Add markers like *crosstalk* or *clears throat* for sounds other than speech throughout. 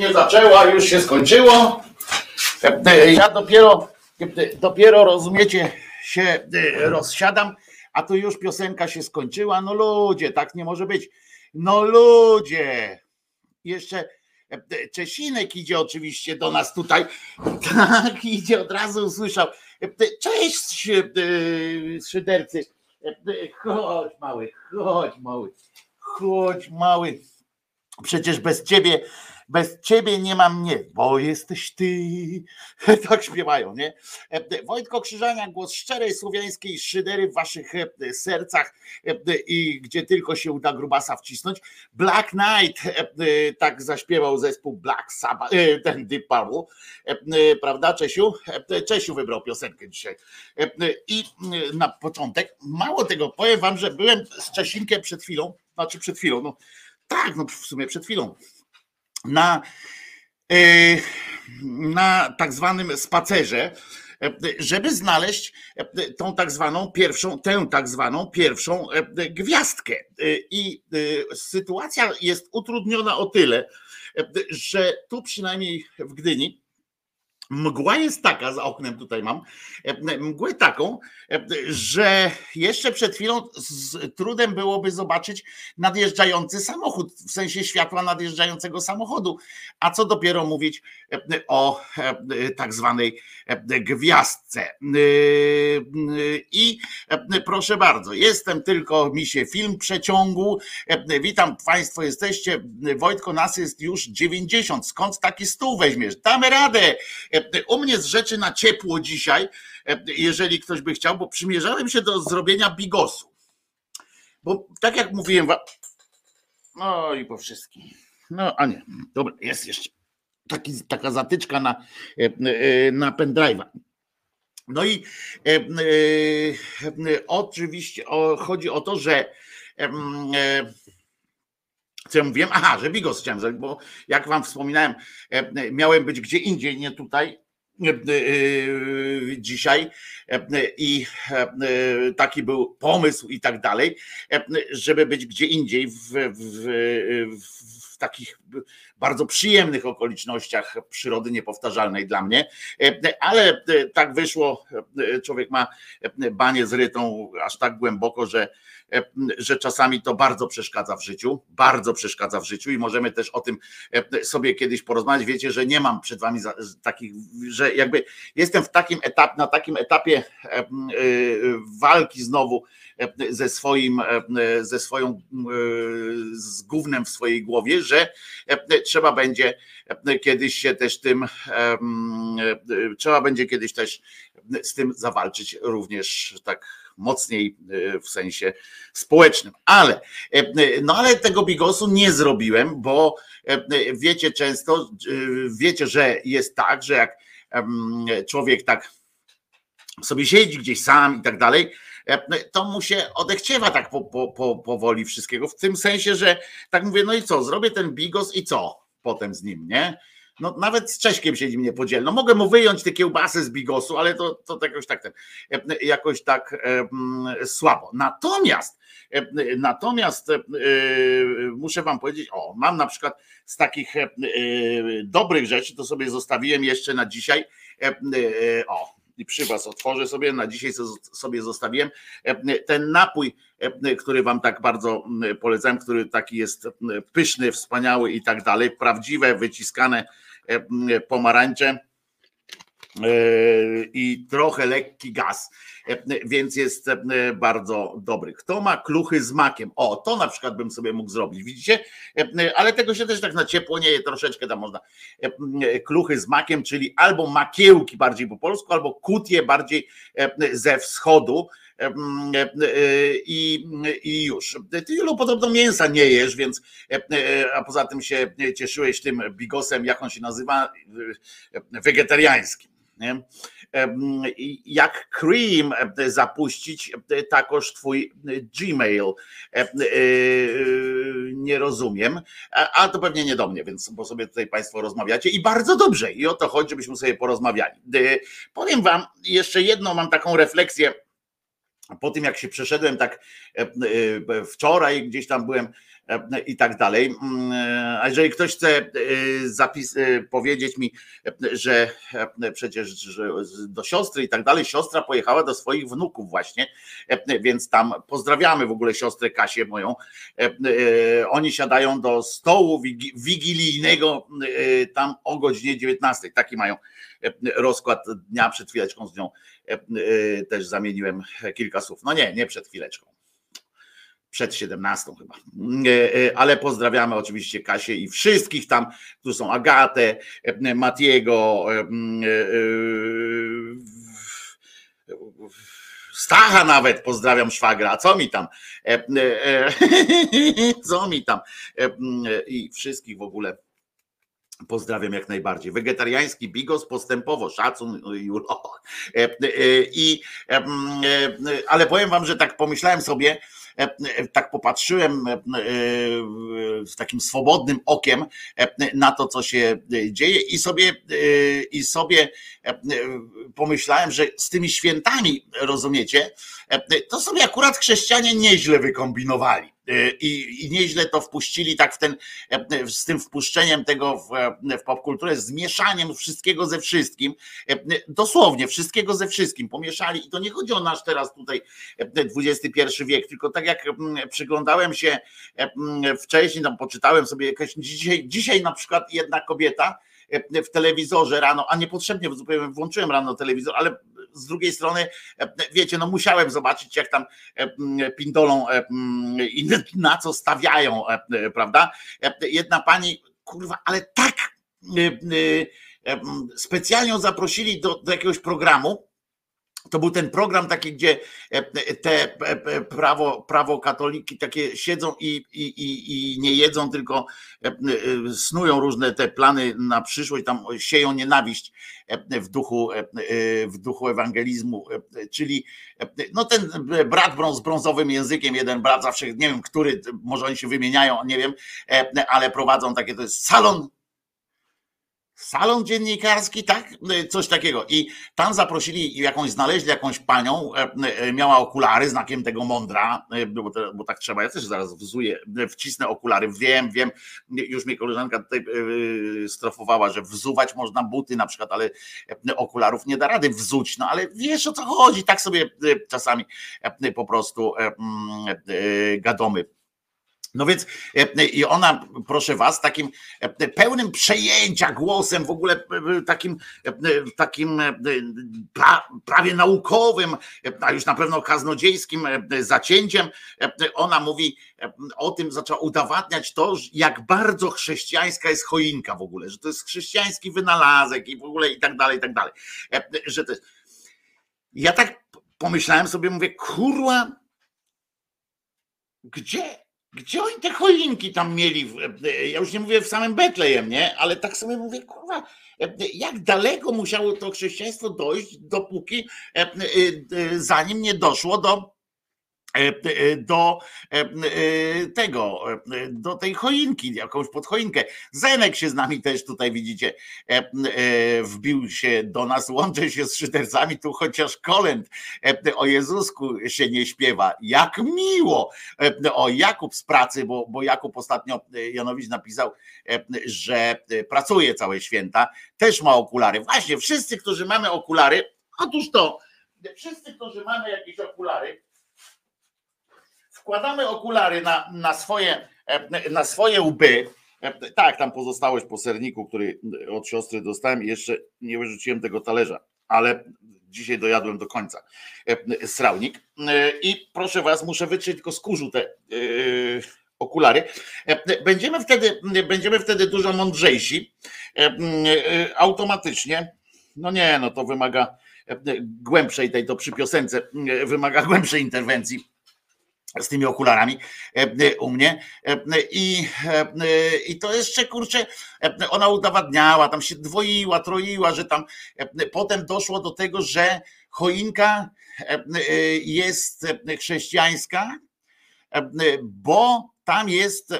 nie zaczęła, już się skończyło. Ja dopiero, dopiero rozumiecie, się rozsiadam, a tu już piosenka się skończyła. No ludzie, tak nie może być. No ludzie. Jeszcze Czesinek idzie oczywiście do nas tutaj. *laughs* Tak, idzie, od razu usłyszał. Cześć, szydercy. Chodź mały, chodź mały, chodź mały. Przecież bez ciebie, bez ciebie nie mam mnie, bo jesteś ty. *laughs* Tak śpiewają, nie? Wojtko Krzyżania, głos szczerej słowiańskiej szydery w waszych sercach i gdzie tylko się uda grubasa wcisnąć. Black Knight, tak zaśpiewał zespół Black Sabbath, ten Deep Purple, prawda Czesiu? Czesiu wybrał piosenkę dzisiaj. I na początek, mało tego, powiem wam, że byłem z Czesinkiem przed chwilą, znaczy przed chwilą, no tak, no w sumie przed chwilą. Na, e, na tak zwanym spacerze, e, żeby znaleźć e, tą tak zwaną pierwszą, tę tak zwaną pierwszą gwiazdkę. I sytuacja jest utrudniona o tyle, że tu przynajmniej w Gdyni Mgła jest taka, za oknem tutaj mam, mgłę taką, e, że jeszcze przed chwilą z trudem byłoby zobaczyć nadjeżdżający samochód, w sensie światła nadjeżdżającego samochodu, a co dopiero mówić e, o tak zwanej gwiazdce. I proszę bardzo, jestem tylko, mi się film przeciągu, witam Państwo, jesteście, Wojtko, nas jest już 90, skąd taki stół weźmiesz? Damy radę, u mnie z rzeczy na ciepło dzisiaj, e, jeżeli ktoś by chciał, bo przymierzałem się do zrobienia bigosu. Bo tak jak mówiłem, no i po wszystkim. No, a nie, dobra, jest jeszcze taki, taka zatyczka na, e, e, na pendrive'a. No i e, e, oczywiście o, chodzi o to, że e, co ja mówiłem? Aha, że bigos chciałem zrobić, bo jak wam wspominałem, miałem być gdzie indziej, nie tutaj, E, e, dzisiaj. E, i taki był pomysł i tak dalej, żeby być gdzie indziej w, w, w takich bardzo przyjemnych okolicznościach przyrody niepowtarzalnej dla mnie, ale tak wyszło, człowiek ma banie zrytą aż tak głęboko, że E, że czasami to bardzo przeszkadza w życiu, bardzo przeszkadza w życiu i możemy też o tym e, sobie kiedyś porozmawiać. Wiecie, że nie mam przed wami takich, że jakby jestem w takim etapie, na takim etapie e, walki znowu ze swoim, ze swoją, z gównem w swojej głowie, że trzeba będzie kiedyś się też tym, trzeba będzie kiedyś też z tym zawalczyć również tak mocniej e, w sensie społecznym. Ale, e, no ale tego bigosu nie zrobiłem, bo e, wiecie często, wiecie, że jest tak, że jak człowiek tak sobie siedzi gdzieś sam i tak dalej, to mu się odechciewa tak po, po, po, powoli wszystkiego, w tym sensie, że tak mówię, no i co, zrobię ten bigos i co potem z nim, nie? No nawet z Cześkiem się nim nie podzielę. No mogę mu wyjąć te kiełbasy z bigosu, ale to, to jakoś tak ten, jakoś tak e, słabo. Natomiast e, natomiast e, muszę wam powiedzieć, o, mam na przykład z takich e, dobrych rzeczy, to sobie zostawiłem jeszcze na dzisiaj. E, e, o, i przy was otworzę sobie, na dzisiaj sobie zostawiłem ten napój, który wam tak bardzo polecam, który taki jest pyszny, wspaniały i tak dalej, prawdziwe, wyciskane E, pomarańcze e, i trochę lekki gaz, e, więc jest bardzo dobry. Kto ma kluchy z makiem? O, to na przykład bym sobie mógł zrobić, widzicie? Ale tego się też tak na ciepło nie je, troszeczkę tam można. Kluchy z makiem, czyli albo makiełki bardziej po polsku, albo kutie bardziej ze wschodu i, i już. Ty Julu podobno mięsa nie jesz, więc a poza tym się cieszyłeś tym bigosem, jak on się nazywa, wegetariańskim. Nie? Jak Cream zapuścić, takoż twój Gmail. Nie rozumiem, a to pewnie nie do mnie, więc bo sobie tutaj Państwo rozmawiacie i bardzo dobrze. I o to chodzi, żebyśmy sobie porozmawiali. Powiem Wam jeszcze jedną, mam taką refleksję po tym jak się przeszedłem tak e, e, wczoraj, gdzieś tam byłem i tak dalej. Mm, a jeżeli ktoś chce zapis, powiedzieć mi, że przecież do siostry i tak dalej, siostra pojechała do swoich wnuków właśnie, więc tam pozdrawiamy w ogóle siostrę Kasię moją. Oni siadają do stołu wigilijnego tam o godzinie 19. Taki mają rozkład dnia przed chwileczką z nią też zamieniłem kilka słów. No nie, nie przed chwileczką przed 17 chyba. Ale pozdrawiamy oczywiście Kasię i wszystkich tam, którzy są Agatę, Matiego, Stacha nawet pozdrawiam szwagra, co mi tam? *laughs* Co mi tam? I wszystkich w ogóle Pozdrawiam jak najbardziej. Wegetariański bigos postępowo, szacun Julo. I, ale powiem wam, że tak pomyślałem sobie, tak popatrzyłem z takim swobodnym okiem na to, co się dzieje i sobie, i sobie pomyślałem, że z tymi świętami, rozumiecie, to sobie akurat chrześcijanie nieźle wykombinowali. I, I nieźle to wpuścili tak w ten, z tym wpuszczeniem tego w, w popkulturę, z mieszaniem wszystkiego ze wszystkim, dosłownie wszystkiego ze wszystkim pomieszali i to nie chodzi o nasz teraz tutaj XXI wiek, tylko tak jak przyglądałem się wcześniej, tam poczytałem sobie jakieś, dzisiaj, dzisiaj na przykład jedna kobieta, w telewizorze rano, a niepotrzebnie włączyłem rano telewizor, ale z drugiej strony, wiecie, no musiałem zobaczyć, jak tam pindolą i *laughs* na co stawiają, prawda? Jedna pani, kurwa, ale tak specjalnie zaprosili do, do jakiegoś programu, to był ten program taki, gdzie e, te e, prawo, prawo katoliki takie siedzą i, i, i, nie jedzą, tylko e, snują różne te plany na przyszłość, tam sieją nienawiść w duchu, w duchu ewangelizmu, czyli no ten brat z brązowym językiem, jeden brat zawsze, nie wiem, który, może oni się wymieniają, nie wiem, ale prowadzą takie, to jest salon salon dziennikarski, tak? Coś takiego. I tam zaprosili jakąś, znaleźli jakąś panią, e, e, miała okulary znakiem tego mądra, e, bo, bo tak trzeba, ja też zaraz wzuję, wcisnę okulary, wiem, wiem, już mi koleżanka tutaj strofowała, że wzuwać można buty na przykład, ale okularów nie da rady wzuć, no ale wiesz o co chodzi, tak sobie czasami po prostu gadomy no więc e, i ona, proszę was, takim e, pełnym przejęcia głosem, w ogóle e, takim, takim prawie naukowym, a już na pewno kaznodziejskim zacięciem, ona mówi o tym, zaczęła udowadniać to, jak bardzo chrześcijańska jest choinka w ogóle, że to jest chrześcijański wynalazek i w ogóle i tak dalej, i tak dalej. Że to jest... Ja tak pomyślałem sobie, mówię, kurwa, gdzie gdzie oni te choinki tam mieli? Ja już nie mówię w samym Betlejem, nie? Ale tak sobie mówię, kurwa, jak daleko musiało to chrześcijaństwo dojść, dopóki e, e, zanim nie doszło do E, e, do e, tego, do tej choinki, jakąś podchoinkę. Zenek się z nami też tutaj widzicie, wbił się do nas, łączy się z szydercami, tu chociaż kolęd o Jezusku się nie śpiewa. Jak miło! O Jakub z pracy, bo, bo Jakub ostatnio Janowicz napisał, że pracuje całe święta, też ma okulary. Właśnie, wszyscy, którzy mamy okulary, otóż to, wszyscy, którzy mamy jakieś okulary, wkładamy okulary na, na, swoje, e, na swoje łby. E, tak, tam pozostałość po serniku, który od siostry dostałem i jeszcze nie wyrzuciłem tego talerza, ale dzisiaj dojadłem do końca e, srałnik. I proszę was, muszę wytrzeć tylko z kurzu te okulary. Będziemy wtedy, będziemy wtedy dużo mądrzejsi automatycznie. No nie, no to wymaga głębszej tej to przy piosence wymaga *laughs* głębszej interwencji z tymi okularami e, e, u mnie e, i, i to jeszcze kurczę, ona udowadniała, tam się dwoiła, troiła, że tam potem doszło do tego, że choinka jest chrześcijańska, bo tam jest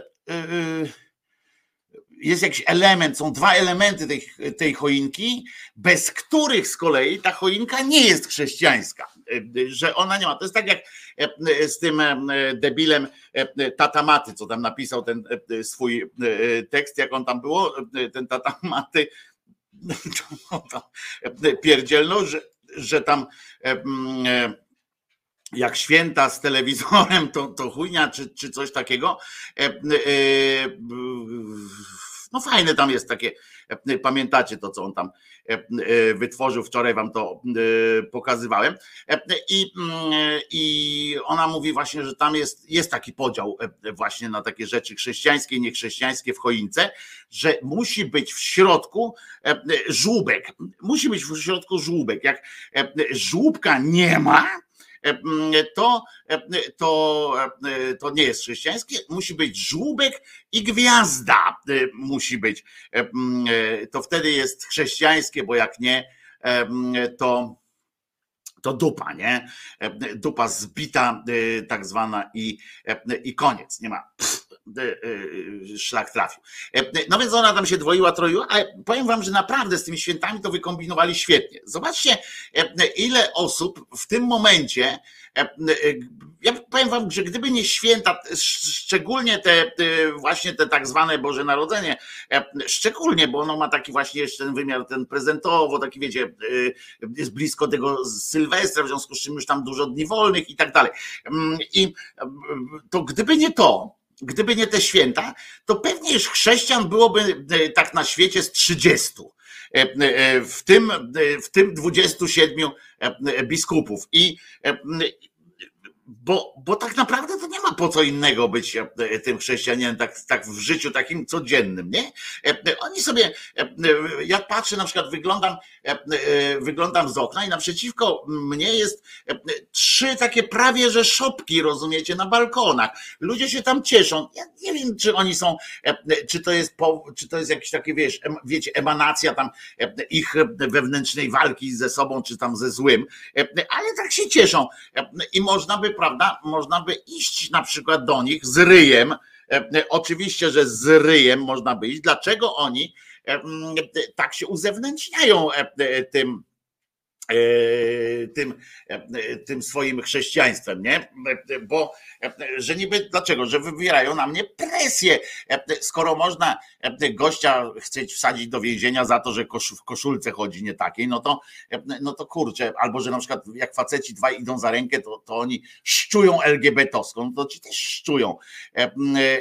jest jakiś element, są dwa elementy tej, tej choinki, bez których z kolei ta choinka nie jest chrześcijańska. Że ona nie ma. To jest tak jak z tym debilem Tatamaty, co tam napisał ten swój tekst, jak on tam było, ten Tatamaty *laughs* pierdzielno, że, że tam jak święta z telewizorem, to, to chujnia, czy, czy coś takiego. E, e, no fajne tam jest takie, e, pamiętacie to, co on tam wytworzył, wczoraj wam to pokazywałem. I, i ona mówi właśnie, że tam jest, jest taki podział właśnie na takie rzeczy chrześcijańskie niechrześcijańskie w choince, że musi być w środku żłóbek. Musi być w środku żłóbek. Jak żłóbka nie ma, E, to, e, to, e, to nie jest chrześcijańskie, musi być żłóbek i gwiazda musi być. To wtedy jest chrześcijańskie, bo jak nie, to to dupa, nie? Dupa zbita, tak zwana, i, i koniec. Nie ma. Pff, szlak trafił. No więc ona tam się dwoiła, troiła, ale powiem wam, że naprawdę z tymi świętami to wykombinowali świetnie. Zobaczcie, ile osób w tym momencie E, e, ja powiem wam, że gdyby nie święta, szczególnie te właśnie te tak zwane Boże Narodzenie, e, szczególnie, bo ono ma taki właśnie jeszcze ten wymiar ten prezentowo, taki wiecie, jest blisko tego Sylwestra, w związku z czym już tam dużo dni wolnych i tak dalej. Mm, I to gdyby nie to, gdyby nie te święta, to pewnie już chrześcijan byłoby tak na świecie z 30 w tym, w tym 27 biskupów. I bo, bo tak naprawdę to nie ma po co innego być e, tym chrześcijaninem tak, tak w życiu takim codziennym, nie? E, oni sobie, e, jak patrzę, na przykład wyglądam, wyglądam z okna i naprzeciwko mnie jest trzy takie prawie że szopki, rozumiecie, na balkonach. Ludzie się tam cieszą. Ja nie wiem, czy oni są, czy to jest, czy to jest jakiś taki, wiesz, wiecie, emanacja tam ich wewnętrznej walki ze sobą, czy tam ze złym, ale tak się cieszą. I można by prawda, można by iść na przykład do nich z ryjem. E, oczywiście, że z ryjem można by iść. Dlaczego oni e, tak się uzewnętrzniają e, tym? Tym, tym swoim chrześcijaństwem, nie? Bo że niby dlaczego? Że wywierają na mnie presję. Skoro można gościa chcieć wsadzić do więzienia za to, że w koszulce chodzi nie takiej, no to, no to kurczę, albo że na przykład jak faceci dwaj idą za rękę, to, to oni szczują LGBT-owską, no to ci też szczują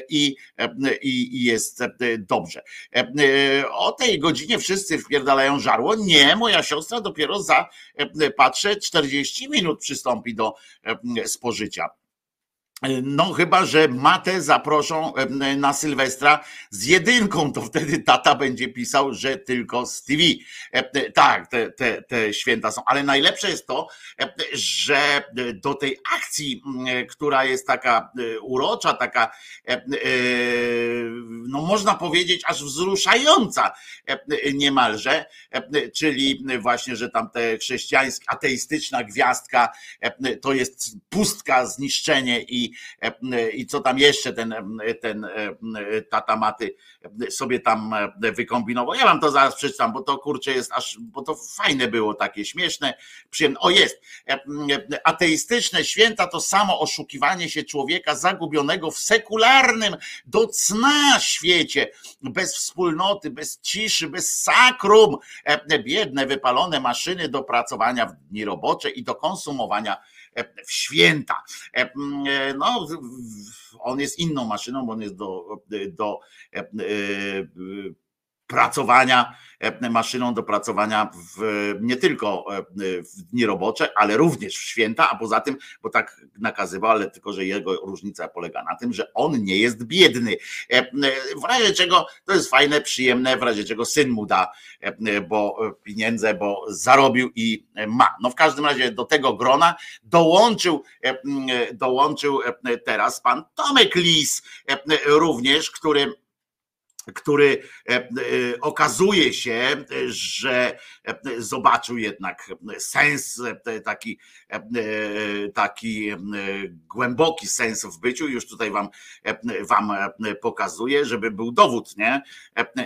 i, i, i jest dobrze. O tej godzinie wszyscy wpierdalają żarło. Nie, moja siostra dopiero za, patrzę, 40 minut przystąpi do spożycia. No, chyba, że matę zaproszą na Sylwestra. Z jedynką, to wtedy tata będzie pisał, że tylko z TV. Tak, te, te, te święta są, ale najlepsze jest to, że do tej akcji, która jest taka e, urocza, taka, e, no można powiedzieć, aż wzruszająca niemalże, czyli właśnie, że tam te chrześcijańska, ateistyczna gwiazdka to jest pustka, zniszczenie i i, co tam jeszcze ten, ten tata Maty sobie tam wykombinował. Ja wam to zaraz przeczytam, bo to kurczę jest aż, bo to fajne było, takie śmieszne, przyjemne. O jest, ateistyczne święta to samo oszukiwanie się człowieka zagubionego w sekularnym do cna świecie, bez wspólnoty, bez ciszy, bez sakrum, biedne, wypalone maszyny do pracowania w dni robocze i do konsumowania E, w święta. E, e, no, on jest inną maszyną, bo on jest do, do pracowania, e, maszyną do pracowania w, nie tylko e, w dni robocze, ale również w święta, a poza tym, bo tak nakazywał, ale tylko, że jego różnica polega na tym, że on nie jest biedny. E, w razie czego to jest fajne, przyjemne, w razie czego syn mu da, bo pieniądze, bo zarobił i ma. No w każdym razie do tego grona dołączył, dołączył teraz pan Tomek Lis również, który który e, e, okazuje się, że e, zobaczył jednak sens, taki, taki głęboki sens w byciu. Już tutaj wam, wam pokazuję, żeby był dowód nie?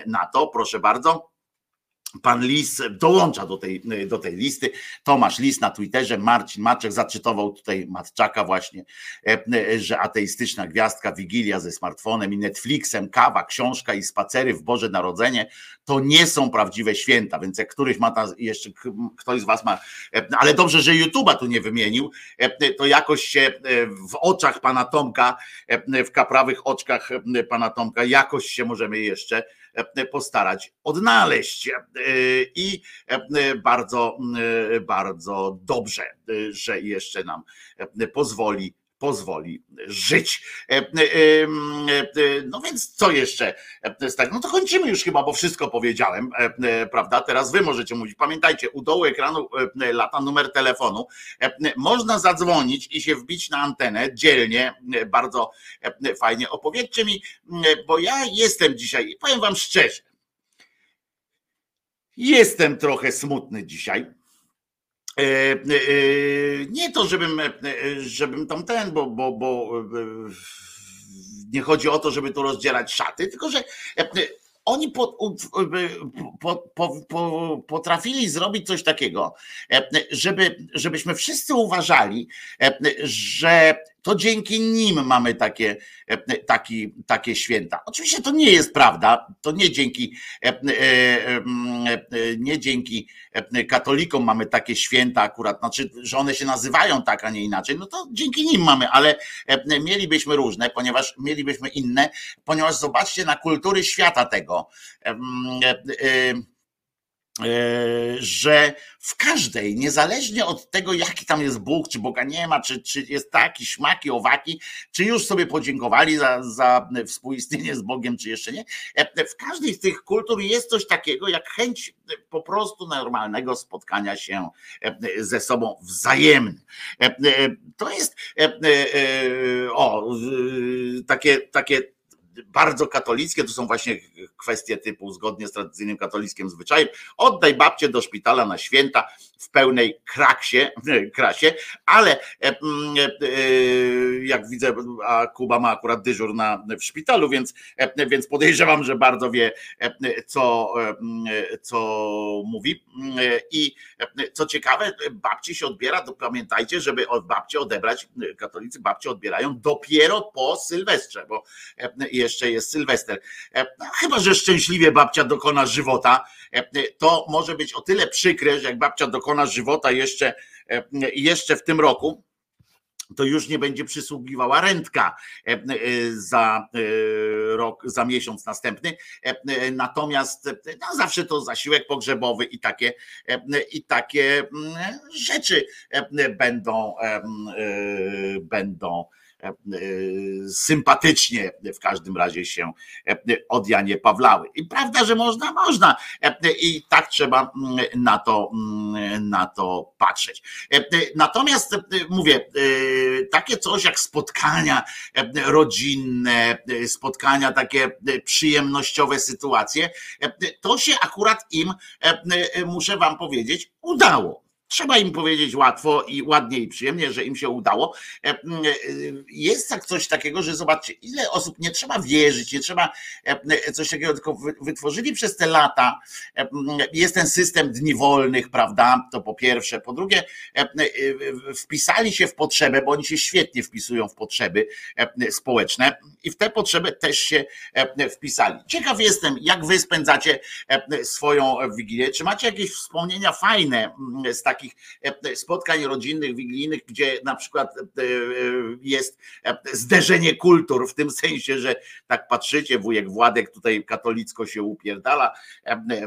na to, proszę bardzo. Pan Lis dołącza do tej, do tej listy. Tomasz Lis na Twitterze, Marcin Maczek zaczytował tutaj Matczaka właśnie, e, że ateistyczna gwiazdka, Wigilia ze smartfonem i Netflixem, kawa, książka i spacery w Boże Narodzenie to nie są prawdziwe święta, więc jak któryś ma ta, jeszcze ktoś z was ma, e, ale dobrze, że YouTube'a tu nie wymienił, e, to jakoś się w oczach pana Tomka, w kaprawych oczkach pana Tomka, jakoś się możemy jeszcze postarać odnaleźć. E, I e, bardzo, bardzo dobrze, że jeszcze nam pozwoli pozwoli żyć. E, e, e, no więc co jeszcze? No to kończymy już chyba, bo wszystko powiedziałem, prawda? Teraz wy możecie mówić. Pamiętajcie, u dołu ekranu lata numer telefonu. Można zadzwonić i się wbić na antenę dzielnie, bardzo fajnie. Opowiedzcie mi, bo ja jestem dzisiaj, i powiem wam szczerze, jestem trochę smutny dzisiaj nie to, żebym, e, żebym tam ten, bo, bo, bo nie chodzi o to, żeby tu rozdzielać szaty, tylko że oni po, po, po, potrafili zrobić coś takiego, żeby, żebyśmy wszyscy uważali, że to dzięki nim mamy takie, e, taki, takie święta. Oczywiście to nie jest prawda, to nie dzięki, e, e, nie dzięki katolikom mamy takie święta akurat, znaczy, że one się nazywają tak, a nie inaczej, no to dzięki nim mamy, ale mielibyśmy różne, ponieważ mielibyśmy inne, ponieważ zobaczcie na kultury świata tego E, że w każdej, niezależnie od tego, jaki tam jest Bóg, czy Boga nie ma, czy, czy jest taki, śmaki, owaki, czy już sobie podziękowali za, za współistnienie z Bogiem, czy jeszcze nie, e, w każdej z tych kultur jest coś takiego, jak chęć po prostu normalnego spotkania się e, ze sobą wzajemnym. To jest o, takie, takie bardzo katolickie, to są właśnie kwestie typu zgodnie z tradycyjnym katolickim zwyczajem, oddaj babcię do szpitala na święta w pełnej kraksie, *laughs* krasie, ale e, e, e, jak widzę, a Kuba ma akurat dyżur na, w szpitalu, więc, więc podejrzewam, że bardzo wie, co, co mówi. I co ciekawe, babci się odbiera, to pamiętajcie, żeby od odebrać, katolicy babci odbierają dopiero po Sylwestrze, bo jeszcze jest Sylwester. No, chyba, że szczęśliwie babcia dokona żywota, to może być o tyle przykre, że jak babcia dokona żywota jeszcze, jeszcze w tym roku, to już nie będzie przysługiwała rentka za rok, za miesiąc następny. Natomiast no zawsze to zasiłek pogrzebowy i takie, i takie rzeczy będą, będą E, e, sympatycznie w każdym razie się e, od Janie Pawlały. I prawda, że można, można. I tak trzeba mm, na to, mm, na to patrzeć. Natomiast mówię, takie coś jak spotkania rodzinne, spotkania takie przyjemnościowe sytuacje, to się akurat im, muszę wam powiedzieć, udało. Trzeba im powiedzieć łatwo i ładnie i przyjemnie, że im się udało. E, e, jest tak coś takiego, że zobaczcie, ile osób nie trzeba wierzyć, nie trzeba e, coś takiego, tylko wytworzyli przez te lata. Jest ten system dni wolnych, prawda? To po pierwsze. Po drugie, wpisali się w potrzebę, bo oni się świetnie wpisują w potrzeby społeczne i w te potrzeby też się wpisali. Ciekaw jestem, jak wy spędzacie swoją wigilię. Czy macie jakieś wspomnienia fajne z takich takich e, spotkań rodzinnych, wigilijnych, gdzie na przykład e, e, jest zderzenie kultur, w tym sensie, że tak patrzycie, wujek Władek tutaj katolicko się upierdala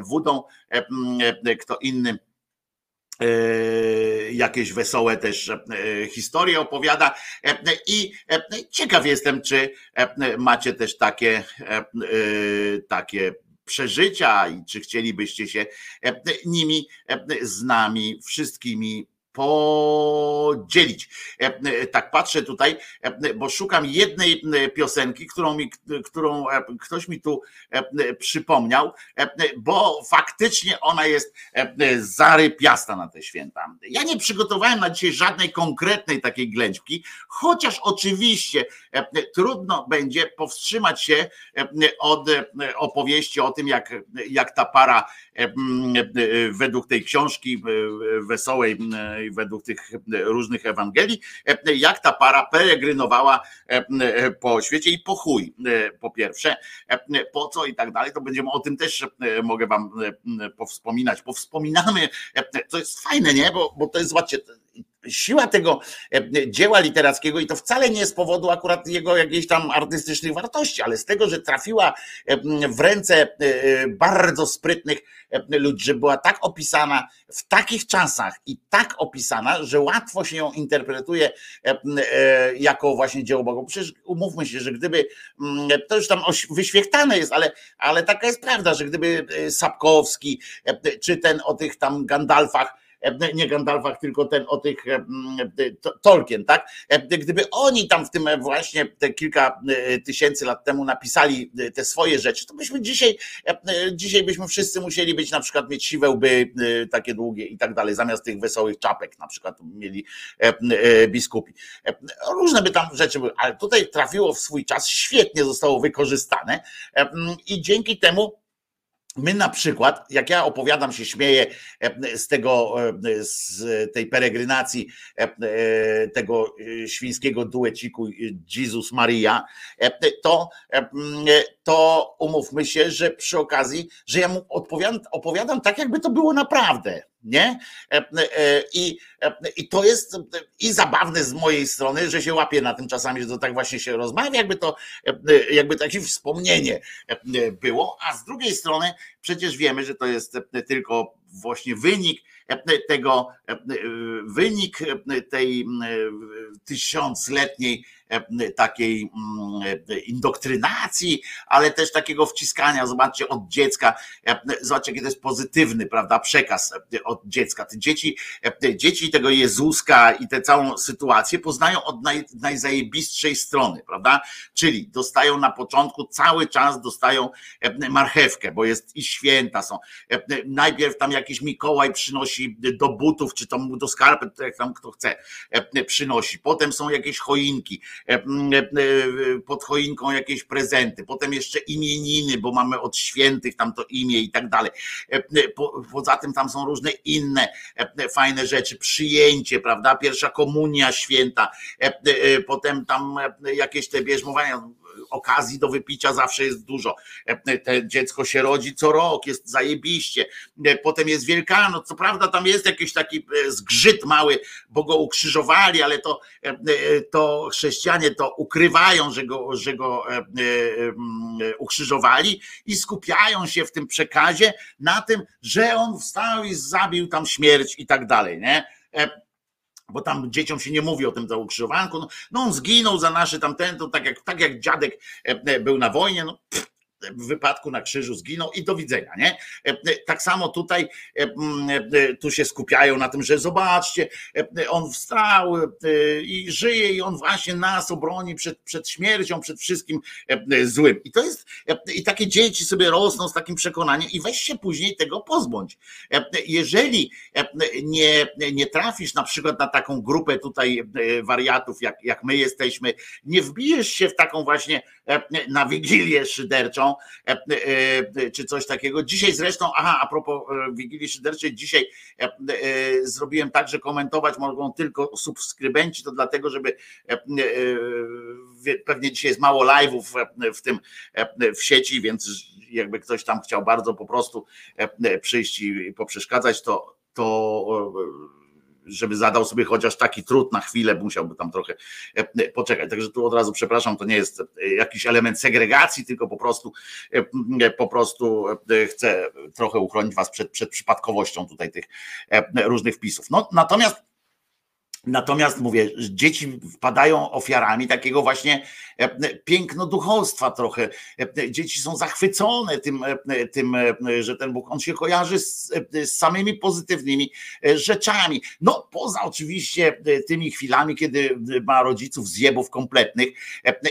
wódą, kto inny jakieś wesołe też historie opowiada. I ciekaw jestem, czy macie też takie takie przeżycia i czy chcielibyście się e, nimi e, z nami wszystkimi podzielić. E, tak patrzę tutaj, bo szukam jednej piosenki, którą, mi, którą ktoś mi tu przypomniał, bo faktycznie ona jest zarypiasta na te święta. Ja nie przygotowałem na dzisiaj żadnej konkretnej takiej ględźki, chociaż oczywiście trudno będzie powstrzymać się od opowieści o tym, jak, jak ta para według tej książki wesołej, według tych różnych Ewangelii, jak ta para peregrynowała po świecie i po chuj, po pierwsze, po co i tak dalej, to będziemy o tym też mogę wam powspominać, powspominamy, co jest fajne, nie, bo, bo to jest, zobaczcie, siła tego e, dzieła literackiego i to wcale nie z powodu akurat jego jakiejś tam artystycznych wartości, ale z tego, że trafiła e, w ręce e, bardzo sprytnych ludzi, że była tak opisana w takich czasach i tak opisana, że łatwo się ją interpretuje jako właśnie dzieło Boga. Przecież umówmy się, że gdyby, to już tam wyświechtane jest, ale, ale taka jest prawda, że gdyby Sapkowski czy ten o tych tam Gandalfach, nie Gandalfach, tylko ten o tych e, Tolkien, tak? E, gdyby oni tam w tym właśnie te kilka tysięcy lat temu napisali te swoje rzeczy, to byśmy dzisiaj, dzisiaj byśmy wszyscy musieli być na przykład mieć siwe łby takie długie i tak dalej, zamiast tych wesołych czapek na przykład mieli biskupi. Różne by tam rzeczy były, ale tutaj trafiło w swój czas, świetnie zostało wykorzystane i dzięki temu My na przykład, jak ja opowiadam się, śmieję e, z tego, e, z tej peregrynacji e, tego świńskiego dueciku Jezus Maria, to, to umówmy się, że przy okazji, że ja mu opowiadam, opowiadam tak, jakby to było naprawdę nie? E, e, I, e, I to jest i zabawne z mojej strony, że się łapie na tym czasami, że to tak właśnie się rozmawia, jakby to jakby takie wspomnienie było, a z drugiej strony przecież wiemy, że to jest tylko właśnie wynik tego, wynik tej tysiącletniej takiej indoktrynacji, ale też takiego wciskania, zobaczcie, od dziecka, zobaczcie, jaki to jest pozytywny, prawda, przekaz od dziecka. Te dzieci, dzieci tego Jezuska i tę całą sytuację poznają od naj, najzajebistszej strony, prawda, czyli dostają na początku, cały czas dostają marchewkę, bo jest i święta są. Najpierw tam jakiś Mikołaj przynosi do butów, czy tam do skarpet, jak tam kto chce, przynosi. Potem są jakieś choinki, E, e, pod choinką jakieś prezenty, potem jeszcze imieniny, bo mamy od świętych tam to imię i tak dalej. E, poza tym tam są różne inne fajne rzeczy, przyjęcie, prawda? Pierwsza komunia święta, potem tam jakieś te bierzmowania okazji do wypicia zawsze jest dużo. E, te dziecko się rodzi co rok, jest zajebiście. E, potem jest Wielkanoc. Co prawda tam jest jakiś taki e, zgrzyt mały, bo go ukrzyżowali, ale to, to chrześcijanie to ukrywają, że go, że go ukrzyżowali i skupiają się w tym przekazie na tym, że on wstał i zabił tam śmierć i tak dalej. Nie? Bo tam dzieciom się nie mówi o tym za ukrzyżowanku, no, no on zginął za nasze tamten, to tak jak, tak jak dziadek e, e, był na wojnie, no pff, w wypadku na krzyżu zginął i do widzenia, nie? Tak samo tutaj tu się skupiają na tym, że zobaczcie, on wstał i żyje i on właśnie nas obroni przed, przed śmiercią, przed wszystkim złym. I to jest, i takie dzieci sobie rosną z takim przekonaniem i weź się później tego pozbądź. Jeżeli nie, nie trafisz na przykład na taką grupę tutaj wariatów, jak, jak my jesteśmy, nie wbijesz się w taką właśnie na wigilię szyderczą, E, e, czy coś takiego. Dzisiaj zresztą, aha, a propos e, Wigilii Szyderczej, dzisiaj zrobiłem tak, że komentować mogą tylko subskrybenci, to dlatego, żeby pewnie dzisiaj jest mało live'ów w tym w sieci, więc jakby ktoś tam chciał bardzo po prostu przyjść i poprzeszkadzać, to to żeby zadał sobie chociaż taki trud na chwilę, musiałby tam trochę e, poczekać. Także tu od razu przepraszam, to nie jest e, jakiś element segregacji, tylko po prostu e, po prostu chcę trochę uchronić was przed, przed przypadkowością tutaj tych różnych wpisów. No, natomiast Natomiast mówię, dzieci wpadają ofiarami takiego właśnie e, pięknoduchostwa trochę. E, dzieci są zachwycone tym, e, tym, że ten Bóg, on się kojarzy z, z samymi pozytywnymi rzeczami. No poza oczywiście tymi chwilami, kiedy ma rodziców zjebów kompletnych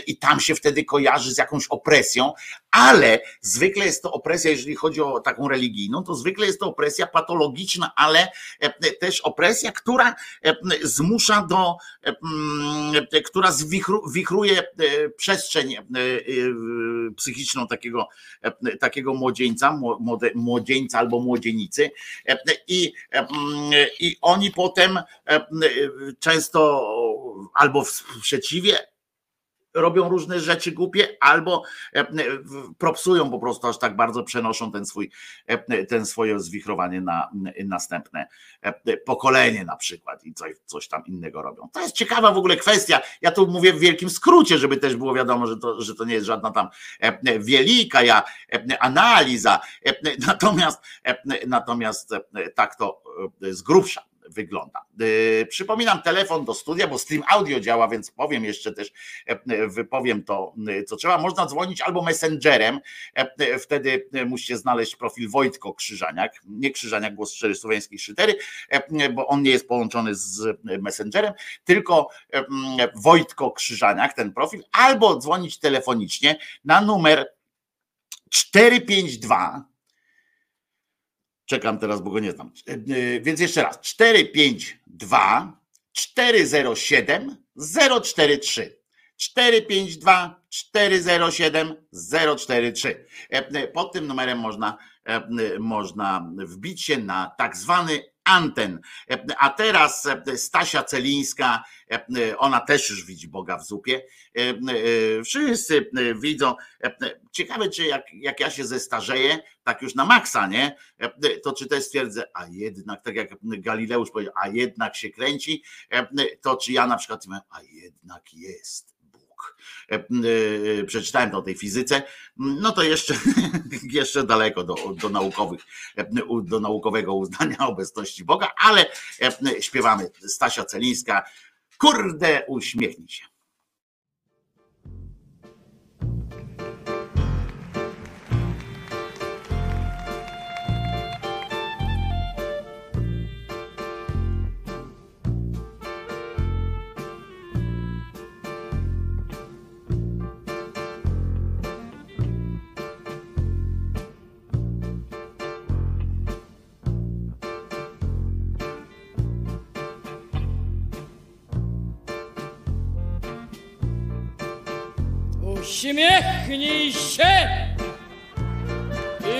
i tam się wtedy kojarzy z jakąś opresją, ale zwykle jest to opresja, jeżeli chodzi o taką religijną, to zwykle jest to opresja patologiczna, ale też opresja, która z zmusza do, która zwichruje przestrzeń psychiczną takiego, takiego młodzieńca, młodzieńca albo młodzienicy. I, i oni potem często albo w sprzeciwie robią różne rzeczy głupie, albo e, propsują po prostu aż tak bardzo, przenoszą ten swój, e, ten swoje zwichrowanie na następne e, pokolenie na przykład i coś, coś tam innego robią. To jest ciekawa w ogóle kwestia. Ja tu mówię w wielkim skrócie, żeby też było wiadomo, że to, że to nie jest żadna tam wielka ja, analiza. Natomiast, natomiast tak to z grubsza wygląda. E, przypominam telefon do studia, bo stream audio działa, więc powiem jeszcze też, e, wypowiem to, e, co trzeba. Można dzwonić albo messengerem, wtedy musicie znaleźć profil Wojtko Krzyżaniak, nie Krzyżaniak, głos szczery słowiański szytery, bo on nie jest połączony z messengerem, tylko Wojtko Krzyżaniak, ten profil, albo dzwonić telefonicznie na numer 452 Czekam teraz, bo go nie znam. E, e, więc jeszcze raz. 452 407 043. 452 407 043. Pod tym numerem można, e, można wbić się na tak zwany anten. A teraz Stasia Celińska, ona też już widzi Boga w zupie. Wszyscy widzą. Ciekawe, czy jak, jak ja się zestarzeję, tak już na maksa, nie? To czy też stwierdzę, a jednak, tak jak Galileusz powiedział, a jednak się kręci, to czy ja na przykład, a jednak jest E, e, przeczytałem to o tej fizyce, no to jeszcze, *laughs* jeszcze daleko do, do, naukowych, e, do naukowego uznania *laughs* obecności Boga, ale śpiewamy Stasia Celińska, kurde uśmiechnij się. Uśmiechnij się,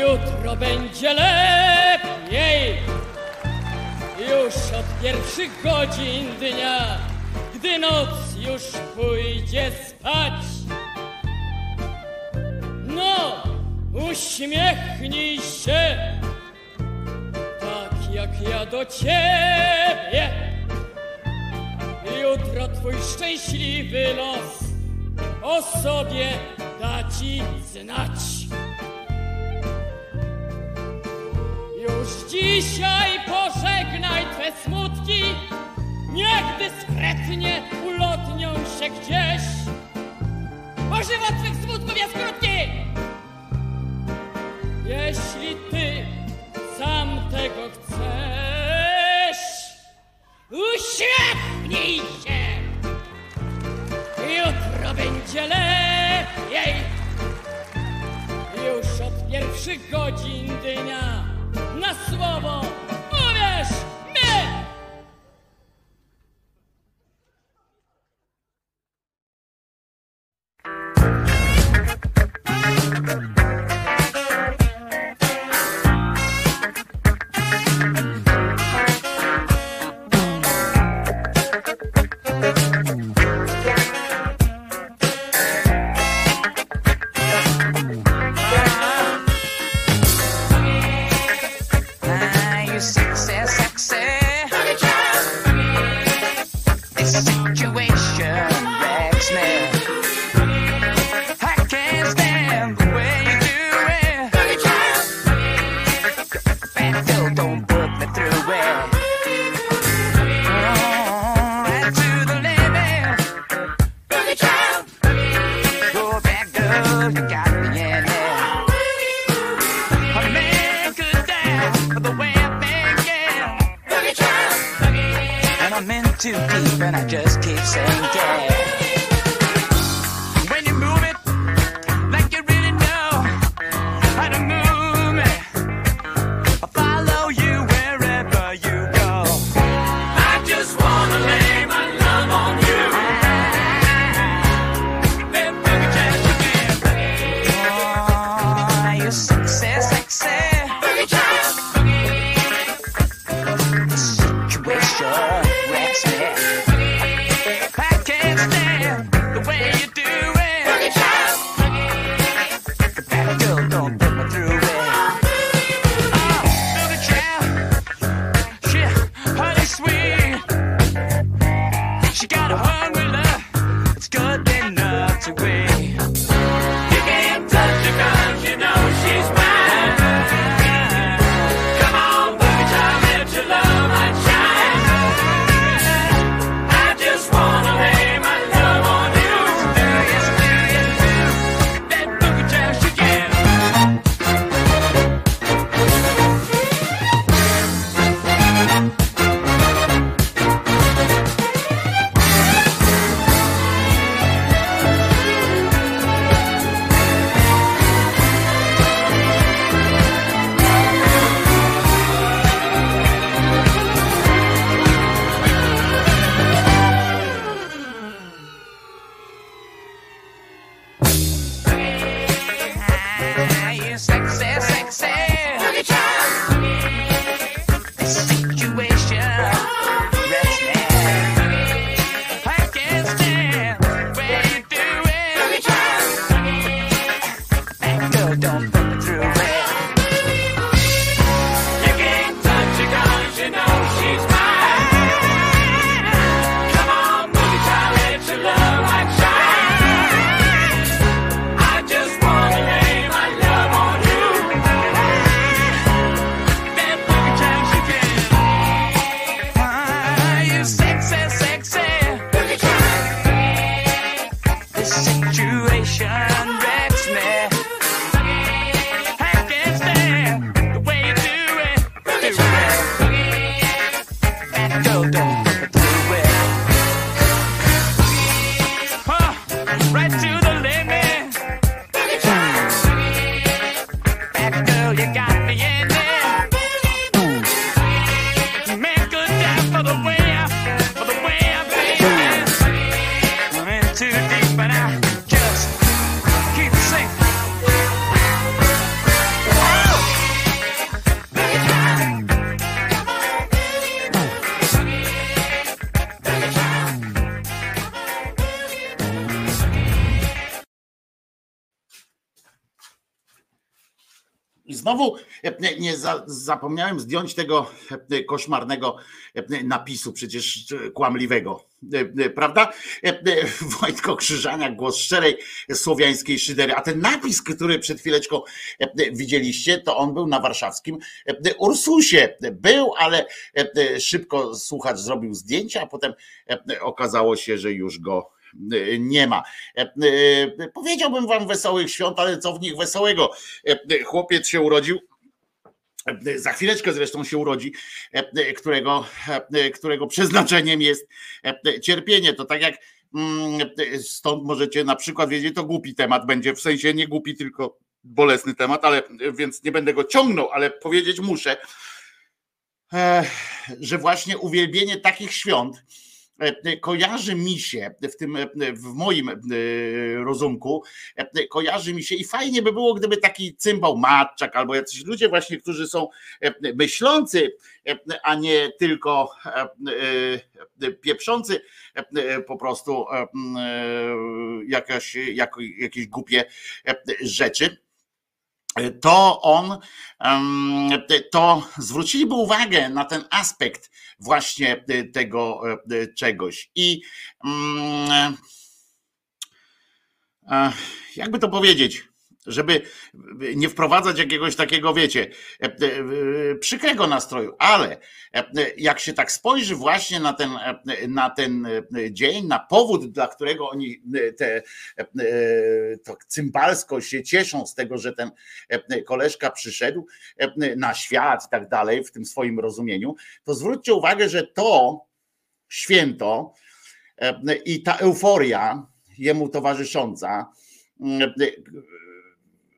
jutro będzie lepiej. Już od pierwszych godzin dnia, gdy noc już pójdzie spać. No, uśmiechnij się, tak jak ja do ciebie. Jutro twój szczęśliwy los o sobie da ci znać. Już dzisiaj pożegnaj twe smutki, niech dyskretnie ulotnią się gdzieś. Bo żywot twych smutków jest krótki. Jeśli ty od pierwszych godzin dnia Na słowo nie za, zapomniałem zdjąć tego koszmarnego napisu, przecież kłamliwego, prawda? Wojtko Krzyżaniak, głos szczerej słowiańskiej szydery. A ten napis, który przed chwileczką widzieliście, to on był na warszawskim Ursusie. Był, ale szybko słuchacz zrobił zdjęcia, a potem okazało się, że już go nie ma. Powiedziałbym wam wesołych świąt, ale co w nich wesołego? Chłopiec się urodził. Za chwileczkę zresztą się urodzi, którego, którego przeznaczeniem jest cierpienie. To tak jak mm, stąd możecie na przykład wiedzieć, to głupi temat będzie, w sensie nie głupi, tylko bolesny temat, ale więc nie będę go ciągnął, ale powiedzieć muszę, że właśnie uwielbienie takich świąt, E, kojarzy mi się w tym, e, w moim e, rozumku, kojarzy mi się i fajnie by było, gdyby taki cymbał Matczak albo jacyś ludzie właśnie, którzy są myślący, a nie tylko pieprzący po prostu jakaś, jakieś głupie rzeczy to on, to zwróciliby uwagę na ten aspekt właśnie tego e, czegoś. I mm, e, jakby to powiedzieć, żeby nie wprowadzać jakiegoś takiego, wiecie, e, e, przykrego nastroju, ale e, jak się tak spojrzy właśnie na ten, na ten dzień, na powód, dla którego oni te, to cymbalsko się cieszą z tego, że ten koleżka przyszedł na świat i tak dalej, w tym swoim rozumieniu, to zwróćcie uwagę, że to święto i ta euforia jemu towarzysząca,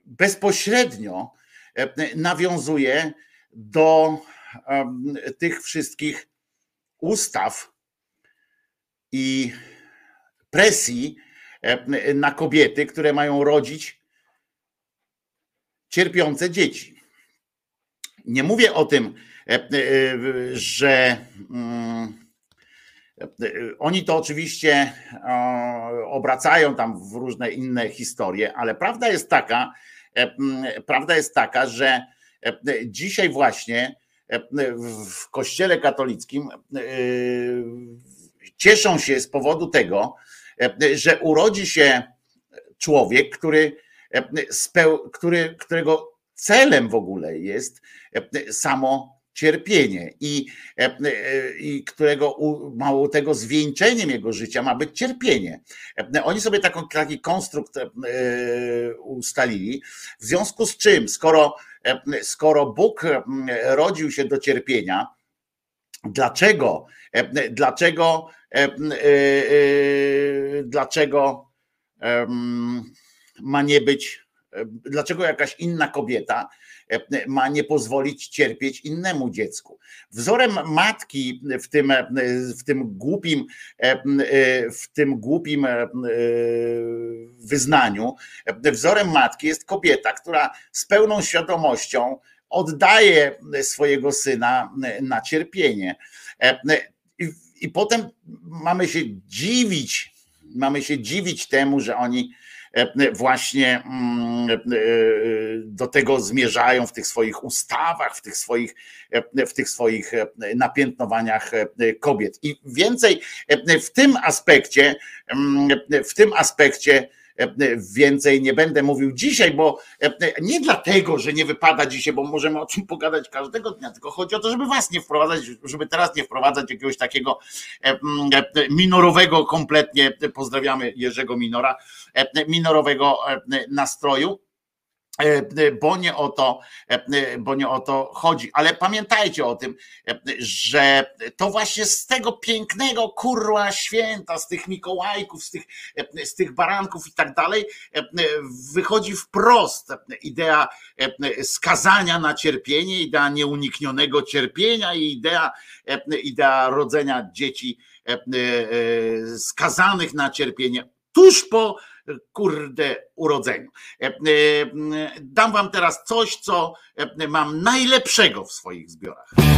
bezpośrednio e, nawiązuje do tych wszystkich ustaw i presji e, na kobiety, które mają rodzić cierpiące dzieci. Nie mówię o tym, e, że mm, oni to oczywiście obracają tam w różne inne historie, ale prawda jest taka, prawda jest taka, że e, dzisiaj właśnie e, w Kościele katolickim cieszą się z powodu tego, że urodzi się człowiek, który, który, którego celem w ogóle jest samo cierpienie i, e, e, i którego mało tego zwieńczeniem jego życia ma być cierpienie. E, oni sobie taką, taki konstrukt ustalili, w związku z czym, skoro, skoro Bóg rodził się do cierpienia, dlaczego, dlaczego, dlaczego ma nie być, dlaczego jakaś inna kobieta ma nie pozwolić cierpieć innemu dziecku. Wzorem matki w tym, w tym głupim, w tym głupim wyznaniu, wzorem matki jest kobieta, która z pełną świadomością oddaje swojego syna na cierpienie. I, potem mamy się dziwić, mamy się dziwić temu, że oni E, właśnie mm, e, do tego zmierzają w tych swoich ustawach, w tych swoich, e, w tych swoich napiętnowaniach kobiet. I więcej w tym aspekcie, mm, w tym aspekcie więcej nie będę mówił dzisiaj, bo nie dlatego, że nie wypada dzisiaj, bo możemy o czym *laughs* pogadać każdego dnia, tylko chodzi o to, żeby was nie wprowadzać, żeby teraz nie wprowadzać jakiegoś takiego minorowego kompletnie, pozdrawiamy Jerzego Minora, minorowego nastroju E, e, bo nie o to, e, bo nie o to chodzi. Ale pamiętajcie o tym, że to właśnie z tego pięknego kurła święta, z tych Mikołajków, z tych, z tych baranków i tak dalej, wychodzi wprost idea skazania na cierpienie, idea nieuniknionego cierpienia i idea, idea rodzenia dzieci skazanych na cierpienie tuż po kurde urodzeniu. E, e, dam wam teraz coś, co e, mam najlepszego w swoich zbiorach.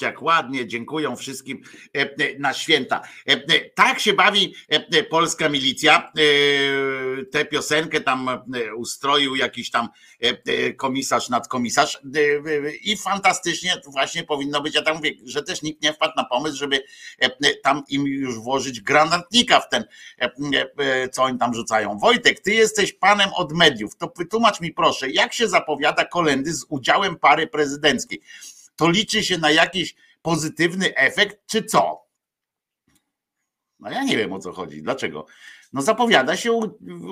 Zobaczcie, jak ładnie dziękują wszystkim e, e, na święta. E, Tak się bawi polska milicja. Tę piosenkę tam ustroił jakiś tam komisarz, nadkomisarz. I fantastycznie właśnie powinno być. Ja tam mówię, że też nikt nie wpadł na pomysł, żeby tam im już włożyć granatnika w ten, co oni tam rzucają. Wojtek, ty jesteś panem od mediów. To wytłumacz mi proszę, jak się zapowiada kolendy z udziałem pary prezydenckiej? To liczy się na jakiś pozytywny efekt, czy co? No ja nie wiem o co chodzi. Dlaczego? No zapowiada się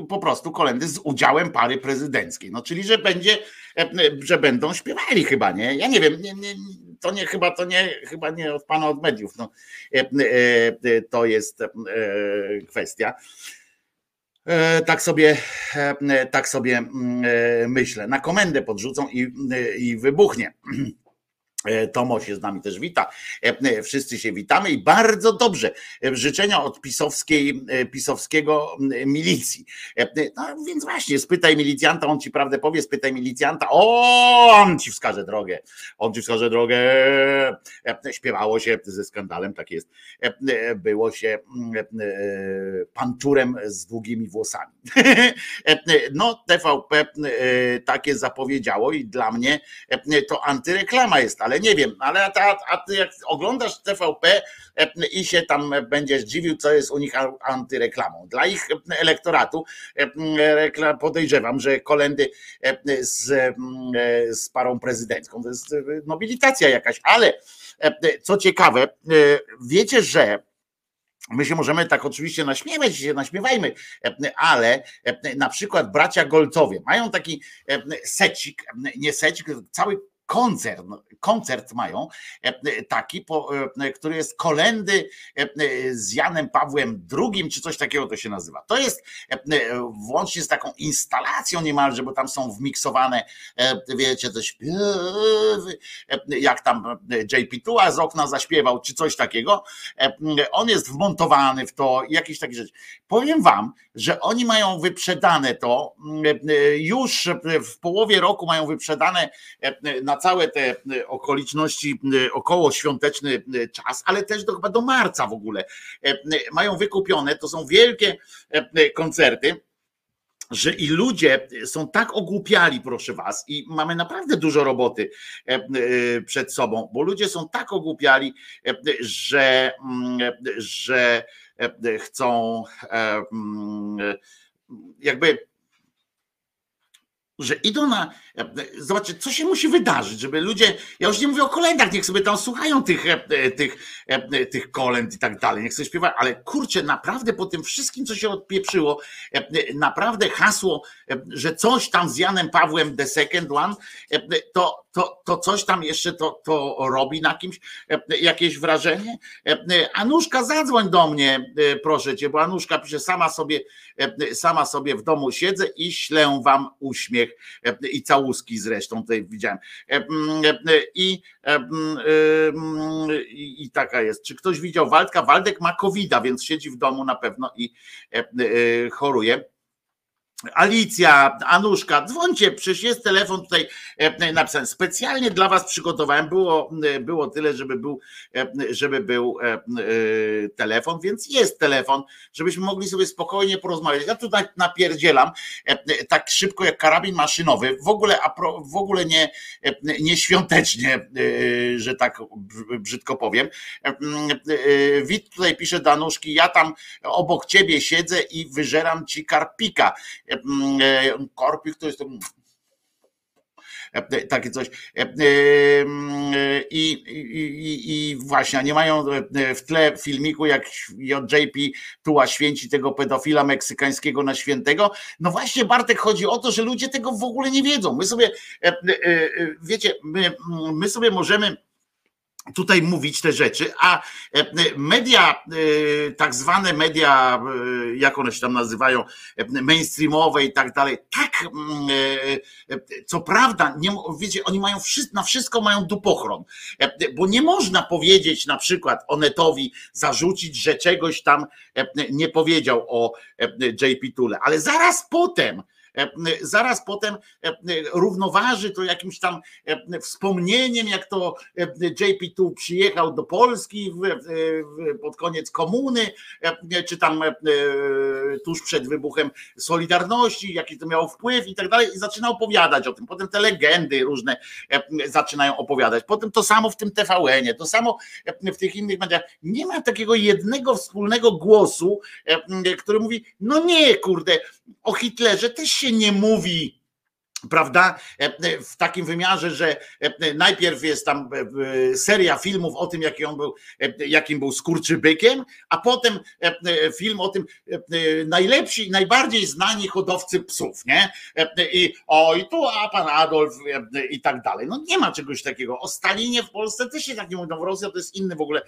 po prostu kolendy z udziałem pary prezydenckiej. No czyli, że będzie, e, że będą śpiewali chyba, nie? Ja nie wiem, nie, nie, to nie chyba to nie, chyba nie od pana od mediów. No, e, e, to jest e, kwestia. E, Tak sobie, e, tak sobie mm, e, myślę. Na komendę podrzucą i, i wybuchnie. *clears throat* E, Tomo się z nami też wita. E, e, Wszyscy się witamy i bardzo dobrze. Życzenia od pisowskiej, pisowskiego milicji. No więc właśnie, spytaj milicjanta, on ci prawdę powie, spytaj milicjanta, o, on ci wskaże drogę. On ci wskaże drogę. Śpiewało się ze skandalem, tak jest. Było się panczurem z długimi włosami. *laughs* No, TVP e, takie zapowiedziało i dla mnie e, to antyreklama jest, ale nie wiem, ale a, a, ty jak oglądasz TVP e, i się tam będziesz dziwił, co jest u nich antyreklamą. Dla ich elektoratu podejrzewam, że kolendy z, z parą prezydencką to jest nobilitacja jakaś, ale co ciekawe, wiecie, że My się możemy tak oczywiście naśmiewać, się naśmiewajmy, e, ale e, na przykład bracia Golcowie mają taki e, secik, nie secik, cały koncert, koncert mają e, taki, po, e, który jest kolendy e, z Janem Pawłem II, czy coś takiego to się nazywa. To jest e, włącznie z taką instalacją niemalże, bo tam są wmiksowane, e, wiecie, e, jak tam JP Tua z okna zaśpiewał, czy coś takiego. E, On jest wmontowany w to, jakieś takie rzeczy. Powiem wam, że oni mają wyprzedane to, e, już w połowie roku mają wyprzedane e, na całe te okoliczności, e, około świąteczny e, czas, ale też do, chyba do marca w ogóle e, mają wykupione. To są wielkie e, koncerty że i ludzie są tak ogłupiali, proszę was, i mamy naprawdę dużo roboty e, przed sobą, bo ludzie są tak ogłupiali, że, mm, że chcą mm, jakby że idą na. Zobaczcie, co się musi wydarzyć, żeby ludzie. Ja już nie mówię o kolendach, niech sobie tam słuchają tych, e, tych, e, tych kolęd i tak dalej, niech sobie śpiewają, ale kurczę, naprawdę po tym wszystkim, co się odpieprzyło, e, naprawdę hasło, e, że coś tam z Janem Pawłem The Second One, e, to, to, to coś tam jeszcze to, to robi na kimś e, jakieś wrażenie. E, Anuszka, zadzwoń do mnie, e, proszę cię, bo Anuszka pisze, sama sobie, e, sama sobie w domu siedzę i ślę wam uśmiech e, i całuski zresztą tutaj widziałem. E, mm, e, I, e, mm, e, mm, i, i taka jest. Czy ktoś widział Waldka? Waldek ma covid więc siedzi w domu na pewno i e, e, choruje. Alicja, Anuszka, dzwońcie, przecież jest telefon tutaj e, napisany. Specjalnie dla was przygotowałem. Było, e, było tyle, żeby był, e, żeby był telefon, więc jest telefon, żebyśmy mogli sobie spokojnie porozmawiać. Ja tutaj napierdzielam tak szybko jak karabin maszynowy. W ogóle, w ogóle nie, nie świątecznie, że tak br- brzydko powiem. Wit tutaj pisze do Anuszki, ja tam obok ciebie siedzę i wyżeram ci karpika. E, mm, e, Korpik to jest. takie coś. I, i, i właśnie, nie mają w tle filmiku, jak JP Tuła święci tego pedofila meksykańskiego na świętego. No właśnie, Bartek, chodzi o to, że ludzie tego w ogóle nie wiedzą. My sobie, wiecie, my, my sobie możemy tutaj mówić te rzeczy, a e, media, e, tak zwane media, e, jak one się tam nazywają, mainstreamowe i tak dalej, tak, mm, co prawda, nie, wiecie, oni mają wszystko, na wszystko mają dupochron, bo nie można powiedzieć na przykład Onetowi zarzucić, że czegoś tam nie powiedział o JP Tule, ale zaraz potem, zaraz potem e, równoważy to jakimś tam e, wspomnieniem, jak to JP tu przyjechał do Polski pod koniec komuny, czy tam tuż przed wybuchem Solidarności, jaki to miało wpływ i tak dalej, i zaczyna opowiadać o tym. Potem te legendy różne zaczynają opowiadać. Potem to samo w tym TVN-ie, to samo w tych innych mediach. Nie ma takiego jednego wspólnego głosu, który mówi: No nie, kurde, o Hitlerze też się nie mówi prawda? E, e, w takim wymiarze, że e, najpierw jest tam seria filmów o tym, jaki on był, jakim był skurczybykiem, a potem film o tym najlepsi najbardziej znani hodowcy psów, nie? I o, i tu, a pan Adolf i tak dalej. No nie ma czegoś takiego. O Stalinie w Polsce też się tak nie mówią, w Rosji to jest inny w ogóle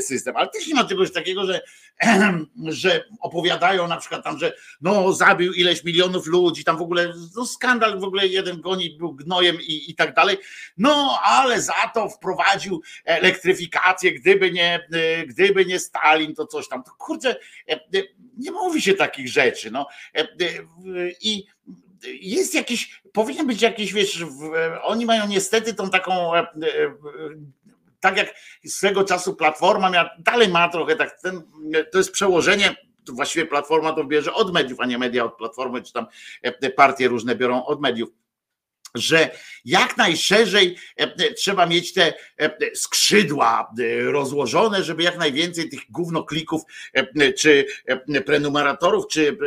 system, ale też nie ma czegoś takiego, że, *clears throat* że opowiadają na przykład tam, że no zabił ileś milionów ludzi, tam w ogóle no, skandal w ogóle jeden goni był gnojem i, i tak dalej. No ale za to wprowadził elektryfikację, gdyby nie, e, gdyby nie Stalin, to coś tam. To kurczę, e, e, nie mówi się takich rzeczy. No. I jest jakiś, powinien być jakiś, wiesz, oni mają niestety tą taką tak jak swego czasu Platforma miała, dalej ma trochę tak, ten, to jest przełożenie właściwie Platforma to bierze od mediów, a nie media od Platformy, czy tam e, partie różne biorą od mediów że jak najszerzej e, trzeba mieć te e, skrzydła rozłożone, żeby jak najwięcej tych gównoklików, czy prenumeratorów, czy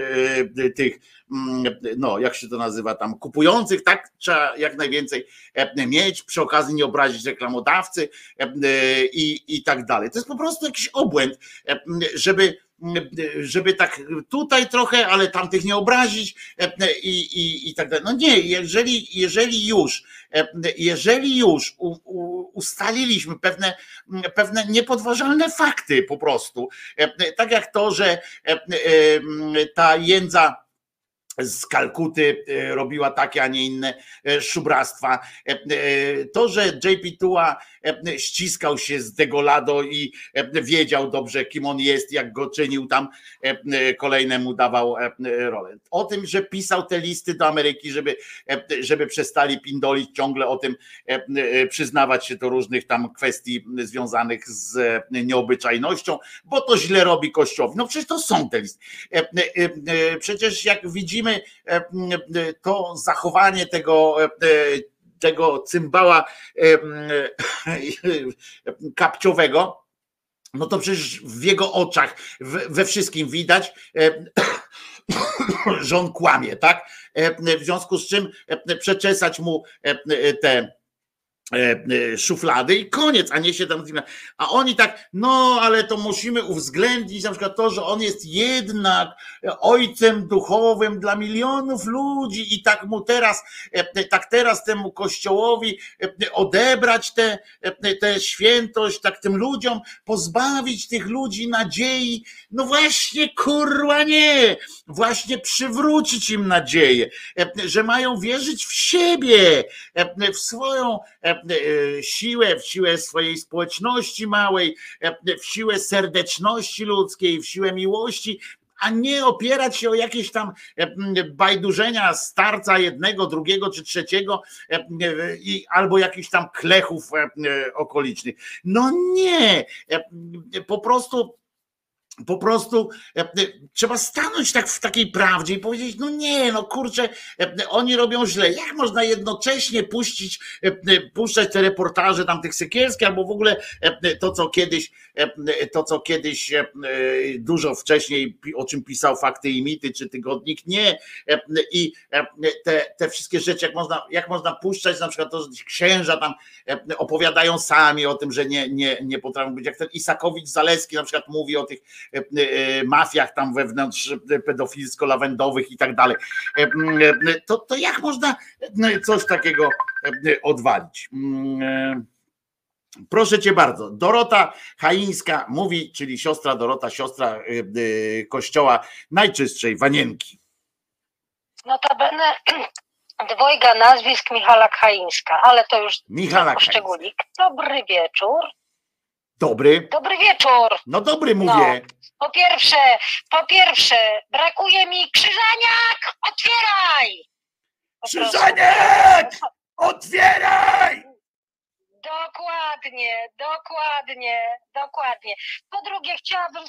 tych, mm, no jak się to nazywa tam, kupujących, tak trzeba jak najwięcej mieć, przy okazji nie obrazić reklamodawcy i, i tak dalej. To jest po prostu jakiś obłęd, żeby żeby tak tutaj trochę, ale tamtych nie obrazić i, i, i tak dalej. No nie, jeżeli, jeżeli już, jeżeli już u, u, ustaliliśmy pewne, pewne niepodważalne fakty po prostu, tak jak to, że ta jędza z Kalkuty e, robiła takie, a nie inne e, szubrastwa. E, to, że JP Tua ściskał się z Degolado i wiedział dobrze, kim on jest, jak go czynił tam, kolejnemu dawał rolę. O tym, że pisał te listy do Ameryki, żeby, żeby przestali pindolić ciągle o tym, przyznawać się do różnych tam kwestii związanych z nieobyczajnością, bo to źle robi Kościołowi. No przecież to są te listy. Przecież jak widzimy, widzimy e, e, to zachowanie tego e, tego cymbała kapciowego, no to przecież w jego oczach, we wszystkim widać, *coughs* że on kłamie, tak? W związku z czym przeczesać mu te szuflady i koniec, a nie się tam. A oni tak, no ale to musimy uwzględnić na przykład to, że on jest jednak ojcem duchowym dla milionów ludzi i tak mu teraz, e, tak teraz temu kościołowi odebrać tę te, te świętość, tak tym ludziom pozbawić tych ludzi nadziei. No właśnie, kurwa nie, właśnie przywrócić im nadzieję, że mają wierzyć w siebie, w swoją E, siłę, w siłę swojej społeczności małej, e, w siłę serdeczności ludzkiej, w siłę miłości, a nie opierać się o jakieś tam e, bajdurzenia starca jednego, drugiego czy trzeciego albo jakichś tam klechów okolicznych. No nie, po prostu po prostu e, e, trzeba stanąć tak w takiej prawdzie i powiedzieć, no nie, no kurczę, e, oni robią źle. Jak można jednocześnie puścić, puszczać te reportaże tam tych Sekielskich, albo w ogóle to, co kiedyś, to, co kiedyś dużo wcześniej, o czym pisał Fakty i Mity, czy Tygodnik, nie. I te, te wszystkie rzeczy, jak można, jak można puszczać, na przykład to, że księża tam opowiadają sami o tym, że nie, nie, nie potrafią być, jak ten Isakowicz-Zaleski na przykład mówi o tych mafiach tam wewnątrz pedofilsko-lawendowych i tak dalej. E, to, to jak można coś takiego odwalić? Proszę cię bardzo. Dorota Haińska mówi, czyli siostra Dorota, siostra kościoła najczystszej wanienki. Notabene *clears throat* dwojga nazwisk Michala Haińska, ale to już Michala poszczególnik. Dobry wieczór. Dobry. Dobry wieczór. No dobry mówię. No. Po pierwsze, po pierwsze, brakuje mi krzyżaniak, otwieraj! Krzyżaniak! Otwieraj! Dokładnie, dokładnie, dokładnie. Po drugie, chciałabym,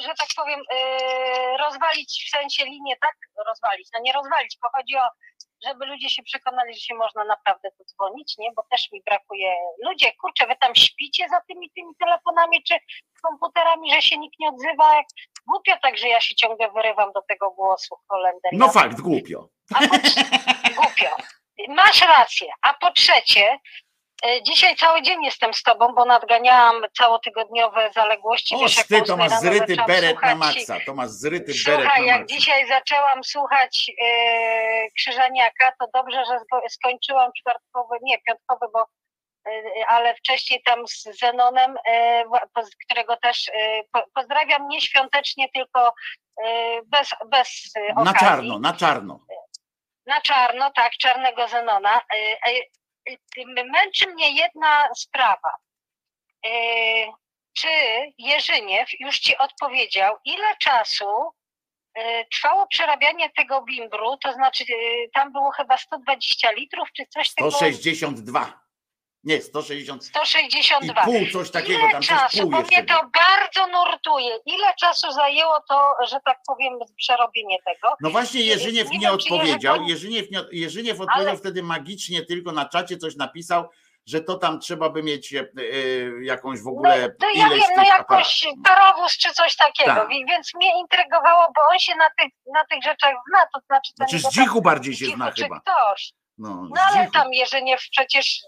że tak powiem, y, rozwalić w sensie linię, tak? Rozwalić, no nie rozwalić, bo chodzi o żeby ludzie się przekonali, że się można naprawdę tu dzwonić, nie? Bo też mi brakuje. Ludzie, kurczę, wy tam śpicie za tymi tymi telefonami czy komputerami, że się nikt nie odzywa. Głupio tak, że ja się ciągle wyrywam do tego głosu Holender. No fakt, głupio. Po... *laughs* głupio. Masz rację. A po trzecie, dzisiaj cały dzień jestem z tobą, bo nadganiałam całotygodniowe zaległości. O, Wiesz, ty to masz zryty beret na maksa, to masz zryty Słuchaj, beret na jak maksa. dzisiaj zaczęłam słuchać yy, Krzyżaniaka, to dobrze, że skończyłam czwartkowy, nie, piątkowy, bo yy, ale wcześniej tam z Zenonem, którego też pozdrawiam nie świątecznie, tylko bez, bez okazji. Na czarno, na czarno. Na czarno, tak, czarnego Zenona męczy mnie jedna sprawa. E, czy Jerzyniew już ci odpowiedział, ile czasu trwało przerabianie tego bimbru, to znaczy tam było chyba 120 litrów, czy coś 162. Tego... Nie, 160. 162. I pół, coś takiego Ile tam. czasu, pół bo mnie to bardzo nurtuje. Ile czasu zajęło to, że tak powiem, przerobienie tego? No właśnie Jerzyniew nie, nie odpowiedział. Jerzy... Jerzyniew, nie, Jerzyniew odpowiedział Ale... wtedy magicznie, tylko na czacie coś napisał, że to tam trzeba by mieć e, jakąś w ogóle. No, to ja wiem, no jakoś parowóz czy coś takiego, tak. więc mnie intrygowało, bo on się na tych, na tych rzeczach zna, to znaczy. To znaczy z dzichu bardziej się zna chyba. Ktoś. No, no ale tam Jerzyniew przecież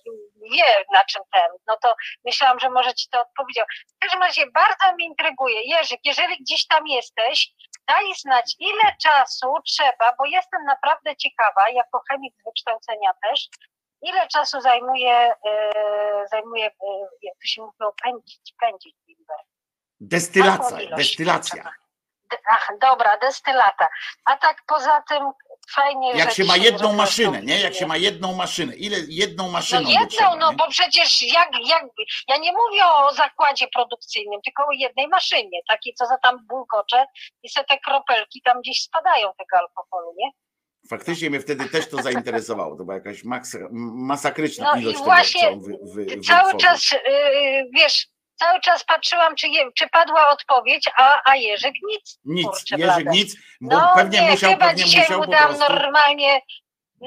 wie na czym ten, no to myślałam, że może ci to odpowiedział. W każdym razie bardzo mnie intryguje. Jerzyk, jeżeli gdzieś tam jesteś, daj znać ile czasu trzeba, bo jestem naprawdę ciekawa, jako chemik z wykształcenia też, ile czasu zajmuje, yy, zajmuje yy, jak to się mówi, pędzić, pędzić bimber. Destylacja, destylacja. Ach, dobra, destylata. A tak poza tym fajnie. Jak się ma jedną maszynę, nie? Jak się ma jedną maszynę. Ile jedną maszyną? No jedną, trzeba, no bo przecież jak, jak, ja nie mówię o zakładzie produkcyjnym, tylko o jednej maszynie, takiej, co za tam bulgocze i se te kropelki tam gdzieś spadają tego alkoholu, nie? Faktycznie mnie wtedy też to zainteresowało. To była jakaś masakryczna no ilość i właśnie tego, on wy, wy, cały czas, yy, wiesz, cały czas patrzyłam, czy, je, czy padła odpowiedź, a, a Jerzyk nic. Nic, kurczę, Jerzyk nic, bo no pewnie nie, musiał, chyba pewnie dzisiaj musiał mu dam normalnie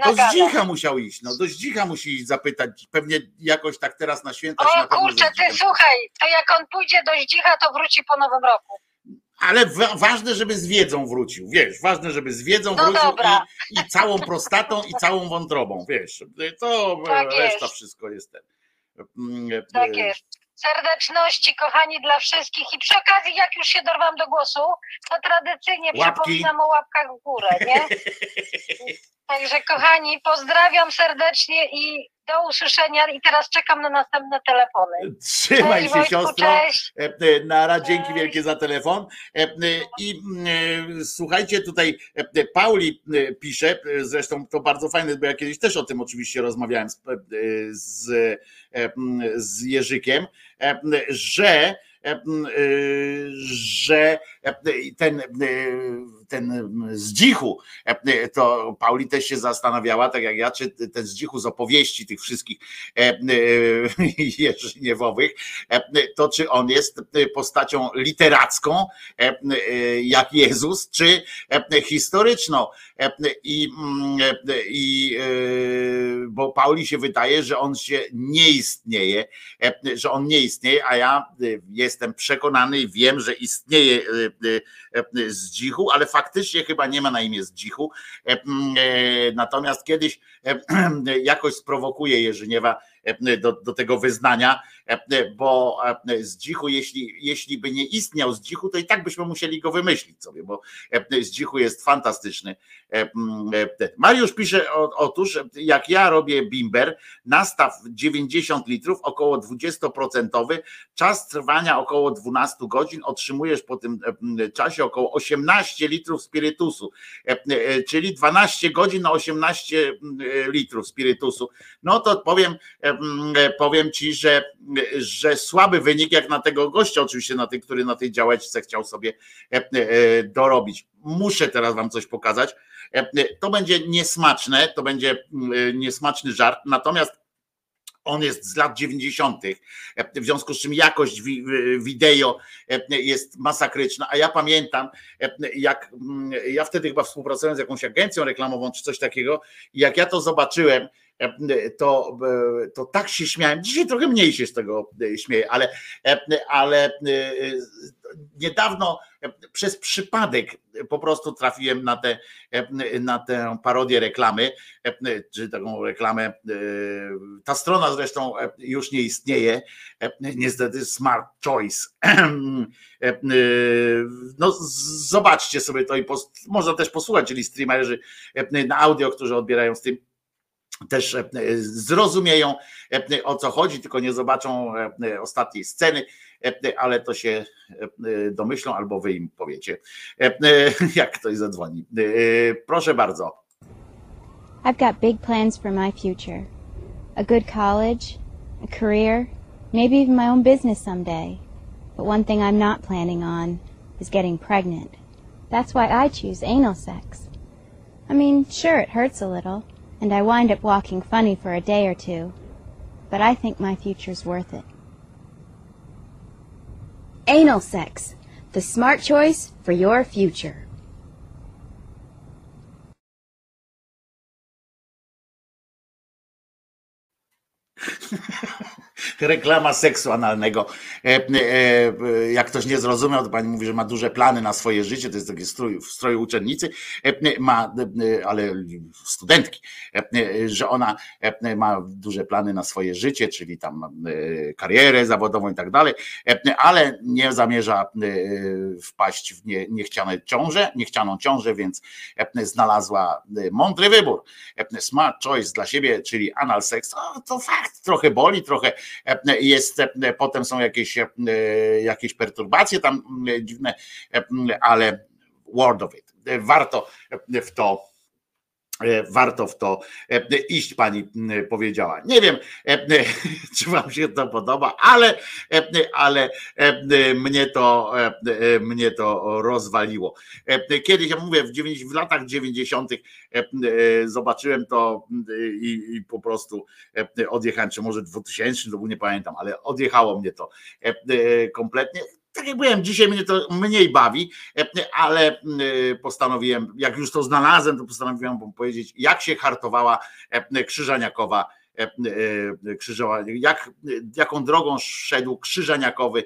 do Zdzicha musiał iść, no do Zdzicha musi iść zapytać, pewnie jakoś tak teraz na święta O kurczę, ty słuchaj, to jak on pójdzie do Zdzicha, to wróci po nowym roku. Ale ważne, żeby z wiedzą wrócił, wiesz, ważne, żeby z wiedzą no wrócił i, i, całą prostatą i całą wątrobą, wiesz, to tak reszta jest. wszystko jest ten. Mm, tak e, jest. Serdeczności, kochani, dla wszystkich. I przy okazji, jak już się dorwam do głosu, to tradycyjnie Łapki. przypominam o łapkach w górę, nie? *laughs* Także, kochani, pozdrawiam serdecznie i do usłyszenia. I teraz czekam na następne telefony. Trzymaj cześć, się, Wojtku, siostro. Cześć. E, e, Nara, dzięki wielkie za telefon. E, I słuchajcie, tutaj Pauli pisze, zresztą to bardzo fajne, bo ja kiedyś też o tym oczywiście rozmawiałem z, z, z Jerzykiem, że że ten ten zdzichu, to Pauli też się zastanawiała, tak jak ja, czy ten zdzichu z opowieści tych wszystkich *laughs* Jerzyniewowych, to czy on jest postacią literacką, jak Jezus, czy historyczną. I, i bo Pauli się wydaje, że on się nie istnieje, że on nie istnieje, a ja jestem przekonany i wiem, że istnieje Zdzichu, ale faktycznie chyba nie ma na imię Zdzichu. Natomiast kiedyś *clears throat* jakoś sprowokuje Jerzyniewa do, do tego wyznania, bo Zdzichu, jeśli, jeśli by nie istniał Zdzichu, to i tak byśmy musieli go wymyślić sobie, bo Zdzichu jest fantastyczny. Mariusz pisze, otóż jak ja robię bimber, nastaw 90 litrów, około 20%, czas trwania około 12 godzin, otrzymujesz po tym czasie około 18 litrów spirytusu, czyli 12 godzin na 18 litrów spirytusu. No to powiem, powiem ci, że, że słaby wynik jak na tego gościa, oczywiście na tej, który na tej działeczce chciał sobie dorobić. Muszę teraz wam coś pokazać. To będzie niesmaczne, to będzie niesmaczny żart, natomiast on jest z lat 90., w związku z czym jakość wideo jest masakryczna. A ja pamiętam, jak ja wtedy chyba współpracowałem z jakąś agencją reklamową czy coś takiego, jak ja to zobaczyłem, to, to tak się śmiałem. Dzisiaj trochę mniej się z tego śmieję, ale, ale niedawno przez przypadek po prostu trafiłem na tę, na tę parodię reklamy, czy taką reklamę. Ta strona zresztą już nie istnieje, niestety Smart Choice. *clears throat* No, zobaczcie sobie to i można też posłuchać, czyli streamerzy na audio, którzy odbierają stream też e, zrozumieją e, o co chodzi, tylko nie zobaczą e, ostatniej sceny, ale to się domyślą albo wy im powiecie, *laughs* jak ktoś zadzwoni. Proszę bardzo. I've got big plans for my future. A good college, a career, maybe even my own business someday. But one thing I'm not planning on is getting pregnant. That's why I choose anal sex. I mean, sure, it hurts a little and I wind up walking funny for a day or two, but I think my future's worth it. Anal sex, the smart choice for your future. *laughs* reklama seksu analnego. E, e, jak ktoś nie zrozumiał, to pani mówi, że ma duże plany na swoje życie, to jest taki strój, w stroju uczennicy, e, ma, ale studentki, że ona ma duże plany na swoje życie, czyli tam karierę zawodową i tak dalej, ale nie zamierza wpaść w nie, niechciane ciąże, niechcianą ciążę, więc znalazła mądry wybór. Smart choice dla siebie, czyli anal to, to fakt, trochę boli, trochę jest, potem są jakieś, jakieś perturbacje tam dziwne, ale word of it. Warto w to warto w to iść, pani powiedziała. Nie wiem, *laughs* czy wam się to podoba, ale, ale mnie to, mnie to rozwaliło. Kiedyś, ja mówię, w, 9, w latach 90. zobaczyłem to i, i po prostu odjechałem, czy może 2000, to nie pamiętam, ale odjechało mnie to kompletnie tak jak byłem, dzisiaj mnie to mniej bawi, ale postanowiłem, jak już to znalazłem, to postanowiłem powiedzieć, jak się hartowała Krzyżaniakowa krzyżowa, jak, jaką drogą szedł krzyżaniakowy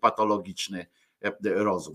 patologiczny rozum.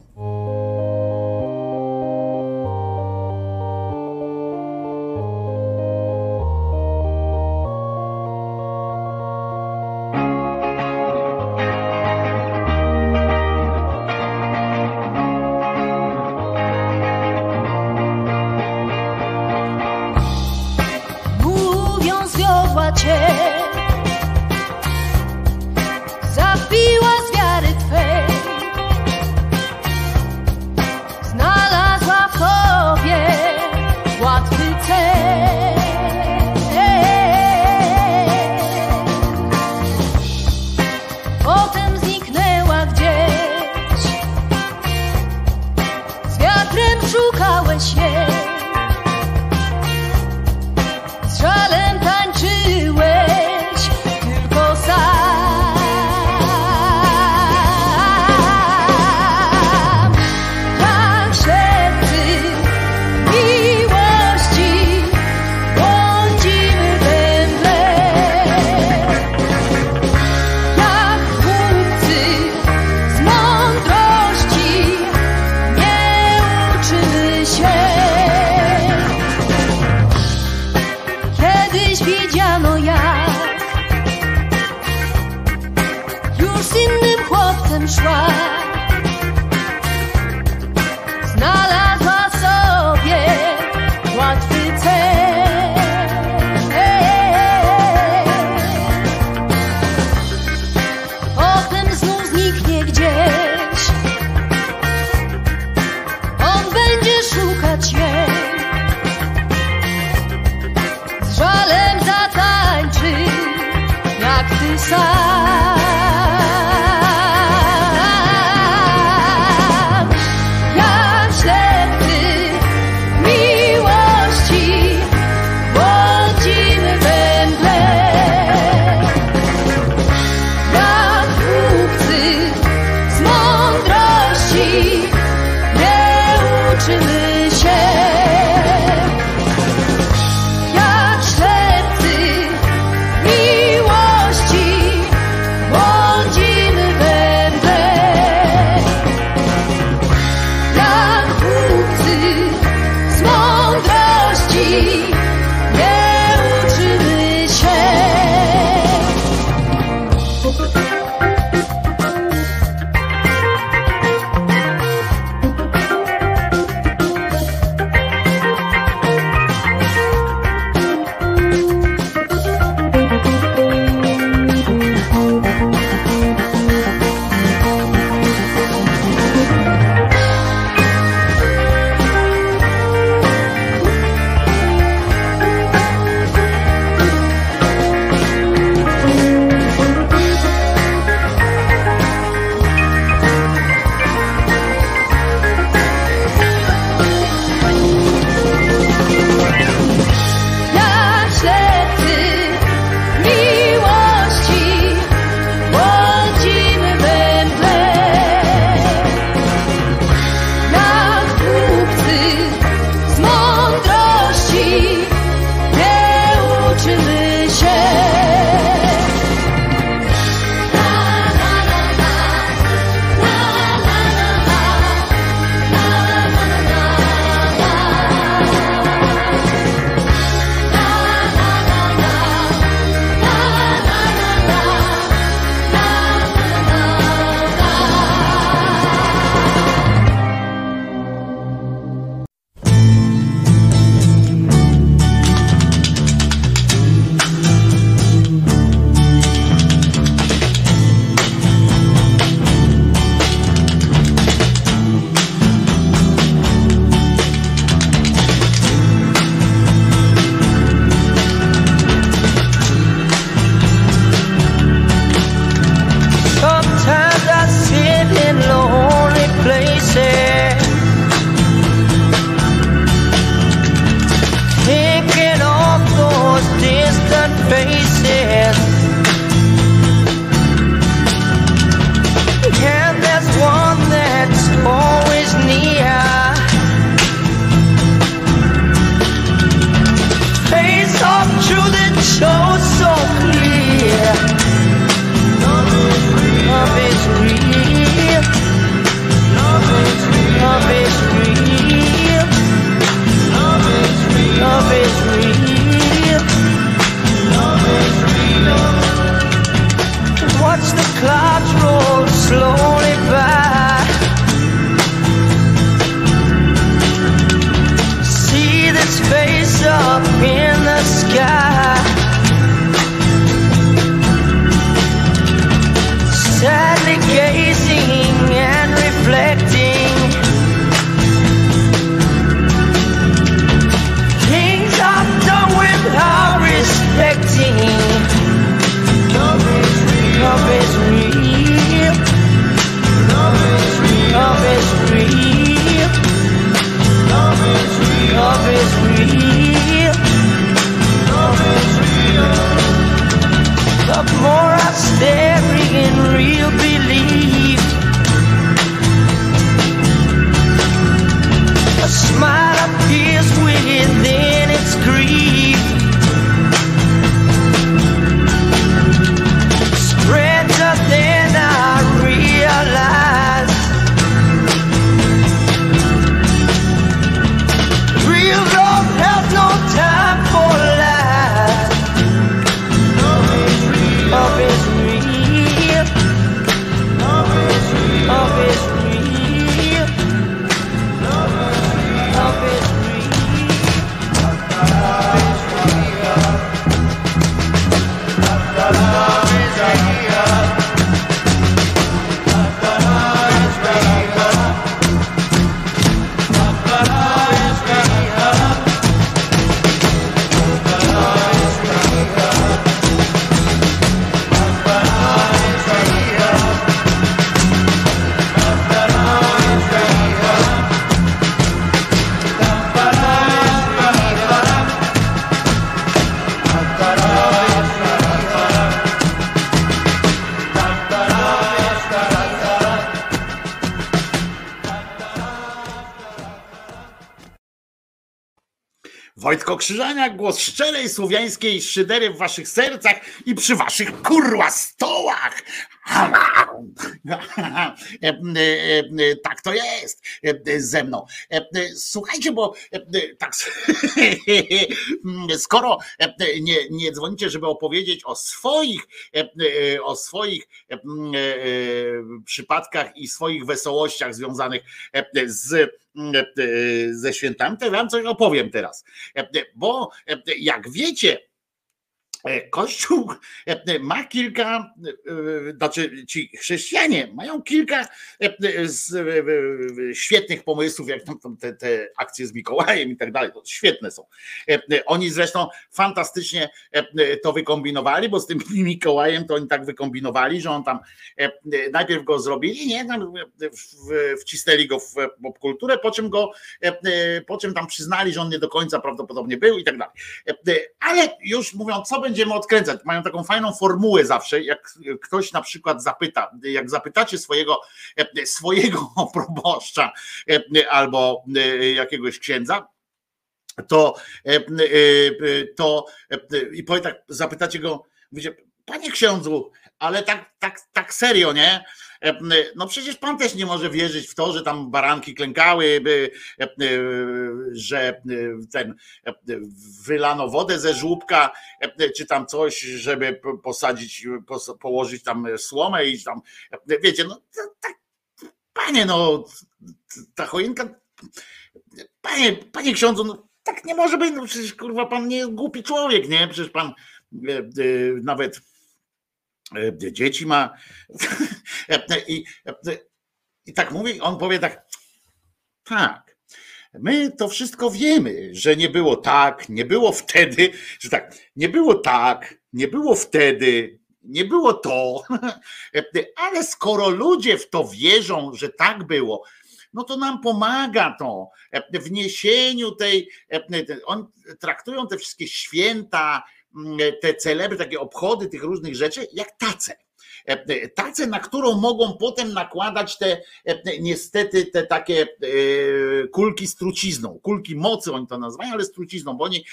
Wojtko Krzyżaniak, głos szczerej słowiańskiej szydery w waszych sercach i przy waszych kurwa stołach. Tak to jest ze mną. Słuchajcie, bo tak *laughs* skoro nie, nie dzwonicie, żeby opowiedzieć o swoich, o swoich przypadkach i swoich wesołościach związanych z ze świętami, to wam coś opowiem teraz. Bo jak wiecie, E, Kościół e, ma kilka, e, znaczy ci chrześcijanie mają kilka świetnych pomysłów, jak tam te, te akcje z Mikołajem i tak dalej, to świetne są. Oni zresztą fantastycznie to wykombinowali, bo z tym *laughs* Mikołajem to oni tak wykombinowali, że on tam najpierw go zrobili, nie, wcisnęli go w popkulturę, po czym go, po czym tam przyznali, że on nie do końca prawdopodobnie był i tak dalej. Ale już mówią, co będzie będziemy odkręcać. Mają taką fajną formułę zawsze, jak ktoś na przykład zapyta, jak zapytacie swojego, swojego *laughs* proboszcza albo jakiegoś księdza, to, to i powie tak, zapytacie go, mówicie, panie księdzu, ale tak, tak, tak serio, nie? E, no przecież pan też nie może wierzyć w to, że tam baranki klękały, e, że ten wylano wodę ze żłóbka, czy tam coś, żeby posadzić, położyć tam słomę i tam, wiecie, no tak, panie, no ta choinka, panie, panie ksiądzu, no tak nie może być, no przecież kurwa pan nie jest głupi człowiek, nie? Przecież pan e, nawet E, dzieci ma. *laughs* I, I tak mówi, on powie tak, tak, my to wszystko wiemy, że nie było tak, nie było wtedy, że tak, nie było tak, nie było wtedy, nie było to, *laughs* ale skoro ludzie w to wierzą, że tak było, no to nam pomaga to w niesieniu tej, on traktują te wszystkie święta, te celebry, takie obchody tych różnych rzeczy, jak tace. E, tace, na którą mogą potem nakładać te e, niestety te takie e, kulki z trucizną, kulki mocy oni to nazywają, ale z trucizną, bo oni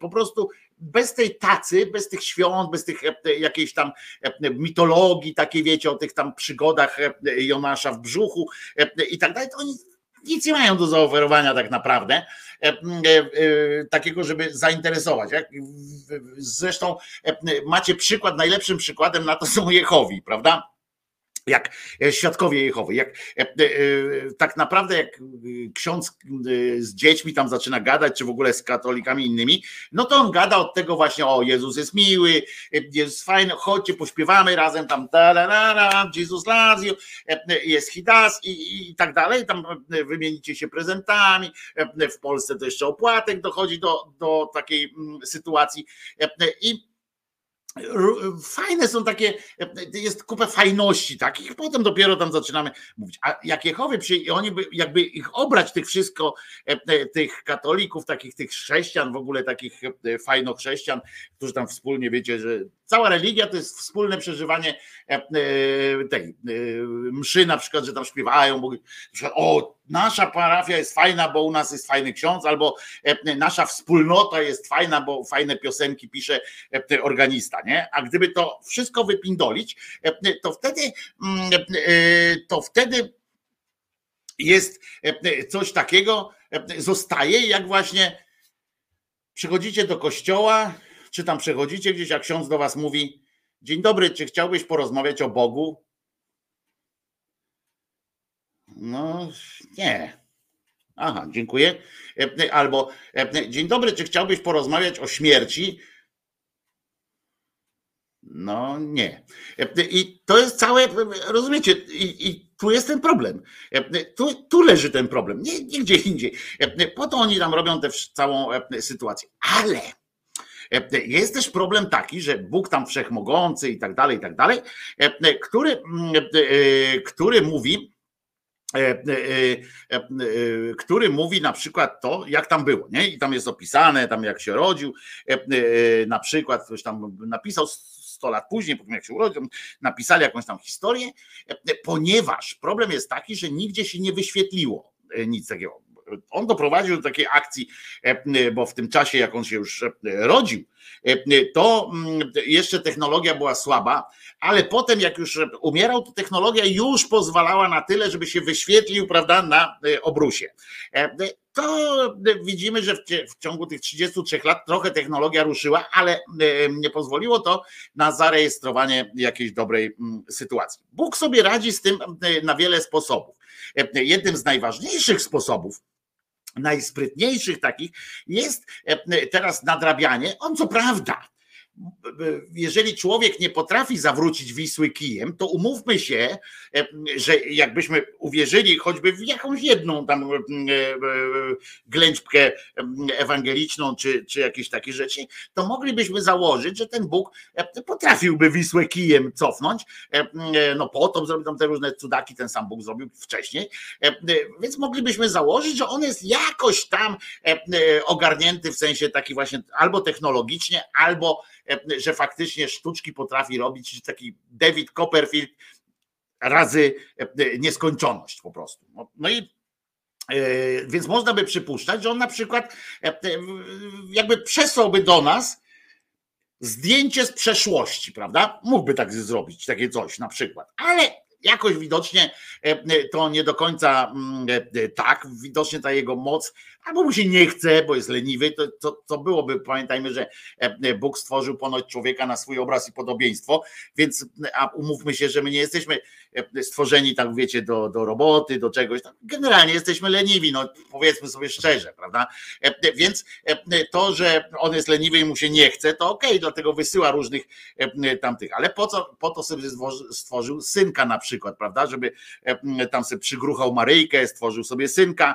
po prostu bez tej tacy, bez tych świąt, bez tych jakiejś tam mitologii, takiej wiecie, o tych tam przygodach Jonasza w brzuchu i tak dalej, to oni nic nie mają do zaoferowania tak naprawdę, e, e, e, takiego, żeby zainteresować. Zresztą macie przykład, najlepszym przykładem na to są *laughs* Jehowi, prawda? Jak e, świadkowie Jehowy, jak e, e, tak naprawdę jak ksiądz z dziećmi tam zaczyna gadać, czy w ogóle z katolikami innymi, no to on gada od tego właśnie, o Jezus jest miły, jest fajny, chodźcie, pośpiewamy razem tam, da Jezus loves jest hidas i, i tak dalej, tam wymienicie się prezentami, w Polsce to jeszcze opłatek dochodzi do, do takiej mm, sytuacji i fajne są takie, jest kupę fajności takich, potem dopiero tam zaczynamy mówić. A jak przyjęli, oni by, jakby ich obrać tych wszystko, e, tych katolików, takich tych chrześcijan, w ogóle takich e, fajno chrześcijan, którzy tam wspólnie wiecie, że cała religia to jest wspólne przeżywanie e, tej mszy na przykład, że tam śpiewają, że o, nasza parafia jest fajna, bo u nas jest fajny ksiądz, albo nasza wspólnota jest fajna, bo fajne piosenki pisze organista, nie? A gdyby to wszystko wypindolić, to wtedy mm, to wtedy jest coś takiego, zostaje jak właśnie przychodzicie do kościoła, czy tam przechodzicie gdzieś, a ksiądz do was mówi: Dzień dobry, czy chciałbyś porozmawiać o Bogu? No, nie. Aha, dziękuję. Albo dzień dobry, czy chciałbyś porozmawiać o śmierci? No nie. I to jest całe, rozumiecie, i, i tu jest ten problem. Tu, tu leży ten problem, nie, nie gdzie indziej. Po to oni tam robią tę całą sytuację. Ale jest też problem taki, że Bóg tam wszechmogący i tak dalej, i tak dalej, który, który mówi, który mówi na przykład to, jak tam było, nie? I tam jest opisane, tam jak się rodził, na przykład ktoś tam napisał 100 lat później, po tym jak się urodził, napisali jakąś tam historię, ponieważ problem jest taki, że nigdzie się nie wyświetliło nic takiego On doprowadził do takiej akcji, bo w tym czasie, jak on się już rodził, to mm, jeszcze technologia była słaba, ale potem jak już umierał, to technologia już pozwalała na tyle, żeby się wyświetlił, prawda, na obrusie to widzimy, że w, ciągu tych 33 lat trochę technologia ruszyła, ale nie pozwoliło to na zarejestrowanie jakiejś dobrej sytuacji. Bóg sobie radzi z tym na wiele sposobów. Jednym z najważniejszych sposobów, najsprytniejszych takich jest teraz nadrabianie. On co prawda jeżeli człowiek nie potrafi zawrócić Wisły kijem, to umówmy się, e, że jakbyśmy uwierzyli choćby w jakąś jedną tam e, e, ględźbkę ewangeliczną, czy, czy jakieś takie rzeczy, to moglibyśmy założyć, że ten Bóg potrafiłby Wisłę kijem cofnąć. No potem zrobił tam te różne cudaki, ten sam Bóg zrobił wcześniej, więc moglibyśmy założyć, że on jest jakoś tam ogarnięty w sensie taki właśnie albo technologicznie, albo że faktycznie sztuczki potrafi robić taki David Copperfield razy e, nieskończoność po prostu. No, no i e, więc można by przypuszczać, że on na przykład jakby przesłałby do nas zdjęcie z przeszłości, prawda? Mógłby tak zrobić, takie coś na przykład. Ale jakoś widocznie to nie do końca mm, tak, widocznie ta jego moc albo mu się nie chce, bo jest leniwy, to, to, to byłoby, pamiętajmy, że e, Bóg stworzył ponoć człowieka na swój obraz i podobieństwo, więc a umówmy się, że my nie jesteśmy e, stworzeni tak, wiecie, do, do roboty, do czegoś, generalnie jesteśmy leniwi, no powiedzmy sobie szczerze, prawda, e, więc to, że on jest leniwy i mu się nie chce, to okej, okay, dlatego wysyła różnych tamtych, ale po co, po to sobie stworzył synka na przykład, prawda, żeby tam sobie przygruchał Maryjkę, stworzył sobie synka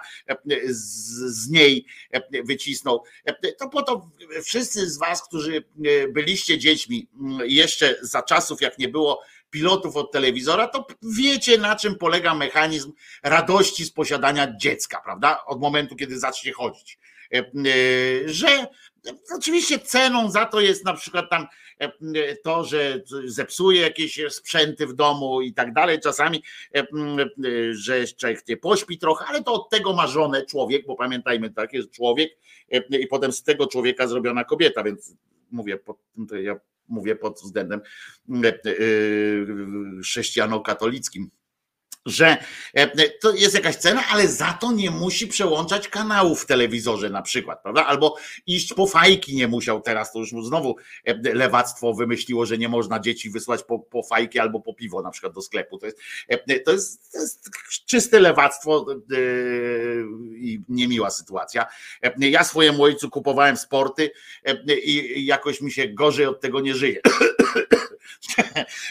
z z niej e, wycisnął. E, to po to wszyscy z Was, którzy e, byliście dziećmi mm, jeszcze za czasów, jak nie było pilotów od telewizora, to wiecie, na czym polega mechanizm radości z posiadania dziecka, prawda? Od momentu, kiedy zacznie chodzić. Że Oczywiście ceną za to jest na przykład tam to, że zepsuje jakieś sprzęty w domu i tak dalej. Czasami, e, że nie pośpi trochę, ale to od tego ma żonę człowiek, bo pamiętajmy, tak jest człowiek e, i potem z tego człowieka zrobiona kobieta, więc mówię, ja mówię pod względem chrześcijano-katolickim że e, to jest jakaś cena, ale za to nie musi przełączać kanałów w telewizorze na przykład, prawda? Albo iść po fajki nie musiał teraz, to już mu znowu e, lewactwo wymyśliło, że nie można dzieci wysłać po, po fajki albo po piwo na przykład do sklepu. To jest, e, to jest, to jest czyste lewactwo i niemiła sytuacja. Ja swojemu ojcu kupowałem sporty i jakoś mi się gorzej od tego nie żyje.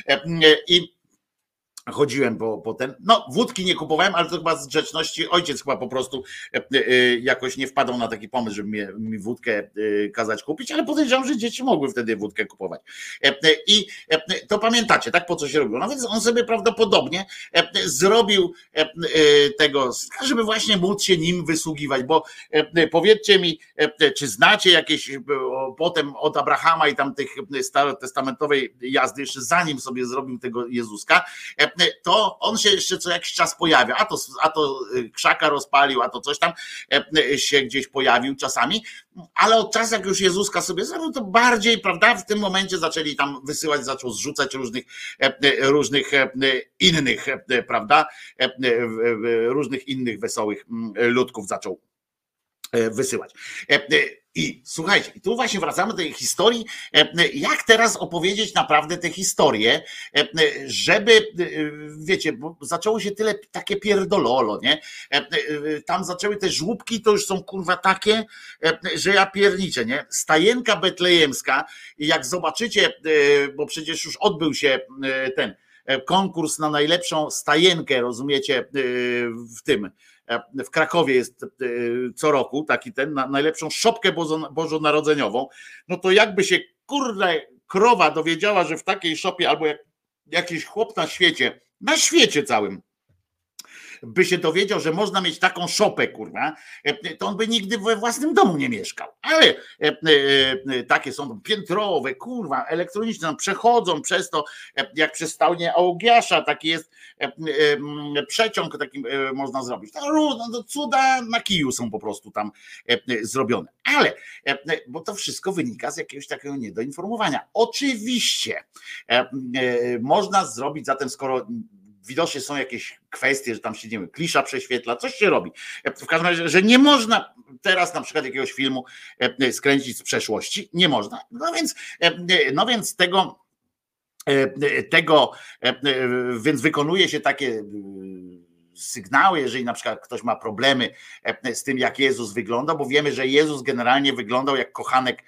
*coughs* I chodziłem po, po ten, no wódki nie kupowałem, ale to chyba z grzeczności ojciec chyba po prostu e, e, jakoś nie wpadał na taki pomysł, żeby mi, mi wódkę e, kazać kupić, ale podejrzewam, że dzieci mogły wtedy wódkę kupować. I to pamiętacie, tak po co się robiło? No więc on sobie prawdopodobnie zrobił tego, żeby właśnie móc się nim wysługiwać, bo powiedzcie mi, czy znacie jakieś potem od Abrahama i tam tych starotestamentowej jazdy, jeszcze zanim sobie zrobił tego Jezuska, to on się jeszcze co jakiś czas pojawia, a to, a to y, krzaka rozpalił, a to coś tam e, się gdzieś pojawił czasami, ale od czasu jak już Jezuska sobie zrobił, to bardziej, prawda, w tym momencie zaczęli tam wysyłać, zaczął zrzucać różnych, e, e, różnych innych, prawda, różnych innych wesołych ludków zaczął wysyłać. I słuchajcie, i tu właśnie wracamy do tej historii, e, jak teraz opowiedzieć naprawdę tę historię, e, żeby, e, wiecie, bo zaczęło się tyle takie pierdololo, nie? Tam zaczęły te żłóbki, to już są kurwa takie, że ja pierniczę, nie? Stajenka betlejemska, jak zobaczycie, bo przecież już odbył się ten konkurs na najlepszą stajenkę, rozumiecie, w tym, E, w Krakowie jest e, co roku taki ten, na najlepszą szopkę bożonarodzeniową, no to jakby się kurde krowa dowiedziała, że w takiej szopie albo jak, jakiś chłop na świecie, na świecie całym, by się dowiedział, że można mieć taką szopę, kurwa, to on by nigdy we własnym domu nie mieszkał. Ale takie są piętrowe, kurwa, elektroniczne, no, przechodzą przez to, jak przez stałnie Augiasza, taki jest przeciąg, taki można zrobić. No, cuda na kiju są po prostu tam zrobione. Ale, bo to wszystko wynika z jakiegoś takiego niedoinformowania. Oczywiście można zrobić zatem, skoro widocznie są jakieś kwestie, że tam się, nie wiem, klisza prześwietla, coś się robi. W każdym razie, że nie można teraz na przykład jakiegoś filmu e, skręcić z przeszłości, nie można. No więc, e, no więc tego, e, tego, więc wykonuje się takie sygnały, jeżeli na przykład ktoś ma problemy z tym, jak Jezus wygląda, bo wiemy, że Jezus generalnie wyglądał jak kochanek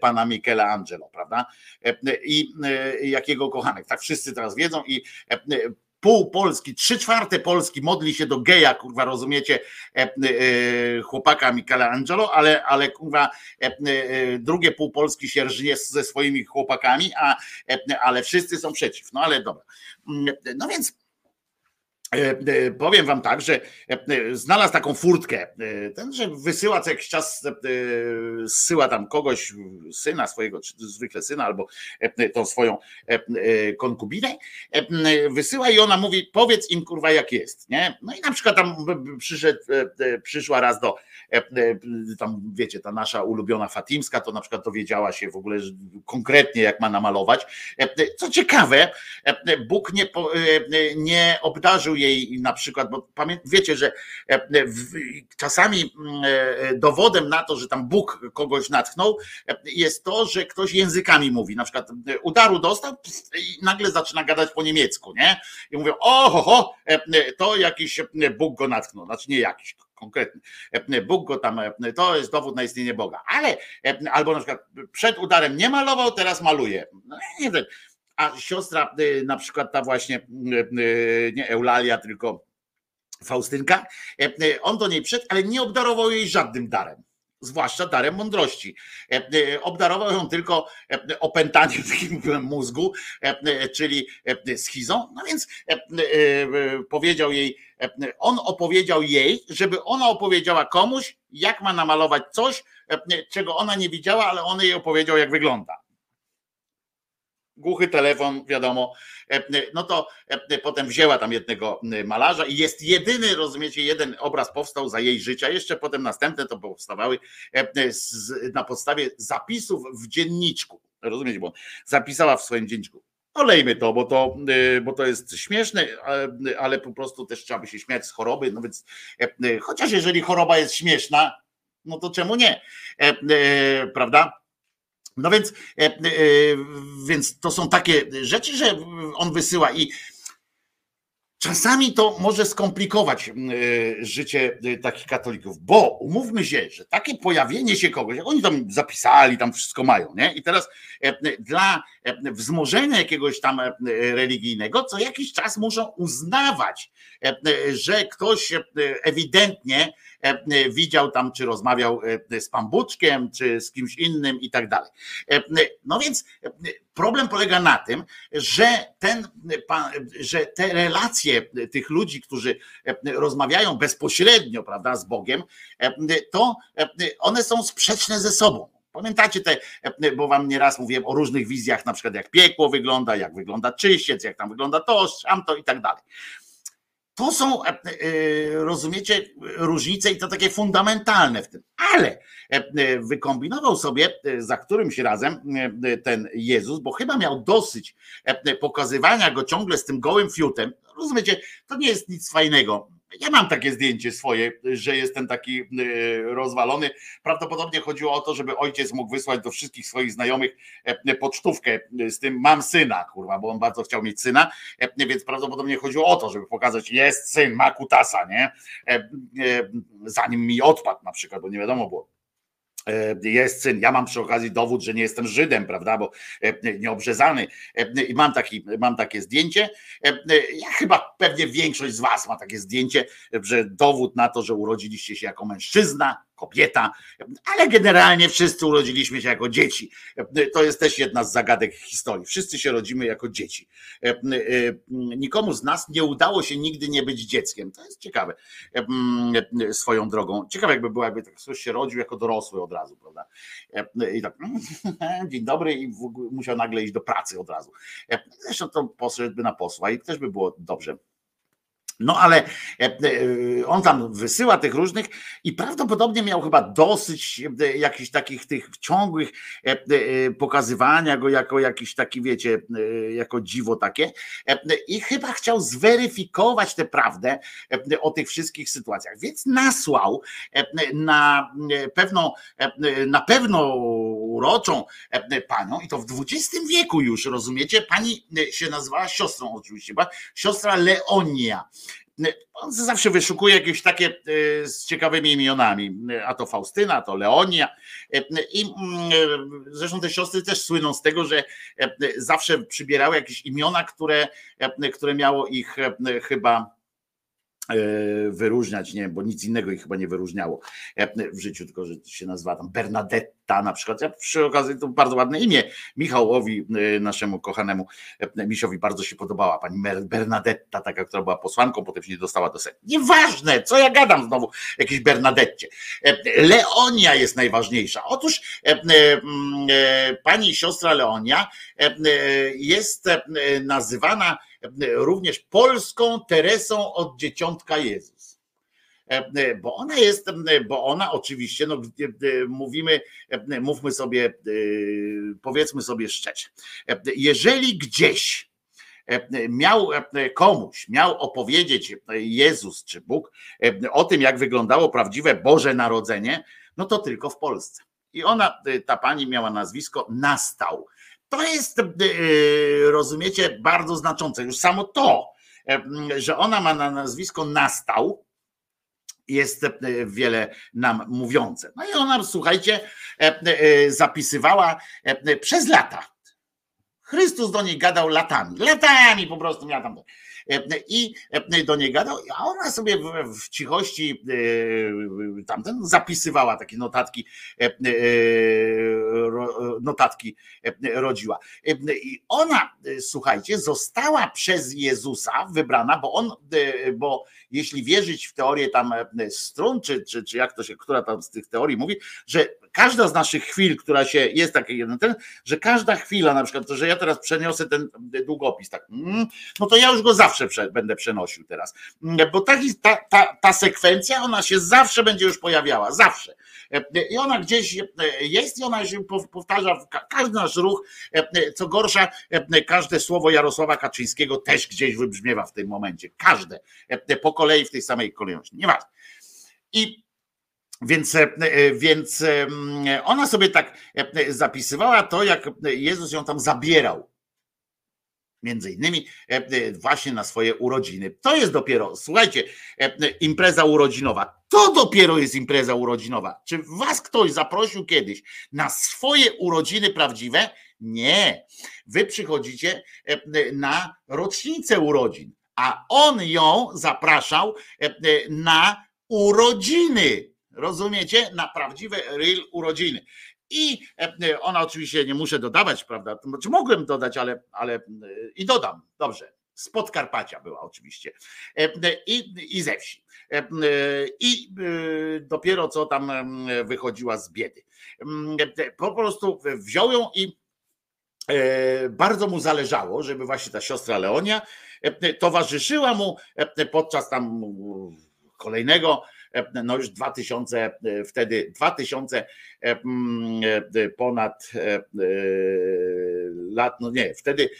pana Michelangelo, prawda? I jakiego kochanek. Tak wszyscy teraz wiedzą i pół Polski, trzy czwarte Polski modli się do geja, kurwa, rozumiecie, e, e, chłopaka Michelangelo, ale, ale kurwa, e, drugie pół Polski się rżnie ze swoimi chłopakami, a, ale wszyscy są przeciw. No ale dobra. Mm, no więc powiem wam tak, że e, znalazł taką furtkę, ten, że wysyła co jakiś czas, zsyła tam kogoś, syna swojego, czy zwykle syna, albo tą swoją konkubinę, wysyła i ona mówi, powiedz im kurwa jak jest, nie? No i na przykład tam przyszedł, przyszła raz do, tam wiecie, ta nasza ulubiona Fatimska, to na przykład dowiedziała się w ogóle konkretnie jak ma namalować. Co ciekawe, Bóg nie, nie obdarzył jej na przykład, bo wiecie, że e, czasami mm, e, dowodem na to, że tam Bóg kogoś natchnął, e, jest to, że ktoś językami mówi. Na przykład udaru dostał i nagle zaczyna gadać po niemiecku, nie? I mówią, o, ho, ho, to jakiś Bóg go natchnął, znaczy nie jakiś, konkretny. Bóg go tam, to jest dowód na istnienie Boga. Ale albo na przykład przed udarem nie malował, teraz maluje. No, nie wiem a siostra y, na przykład ta właśnie, y, y, nie Eulalia, tylko Faustynka, on do niej przyszedł, ale nie obdarował jej żadnym darem zwłaszcza darem mądrości. Obdarował ją tylko opętaniem mózgu, czyli schizą. No więc powiedział jej, on opowiedział jej, żeby ona opowiedziała komuś, jak ma namalować coś, czego ona nie widziała, ale on jej opowiedział, jak wygląda głuchy telefon, wiadomo, e, no to e, potem wzięła tam jednego malarza i jest jedyny, rozumiecie, jeden obraz powstał za jej życia, jeszcze potem następne to powstawały e, na podstawie zapisów w dzienniczku, rozumiecie, bo zapisała w swoim dzienniczku. Olejmy to, bo to, bo to jest śmieszne, ale po prostu też trzeba by się śmiać z choroby, no więc chociaż jeżeli choroba jest śmieszna, no to czemu nie, prawda? No więc, e, e, więc to są takie rzeczy, że on wysyła i czasami to może skomplikować e, życie takich katolików, bo umówmy się, że takie pojawienie się kogoś, oni tam zapisali, tam wszystko mają, nie? I teraz dla wzmożenia jakiegoś tam religijnego, co jakiś czas muszą uznawać, że ktoś ewidentnie widział tam, czy rozmawiał e, z Pambuczkiem, czy z kimś innym i tak dalej. No więc problem polega na tym, że, ten, że te relacje tych ludzi, którzy rozmawiają bezpośrednio prawda, z Bogiem, to one są sprzeczne ze sobą. Pamiętacie te, bo wam nieraz mówiłem o różnych wizjach, na przykład jak piekło wygląda, jak wygląda czyściec, jak tam wygląda to, to i tak dalej. To są, e, e, rozumiecie, różnice i to takie fundamentalne w tym. Ale e, wykombinował sobie za którymś razem ten Jezus, bo chyba miał dosyć pokazywania go ciągle z tym gołym fiutem. Rozumiecie, to nie jest nic fajnego ja mam takie zdjęcie swoje, że jestem taki e, rozwalony. Prawdopodobnie chodziło o to, żeby ojciec mógł wysłać do wszystkich swoich znajomych e, pocztówkę z tym mam syna, kurwa, bo on bardzo chciał mieć syna, e, więc prawdopodobnie chodziło o to, żeby pokazać, jest syn, ma kutasa, nie? Zanim mi odpadł na przykład, bo nie wiadomo było E, jest syn. Ja mam przy okazji dowód, że nie jestem Żydem, prawda, bo e, nieobrzezany. E, I mam, taki, mam takie zdjęcie. Ja chyba pewnie większość z Was ma takie zdjęcie, że dowód na to, że urodziliście się jako mężczyzna, kobieta, ale generalnie wszyscy urodziliśmy się jako dzieci. To jest też jedna z zagadek historii. Wszyscy się rodzimy jako dzieci. Nikomu z nas nie udało się nigdy nie być dzieckiem. To jest ciekawe swoją drogą. Ciekawe jakby było, jakby tak ktoś się rodził jako dorosły od razu, prawda? I tak, *laughs* dzień dobry i musiał nagle iść do pracy od razu. Zresztą to poszedłby na posła i też by było dobrze. No ale e, e, on tam wysyła tych różnych i prawdopodobnie miał chyba dosyć e, jakichś takich tych ciągłych pokazywania go jako jakiś taki, wiecie, jako dziwo takie. I chyba chciał zweryfikować tę prawdę o tych wszystkich sytuacjach, więc nasłał na pewną, na pewno uroczą panią i to w XX wieku już, rozumiecie? Pani się nazywała siostrą oczywiście, była siostra Leonia. On zawsze wyszukuje jakieś takie e, z ciekawymi imionami, a to Faustyna, a to Leonia. E, I mm, zresztą te siostry też słyną z tego, że e, zawsze przybierały jakieś imiona, które, które miało ich chyba E, wyróżniać, nie bo nic innego ich chyba nie wyróżniało e, w życiu, tylko że się nazywa tam Bernadetta na przykład. Ja przy okazji to bardzo ładne imię Michałowi, e, naszemu kochanemu Misiowi bardzo się podobała pani Bernadetta, taka, która była posłanką, potem się nie dostała do Sejmu. Nieważne, co ja gadam znowu, jakiejś Bernadetcie. Leonia jest najważniejsza. Otóż pani siostra Leonia jest nazywana również polską Teresą od dzieciątka Jezus. Bo ona jest, bo ona oczywiście, no mówimy, mówmy sobie, powiedzmy sobie szczerze, jeżeli gdzieś miał komuś, miał opowiedzieć Jezus czy Bóg o tym, jak wyglądało prawdziwe Boże Narodzenie, no to tylko w Polsce. I ona, ta pani miała nazwisko Nastał. To jest, e, rozumiecie, bardzo znaczące. Już samo to, e, że ona ma na nazwisko Nastał, jest e, wiele nam mówiące. No i ona, słuchajcie, zapisywała przez lata. Chrystus do niej gadał latami, latami po prostu miała tam i do niej gadał, a ona sobie w, cichości e, tamten zapisywała takie notatki, e, e, notatki rodziła. I ona, słuchajcie, została przez Jezusa wybrana, bo on, bo jeśli wierzyć w teorię tam strun, czy, czy, czy jak to się, która tam z tych teorii mówi, że każda z naszych chwil, która się, jest taki jeden ten, że każda chwila, na przykład, to, że ja teraz przeniosę ten długopis, tak, mm, no to ja już go zawsze prze, będę przenosił teraz, mm, bo ta, ta, ta, sekwencja, ona się zawsze będzie już pojawiała, zawsze. I ona gdzieś jest i ona się powtarza, każdy nasz ruch, co gorsza, każde słowo Jarosława Kaczyńskiego też gdzieś wybrzmiewa w tym momencie, każde, po kolei w tej samej kolejności, nieważne. I więc, e, e, więc e, ona sobie tak zapisywała to, jak Jezus ją tam zabierał. Między innymi właśnie na swoje urodziny. To jest dopiero, słuchajcie, impreza urodzinowa. To dopiero jest impreza urodzinowa. Czy was ktoś zaprosił kiedyś na swoje urodziny prawdziwe? Nie. Wy przychodzicie na rocznicę urodzin, a on ją zapraszał na urodziny Rozumiecie? Na prawdziwe real urodziny. I e, ona oczywiście nie muszę dodawać, prawda? Znaczy mogłem dodać, ale, ale e, i dodam. Dobrze. Z Podkarpacia była oczywiście. E, I, i ze wsi. I dopiero co tam wychodziła z biedy. Po prostu wziął ją i bardzo mu zależało, żeby właśnie ta siostra Leonia towarzyszyła mu podczas tam kolejnego no już 2000, e, wtedy 2000 e, mm, e, ponad lat, no nie, wtedy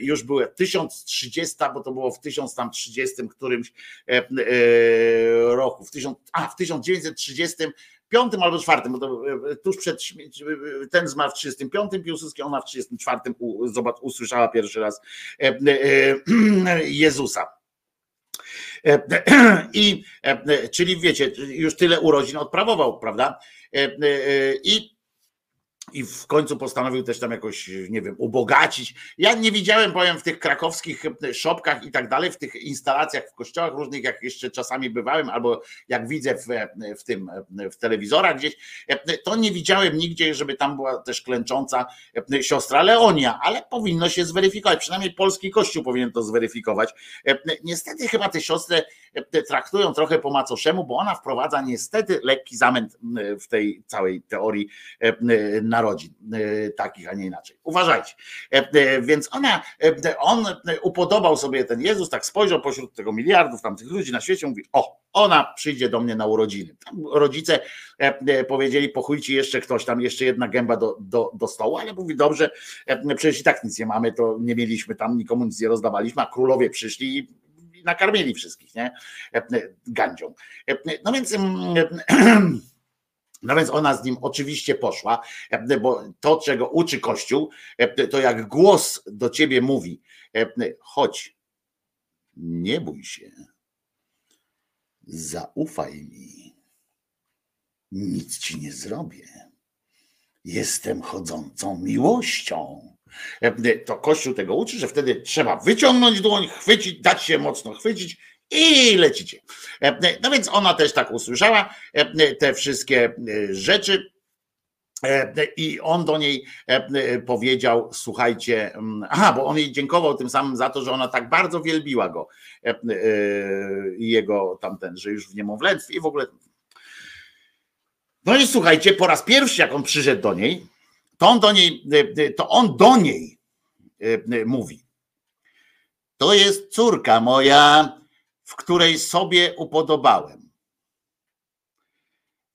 już były 1030, bo to było w 1030 którymś roku, w, 1000, a, w 1930 piątym albo czwartym, bo to tuż przed ten zmarł w 35, Piłsudski, ona w 34 zobacz, usłyszała pierwszy raz *clears throat* Jezusa. E, *clears throat* I, e, czyli wiecie, już tyle urodzin odprawował, prawda? E, I i w końcu postanowił też tam jakoś, nie wiem, ubogacić. Ja nie widziałem, powiem, w tych krakowskich szopkach i tak dalej, w tych instalacjach w kościołach różnych, jak jeszcze czasami bywałem, albo jak widzę w, w tym, w telewizorach gdzieś, to nie widziałem nigdzie, żeby tam była też klęcząca siostra Leonia, ale powinno się zweryfikować, przynajmniej polski kościół powinien to zweryfikować. Niestety chyba te siostry traktują trochę po macoszemu, bo ona wprowadza niestety lekki zamęt w tej całej teorii narodzin takich, a nie inaczej. Uważajcie. Więc ona, on upodobał sobie ten Jezus, tak spojrzał pośród tego miliardów tam tych ludzi na świecie, mówi, o, ona przyjdzie do mnie na urodziny. Tam rodzice powiedzieli, pochujcie jeszcze ktoś tam, jeszcze jedna gęba do, do, do stołu, ale mówi, dobrze, przecież i tak nic nie mamy, to nie mieliśmy tam, nikomu nic nie rozdawaliśmy, a królowie przyszli i nakarmili wszystkich, nie? Gandzią. No więc *clears throat* no więc ona z nim oczywiście poszła, bo to, czego uczy Kościół, to jak głos do ciebie mówi, chodź, nie bój się, zaufaj mi, nic ci nie zrobię. Jestem chodzącą miłością. To Kościół tego uczy, że wtedy trzeba wyciągnąć dłoń, chwycić, dać się mocno chwycić i lecicie. No więc ona też tak usłyszała te wszystkie rzeczy. I on do niej powiedział: Słuchajcie, aha, bo on jej dziękował tym samym za to, że ona tak bardzo wielbiła go jego tamten, że już w niemowlęctwie i w ogóle. No i słuchajcie, po raz pierwszy, jak on przyszedł do niej, to on do niej, to on do niej mówi. To jest córka moja, w której sobie upodobałem.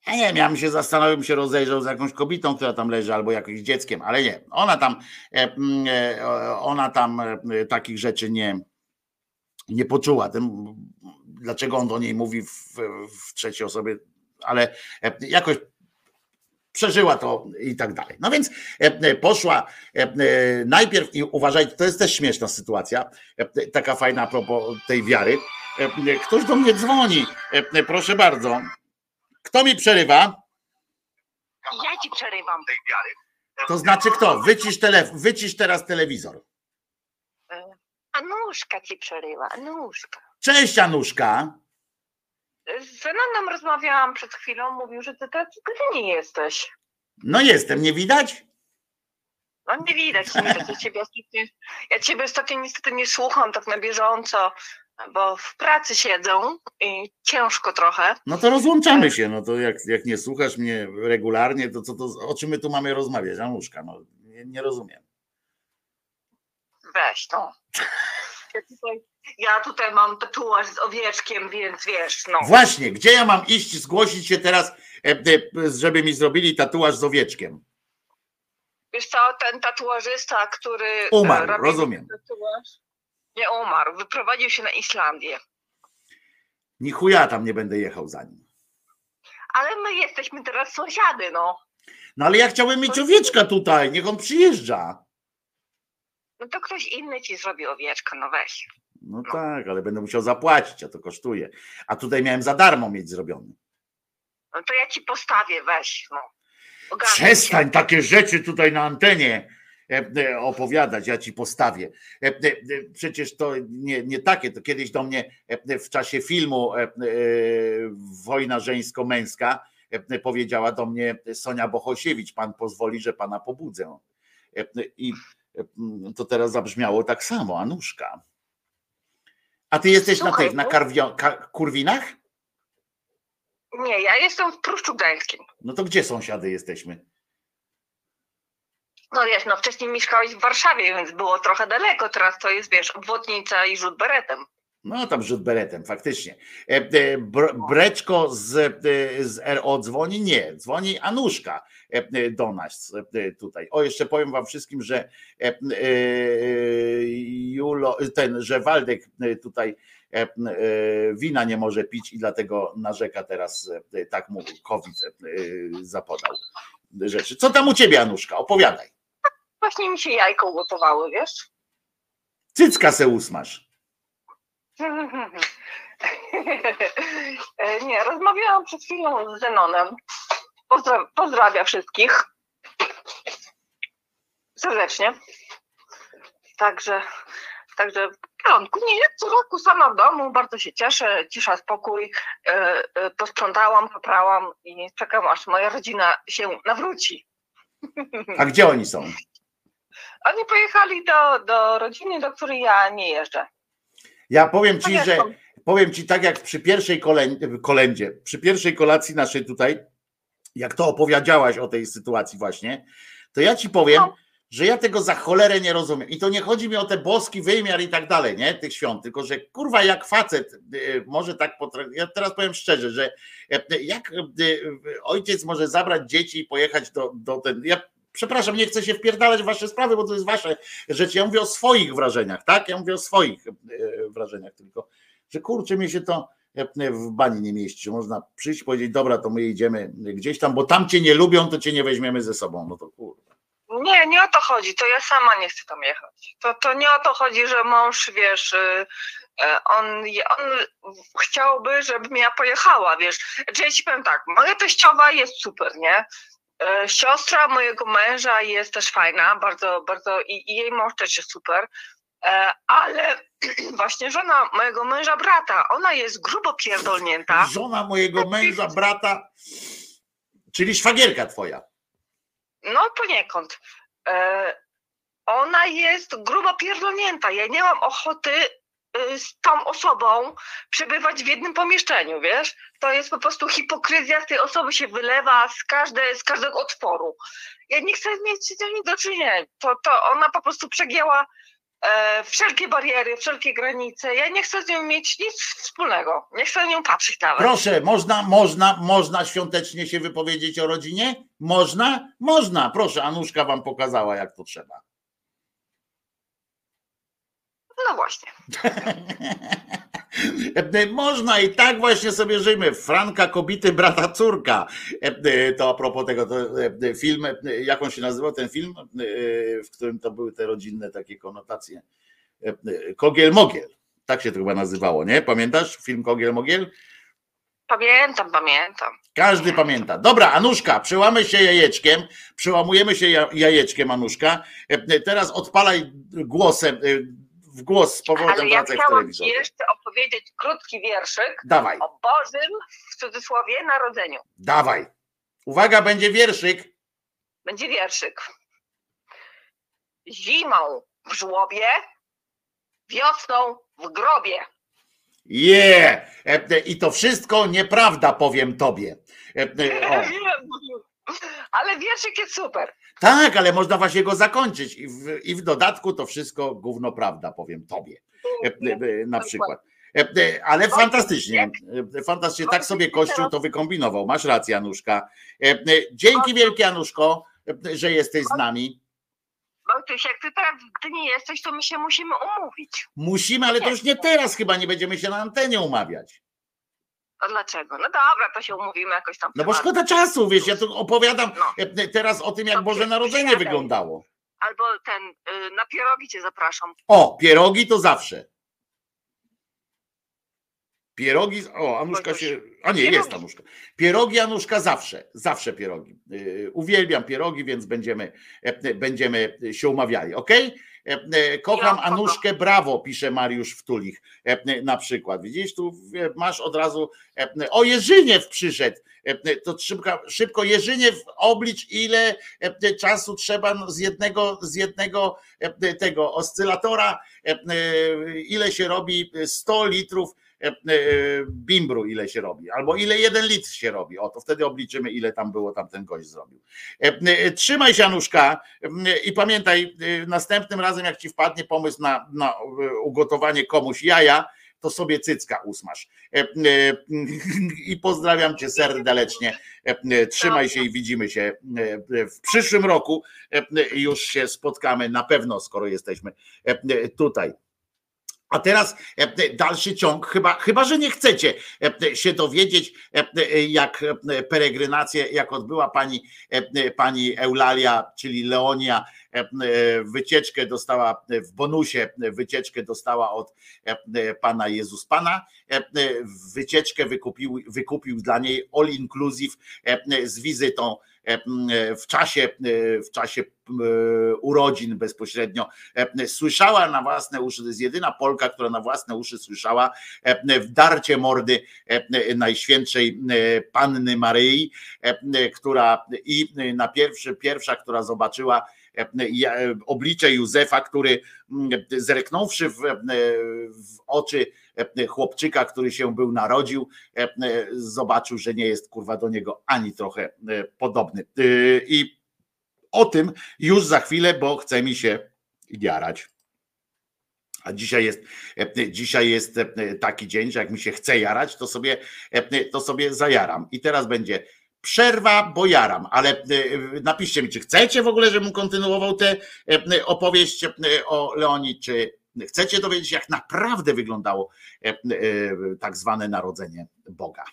Ja nie bym się zastanowił, się rozejrzał z jakąś kobietą, która tam leży, albo jakimś dzieckiem, ale nie. Ona tam, e, e, ona tam e, takich rzeczy nie, nie poczuła. Tym, dlaczego on do niej mówi w, w trzeciej osobie, ale jakoś przeżyła to i tak dalej. No więc poszła najpierw i uważajcie, to jest też śmieszna sytuacja, taka fajna a propos tej wiary. E, ktoś do mnie dzwoni. E, proszę bardzo. Kto mi przerywa? Ja ci przerywam tej wiary. To znaczy kto? Wycisz, tele, wycisz teraz telewizor. E, Anuszka ci przerywa, Anuszka. Cześć Anuszka. Z Zenanem rozmawiałam przed chwilą, mówił, że ty taki nie jesteś. No jestem, nie widać? No nie widać, nie widać. Ja ciebie, ja ciebie ostatnio niestety nie słucham tak na bieżąco bo w pracy siedzą i ciężko trochę. No to rozłączamy się, no to jak, jak nie słuchasz mnie regularnie, to co to, o czym my tu mamy rozmawiać, Anuszka, no nie, nie rozumiem. Weź, no. Ja tutaj, ja tutaj mam tatuaż z owieczkiem, więc wiesz, no. Właśnie, gdzie ja mam iść, zgłosić się teraz, e, e, żeby mi zrobili tatuaż z owieczkiem? Wiesz co, ten tatuażysta, który... Umarł, rozumiem. Tatuaż, nie umarł, wyprowadził się na Islandię. Ni chuja tam nie będę jechał za nim. Ale my jesteśmy teraz sąsiady, no. No ale ja chciałem mieć owieczka tutaj, niech on przyjeżdża. No to ktoś inny ci zrobi owieczkę, no weź. No, no, tak, ale będę musiał zapłacić, a to kosztuje. A tutaj miałem za darmo mieć zrobiony. No to ja ci postawię, weź. No. Przestań się. takie rzeczy tutaj na antenie. E, e, opowiadać, ja ci postawię. E, przecież to nie, nie takie, to kiedyś do mnie w czasie filmu Wojna żeńsko-męska powiedziała do mnie Sonia Bohosiewicz, pan pozwoli, że pana pobudzę. I to teraz zabrzmiało tak samo, Anuszka. A ty jesteś Słuchaj, na tych, na karwio, kurwinach? Nie, ja jestem w Pruszczu Gdańskim. No to gdzie sąsiady jesteśmy? No wiesz, no wcześniej mieszkałeś w Warszawie, więc było trochę daleko, teraz to jest, wiesz, obwodnica i rzut beretem. No tam rzut beretem, faktycznie. E, e, breczko z, e, z RO dzwoni? Nie, dzwoni Anuszka do nas tutaj. O, jeszcze powiem wam wszystkim, że Julo, ten, że Waldek tutaj wina nie może pić i dlatego narzeka teraz, tak mu COVID zapodał rzeczy. Co tam u ciebie, Anuszka? Opowiadaj. Właśnie mi się jajko ugotowały, wiesz? Cycka se usmasz. *laughs* Nie, rozmawiałam przed chwilą z Zenonem. Pozdra pozdrawiam wszystkich. serdecznie. Także, także w porządku. Nie, co roku sama w domu, bardzo się cieszę, cisza, spokój. E, e, posprzątałam, poprałam i czekam, aż moja rodzina się nawróci. A gdzie oni są? Oni pojechali do, do rodziny, do której ja nie jeżdżę. Ja powiem ci, że powiem ci tak jak przy pierwszej kolędzie, kolędzie, przy pierwszej kolacji naszej tutaj, jak to opowiedziałaś o tej sytuacji właśnie, to ja ci powiem, No. że ja tego za cholerę nie rozumiem. I to nie chodzi mi o te boski wymiar i tak dalej, nie? Tych świąt, tylko że kurwa jak facet y, może tak potrafić. Ja teraz powiem szczerze, że y, jak y, ojciec może zabrać dzieci i pojechać do, do ten. Ja przepraszam, nie chcę się wpierdalać w wasze sprawy, bo to jest wasze rzeczy. Ja mówię o swoich wrażeniach, tak? Ja mówię o swoich y, wrażeniach tylko, że kurczę mi się to y, w bani nie mieści, że można przyjść powiedzieć, dobra, to my jedziemy gdzieś tam, bo tam cię nie lubią, to cię nie weźmiemy ze sobą. No to kurwa. Nie, nie o to chodzi, to ja sama nie chcę tam jechać. To, to nie o to chodzi, że mąż, wiesz, y, e, on, on chciałby, żebym ja pojechała, wiesz. Czy ja ci powiem tak, moja teściowa jest super, nie? E, Siostra mojego męża jest też fajna, bardzo, bardzo i, i jej mąż też jest super, E, ale *clears throat* właśnie żona mojego męża brata, ona jest grubo pierdolnięta. Żona mojego męża, brata, czyli szwagierka twoja. No poniekąd. E, ona jest grubo pierdolnięta. Ja nie mam ochoty z tą osobą przebywać w jednym pomieszczeniu, wiesz? To jest po prostu hipokryzja z tej osoby się wylewa z, każde, z każdego otworu. Ja nie chcę mieć z tym nic do czynienia. To, to ona po prostu przegięła e, wszelkie bariery, wszelkie granice. Ja nie chcę z nią mieć nic wspólnego. Nie chcę na nią patrzeć nawet. Proszę, można, można, można świątecznie się wypowiedzieć o rodzinie? Można? Można. Proszę, Anuszka wam pokazała, jak to trzeba. No właśnie. *laughs* Można i tak właśnie sobie żyjmy. Franka, kobity, brata, córka. To a propos tego, to film, jak on się nazywał ten film, w którym to były te rodzinne takie konotacje. Kogiel Mogiel. Tak się to chyba nazywało, nie? Pamiętasz film Kogiel Mogiel? Pamiętam, pamiętam. Każdy pamięta. Dobra, Anuszka, przełamy się jajeczkiem, przełamujemy się ja- jajeczkiem, Anuszka. E, Teraz odpalaj głosem, e, w głos z powrotem Ale ja chciałam ci jeszcze opowiedzieć krótki wierszyk Dawaj, o Bożym, w cudzysłowie, narodzeniu. dawaj. Uwaga, będzie wierszyk. Będzie wierszyk. Zimą w żłobie, wiosną w grobie. Je! E, I to wszystko nieprawda, powiem tobie. E, e, O. *laughs* Ale wierszyk jest super. Tak, ale można właśnie go zakończyć. I w, I w dodatku to wszystko gówno prawda, powiem tobie. Na przykład. Ale fantastycznie, fantastycznie, tak sobie Kościół to wykombinował. Masz rację, Anuszka. E, e, Dzięki wielkie, Anuszko, e, że jesteś z nami. Wojtuś, jak ty teraz w Gdyni jesteś, to my się musimy umówić. Musimy, ale to już nie teraz chyba, nie będziemy się na antenie umawiać. A dlaczego? No dobra, to się umówimy jakoś tam. No bo szkoda czasu, wiesz, ja tu opowiadam No. e, teraz o tym, jak To Boże Narodzenie wyglądało. Albo ten, y, na pierogi cię zapraszam. O, pierogi to zawsze. Pierogi, o, Anuszka się, a nie, jest Pierogi. Anuszka. Pierogi, Anuszka zawsze, zawsze pierogi. Yy, Uwielbiam pierogi, więc będziemy, e, będziemy się umawiali, ok? Kocham Ja, Anuszkę, brawo, pisze Mariusz Wtulich e, na przykład. Widzisz, tu e, masz od razu, e, o Jerzyniew przyszedł, E, to szybko, szybko Jerzyniew oblicz ile e, czasu trzeba no, z jednego, z jednego e, tego oscylatora, e, e, ile się robi 100 litrów e, e, bimbru, ile się robi, albo ile jeden litr się robi. O, to wtedy obliczymy, ile tam było, tam ten gość zrobił. E, e, Trzymaj się, Anuszka, e, i pamiętaj, e, następnym razem, jak ci wpadnie pomysł na, na e, ugotowanie komuś jaja, to sobie cycka usmasz. E, e, *laughs* I pozdrawiam cię serdecznie. E, e, Trzymaj się i widzimy się e, w przyszłym roku. E, Już się spotkamy na pewno, skoro jesteśmy e, tutaj. A teraz e, dalszy ciąg, chyba, chyba że nie chcecie e, się dowiedzieć, e, jak e, peregrinację, jak odbyła pani, e, pani Eulalia, czyli Leonia, e, wycieczkę dostała w bonusie, wycieczkę dostała od e, pana Jezus Pana. E, Wycieczkę wykupił, wykupił dla niej all inclusive e, z wizytą e, w czasie, w czasie urodzin bezpośrednio. Słyszała na własne uszy, to jest jedyna Polka, która na własne uszy słyszała w darcie mordy Najświętszej Panny Maryi, która i na pierwszy, pierwsza, która zobaczyła oblicze Józefa, który zreknąwszy w, w oczy chłopczyka, który się był narodził, zobaczył, że nie jest kurwa do niego ani trochę podobny. I o tym już za chwilę, bo chce mi się jarać. A dzisiaj jest, dzisiaj jest taki dzień, że jak mi się chce jarać, to sobie, to sobie zajaram. I teraz będzie przerwa, bo jaram, ale napiszcie mi, czy chcecie w ogóle, żebym kontynuował tę opowieść o Leonii, czy chcecie dowiedzieć jak naprawdę wyglądało tak zwane narodzenie Boga.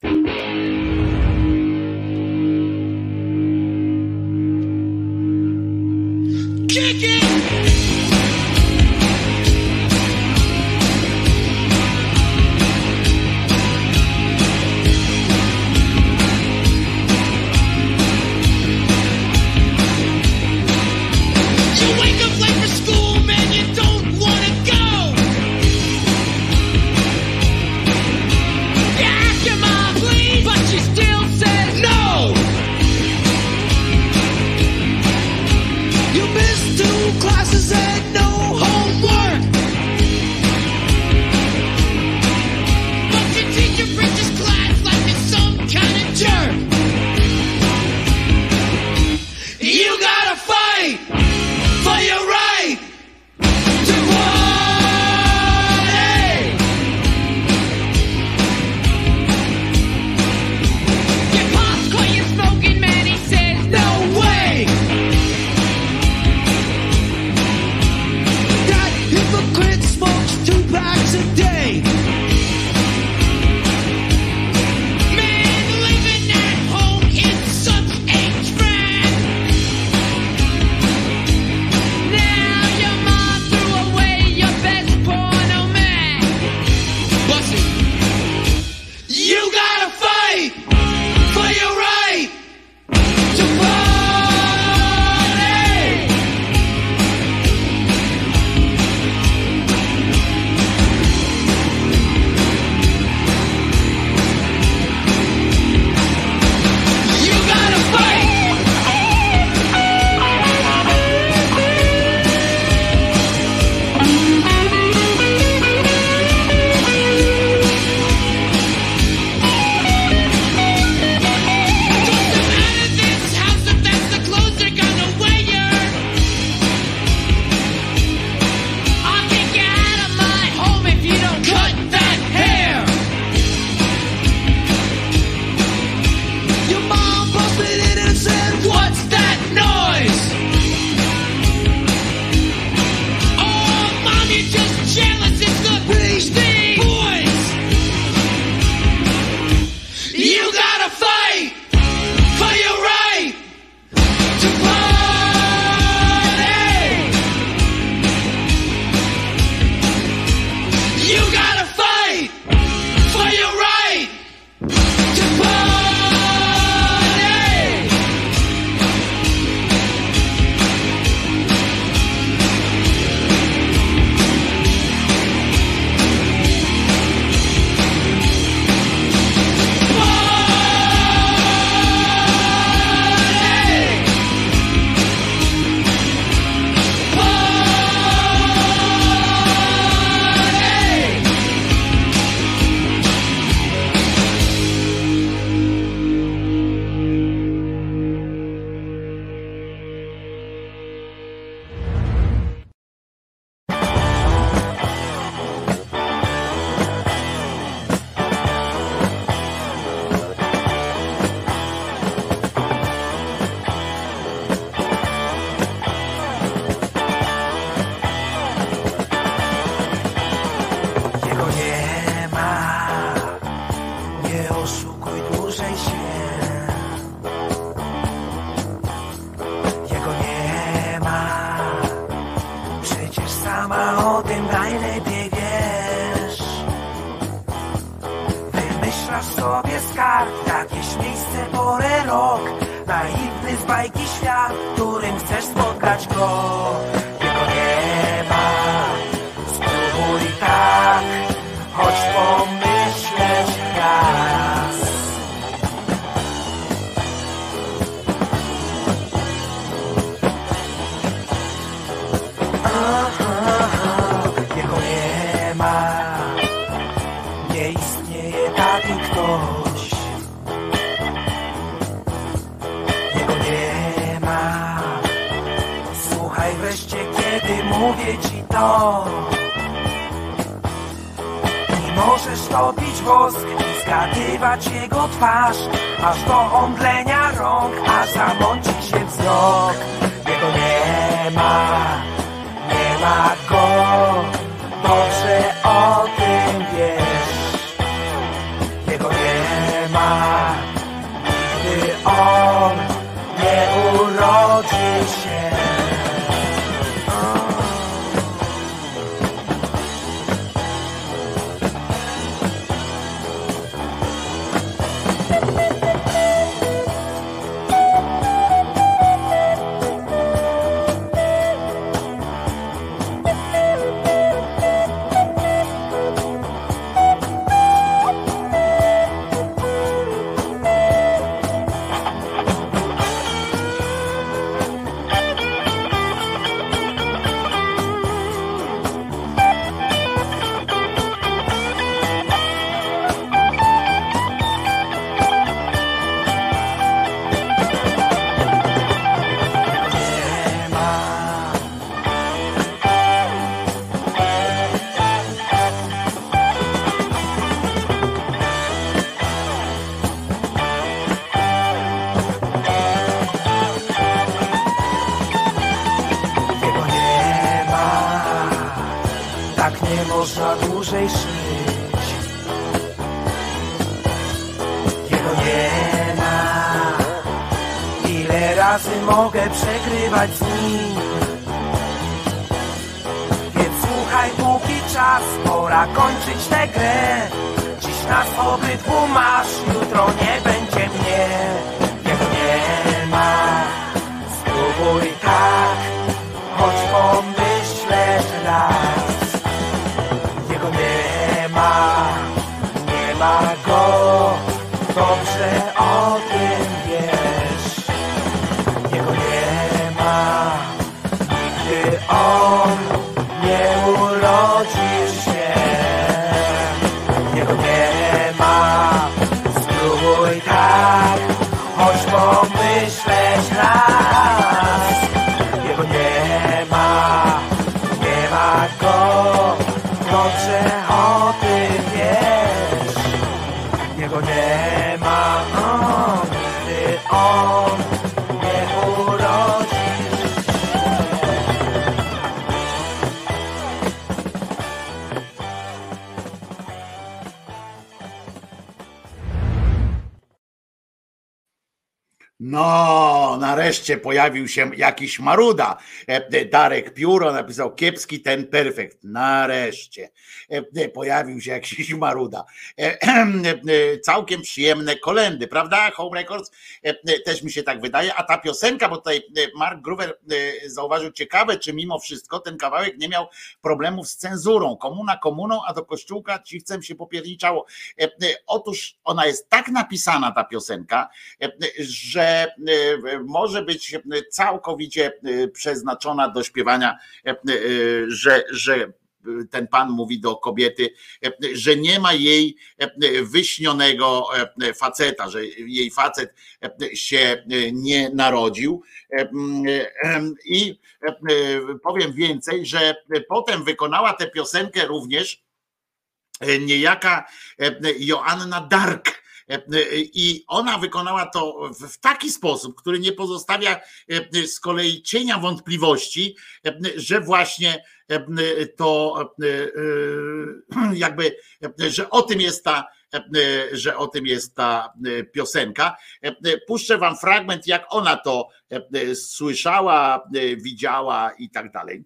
Kick it! Mówię ci to. I możesz topić wosk i zgadywać jego twarz, aż do omdlenia rąk, a zamąci się wzrok. Jego nie ma, nie ma go, dobrze o tym wiesz. Mogę przegrywać z nim. Więc słuchaj, póki czas, pora kończyć tę grę. Dziś nas obydwu masz, jutro nie będzie nareszcie pojawił się jakiś maruda. E, Darek Pióro napisał kiepski ten perfekt. Nareszcie pojawił się jakiś *laughs* maruda. E, e, Całkiem przyjemne kolendy, prawda? Home Records E, e, też mi się tak wydaje. A ta piosenka, bo tutaj e, Mark Gruber e, zauważył ciekawe, czy mimo wszystko ten kawałek nie miał problemów z cenzurą. Komuna komuną, a do kościółka ciwcem się popierniczało. E, e, Otóż ona jest tak napisana, ta piosenka, e, że e, może być całkowicie e, przeznaczona do śpiewania, e, e, że, że ten pan mówi do kobiety, że nie ma jej wyśnionego faceta, że jej facet się nie narodził. I powiem więcej, że potem wykonała tę piosenkę również niejaka Joanna Dark. E, I ona wykonała to w- taki sposób, który nie pozostawia e, z kolei cienia wątpliwości, e, że właśnie e, to e, e, *clears throat* jakby, e, że o tym jest ta, e, że o tym jest ta e, piosenka. E, Puszczę wam fragment, jak ona to e, słyszała, e, widziała i tak dalej.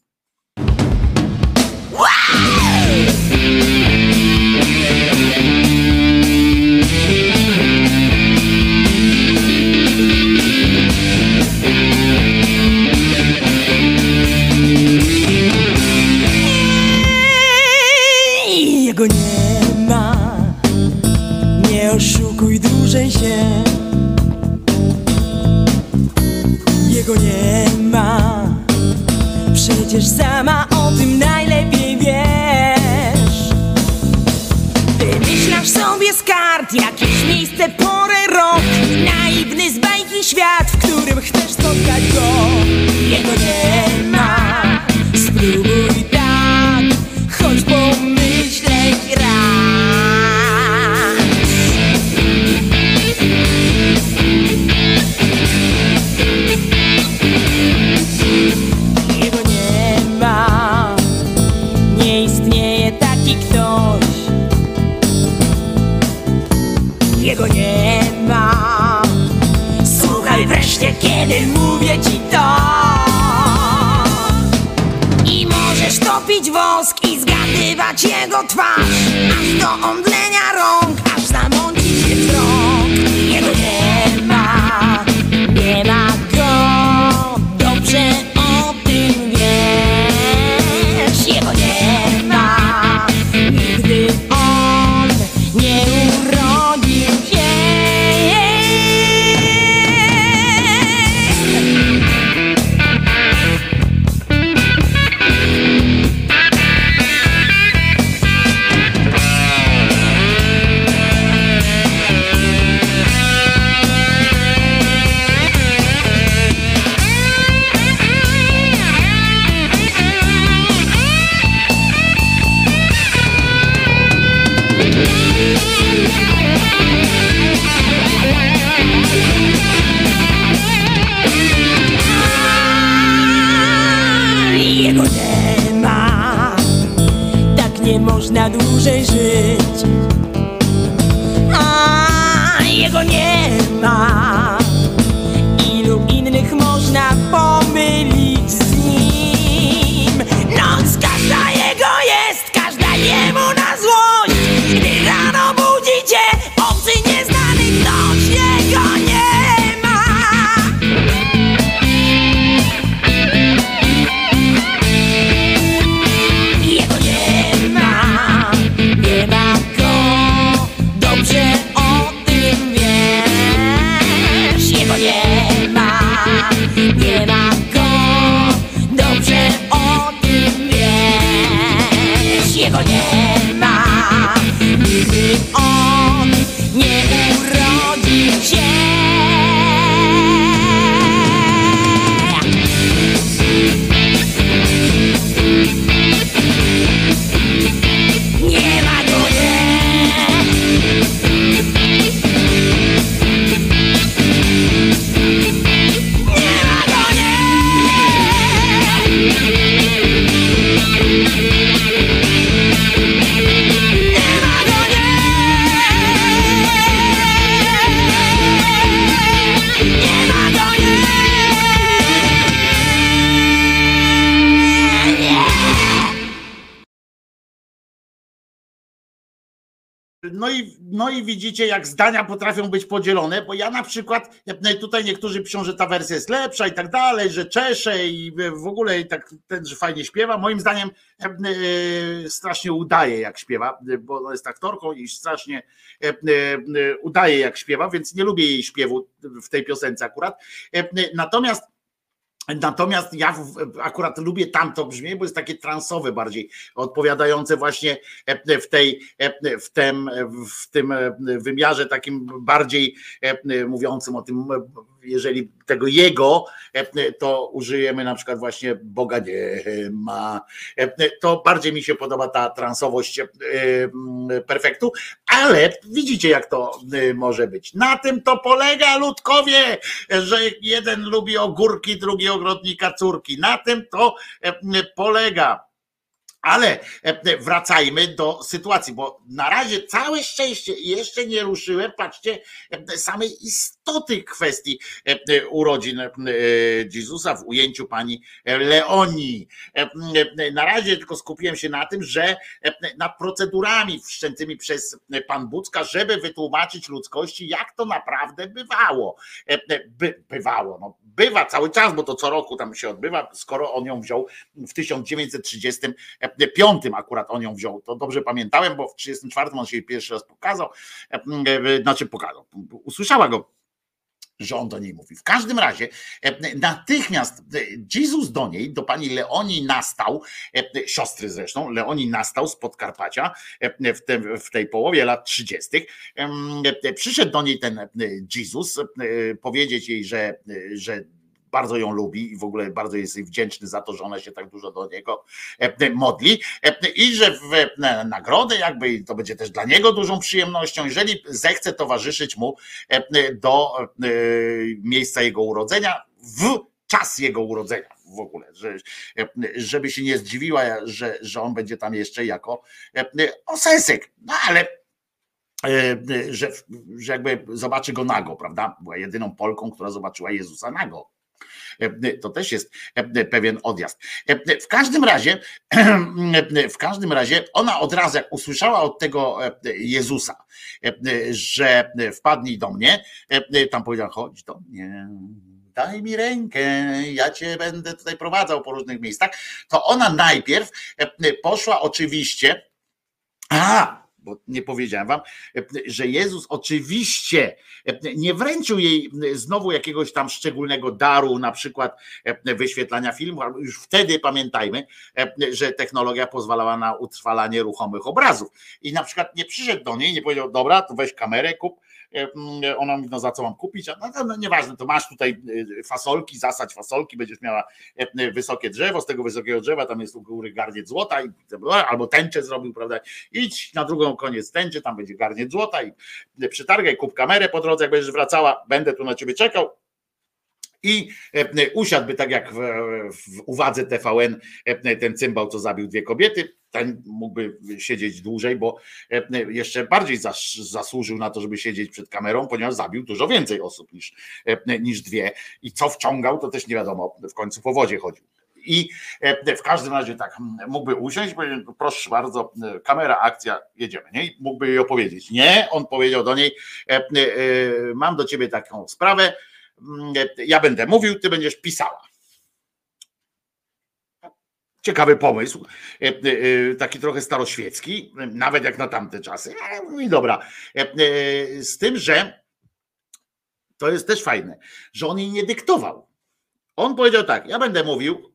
tego nie ma. Nie oszukuj dłużej się. Jego nie ma. Przecież sama o tym najlepiej wiesz. Wymyślasz sobie z kart jakieś miejsce, porę, rok. Naiwny z bajki świat, w którym chcesz spotkać go. Jego nie ma. Jego twarz. Aż do omdlenia rąk, można dłużej No i, no i widzicie, jak zdania potrafią być podzielone, bo ja na przykład, tutaj niektórzy piszą, że ta wersja jest lepsza i tak dalej, że czesze i w ogóle tak ten, że fajnie śpiewa. Moim zdaniem e, e, strasznie udaje, jak śpiewa, bo jest aktorką i strasznie e, udaje, jak śpiewa, więc nie lubię jej śpiewu w tej piosence akurat. Natomiast Natomiast ja akurat lubię tamto brzmienie, bo jest takie transowe bardziej, odpowiadające właśnie e, w tej, e, w tym, w tym e, wymiarze takim bardziej mówiącym o tym, jeżeli tego jego, e, to użyjemy na przykład właśnie Boga nie ma. E, To bardziej mi się podoba ta transowość e, mm, perfektu, ale widzicie jak to może być. Na tym to polega ludkowie, że jeden lubi ogórki, drugi ogrodnika córki. Na tym to polega. Ale e, wracajmy do sytuacji, bo na razie całe szczęście jeszcze nie ruszyłem, patrzcie, e, samej istoty kwestii e, e, urodzin e, Jezusa w ujęciu pani Leonii. E, e, Na razie tylko skupiłem się na tym, że e, nad procedurami wszczętymi przez pan Bucka, żeby wytłumaczyć ludzkości, jak to naprawdę bywało. E, e, By, bywało, no, bywa cały czas, bo to co roku tam się odbywa, skoro on ją wziął w 1935 akurat on ją wziął. To dobrze pamiętałem, bo w 1934 on się pierwszy raz pokazał, e, e, znaczy pokazał, usłyszała go że on do niej mówi. W każdym razie e, natychmiast Jezus do niej, do pani Leonii nastał, siostry zresztą, Leonii nastał z Podkarpacia w, w tej połowie lat 30. em, e, Przyszedł do niej ten Jezus powiedzieć jej, że, że bardzo ją lubi i w ogóle bardzo jest jej wdzięczny za to, że ona się tak dużo do niego e, modli e, i że w e, nagrodę jakby to będzie też dla niego dużą przyjemnością, jeżeli zechce towarzyszyć mu e, do e, miejsca jego urodzenia w czas jego urodzenia w ogóle, że, e, żeby się nie zdziwiła, że, że on będzie tam jeszcze jako e, osesek, no ale e, że, że jakby zobaczy go nago, prawda? Była jedyną Polką, która zobaczyła Jezusa nago. E, To też jest e, pewien odjazd. E, W każdym razie, *clears throat* w każdym razie, ona od razu, jak usłyszała od tego e, Jezusa, e, że wpadnij do mnie, e, tam powiedziała, chodź do mnie. Daj mi rękę, ja cię będę tutaj prowadzał po różnych miejscach. To ona najpierw e, poszła oczywiście. A, bo nie powiedziałem wam, że Jezus oczywiście nie wręczył jej znowu jakiegoś tam szczególnego daru, na przykład wyświetlania filmu, już wtedy pamiętajmy, że technologia pozwalała na utrwalanie ruchomych obrazów. I na przykład nie przyszedł do niej nie powiedział, dobra, to weź kamerę, kup. Ona mówi, no za co mam kupić? A no, no nieważne, to masz tutaj y, fasolki, zasadź fasolki, będziesz miała wysokie drzewo, z tego wysokiego drzewa tam jest u góry garniec złota i, albo tęczę zrobił, prawda? Idź na drugą koniec tęczy, tam będzie garniec złota i przytargaj, kup kamerę po drodze, jak będziesz wracała, będę tu na ciebie czekał, i e, usiadłby tak jak w, w uwadze TVN e, ten cymbał, co zabił dwie kobiety, ten mógłby siedzieć dłużej, bo e, jeszcze bardziej zas, zasłużył na to, żeby siedzieć przed kamerą, ponieważ zabił dużo więcej osób niż, niż dwie. I co wciągał, to też nie wiadomo, w końcu po wodzie chodził. I w każdym razie tak mógłby usiąść, powiedzieć, proszę bardzo, kamera, akcja, jedziemy. Nie? I mógłby jej opowiedzieć. Nie, on powiedział do niej, mam do ciebie taką sprawę, ja będę mówił, ty będziesz pisała. Ciekawy pomysł, e, e, taki trochę staroświecki, nawet jak na tamte czasy. I dobra. E, Z tym, że to jest też fajne, że on jej nie dyktował. On powiedział tak: Ja będę mówił,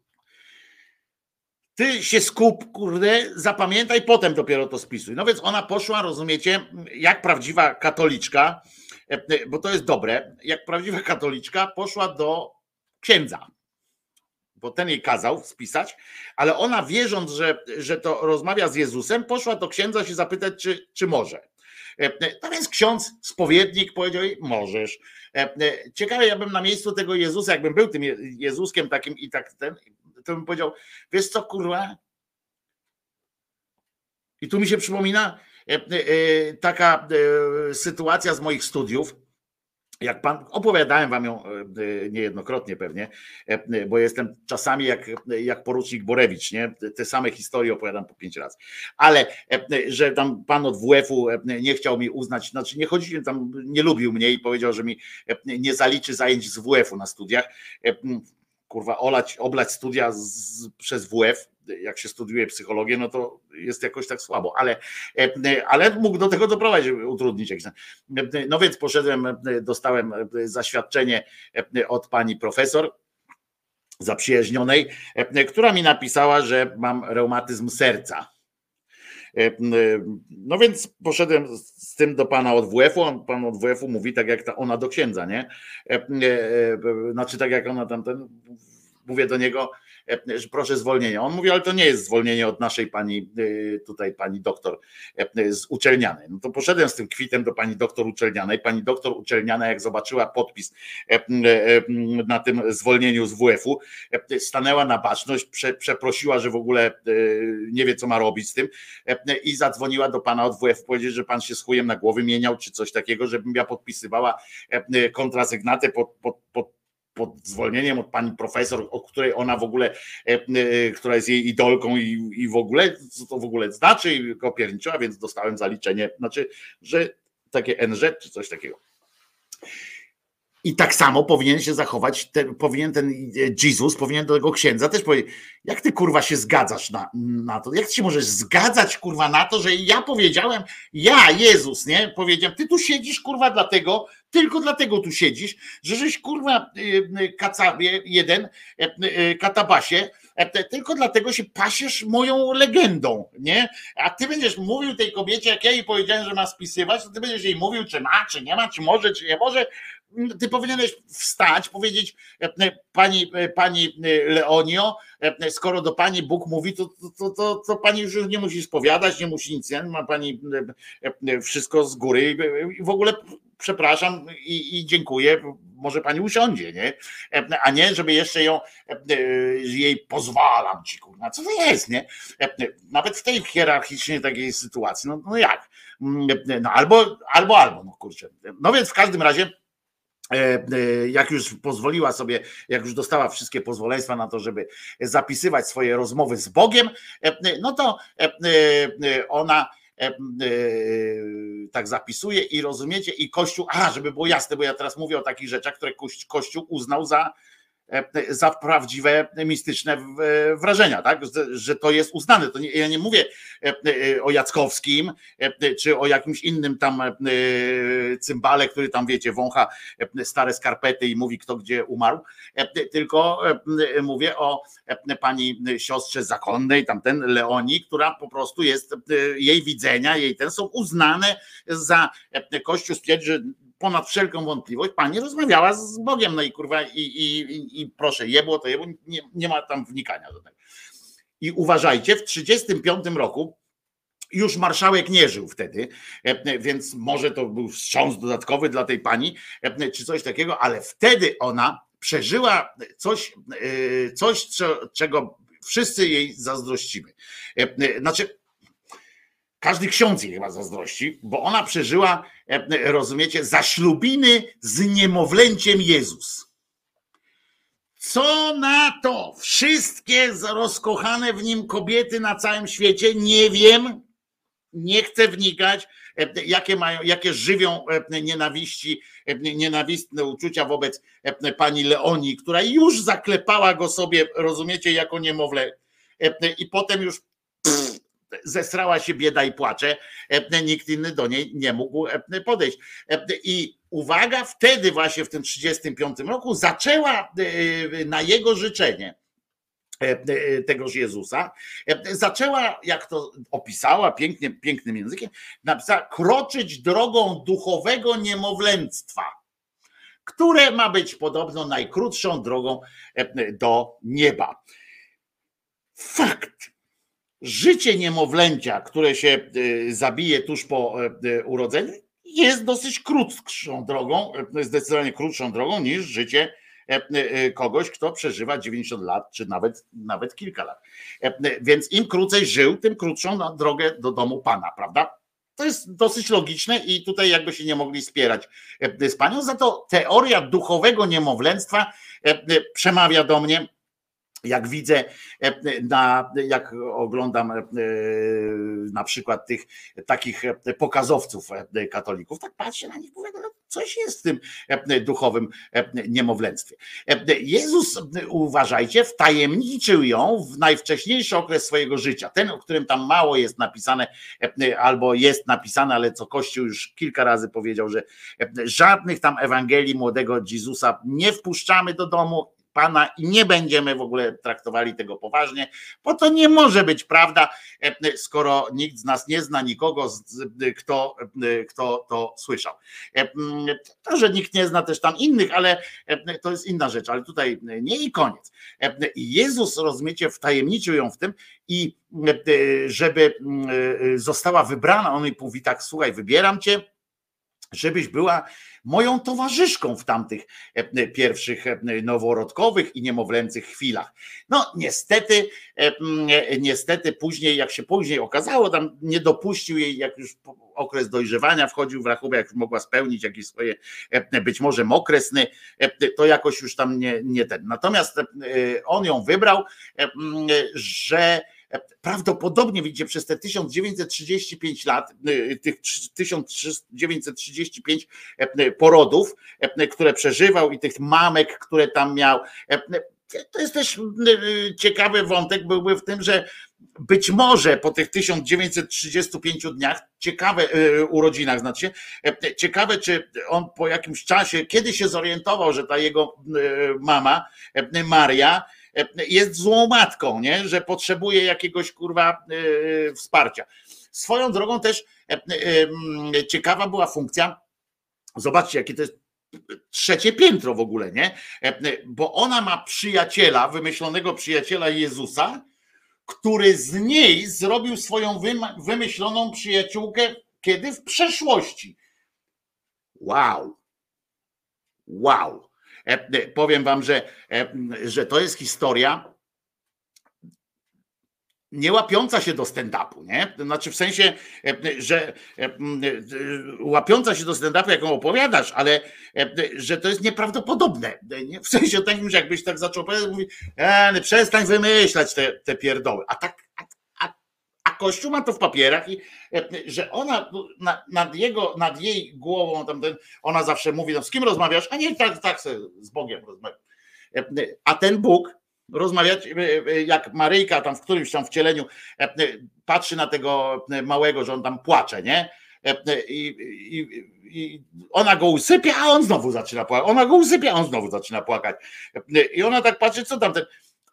ty się skup, kurde, zapamiętaj, potem dopiero to spisuj. No więc ona poszła, rozumiecie, jak prawdziwa katoliczka, bo to jest dobre, jak prawdziwa *laughs* katoliczka poszła do księdza, bo ten jej kazał spisać, ale ona wierząc, że, że to rozmawia z Jezusem, poszła do księdza się zapytać, czy, czy może. No więc ksiądz, spowiednik powiedział jej, możesz. Ciekawe, ja bym na miejscu tego Jezusa, jakbym był tym Jezuskiem takim i tak ten, to bym powiedział, wiesz co, kurwa? I tu mi się przypomina taka sytuacja z moich studiów, jak pan, opowiadałem wam ją niejednokrotnie pewnie, bo jestem czasami jak, jak porucznik Borewicz, nie? Te same historie opowiadam po pięć razy. Ale że tam pan od WF-u nie chciał mi uznać, znaczy nie chodzi, tam nie lubił mnie i powiedział, że mi nie zaliczy zajęć z WF-u na studiach. Kurwa, olać, oblać studia z, przez WF, jak się studiuje psychologię, no to jest jakoś tak słabo, ale, ale mógł do tego doprowadzić, utrudnić. No więc poszedłem, dostałem zaświadczenie od pani profesor zaprzyjaźnionej, która mi napisała, że mam reumatyzm serca. No więc poszedłem z tym do pana od WF-u, pan od WF-u mówi tak jak ta ona do księdza, nie? Znaczy tak jak ona tam ten, mówię do niego, proszę zwolnienia. On mówi, ale to nie jest zwolnienie od naszej pani, tutaj pani doktor z uczelnianej. No to poszedłem z tym kwitem do pani doktor uczelnianej. Pani doktor uczelniana, jak zobaczyła podpis na tym zwolnieniu z WF-u, stanęła na baczność, prze, przeprosiła, że w ogóle nie wie, co ma robić z tym i zadzwoniła do pana od WF powiedzieć, że pan się z chujem na głowy mieniał, czy coś takiego, żebym ja podpisywała kontrasygnatę pod, pod, pod pod zwolnieniem od pani profesor, o której ona w ogóle, która jest jej idolką i, i w ogóle, co to w ogóle znaczy, i więc dostałem zaliczenie, znaczy, że takie NZ czy coś takiego. I tak samo powinien się zachować, ten, powinien ten Jezus, powinien do tego księdza też powiedzieć, jak ty kurwa się zgadzasz na, na to? Jak ty się możesz zgadzać kurwa na to, że ja powiedziałem, ja Jezus, nie? Powiedziałem, ty tu siedzisz kurwa dlatego, Tylko dlatego tu siedzisz, że żeś kurwa kacabie jeden, katabasie, tylko dlatego się pasiesz moją legendą, nie? A ty będziesz mówił tej kobiecie, jak ja jej powiedziałem, że ma spisywać, to ty będziesz jej mówił, czy ma, czy nie ma, czy może, czy nie może. Ty powinieneś wstać, powiedzieć pani, pani Leonio, skoro do pani Bóg mówi, to, to, to, to pani już nie musi spowiadać, nie musi nic, ma pani wszystko z góry i w ogóle przepraszam i, i dziękuję, może pani usiądzie, nie? A nie, żeby jeszcze ją, jej pozwalam ci, kurwa, co to jest, nie? Nawet w tej hierarchicznej takiej sytuacji, no, no jak? No albo, albo, albo, no kurczę. No więc w każdym razie jak już pozwoliła sobie, jak już dostała wszystkie pozwoleństwa na to, żeby zapisywać swoje rozmowy z Bogiem, no to ona tak zapisuje i rozumiecie, i Kościół, a żeby było jasne, bo ja teraz mówię o takich rzeczach, które Kościół uznał za za prawdziwe mistyczne wrażenia, tak? Że to jest uznane. To nie, ja nie mówię o Jackowskim czy o jakimś innym tam cymbale, który tam wiecie, wącha stare skarpety i mówi kto gdzie umarł, tylko mówię o pani siostrze zakonnej, tamten Leonii, która po prostu jest jej widzenia, jej ten są uznane za Kościół stwierdzi, że ponad wszelką wątpliwość pani rozmawiała z Bogiem, no i kurwa, i, i, i proszę, jebło to jebło, nie, nie ma tam wnikania do tego. I uważajcie, w 1935 roku już marszałek nie żył wtedy, więc może to był wstrząs dodatkowy dla tej pani, czy coś takiego, ale wtedy ona przeżyła coś, coś czego wszyscy jej zazdrościmy. Znaczy, każdy ksiądz jej chyba zazdrości, bo ona przeżyła, rozumiecie, zaślubiny z niemowlęciem Jezus. Co na to? Wszystkie rozkochane w nim kobiety na całym świecie, nie wiem, nie chcę wnikać, jakie mają, jakie żywią nienawiści, nienawistne uczucia wobec pani Leonii, która już zaklepała go sobie, rozumiecie, jako niemowlę. I potem już pff, zesrała się bieda i płacze, nikt inny do niej nie mógł podejść. I uwaga, wtedy właśnie w tym 35 roku zaczęła na jego życzenie tegoż Jezusa, zaczęła, jak to opisała pięknie, pięknym językiem, napisała, kroczyć drogą duchowego niemowlęctwa, które ma być podobno najkrótszą drogą do nieba. Fakt, życie niemowlęcia, które się zabije tuż po urodzeniu, jest dosyć krótszą drogą, zdecydowanie krótszą drogą niż życie kogoś, kto przeżywa 90 lat, czy nawet, nawet kilka lat. Więc im krócej żył, tym krótszą drogę do domu Pana, prawda? To jest dosyć logiczne i tutaj jakby się nie mogli spierać z panią. Za to teoria duchowego niemowlęctwa przemawia do mnie jak widzę, na, jak oglądam na przykład tych takich pokazowców katolików, tak patrzę na nich, mówię, no coś jest w tym duchowym niemowlęctwie. Jezus, uważajcie, wtajemniczył ją w najwcześniejszy okres swojego życia, ten, o którym tam mało jest napisane, albo jest napisane, ale co Kościół już kilka razy powiedział, że żadnych tam Ewangelii młodego Jezusa nie wpuszczamy do domu, Pana i nie będziemy w ogóle traktowali tego poważnie, bo to nie może być prawda, skoro nikt z nas nie zna nikogo, kto, kto to słyszał. To, że nikt nie zna też tam innych, ale to jest inna rzecz, ale tutaj nie i koniec. Jezus, rozumiecie, wtajemniczył ją w tym i żeby została wybrana, on jej mówi tak, słuchaj, wybieram cię, żebyś była moją towarzyszką w tamtych e, pierwszych e, noworodkowych i niemowlęcych chwilach. No niestety, e, niestety później, jak się później okazało, tam nie dopuścił jej, jak już okres dojrzewania wchodził w rachubę, jak mogła spełnić jakieś swoje, być może mokre sny, to jakoś już tam nie, nie ten. Natomiast on ją wybrał, że Prawdopodobnie widzicie przez te 1935 lat, y, tych 1935 e, porodów, e, które przeżywał i tych mamek, które tam miał, e, to jest też y, ciekawy wątek byłby w tym, że być może po tych 1935 dniach, ciekawe y, urodzinach, znaczy, ciekawe, czy on po jakimś czasie, kiedy się zorientował, że ta jego mama, Maria, jest złą matką, nie? że potrzebuje jakiegoś kurwa wsparcia. Swoją drogą też ciekawa była funkcja. Zobaczcie, jakie to jest trzecie piętro w ogóle, nie? Bo ona ma przyjaciela, wymyślonego przyjaciela Jezusa, który z niej zrobił swoją wymyśloną przyjaciółkę kiedy w przeszłości. Wow. Wow. Powiem wam, że, że to jest historia nie łapiąca się do stand-upu, nie? Znaczy w sensie, że łapiąca się do stand-upu, jaką opowiadasz, ale że to jest nieprawdopodobne. Nie? W sensie takim, że jakbyś tak zaczął powiedzieć, mówi, e, przestań wymyślać te, te pierdoły. A tak, Kościół ma to w papierach i że ona nad, jego, nad jej głową, tamten, ona zawsze mówi, no, z kim rozmawiasz? A nie, tak, tak, z Bogiem rozmawiam. A ten Bóg rozmawiać, e, e, jak Maryjka tam w którymś tam wcieleniu e, patrzy na tego małego, że on tam płacze, nie? I, i, i ona go usypia, a on znowu zaczyna płakać. Ona go usypia, a on znowu zaczyna płakać. I ona tak patrzy, co tam ten.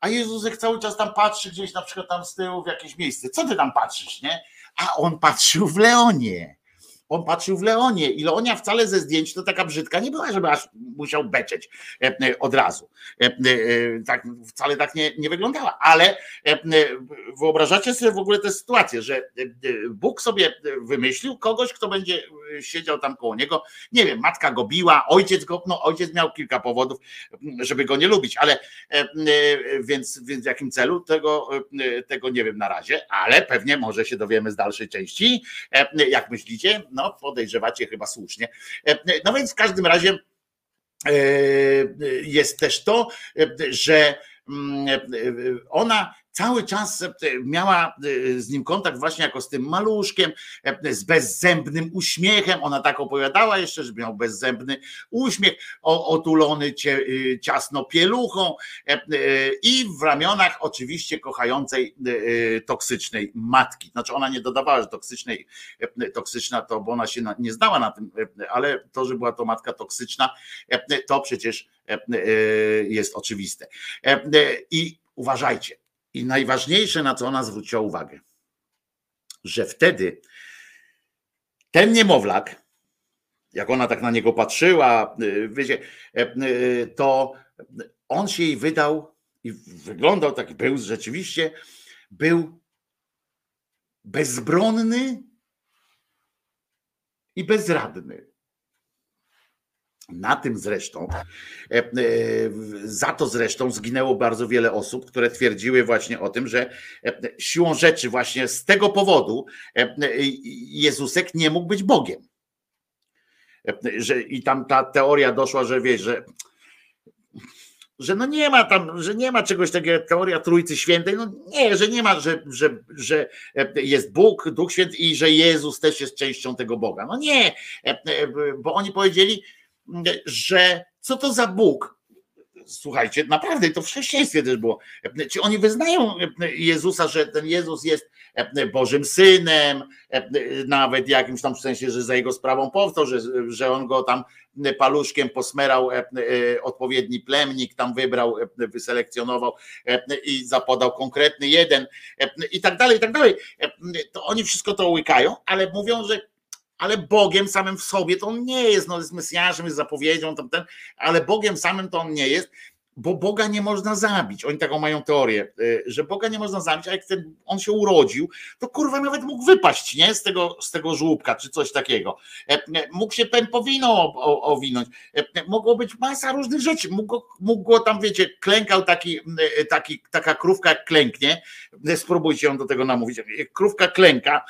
A Jezusek cały czas tam patrzy gdzieś na przykład tam z tyłu w jakieś miejsce. Co ty tam patrzysz, nie? A on patrzył w Leonie on patrzył w Leonie i Leonia wcale ze zdjęć to taka brzydka nie była, żeby aż musiał beczeć e, e, od razu. E, tak, wcale tak nie, nie wyglądała, ale wyobrażacie sobie w ogóle tę sytuację, że Bóg sobie wymyślił kogoś, kto będzie siedział tam koło niego, nie wiem, matka go biła, ojciec go, no ojciec miał kilka powodów, żeby go nie lubić, ale więc, więc w jakim celu, tego, tego nie wiem na razie, ale pewnie może się dowiemy z dalszej części, jak myślicie, no podejrzewacie chyba słusznie. E, no więc w każdym razie e, jest też to, że mm, ona cały czas miała z nim kontakt właśnie jako z tym maluszkiem, z bezzębnym uśmiechem. Ona tak opowiadała jeszcze, że miał bezzębny uśmiech, otulony ciasno pieluchą i w ramionach oczywiście kochającej toksycznej matki. Znaczy ona nie dodawała, że toksycznej, toksyczna to, bo ona się nie znała na tym, ale to, że była to matka toksyczna, to przecież jest oczywiste. I uważajcie, i najważniejsze, na co ona zwróciła uwagę, że wtedy ten niemowlak, jak ona tak na niego patrzyła, y, wiecie, e, y, to on się jej wydał i wyglądał taki, był rzeczywiście, był bezbronny i bezradny. Na tym zresztą, e, e, za to zresztą zginęło bardzo wiele osób, które twierdziły właśnie o tym, że e, siłą rzeczy właśnie z tego powodu Jezusek nie mógł być Bogiem. Że, I tam ta teoria doszła, że wiesz, że, że no nie ma tam, że nie ma czegoś takiego, teoria Trójcy Świętej, no nie, że nie ma, że, że, że jest Bóg, Duch Święty i że Jezus też jest częścią tego Boga. No nie, bo oni powiedzieli, że co to za Bóg? Słuchajcie, naprawdę to w chrześcijaństwie też było. Czy oni wyznają Jezusa, że ten Jezus jest Bożym Synem, nawet jakimś tam w sensie, że za jego sprawą powstał, że, że on go tam paluszkiem posmerał odpowiedni plemnik, tam wybrał, wyselekcjonował i zapodał konkretny jeden i tak dalej, i tak dalej. To oni wszystko to łykają, ale mówią, że ale Bogiem samym w sobie to on nie jest, no jest Mesjaszem, jest zapowiedzią, tamten, ale Bogiem samym to on nie jest bo Boga nie można zabić. Oni taką mają teorię, y, że Boga nie można zabić, a jak ten, on się urodził, to kurwa nawet mógł wypaść nie? Z, tego, z tego żłóbka czy coś takiego. E, e, mógł się ten powinno owinąć. E, mogło być masa różnych rzeczy. Mógł, mógł tam, wiecie, klękał taki, taki, taka krówka jak klęknie. Spróbujcie ją do tego namówić. Krówka klęka,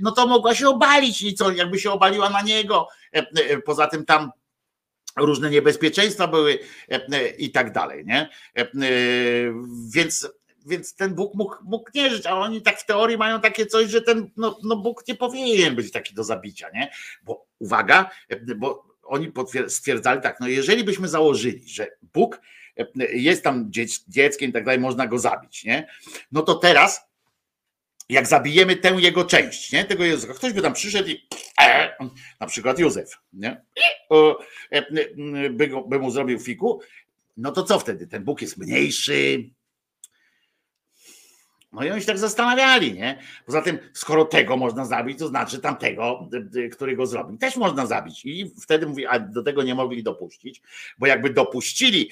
no to mogła się obalić i co, jakby się obaliła na niego. Poza tym tam różne niebezpieczeństwa były e, e, i tak dalej, nie? E, więc, więc ten Bóg mógł, mógł nie żyć, a oni tak w teorii mają takie coś, że ten no, no Bóg nie powinien być taki do zabicia, nie? Bo uwaga, bo oni stwierdzali tak, no jeżeli byśmy założyli, że Bóg jest tam dziec, dzieckiem i tak dalej, można go zabić, nie? No to teraz, jak zabijemy tę jego część, nie? Tego Jezusa, ktoś by tam przyszedł i na przykład Józef, nie? By, go, by mu zrobił fiku, no to co wtedy? Ten Bóg jest mniejszy, no i oni się tak zastanawiali, nie? Poza tym, skoro tego można zabić, to znaczy tamtego, który go zrobił, też można zabić. I wtedy mówi, a do tego nie mogli dopuścić, bo jakby dopuścili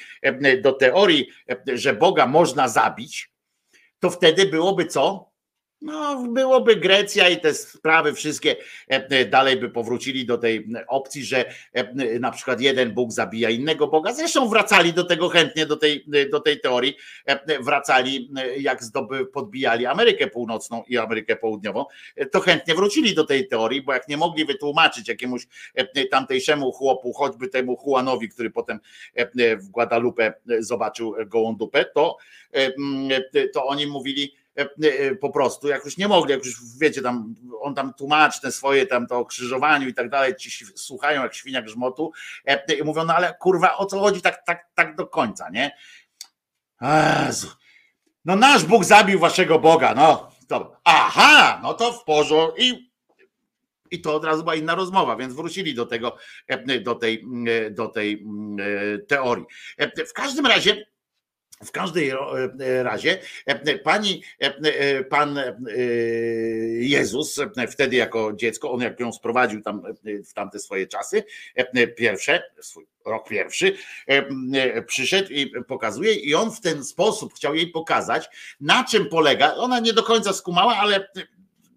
do teorii, że Boga można zabić, to wtedy byłoby co? No, byłoby Grecja i te sprawy wszystkie dalej by powrócili do tej opcji, że na przykład jeden Bóg zabija innego Boga. Zresztą wracali do tego chętnie, do tej, do tej teorii. Wracali, jak zdoby, podbijali Amerykę Północną i Amerykę Południową, to chętnie wrócili do tej teorii, bo jak nie mogli wytłumaczyć jakiemuś tamtejszemu chłopu, choćby temu Juanowi, który potem w Guadalupe zobaczył gołą dupę, to, to oni mówili, E, e, po prostu, jak już nie mogli, jak już wiecie, tam on tam tłumaczy te swoje tam to o krzyżowaniu i tak dalej, ci słuchają jak świnia grzmotu e, i mówią, no ale kurwa, o co chodzi tak, tak, tak do końca, nie? Jezu. No nasz Bóg zabił waszego Boga, no. To, aha, no to w porządku i i to od razu była inna rozmowa, więc wrócili do tego, do tej, do tej teorii. W każdym razie w każdej e, razie e, pani, e, pan Jezus, wtedy jako dziecko, on jak ją sprowadził tam w tamte swoje czasy, pierwsze, swój rok pierwszy, przyszedł i pokazuje, i on w ten sposób chciał jej pokazać, na czym polega. Ona nie do końca skumała, ale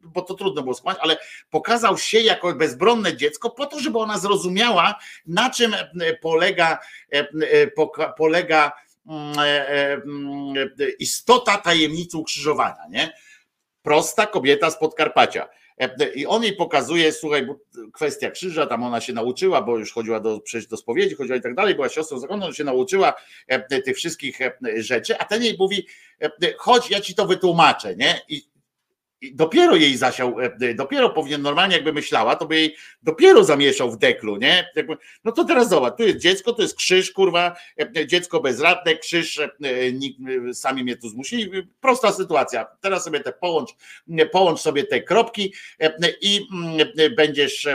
bo to trudno było skumać, ale pokazał się jako bezbronne dziecko po to, żeby ona zrozumiała, na czym polega, polega istota tajemnicy ukrzyżowania, nie? Prosta kobieta z Podkarpacia. I on jej pokazuje, słuchaj, kwestia krzyża, tam ona się nauczyła, bo już chodziła do, do spowiedzi, chodziła i tak dalej, była siostrą zakonną, się nauczyła tych wszystkich rzeczy, a ten jej mówi, chodź, ja ci to wytłumaczę, nie? I dopiero jej zasiał, e, e, dopiero powinien normalnie jakby myślała, to by jej dopiero zamieszał w deklu, nie? No to teraz zobacz, tu jest dziecko, to jest krzyż, kurwa, e, dziecko bezradne, krzyż, sami mnie tu zmusili, prosta sytuacja. Teraz sobie te połącz, połącz sobie te kropki i mm, będziesz,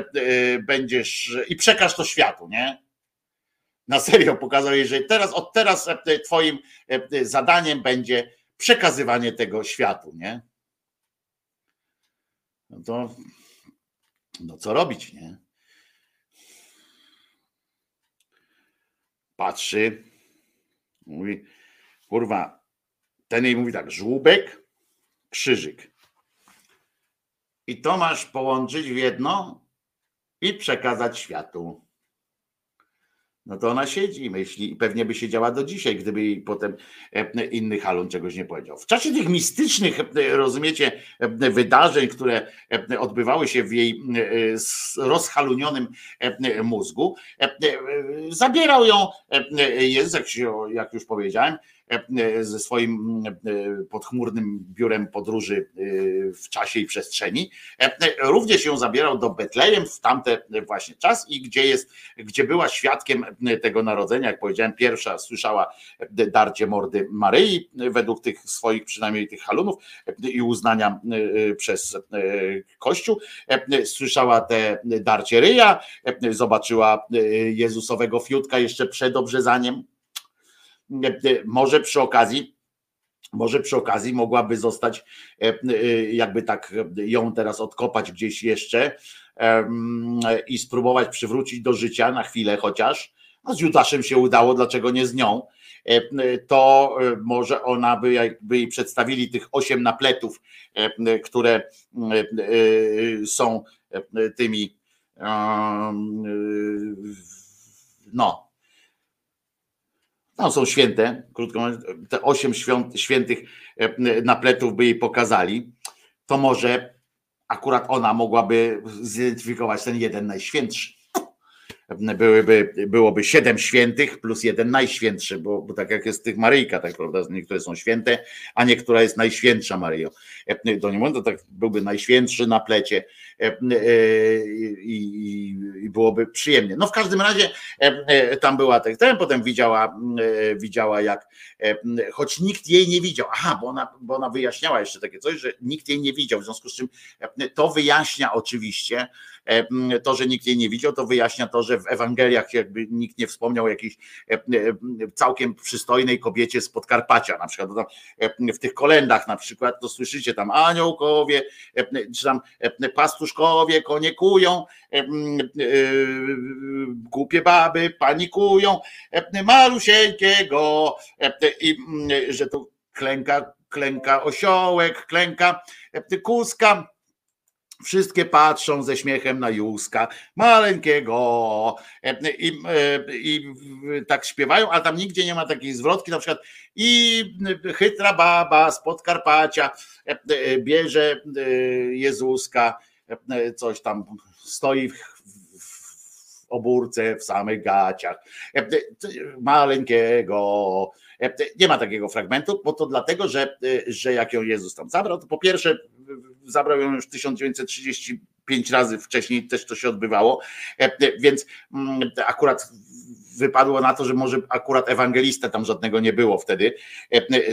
będziesz i przekaż to światu, nie? Na serio pokazał jej, że teraz, od teraz twoim zadaniem będzie przekazywanie tego światu, nie? No to no co robić, nie? Patrzy, mówi, kurwa, ten jej mówi tak, żłóbek, krzyżyk. I to masz połączyć w jedno i przekazać światu no to ona siedzi i myśli i pewnie by siedziała do dzisiaj, gdyby jej potem e, inny halon czegoś nie powiedział. W czasie tych mistycznych, e, rozumiecie, e, wydarzeń, które odbywały się w jej rozhalunionym mózgu, zabierał ją język, jak już powiedziałem, E, ze swoim e, podchmurnym biurem podróży e, w czasie i przestrzeni. Również ją zabierał do Betlejem w tamte właśnie czas i gdzie jest, gdzie była świadkiem tego narodzenia, jak powiedziałem, pierwsza słyszała darcie mordy Maryi, według tych swoich przynajmniej tych halunów i uznania przez Kościół. Słyszała te darcie ryja, zobaczyła Jezusowego fiutka jeszcze przed obrzezaniem może przy okazji, może przy okazji mogłaby zostać, e, e, jakby tak ją teraz odkopać gdzieś jeszcze i spróbować przywrócić do życia na chwilę chociaż. No z Judaszem się udało, dlaczego nie z nią? E, to może ona by, jakby jej przedstawili tych osiem napletów, które są tymi no, tam są święte, krótko mówiąc, te osiem świąt, świętych e, napletów by jej pokazali, to może akurat ona mogłaby zidentyfikować ten jeden najświętszy. Byłyby, byłoby siedem świętych plus jeden najświętszy, bo, bo tak jak jest tych Maryjka, tak prawda, niektóre są święte, a niektóra jest najświętsza Maryjo. To nie mówię, to tak byłby najświętszy na plecie i, i, i byłoby przyjemnie. No w każdym razie tam była tak, ten potem widziała, widziała jak, choć nikt jej nie widział, aha, bo ona, bo ona wyjaśniała jeszcze takie coś, że nikt jej nie widział, w związku z czym to wyjaśnia oczywiście, to, że nikt jej nie widział, to wyjaśnia to, że w Ewangeliach jakby nikt nie wspomniał jakiejś całkiem przystojnej kobiecie z Podkarpacia, na przykład w tych kolendach na przykład, to słyszycie tam aniołkowie, czy tam pastuszkowie konie kują, głupie baby panikują, malusieńkiego i że tu klęka, klęka osiołek, klęka kuska, Wszystkie patrzą ze śmiechem na Józka, maleńkiego I, i, tak śpiewają, ale tam nigdzie nie ma takiej zwrotki, na przykład i chytra baba z Podkarpacia bierze Jezuska, coś tam stoi w, w obórce w samych gaciach, maleńkiego. Nie ma takiego fragmentu, bo to dlatego, że, że jak ją Jezus tam zabrał, to po pierwsze zabrał ją już 1935 razy wcześniej, też to się odbywało, więc akurat wypadło na to, że może akurat ewangelista tam żadnego nie było wtedy,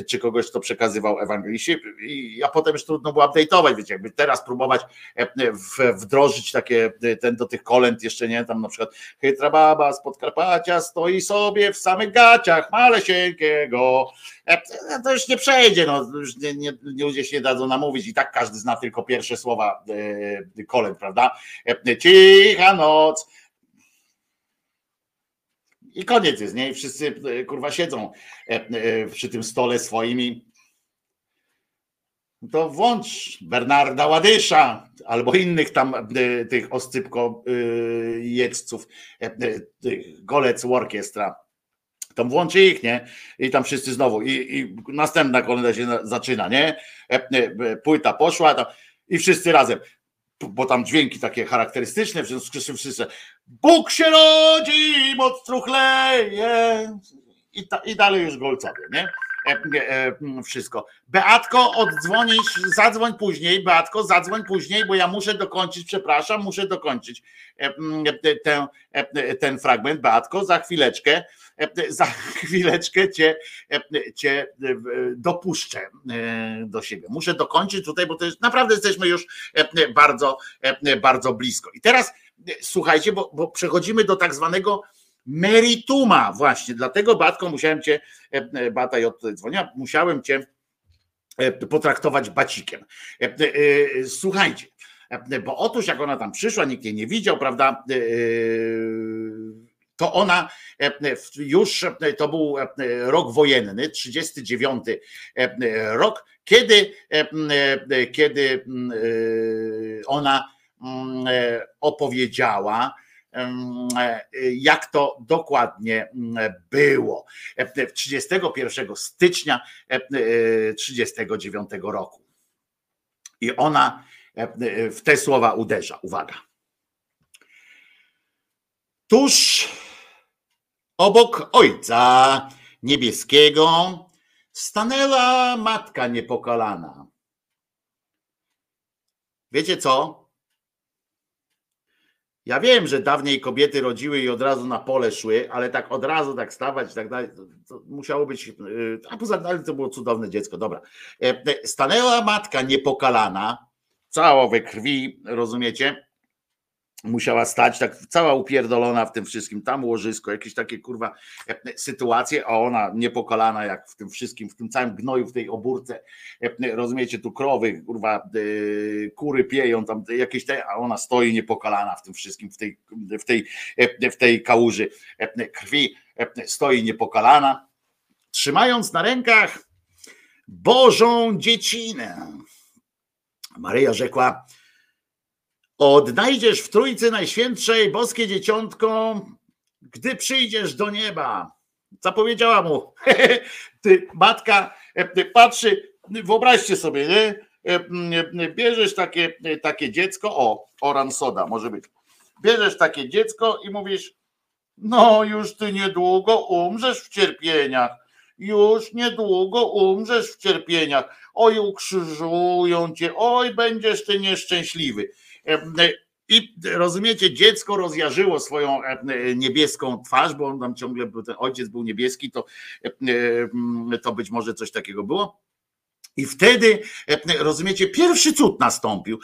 czy kogoś, kto przekazywał ewangeliście, a potem już trudno było update'ować, wiecie, jakby teraz próbować wdrożyć takie, ten do tych kolęd jeszcze nie, tam na przykład chytra baba z Podkarpacia stoi sobie w samych gaciach malesieńkiego, to już nie przejdzie, no, już nie, nie, ludzie się nie dadzą namówić. I tak każdy zna tylko pierwsze słowa kolęd, prawda? Cicha noc, i koniec jest, nie? I wszyscy kurwa siedzą przy tym stole swoimi. To włącz Bernarda Ładysza albo innych tam tych oscypko jeźdźców, tych golec orkiestra. Tam włączy ich, nie? I tam wszyscy znowu. I, i następna kolenda się zaczyna, nie? Płyta poszła tam, i wszyscy razem bo tam dźwięki takie charakterystyczne, w związku z czym wszyscy Bóg się rodzi, moc truchleje i, ta, i dalej już golcowie, nie? E, e, wszystko. Beatko, oddzwonisz, zadzwoń później, Beatko, zadzwoń później, bo ja muszę dokończyć, przepraszam, muszę dokończyć e, ten, ten fragment, Beatko, za chwileczkę, za *laughs* chwileczkę cię, cię dopuszczę do siebie. Muszę dokończyć tutaj, bo to jest, naprawdę jesteśmy już bardzo, bardzo blisko. I teraz słuchajcie, bo, bo przechodzimy do tak zwanego merituma właśnie, dlatego Batko musiałem cię, Bata J dzwoniła, musiałem cię potraktować bacikiem. Słuchajcie, bo otóż jak ona tam przyszła, nikt jej nie widział, prawda, to ona już, to był rok wojenny, 39 rok, kiedy, kiedy ona opowiedziała, jak to dokładnie było 31 stycznia 39 roku. I ona w te słowa uderza. Uwaga. Tuż obok ojca niebieskiego stanęła matka niepokalana. Wiecie co? Ja wiem, że dawniej kobiety rodziły i od razu na pole szły, ale tak od razu tak stawać i tak dalej, to, musiało być, a poza tym to było cudowne dziecko, dobra. E, e, stanęła matka niepokalana, cała we krwi, rozumiecie? Musiała stać, tak cała upierdolona w tym wszystkim, tam łożysko, jakieś takie kurwa e, sytuacje, a ona niepokalana jak w tym wszystkim, w tym całym gnoju, w tej obórce, e, rozumiecie, tu krowy, kurwa, e, kury pieją tam jakieś te, a ona stoi niepokalana w tym wszystkim, w tej, w tej, w tej kałuży. Krwi, stoi niepokalana, trzymając na rękach Bożą dziecinę. Maryja rzekła, Odnajdziesz w Trójcy Najświętszej boskie dzieciątko, gdy przyjdziesz do nieba. Zapowiedziała mu. *laughs* Ty, matka e, patrzy, wyobraźcie sobie, nie? E, bierzesz takie, takie dziecko, o, oran soda może być. Bierzesz takie dziecko i mówisz, No, już ty niedługo umrzesz w cierpieniach. Już niedługo umrzesz w cierpieniach. Oj, ukrzyżują cię, oj, będziesz ty nieszczęśliwy. E, e, I rozumiecie, dziecko rozjarzyło swoją e, niebieską twarz, bo on tam ciągle, ten ojciec był niebieski, to, to być może coś takiego było. I wtedy, rozumiecie, pierwszy cud nastąpił,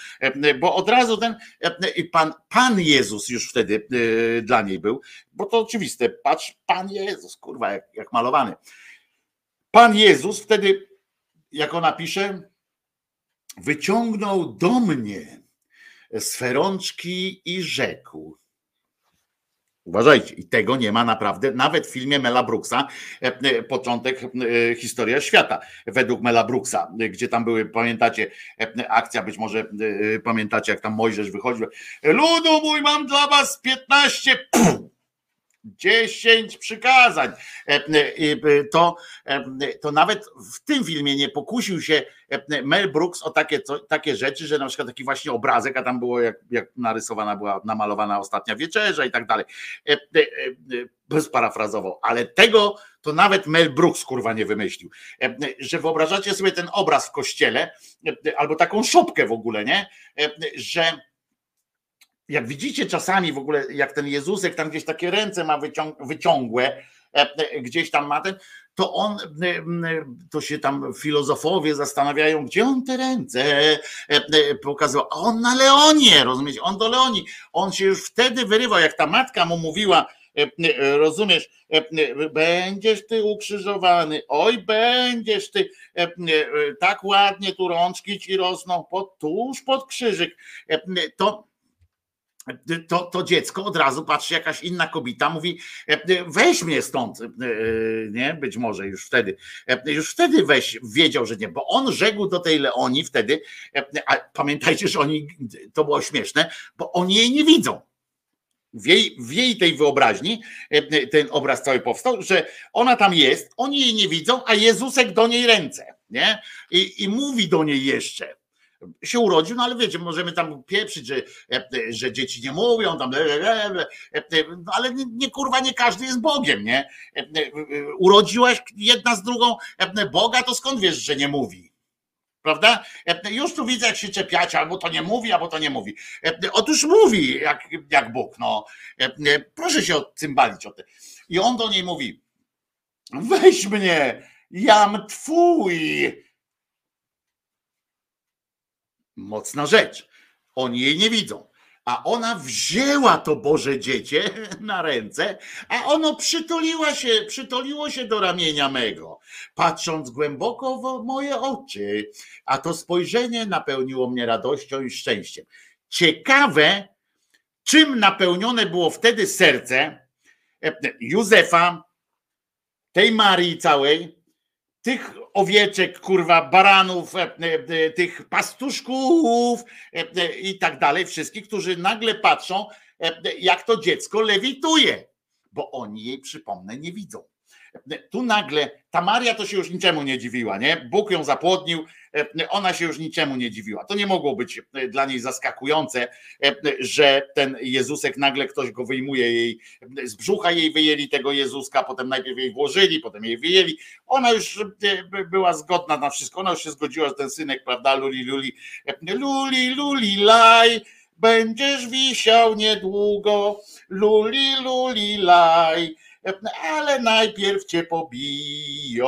bo od razu ten pan, pan Jezus już wtedy dla niej był, bo to oczywiste, patrz, Pan Jezus, kurwa, jak, jak malowany. Pan Jezus wtedy, jak ona pisze, wyciągnął do mnie sferączki i rzekł. Uważajcie, i tego nie ma naprawdę, nawet w filmie Mela Brooksa, e, e, początek e, historia świata, według Mela Brooksa, gdzie tam były, pamiętacie, akcja, być może pamiętacie, jak tam Mojżesz wychodził. Ludu mój, mam dla was 15. Dziesięć przykazań. E, e, to, e, to nawet w tym filmie nie pokusił się Mel Brooks o takie, takie rzeczy, że na przykład taki właśnie obrazek, a tam było jak, jak narysowana była, namalowana ostatnia wieczerza i tak dalej. Sparafrazował, ale tego to nawet Mel Brooks kurwa nie wymyślił. Że wyobrażacie sobie ten obraz w kościele, albo taką szopkę w ogóle, nie? Że jak widzicie czasami w ogóle, jak ten Jezusek tam gdzieś takie ręce ma wyciągłe, e, e, gdzieś tam ma ten, to on, e, to się tam filozofowie zastanawiają, gdzie on te ręce pokazywał. A on na Leonie, rozumiecie? On do Leonii. On się już wtedy wyrywał, jak ta matka mu mówiła, rozumiesz, będziesz ty ukrzyżowany, oj, będziesz ty, tak ładnie tu rączki ci rosną, pod, tuż pod krzyżyk. To to, to dziecko od razu patrzy, jakaś inna kobieta mówi, weź mnie stąd, nie? Być może już wtedy, już wtedy weź, wiedział, że nie, bo on rzekł do tej Leonii wtedy, a pamiętajcie, że oni, to było śmieszne, bo oni jej nie widzą. W jej, w jej tej wyobraźni ten obraz cały powstał, że ona tam jest, oni jej nie widzą, a Jezusek do niej ręce, nie? I, i mówi do niej jeszcze, się urodził, no ale wiecie, możemy tam pieprzyć, że, że dzieci nie mówią, tam, no ale nie, nie, kurwa, nie każdy jest Bogiem, nie? Urodziłaś jedna z drugą Boga, to skąd wiesz, że nie mówi? Prawda? Już tu widzę, jak się czepiacie, albo to nie mówi, albo to nie mówi. Otóż mówi, jak, jak Bóg, no. Proszę się odcymbalić o tym. I on do niej mówi, weź mnie, jam twój Mocna rzecz. Oni jej nie widzą. A ona wzięła to Boże dziecię *laughs* na ręce, a ono przytuliła się, przytuliło się do ramienia mego, patrząc głęboko w moje oczy, a to spojrzenie napełniło mnie radością i szczęściem. Ciekawe, czym napełnione było wtedy serce Józefa, tej Marii całej, tych owieczek, kurwa, baranów, e, e, tych pastuszków e, i tak dalej, wszystkich, którzy nagle patrzą, jak to dziecko lewituje, bo oni jej, przypomnę, nie widzą. Tu nagle ta Maria to się już niczemu nie dziwiła, nie? Bóg ją zapłodnił, ona się już niczemu nie dziwiła. To nie mogło być dla niej zaskakujące, że ten Jezusek nagle ktoś go wyjmuje jej z brzucha jej wyjęli tego Jezuska, potem najpierw jej włożyli, potem jej wyjęli. Ona już była zgodna na wszystko, ona już się zgodziła, że ten synek, prawda, luli, luli, luli, luli, laj, będziesz wisiał niedługo, luli, luli, laj ale najpierw cię pobiją.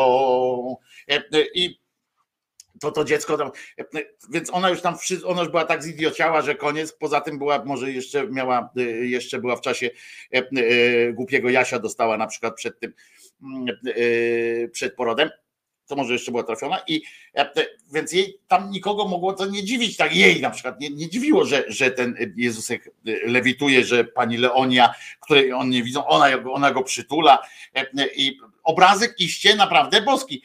I to to dziecko więc ona już tam, ona już była tak zidiociała, że koniec, poza tym była, może jeszcze miała, jeszcze była w czasie głupiego Jasia dostała na przykład przed tym, przed porodem, to może jeszcze była trafiona i e, więc jej tam nikogo mogło to nie dziwić, tak jej na przykład nie, nie dziwiło, że, że ten Jezusek e, lewituje, że pani Leonia, której on nie widzą, ona, ona go przytula e, i obrazek iście naprawdę boski.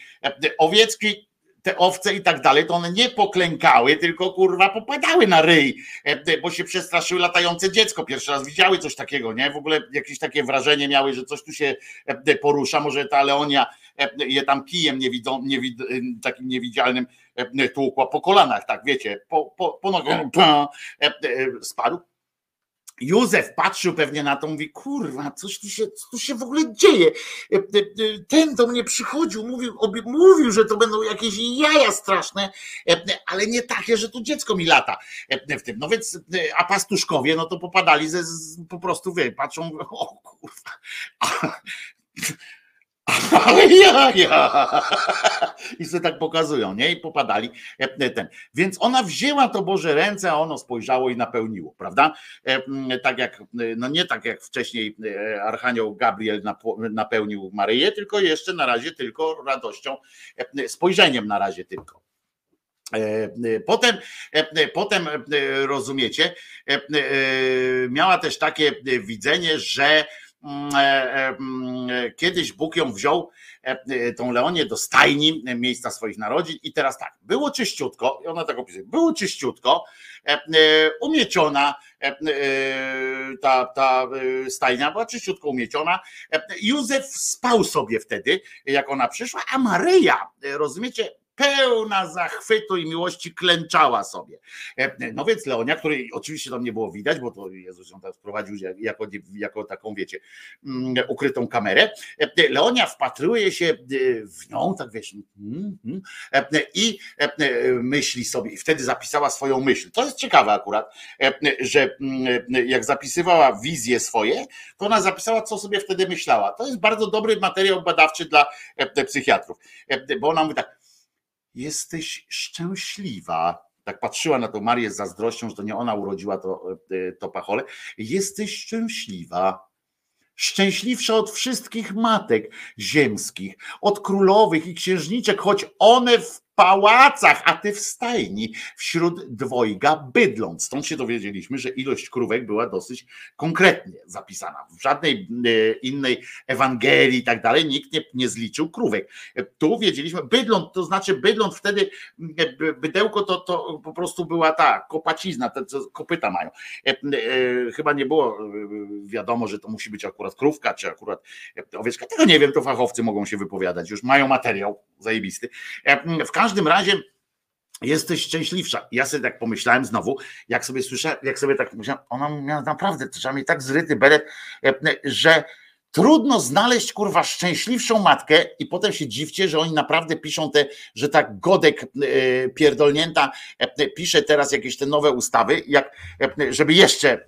Owiecki te owce i tak dalej, to one nie poklękały, tylko kurwa popadały na ryj, bo się przestraszyły latające dziecko. Pierwszy raz widziały coś takiego, nie? W ogóle jakieś takie wrażenie miały, że coś tu się porusza. Może ta Leonia je tam kijem niewidzącym, niewid, takim niewidzialnym tłukła po kolanach, tak wiecie, po, po, po nogą spadł. Józef patrzył pewnie na to, mówi, kurwa, coś tu się, co tu się w ogóle dzieje. E, e, e, Ten do mnie przychodził, mówił, obie- mówił, że to będą jakieś jaja straszne, ale nie takie, że tu dziecko mi lata w tym. No więc, a pastuszkowie, no to popadali ze, z, po prostu, wie, patrzą, o kurwa, *laughs* ale ja, ja. *laughs* I sobie tak pokazują, nie? I popadali e, ten. Więc ona wzięła to Boże ręce, a ono spojrzało i napełniło, prawda? E, Tak jak, no nie tak jak wcześniej e, Archanioł Gabriel napełnił Maryję, tylko jeszcze na razie tylko radością, e, spojrzeniem na razie tylko. E, e, Potem, e, potem e, rozumiecie, e, e, miała też takie e, widzenie, że e, e, e, kiedyś Bóg ją wziął, e, e, tą Leonię do stajni, e, miejsca swoich narodzin i teraz tak, było czyściutko, i ona tak opisuje, było czyściutko, e, e, umieciona, e, e, ta, ta e, stajnia była czyściutko umieciona. E, Józef spał sobie wtedy, jak ona przyszła, a Maryja, e, rozumiecie, pełna zachwytu i miłości klęczała sobie. E, No więc Leonia, której oczywiście tam nie było widać, bo to Jezus ją tam wprowadził jako, jako taką, wiecie, mm, ukrytą kamerę. E, Leonia wpatruje się e, w nią, tak wiesz, mm, mm, e, i e, myśli sobie, i wtedy zapisała swoją myśl. To jest ciekawe akurat, e, że jak zapisywała wizje swoje, to ona zapisała, co sobie wtedy myślała. To jest bardzo dobry materiał badawczy dla e, psychiatrów, E, bo ona mówi tak, jesteś szczęśliwa. Tak patrzyła na tą Marię z zazdrością, że to nie ona urodziła to, e, to pachole. Jesteś szczęśliwa. Szczęśliwsza od wszystkich matek ziemskich, od królowych i księżniczek, choć one w pałacach, a ty w stajni, wśród dwojga bydląt. Stąd się dowiedzieliśmy, że ilość krówek była dosyć konkretnie zapisana. W żadnej e, innej Ewangelii i tak dalej nikt nie, nie zliczył krówek. E, Tu wiedzieliśmy, bydląt, to znaczy bydląt wtedy, e, by- bydełko to, to po prostu była ta kopacizna, te co kopyta mają. Chyba nie było wiadomo, że to musi być akurat krówka, czy akurat owieczka. Tego nie wiem, to fachowcy mogą się wypowiadać, już mają materiał zajebisty. W każdym razie jesteś szczęśliwsza. Ja sobie tak pomyślałem znowu, jak sobie słyszę, jak sobie tak ona miała naprawdę, trzeba tak zryty beret, e, że trudno znaleźć kurwa szczęśliwszą matkę i potem się dziwcie, że oni naprawdę piszą te, że tak godek e, pierdolnięta e, pisze teraz jakieś te nowe ustawy, jak, e, żeby jeszcze e,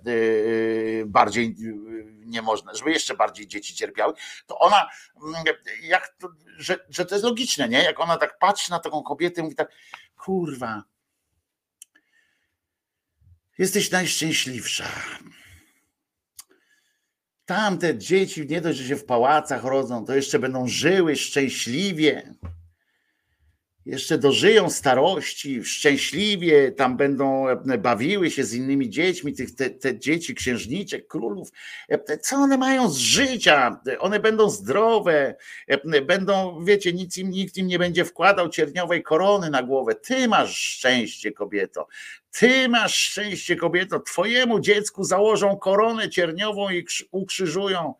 bardziej e, nie można, żeby jeszcze bardziej dzieci cierpiały, to ona, mm, jak to, że, że to jest logiczne, nie? Jak ona tak patrzy na taką kobietę i mówi tak, kurwa, jesteś najszczęśliwsza. Tamte dzieci nie dość, że się w pałacach rodzą, to jeszcze będą żyły szczęśliwie. Jeszcze dożyją starości, szczęśliwie tam będą e, bawiły się z innymi dziećmi, tych, te, te dzieci księżniczek, królów. E, Co one mają z życia? One będą zdrowe, e, będą, wiecie, nic im, nikt im nie będzie wkładał cierniowej korony na głowę. Ty masz szczęście, kobieto. Ty masz szczęście, kobieto. Twojemu dziecku założą koronę cierniową i krz- ukrzyżują.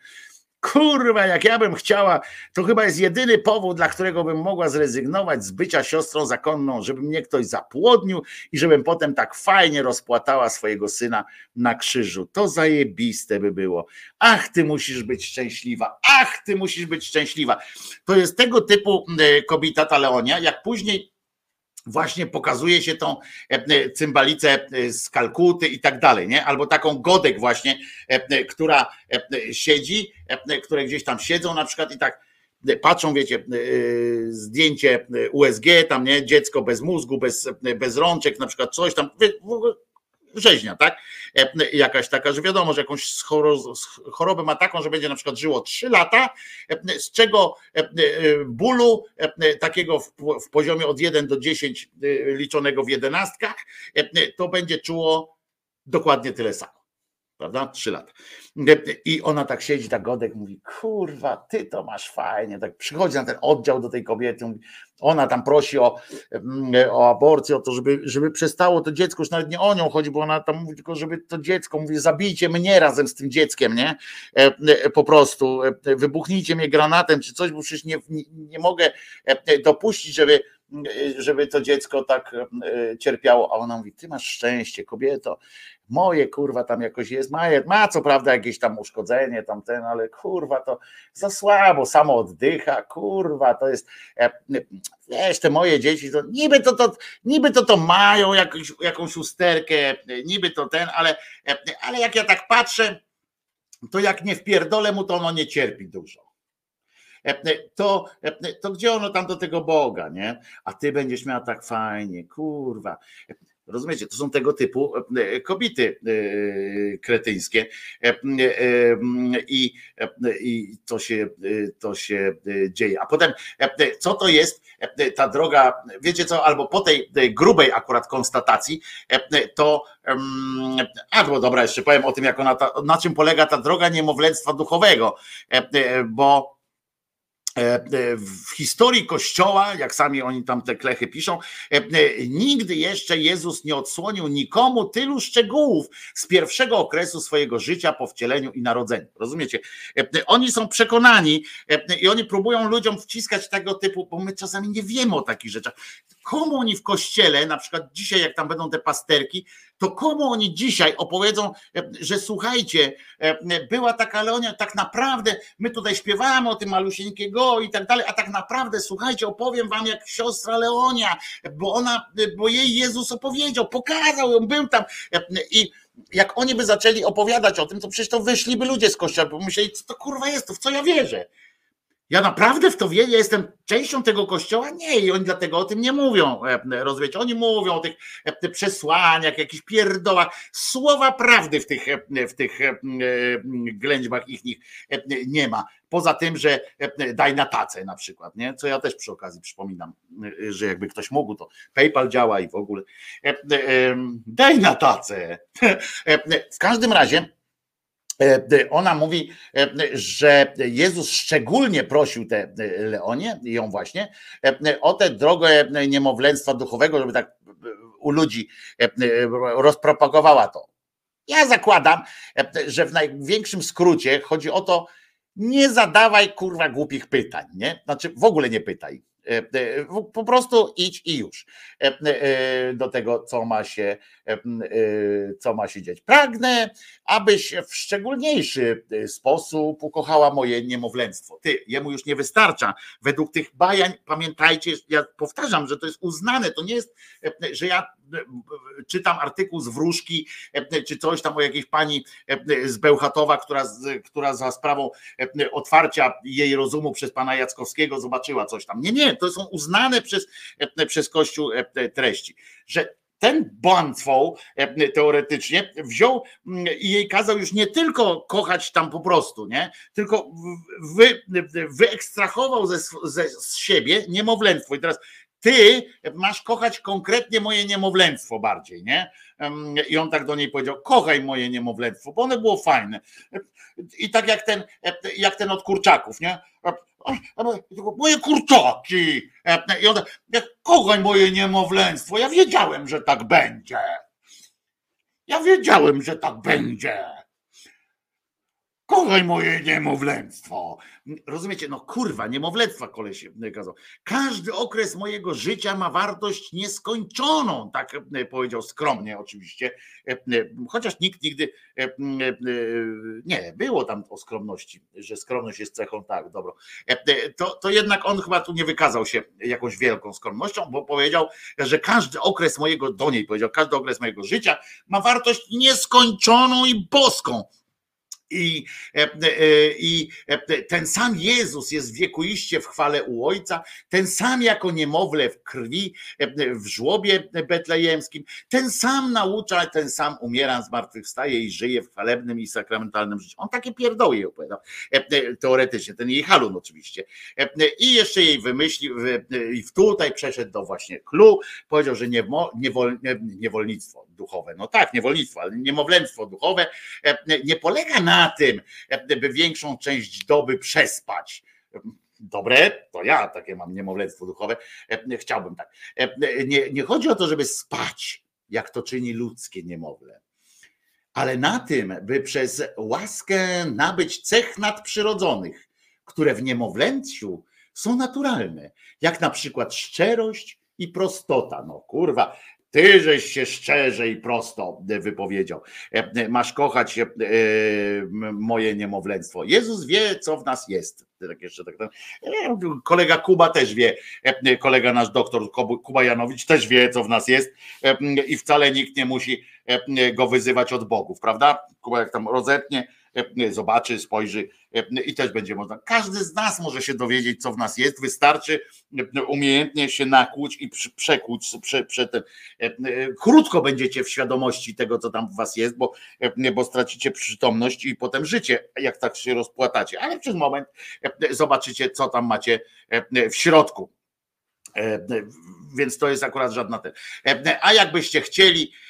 Kurwa, jak ja bym chciała, to chyba jest jedyny powód, dla którego bym mogła zrezygnować z bycia siostrą zakonną, żeby mnie ktoś zapłodnił i żebym potem tak fajnie rozpłatała swojego syna na krzyżu. To zajebiste by było. Ach, ty musisz być szczęśliwa. Ach, ty musisz być szczęśliwa. To jest tego typu e, kobieta ta Leonia, jak później właśnie pokazuje się tą e, e, cymbalicę e, z Kalkuty i tak dalej, nie? Albo taką godek właśnie, która siedzi, które gdzieś tam siedzą na przykład i tak patrzą, wiecie, zdjęcie USG, tam nie, dziecko bez mózgu, bez, bez rączek, na przykład coś tam, w ogóle rzeźnia, tak? E, Jakaś taka, że wiadomo, że jakąś chorobę ma taką, że będzie na przykład żyło 3 lata, e, z czego e, bólu takiego w, poziomie od 1 do 10 e, liczonego w jedenastkach, to będzie czuło dokładnie tyle samo. Prawda? Trzy lata. I ona tak siedzi, tak godek, mówi: Kurwa, ty to masz fajnie. Tak przychodzi na ten oddział do tej kobiety. Mówi, ona tam prosi o, mm, o aborcję, o to, żeby, żeby przestało to dziecko, już nawet nie o nią chodzi, bo ona tam mówi tylko, żeby to dziecko, mówi, zabijcie mnie razem z tym dzieckiem, nie? E, e, Po prostu, e, wybuchnijcie mnie granatem czy coś, bo przecież nie, nie, nie mogę e, dopuścić, żeby żeby to dziecko tak cierpiało, a ona mówi, ty masz szczęście, kobieto, moje kurwa tam jakoś jest, ma, ma co prawda jakieś tam uszkodzenie, tam ten, ale kurwa to za słabo, samo oddycha, kurwa, to jest, wiesz, te moje dzieci, to niby to, to, niby to, to mają jakąś, jakąś usterkę, niby to ten, ale, ale jak ja tak patrzę, to jak nie wpierdolę mu, to ono nie cierpi dużo. To, to gdzie ono tam do tego Boga, nie? A ty będziesz miała tak fajnie, kurwa. Rozumiecie, to są tego typu e, kobiety e, kretyńskie e, i, i to, się, to się dzieje. A potem, co to jest ta droga, wiecie co, albo po tej, grubej akurat konstatacji, to, a bo dobra, jeszcze powiem o tym, jak ona, ta, na czym polega ta droga niemowlęctwa duchowego, bo E, e, w historii Kościoła, jak sami oni tam te klechy piszą, e, nigdy jeszcze Jezus nie odsłonił nikomu tylu szczegółów z pierwszego okresu swojego życia po wcieleniu i narodzeniu. Rozumiecie? Oni są przekonani i oni próbują ludziom wciskać tego typu, bo my czasami nie wiemy o takich rzeczach. Komu oni w kościele, na przykład dzisiaj, jak tam będą te pasterki, to komu oni dzisiaj opowiedzą, że słuchajcie, była taka Leonia, tak naprawdę my tutaj śpiewamy o tym malusieńkiego i tak dalej, a tak naprawdę słuchajcie, opowiem wam jak siostra Leonia, bo ona, bo jej Jezus opowiedział, pokazał ją, był tam i jak oni by zaczęli opowiadać o tym, to przecież to wyszliby ludzie z kościoła, bo myśleli, co to kurwa jest, to w co ja wierzę. Ja naprawdę w to wierzę, ja jestem częścią tego kościoła? Nie, i oni dlatego o tym nie mówią. E, rozumiecie? Oni mówią o tych e, przesłaniach, jakichś pierdołach. Słowa prawdy w tych, e, w tych ględźbach ich nie ma. Poza tym, że daj na tacę na przykład, nie? co ja też przy okazji przypominam, że jakby ktoś mógł, to PayPal działa i w ogóle. Daj na tacę. *laughs* W każdym razie ona mówi, e, że Jezus szczególnie prosił tę e, Leonię, ją właśnie, o tę drogę niemowlęctwa duchowego, żeby tak u ludzi rozpropagowała to. Ja zakładam, że w największym skrócie chodzi o to, nie zadawaj kurwa głupich pytań, nie? Znaczy w ogóle nie pytaj. E, e, po prostu idź i już e, do tego, co ma się, co ma się dziać. Pragnę, abyś w szczególniejszy sposób ukochała moje niemowlęctwo. Ty, jemu już nie wystarcza. Według tych bajań, pamiętajcie, ja powtarzam, że to jest uznane, to nie jest, że ja czytam artykuł z wróżki, czy coś tam o jakiejś pani z Bełchatowa, która, która za sprawą otwarcia jej rozumu przez pana Jackowskiego zobaczyła coś tam. Nie, nie, to są uznane przez, przez Kościół treści, że ten Błantwoł teoretycznie wziął i jej kazał już nie tylko kochać tam po prostu, nie? tylko wy, wyekstrahował ze, ze, z siebie niemowlęctwo. I teraz ty masz kochać konkretnie moje niemowlęctwo bardziej, nie? I on tak do niej powiedział: Kochaj moje niemowlęctwo, bo one było fajne. I tak jak ten, jak ten od kurczaków, nie? Moje kurczaki. I on tak, kochaj moje niemowlęctwo. Ja wiedziałem, że tak będzie. Ja wiedziałem, że tak będzie. Kochaj moje niemowlęctwo. Rozumiecie? No kurwa, niemowlęctwa koleś kazał. Każdy okres mojego życia ma wartość nieskończoną, tak e, powiedział skromnie oczywiście. E, e, chociaż nikt nigdy nie, było tam o skromności, że skromność jest cechą, tak, dobro. To, to jednak on chyba tu nie wykazał się jakąś wielką skromnością, bo powiedział, że każdy okres mojego, do niej powiedział, każdy okres mojego życia ma wartość nieskończoną i boską i, e, e, I e, ten sam Jezus jest wiekuiście w chwale u Ojca, ten sam jako niemowlę w krwi, w żłobie betlejemskim, ten sam naucza, ten sam umiera, zmartwychwstaje i żyje w chwalebnym i sakramentalnym życiu. On takie pierdoły opowiadał, teoretycznie, ten jej halun oczywiście. I jeszcze jej wymyślił, i tutaj przeszedł do właśnie klu, powiedział, że niewol, niewolnictwo duchowe, no tak, niewolnictwo, ale niemowlęctwo duchowe nie polega na tym, by większą część doby przespać. Dobre, to ja takie mam niemowlęctwo duchowe. Chciałbym tak. Nie, nie chodzi o to, żeby spać, jak to czyni ludzkie niemowlę, ale na tym, by przez łaskę nabyć cech nadprzyrodzonych, które w niemowlęciu są naturalne. Jak na przykład szczerość i prostota. No kurwa, ty żeś się szczerze i prosto wypowiedział. E, Masz kochać e, m- moje niemowlęctwo. Jezus wie, co w nas jest. Tak jeszcze tak, tak. E, Kolega Kuba też wie, e, kolega nasz doktor Kuba Janowicz też wie, co w nas jest e, i wcale nikt nie musi e, go wyzywać od bogów, prawda? Kuba jak tam rozetnie, e, zobaczy, spojrzy e, i też będzie można. Każdy z nas może się dowiedzieć, co w nas jest. Wystarczy e, umiejętnie się nakłuć i przekłuć, prze, prze ten, e, e, krótko będziecie w świadomości tego, co tam w was jest, bo, e, bo stracicie przytomność i potem życie, jak tak się rozpłatacie, ale przez moment e, zobaczycie, co tam macie e, w środku. E, Więc to jest akurat żadna ten. E, A jakbyście chcieli, e, e,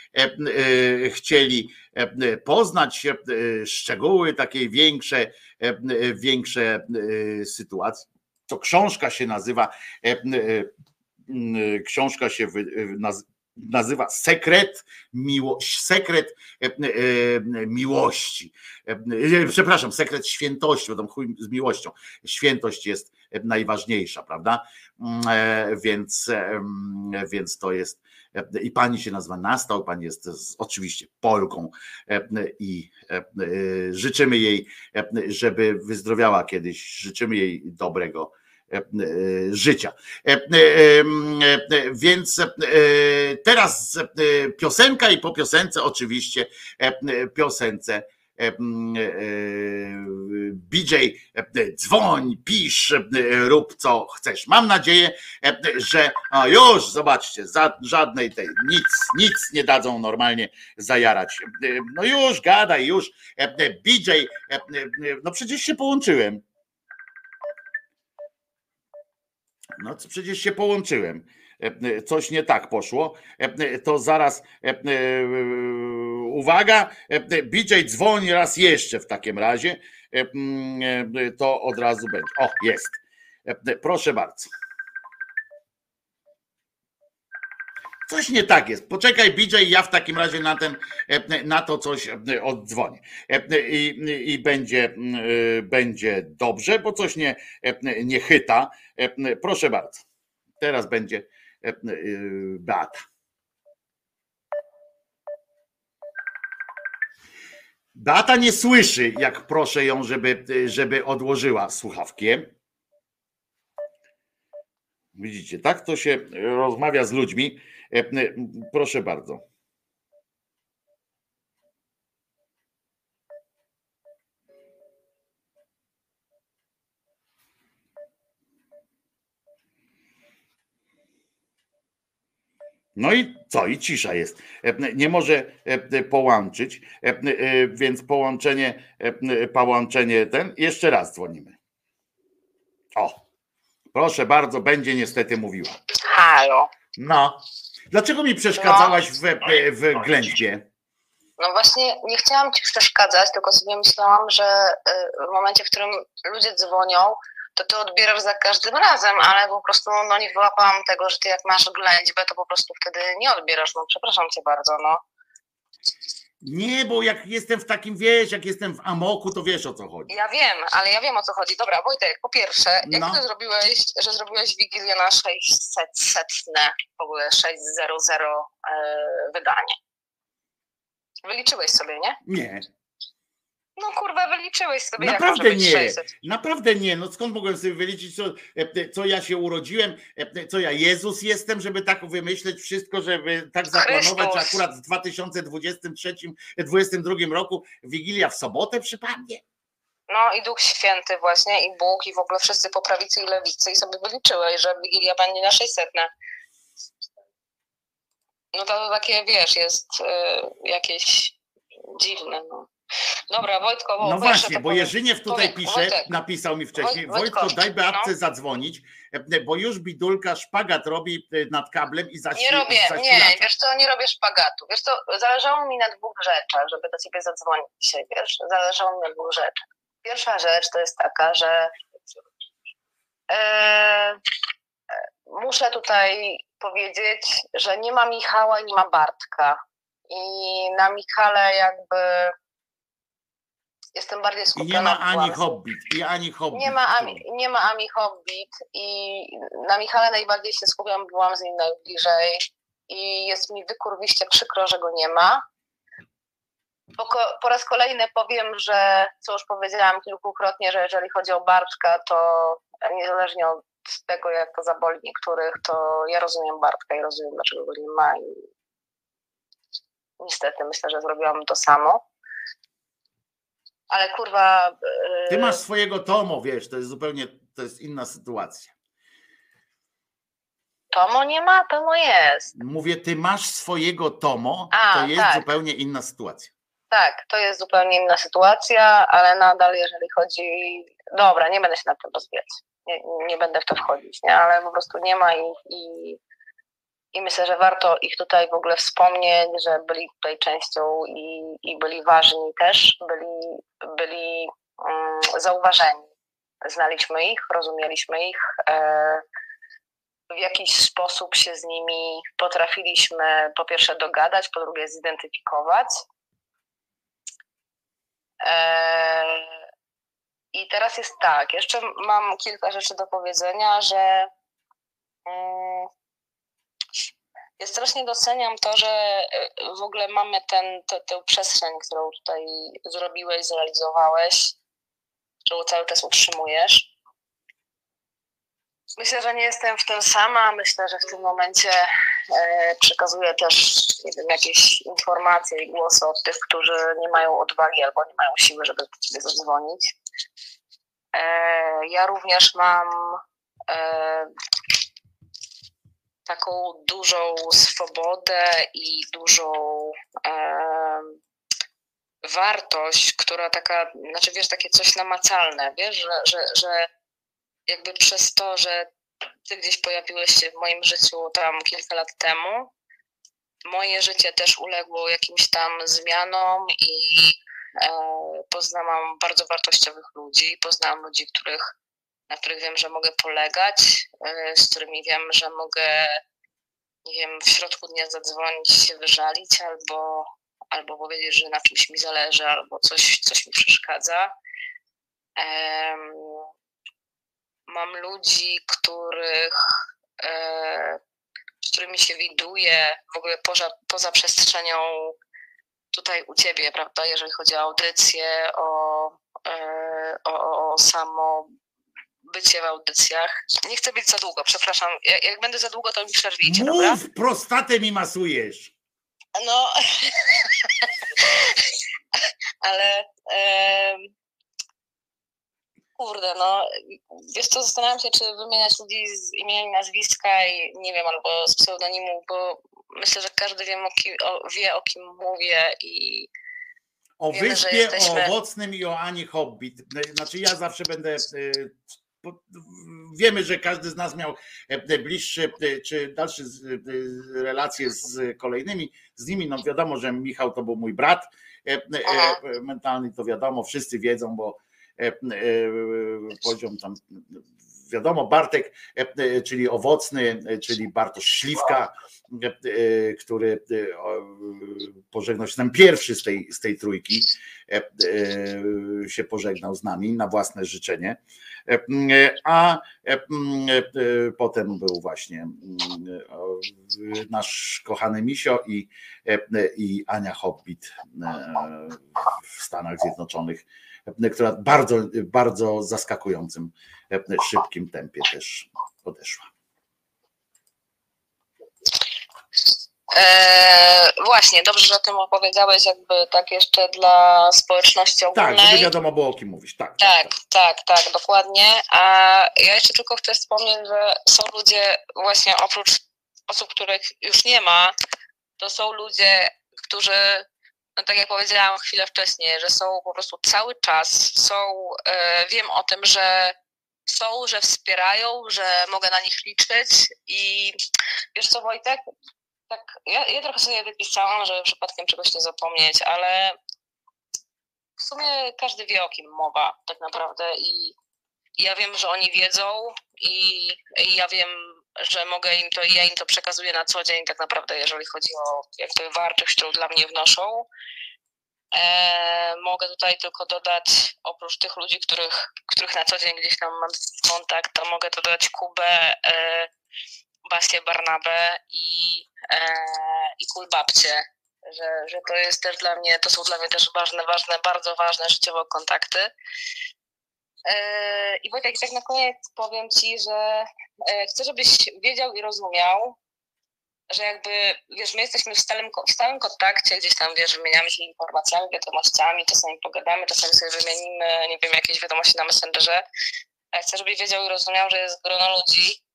chcieli e, poznać e, szczegóły takiej większe, e, e, większe e, sytuacje, to książka się nazywa, e, e, m, książka się nazywa Sekret miłości, sekret e, e, miłości. E, e, Przepraszam, sekret świętości, bo tam chuj z miłością. Świętość jest e, najważniejsza, prawda? Mm, e, Więc, e, mm, więc to jest. E, I pani się nazywa Nastał, pani jest z, oczywiście Polką e, i e, życzymy jej, żeby wyzdrowiała kiedyś, życzymy jej dobrego życia. Więc teraz piosenka i po piosence oczywiście piosence BJ dzwoń, pisz, rób co chcesz. Mam nadzieję, że a już zobaczcie, żadnej tej nic, nic nie dadzą normalnie zajarać. No już gadaj, już BJ, no przecież się połączyłem. No przecież się połączyłem. Coś nie tak poszło. To zaraz uwaga, e, BJ dzwoni raz jeszcze w takim razie. E, mm, e, To od razu będzie. O, jest. E, e, Proszę bardzo. Coś nie tak jest. Poczekaj, BJ, ja w takim razie na, ten, e, na to coś e, oddzwonię. E, I, i będzie, mm, e, będzie dobrze, bo coś nie, e, nie chyta. E, Proszę bardzo. Teraz będzie e, e, Beata. Beata nie słyszy, jak proszę ją, żeby, żeby odłożyła słuchawkę. Widzicie, tak to się rozmawia z ludźmi. E, Proszę bardzo. No i co? I cisza jest. E, Nie może e, połączyć, e, więc połączenie, połączenie ten. Jeszcze raz dzwonimy. O, proszę bardzo, będzie niestety mówiła. Halo. No. Dlaczego mi przeszkadzałaś w, w ględźbie? No właśnie nie chciałam ci przeszkadzać, tylko sobie myślałam, że w momencie, w którym ludzie dzwonią, to ty odbierasz za każdym razem, ale po prostu no nie wyłapałam tego, że ty jak masz ględźbę, to po prostu wtedy nie odbierasz. No przepraszam cię bardzo, no. Nie, bo jak jestem w takim, wiesz, jak jestem w amoku, to wiesz o co chodzi. Ja wiem, ale ja wiem o co chodzi. Dobra, Wojtek, po pierwsze, jak No. ty zrobiłeś, że zrobiłeś Wigilię na 600 setne, w ogóle 600 e, wydanie? Wyliczyłeś sobie, nie? Nie, No kurwa, wyliczyłeś sobie, jak naprawdę być nie. 600. Naprawdę nie. No skąd mogłem sobie wyliczyć, co, e, co ja się urodziłem, e, co ja Jezus jestem, żeby tak wymyśleć wszystko, żeby tak zaplanować, że akurat w 2023, 2022 roku Wigilia w sobotę przypadnie. No i Duch Święty właśnie, i Bóg, i w ogóle wszyscy po prawicy i lewicy i sobie wyliczyłeś, że Wigilia będzie na 600. No to takie, wiesz, jest y, jakieś dziwne, no. Dobra, Wojtko, bo No właśnie, bo Jerzyniew tutaj powiem- pisze, Wojtek, napisał mi wcześniej, Woj- Wojtko, Wojtko, daj Beatce no. zadzwonić, e, bo już Bidulka szpagat robi e, nad kablem i zaś Nie robię, nie, wiesz co, nie robię szpagatu. Wiesz co, zależało mi na dwóch rzeczach, żeby do ciebie zadzwonić dzisiaj, wiesz, zależało mi na dwóch rzeczach. Pierwsza rzecz to jest taka, że e, muszę tutaj powiedzieć, że nie ma Michała i nie ma Bartka. I na Michale jakby jestem bardziej I skupiona nie ma ani. Hobbit, i ani Hobbit. Nie ma, Ami, nie ma Ami Hobbit i na Michale najbardziej się skupiam, byłam z nim najbliżej i jest mi wykurwiście przykro, że go nie ma. Po, po raz kolejny powiem, że co już powiedziałam kilkukrotnie, że jeżeli chodzi o Bartka, to niezależnie od tego, jak to zaboli niektórych, to ja rozumiem Bartka i rozumiem, dlaczego go nie ma i niestety myślę, że zrobiłam to samo. Ale kurwa... yy, Ty masz swojego Tomo, wiesz, to jest zupełnie, to jest inna sytuacja. Tomo nie ma, Tomo jest. Mówię, ty masz swojego Tomo, A, to jest tak. zupełnie inna sytuacja. Tak, to jest zupełnie inna sytuacja, ale nadal jeżeli chodzi... Dobra, nie będę się nad tym rozwijać. Nie, nie będę w to wchodzić, nie? ale po prostu nie ma ich i, i myślę, że warto ich tutaj w ogóle wspomnieć, że byli tutaj częścią i, i byli ważni też, byli, byli mm, zauważeni. Znaliśmy ich, rozumieliśmy ich, e, w jakiś sposób się z nimi potrafiliśmy po pierwsze dogadać, po drugie zidentyfikować. Eee, I teraz jest tak, jeszcze mam kilka rzeczy do powiedzenia, że mm, ja strasznie doceniam to, że e, w ogóle mamy ten, tę, tę przestrzeń, którą tutaj zrobiłeś, zrealizowałeś, którą cały czas utrzymujesz. Myślę, że nie jestem w tym sama. Myślę, że w tym momencie e, przekazuję też nie wiem, jakieś informacje i głosy od tych, którzy nie mają odwagi albo nie mają siły, żeby do ciebie zadzwonić. E, ja również mam taką dużą swobodę i dużą e, wartość, która taka, znaczy wiesz, takie coś namacalne, wiesz, że, że, że jakby przez to, że ty gdzieś pojawiłeś się w moim życiu tam kilka lat temu, moje życie też uległo jakimś tam zmianom i e, poznałam bardzo wartościowych ludzi, poznałam ludzi, których, na których wiem, że mogę polegać, e, z którymi wiem, że mogę, nie wiem, w środku dnia zadzwonić, się wyżalić albo, albo powiedzieć, że na czymś mi zależy, albo coś, coś mi przeszkadza. Mam ludzi, których, e, z którymi się widuję w ogóle poza, poza przestrzenią tutaj u ciebie, prawda, jeżeli chodzi o audycję, o, e, o, o samo bycie w audycjach. Nie chcę być za długo, przepraszam. Jak, jak będę za długo, to mi przerwijcie, dobra? Mów, prostatę mi masujesz. No, *laughs* ale em, kurde, no, wiesz co, zastanawiam się, czy wymieniać ludzi z imienia i nazwiska i nie wiem, albo z pseudonimu, bo myślę, że każdy wie o kim, o, wie, o kim mówię i O Wiemy, wyspie, jesteśmy- o owocnym i o Ani Hobbit. Znaczy ja zawsze będę. E, Wiemy, że każdy z nas miał e, bliższe e, czy dalsze e, relacje z kolejnymi. Z nimi, no wiadomo, że Michał to był mój brat e, e, mentalny, to wiadomo, wszyscy wiedzą, bo e, e, poziom tam wiadomo, Bartek, e, e, czyli owocny, e, czyli Bartosz Śliwka, e, e, który e, pożegnał się ten pierwszy z tej, z tej trójki, e, e, się pożegnał z nami na własne życzenie. E, e, A e, e, e, potem był właśnie nasz kochany Misio i, e, i Ania Hobbit e, w Stanach Zjednoczonych, e, która bardzo, bardzo zaskakującym e, szybkim tempie też odeszła. E, właśnie, dobrze, że o tym opowiedziałeś, jakby tak jeszcze dla społeczności ogólnej. Tak, żeby wiadomo było o kim mówisz. Tak, Tak, tak, tak, dokładnie. A ja jeszcze tylko chcę wspomnieć, że są ludzie właśnie oprócz osób, których już nie ma, to są ludzie, którzy, no tak jak powiedziałam chwilę wcześniej, że są po prostu cały czas, są, e, wiem o tym, że są, że wspierają, że mogę na nich liczyć i wiesz co Wojtek, tak, ja, ja trochę sobie wypisałam, żeby przypadkiem czegoś nie zapomnieć, ale w sumie każdy wie, o kim mowa tak naprawdę i ja wiem, że oni wiedzą i, i ja wiem, że mogę im to ja im to przekazuję na co dzień tak naprawdę, jeżeli chodzi o jakby wartość, którą dla mnie wnoszą. E, mogę tutaj tylko dodać, oprócz tych ludzi, których, których na co dzień gdzieś tam mam kontakt, to mogę dodać Kubę, e, Basię Barnabę i, e, i Kulbabcie, że, że to jest też dla mnie, to są dla mnie też ważne, ważne, bardzo ważne życiowo kontakty. E, I Wojtek, tak na koniec powiem Ci, że e, chcę, żebyś wiedział i rozumiał, że jakby, wiesz, my jesteśmy w stałym, w stałym kontakcie, gdzieś tam, wiesz, wymieniamy się informacjami, wiadomościami, czasami pogadamy, czasami sobie wymienimy, nie wiem, jakieś wiadomości na Messengerze. A chcę, żebyś wiedział i rozumiał, że jest grono ludzi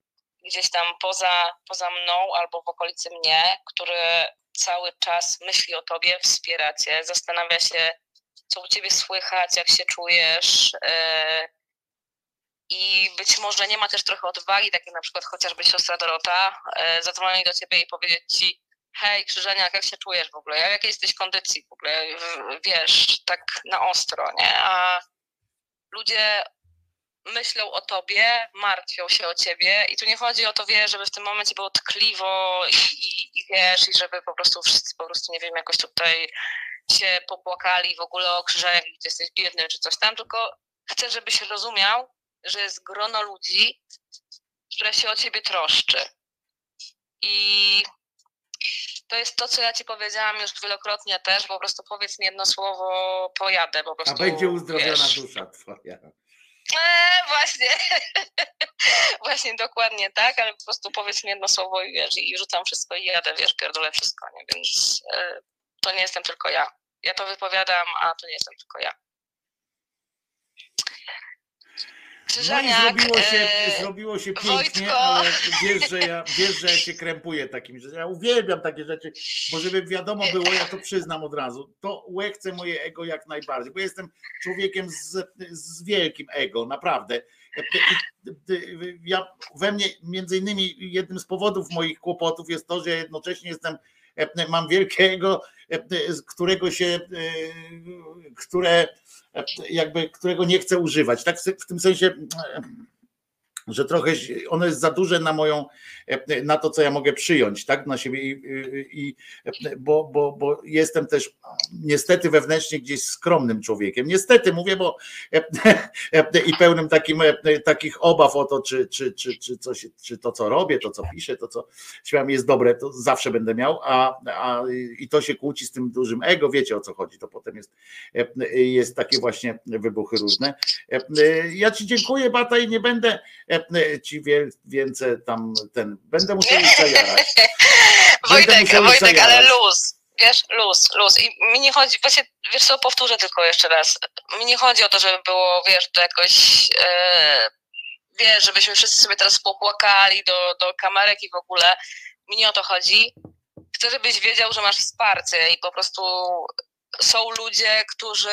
gdzieś tam poza, poza mną albo w okolicy mnie, które cały czas myśli o tobie, wspiera cię, zastanawia się, co u ciebie słychać, jak się czujesz, e, i być może nie ma też trochę odwagi, tak jak na przykład chociażby siostra Dorota, e, zadzwonić do ciebie i powiedzieć ci, hej Krzyżeniak, jak się czujesz w ogóle, jak jesteś kondycji w ogóle, wiesz, tak na ostro, nie? A ludzie myślą o tobie, martwią się o ciebie i tu nie chodzi o to, wiesz, żeby w tym momencie było tkliwo i, i, i wiesz, i żeby po prostu wszyscy po prostu, nie wiem, jakoś tutaj się popłakali w ogóle o gdzie jesteś biedny czy coś tam, tylko chcę, żebyś rozumiał, że jest grono ludzi, które się o ciebie troszczy. I to jest to, co ja ci powiedziałam już wielokrotnie też, po prostu powiedz mi jedno słowo, pojadę po A prostu. będzie uzdrowiona wiesz. dusza twoja. Eee, właśnie. *laughs* właśnie, dokładnie tak, ale po prostu powiedz mi jedno słowo i wiesz, i rzucam wszystko i jadę, wiesz, pierdolę wszystko, nie? Więc e, to nie jestem tylko ja. Ja to wypowiadam, a to nie jestem tylko ja. No i Krzyżaniak, zrobiło się, e, zrobiło się pięknie, Wojtko. ale wiesz, że ja, wiesz, że ja się krępuję takim rzeczom. Ja uwielbiam takie rzeczy, bo żeby wiadomo było, ja to przyznam od razu, to łechce moje ego jak najbardziej, bo jestem człowiekiem z, z wielkim ego, naprawdę. Ja, we mnie, między innymi jednym z powodów moich kłopotów jest to, że jednocześnie jestem, mam wielkiego, z którego się, które jakby, którego nie chcę używać. Tak w tym sensie, że trochę ono jest za duże na moją, na to, co ja mogę przyjąć, tak, na siebie i, i bo, bo, bo jestem też niestety wewnętrznie gdzieś skromnym człowiekiem. Niestety mówię, bo i pełnym takim, takich obaw o to, czy, czy, czy, czy, coś, czy to, co robię, to, co piszę, to, co śmiałem jest dobre, to zawsze będę miał, a, a i to się kłóci z tym dużym ego, wiecie o co chodzi, to potem jest, jest takie właśnie wybuchy różne. Ja ci dziękuję, Bata, i nie będę ci więcej tam ten, będę musiał ich *laughs* zajarać. Wojtek, Wojtek, ale zajarać. luz, wiesz, luz, luz. I mi nie chodzi, właśnie, wiesz co, powtórzę tylko jeszcze raz. Mi nie chodzi o to, żeby było, wiesz, to jakoś, e, wiesz, żebyśmy wszyscy sobie teraz popłakali do, do kamerek i w ogóle. Mi nie o to chodzi. Chcę, żebyś wiedział, że masz wsparcie i po prostu są ludzie, którzy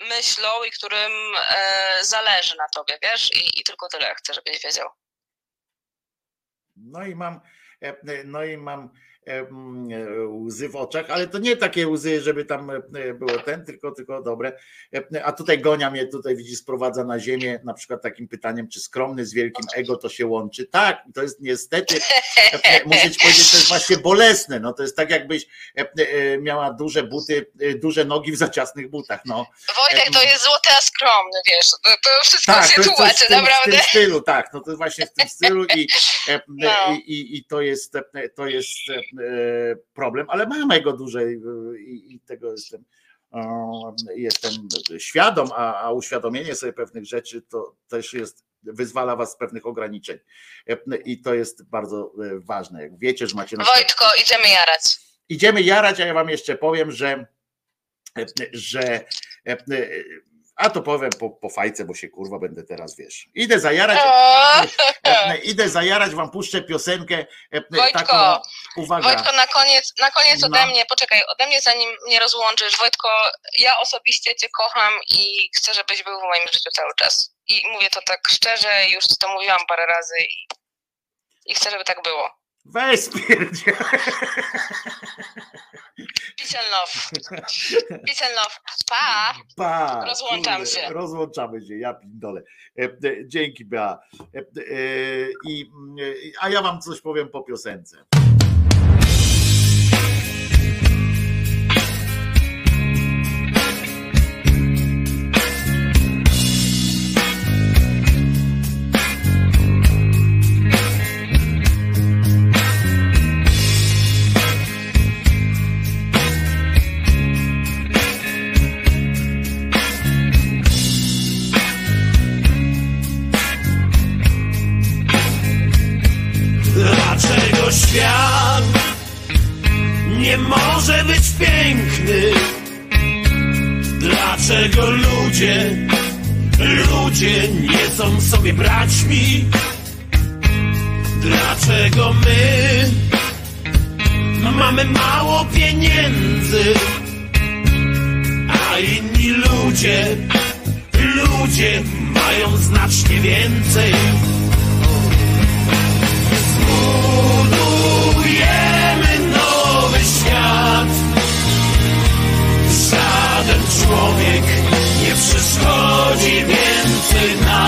myślą i którym e, zależy na tobie, wiesz? I, I tylko tyle chcę, żebyś wiedział. No i mam, no i mam łzy w oczach, ale to nie takie łzy, żeby tam e, było ten, tylko, tylko dobre. A tutaj Gonia mnie tutaj widzi, sprowadza na ziemię na przykład takim pytaniem, czy skromny z wielkim ego to się łączy. Tak, to jest niestety, *laughs* muszę ci powiedzieć, to jest właśnie bolesne. No to jest tak jakbyś e, e, miała duże buty, e, duże nogi w za ciasnych butach. No. Wojtek, to jest złoty, a skromny, wiesz, to, wszystko Tak, się jest tłumaczy, w tym, w naprawdę. tym stylu, tak, no to właśnie w tym stylu i, *laughs* e, No. i, i, i to jest, e, to jest e, problem, ale mam jego dłużej e, i, tego jestem, e, jestem świadom, a, a uświadomienie sobie pewnych rzeczy to też jest, wyzwala was z pewnych ograniczeń E, i to jest bardzo e, ważne, jak wiecie, że macie na Wojtko, idziemy jarać. Idziemy jarać, a ja wam jeszcze powiem, że, że a to powiem po, po fajce, bo się kurwa będę teraz, wiesz. Idę zajarać, idę zajarać, wam puszczę piosenkę Wojtko, taką, uwaga. Wojtko, na koniec, na koniec ode No. mnie, poczekaj, ode mnie zanim mnie rozłączysz, Wojtko, ja osobiście Cię kocham i chcę, żebyś był w moim życiu cały czas. I mówię to tak szczerze, już to mówiłam parę razy i, i chcę, żeby tak było. Weź spierdzia. *laughs* Peace and love. *laughs* Peace and love. Pa! Pa, Rozłączam kurde, się. Rozłączamy się, ja pindole. E, Dzięki, Bea. E, e, i, a ja wam coś powiem po piosence. Dlaczego ludzie, ludzie nie są sobie braćmi? Dlaczego my mamy mało pieniędzy? A inni ludzie, ludzie mają znacznie więcej. Zbudujemy szkodzi więcej nam.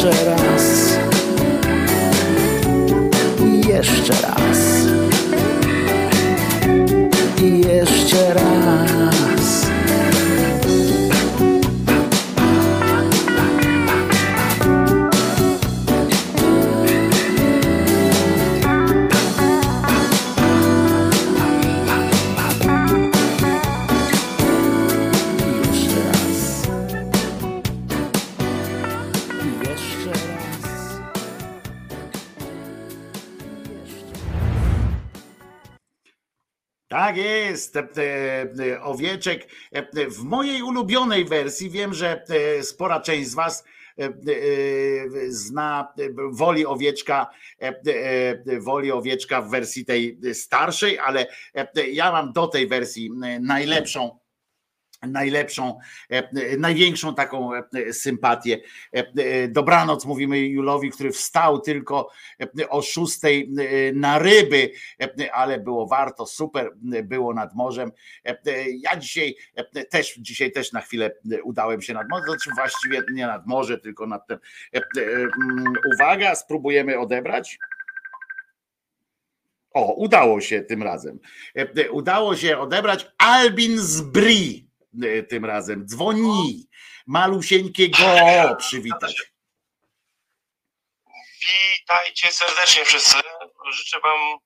I e, e, owieczek. E, W mojej ulubionej wersji wiem, że spora część z Was zna, woli owieczka, woli owieczka w wersji tej starszej, ale ja mam do tej wersji najlepszą najlepszą, e, największą taką e, sympatię. E, e, Dobranoc mówimy Julowi, który wstał tylko e, o szóstej e, na ryby, e, ale było warto, super było nad morzem. E, e, Ja dzisiaj e, też, dzisiaj też na chwilę udałem się nad morze, znaczy właściwie nie nad morze, tylko nad ten. e, e, mm, Uwaga, spróbujemy odebrać. O, udało się tym razem. E, e, Udało się odebrać Albin z Bri e, tym razem. Dzwoni. Malusieńkiego przywitać. Witajcie serdecznie wszyscy. Życzę Wam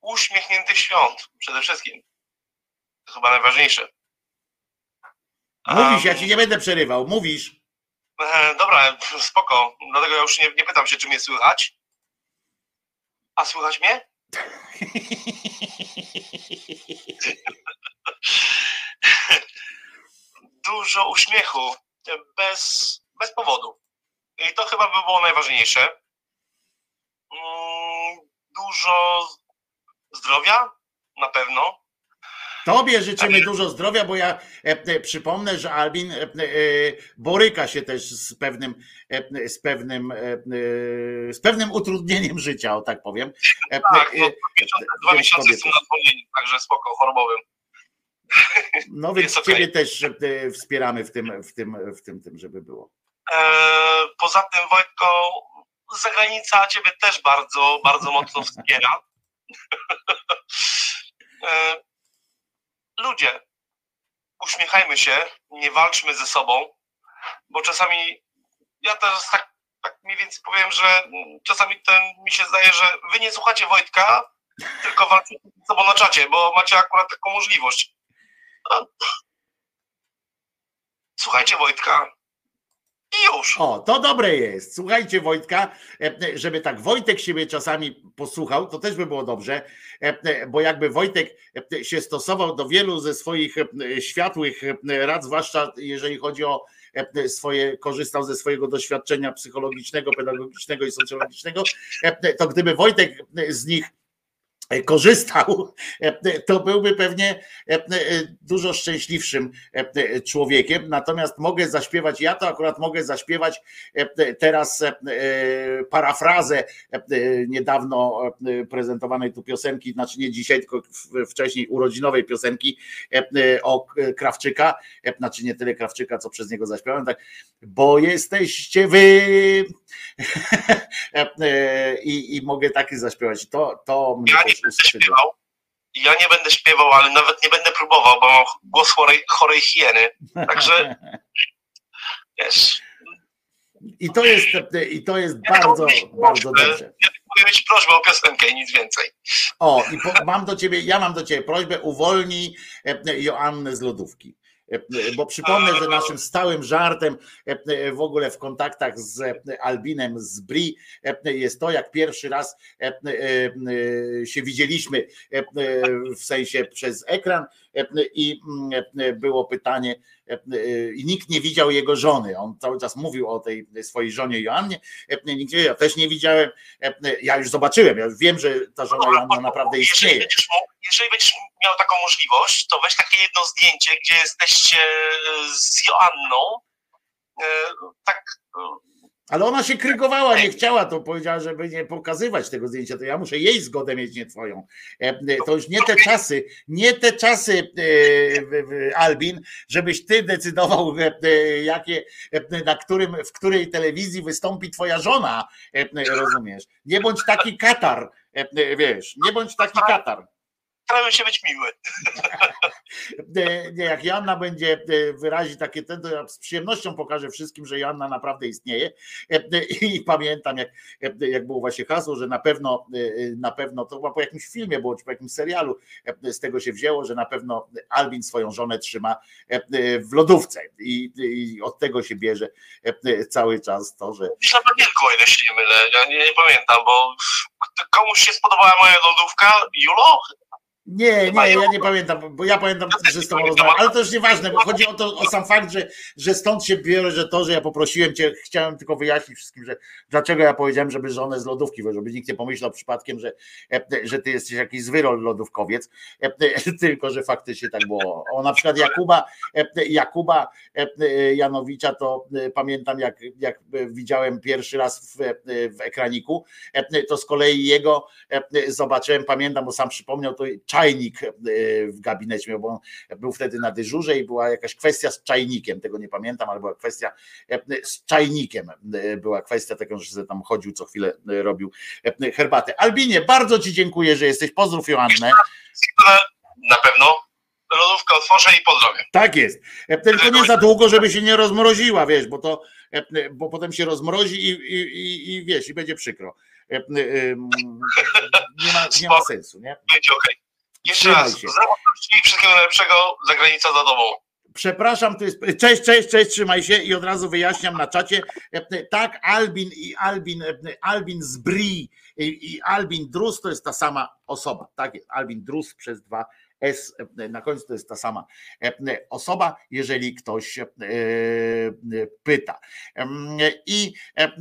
uśmiechniętych świąt przede wszystkim. To chyba najważniejsze. Mówisz, ja ci nie będę przerywał. Mówisz. E, dobra, spoko. Dlatego ja już nie, nie pytam się, czy mnie słychać. A słychać mnie? *laughs* Dużo uśmiechu, bez, bez powodu. I to chyba by było najważniejsze. Mm, Dużo zdrowia, na pewno. Tobie życzymy dużo zdrowia, bo ja e, e, przypomnę, że Albin e, boryka się też z pewnym, z pewnym, z pewnym utrudnieniem życia, o tak powiem. Tak, no, miesiące, dwa miesiące jestem na zwolnieniu, także spoko, chorobowym. No więc okej. ciebie też e, wspieramy w tym, w tym, w tym, tym, żeby było. E, poza tym, Wojtko, zagranica Ciebie też bardzo, bardzo mocno wspiera. e, ludzie, uśmiechajmy się, nie walczmy ze sobą, bo czasami ja też tak, tak mniej więcej powiem, że czasami ten, mi się zdaje, że Wy nie słuchacie Wojtka, tylko walczycie ze sobą na czacie, bo macie akurat taką możliwość. Słuchajcie Wojtka, i już. O, to dobre jest. Słuchajcie Wojtka, e, żeby tak Wojtek siebie czasami posłuchał, to też by było dobrze, e, e, bo jakby Wojtek e, się stosował do wielu ze swoich e, światłych e, rad, zwłaszcza jeżeli chodzi o e, swoje, korzystał ze swojego doświadczenia psychologicznego, pedagogicznego i socjologicznego, e, to gdyby Wojtek z nich e, korzystał, e, to byłby pewnie e, e, dużo szczęśliwszym e, e, człowiekiem. Natomiast mogę zaśpiewać, ja to akurat mogę zaśpiewać e, e, teraz e, e, parafrazę e, e, niedawno e, prezentowanej tu piosenki, znaczy nie dzisiaj, tylko wcześniej urodzinowej piosenki e, e, o Krawczyka, e, znaczy nie tyle Krawczyka, co przez niego zaśpiewałem, tak, bo jesteście wy *laughs* E, e, i, i mogę taki zaśpiewać. To, to mnie też uskrzydla. Ja nie będę śpiewał, ale nawet nie będę próbował, bo mam głos chorej, chorej hieny. Także *laughs* wiesz, I to jest, i to jest bardzo, bardzo dobrze. ja mogę mieć prośbę o piosenkę i nic więcej. O, i po, mam do ciebie, ja mam do ciebie prośbę, uwolnij e, Joannę z lodówki. E, Bo przypomnę, że naszym stałym żartem e, w ogóle w kontaktach z e, Albinem z Bri e, jest to, jak pierwszy raz e, e, e, się widzieliśmy e, e, w sensie przez ekran. e, i mm, było pytanie, e, i nikt nie widział jego żony. On cały czas mówił o tej swojej żonie Joannie. e, Nikt nie, ja też nie widziałem. Ja już zobaczyłem, ja już wiem, że ta żona Joanna naprawdę Jeżeli istnieje. będziesz, mógł, jeżeli będziesz miał taką możliwość, to weź takie jedno zdjęcie, gdzie jesteście z Joanną. E, Tak, Ale ona się krygowała, nie chciała, to powiedziała, żeby nie pokazywać tego zdjęcia, to ja muszę jej zgodę mieć, nie twoją. E, e, To już nie te czasy, nie te czasy, e, Albin, żebyś ty decydował, jakie, na którym, w której telewizji wystąpi twoja żona, rozumiesz? Nie bądź taki katar, wiesz, nie bądź taki katar. Starałem się być miły. *laughs* Nie, jak Joanna będzie e, wyrazi takie ten, to ja z przyjemnością pokażę wszystkim, że Joanna naprawdę istnieje. E, e, I pamiętam, jak, jak było właśnie hasło, że na pewno, na pewno to chyba po jakimś filmie było, czy po jakimś serialu z tego się wzięło, że na pewno Albin swoją żonę trzyma w lodówce. I, i od tego się bierze cały czas to, że Gdzieś na o ile się nie mylę. Ja nie, nie pamiętam, bo komuś się spodobała moja lodówka. Julo? Nie, nie, ja nie pamiętam, bo ja pamiętam, że z tobą rozmawiałem, ale to już nieważne, bo chodzi o to, o sam fakt, że, że stąd się bierze, że to, że ja poprosiłem cię, chciałem tylko wyjaśnić wszystkim, że dlaczego ja powiedziałem, żeby żonę z lodówki, żeby nikt nie pomyślał przypadkiem, że, e, że ty jesteś jakiś zwyrol lodówkowiec, e, *laughs* tylko, że faktycznie tak było. O na przykład Jakuba, e, Jakuba e, Janowicza, to e, pamiętam, jak, jak widziałem pierwszy raz w, e, w ekraniku, e, to z kolei jego e, zobaczyłem, pamiętam, bo sam przypomniał, to czajnik e, w gabinecie bo on był wtedy na dyżurze i była jakaś kwestia z czajnikiem, tego nie pamiętam, ale była kwestia e, z czajnikiem, e, była kwestia taką, że tam chodził co chwilę, robił herbatę. Albinie, bardzo Ci dziękuję, że jesteś, pozdrów Joannę. Na pewno lodówkę otworzę i pozdrowię. Tak jest. Tylko nie za długo, żeby się nie rozmroziła, wiesz, bo to, bo potem się rozmrozi i, i, i, i wiesz, i będzie przykro. Nie ma, nie ma sensu, nie? Będzie okej. Jeszcze raz, zapraszam i wszystkiego najlepszego, zagranica za tobą. Przepraszam, to jest. Cześć, cześć, cześć, trzymaj się i od razu wyjaśniam na czacie. Tak, Albin i Albin, Albin z Bri i Albin Drus to jest ta sama osoba. Tak Albin Drus przez dwa S e, na końcu to jest ta sama e, osoba, jeżeli ktoś e, pyta. I, e,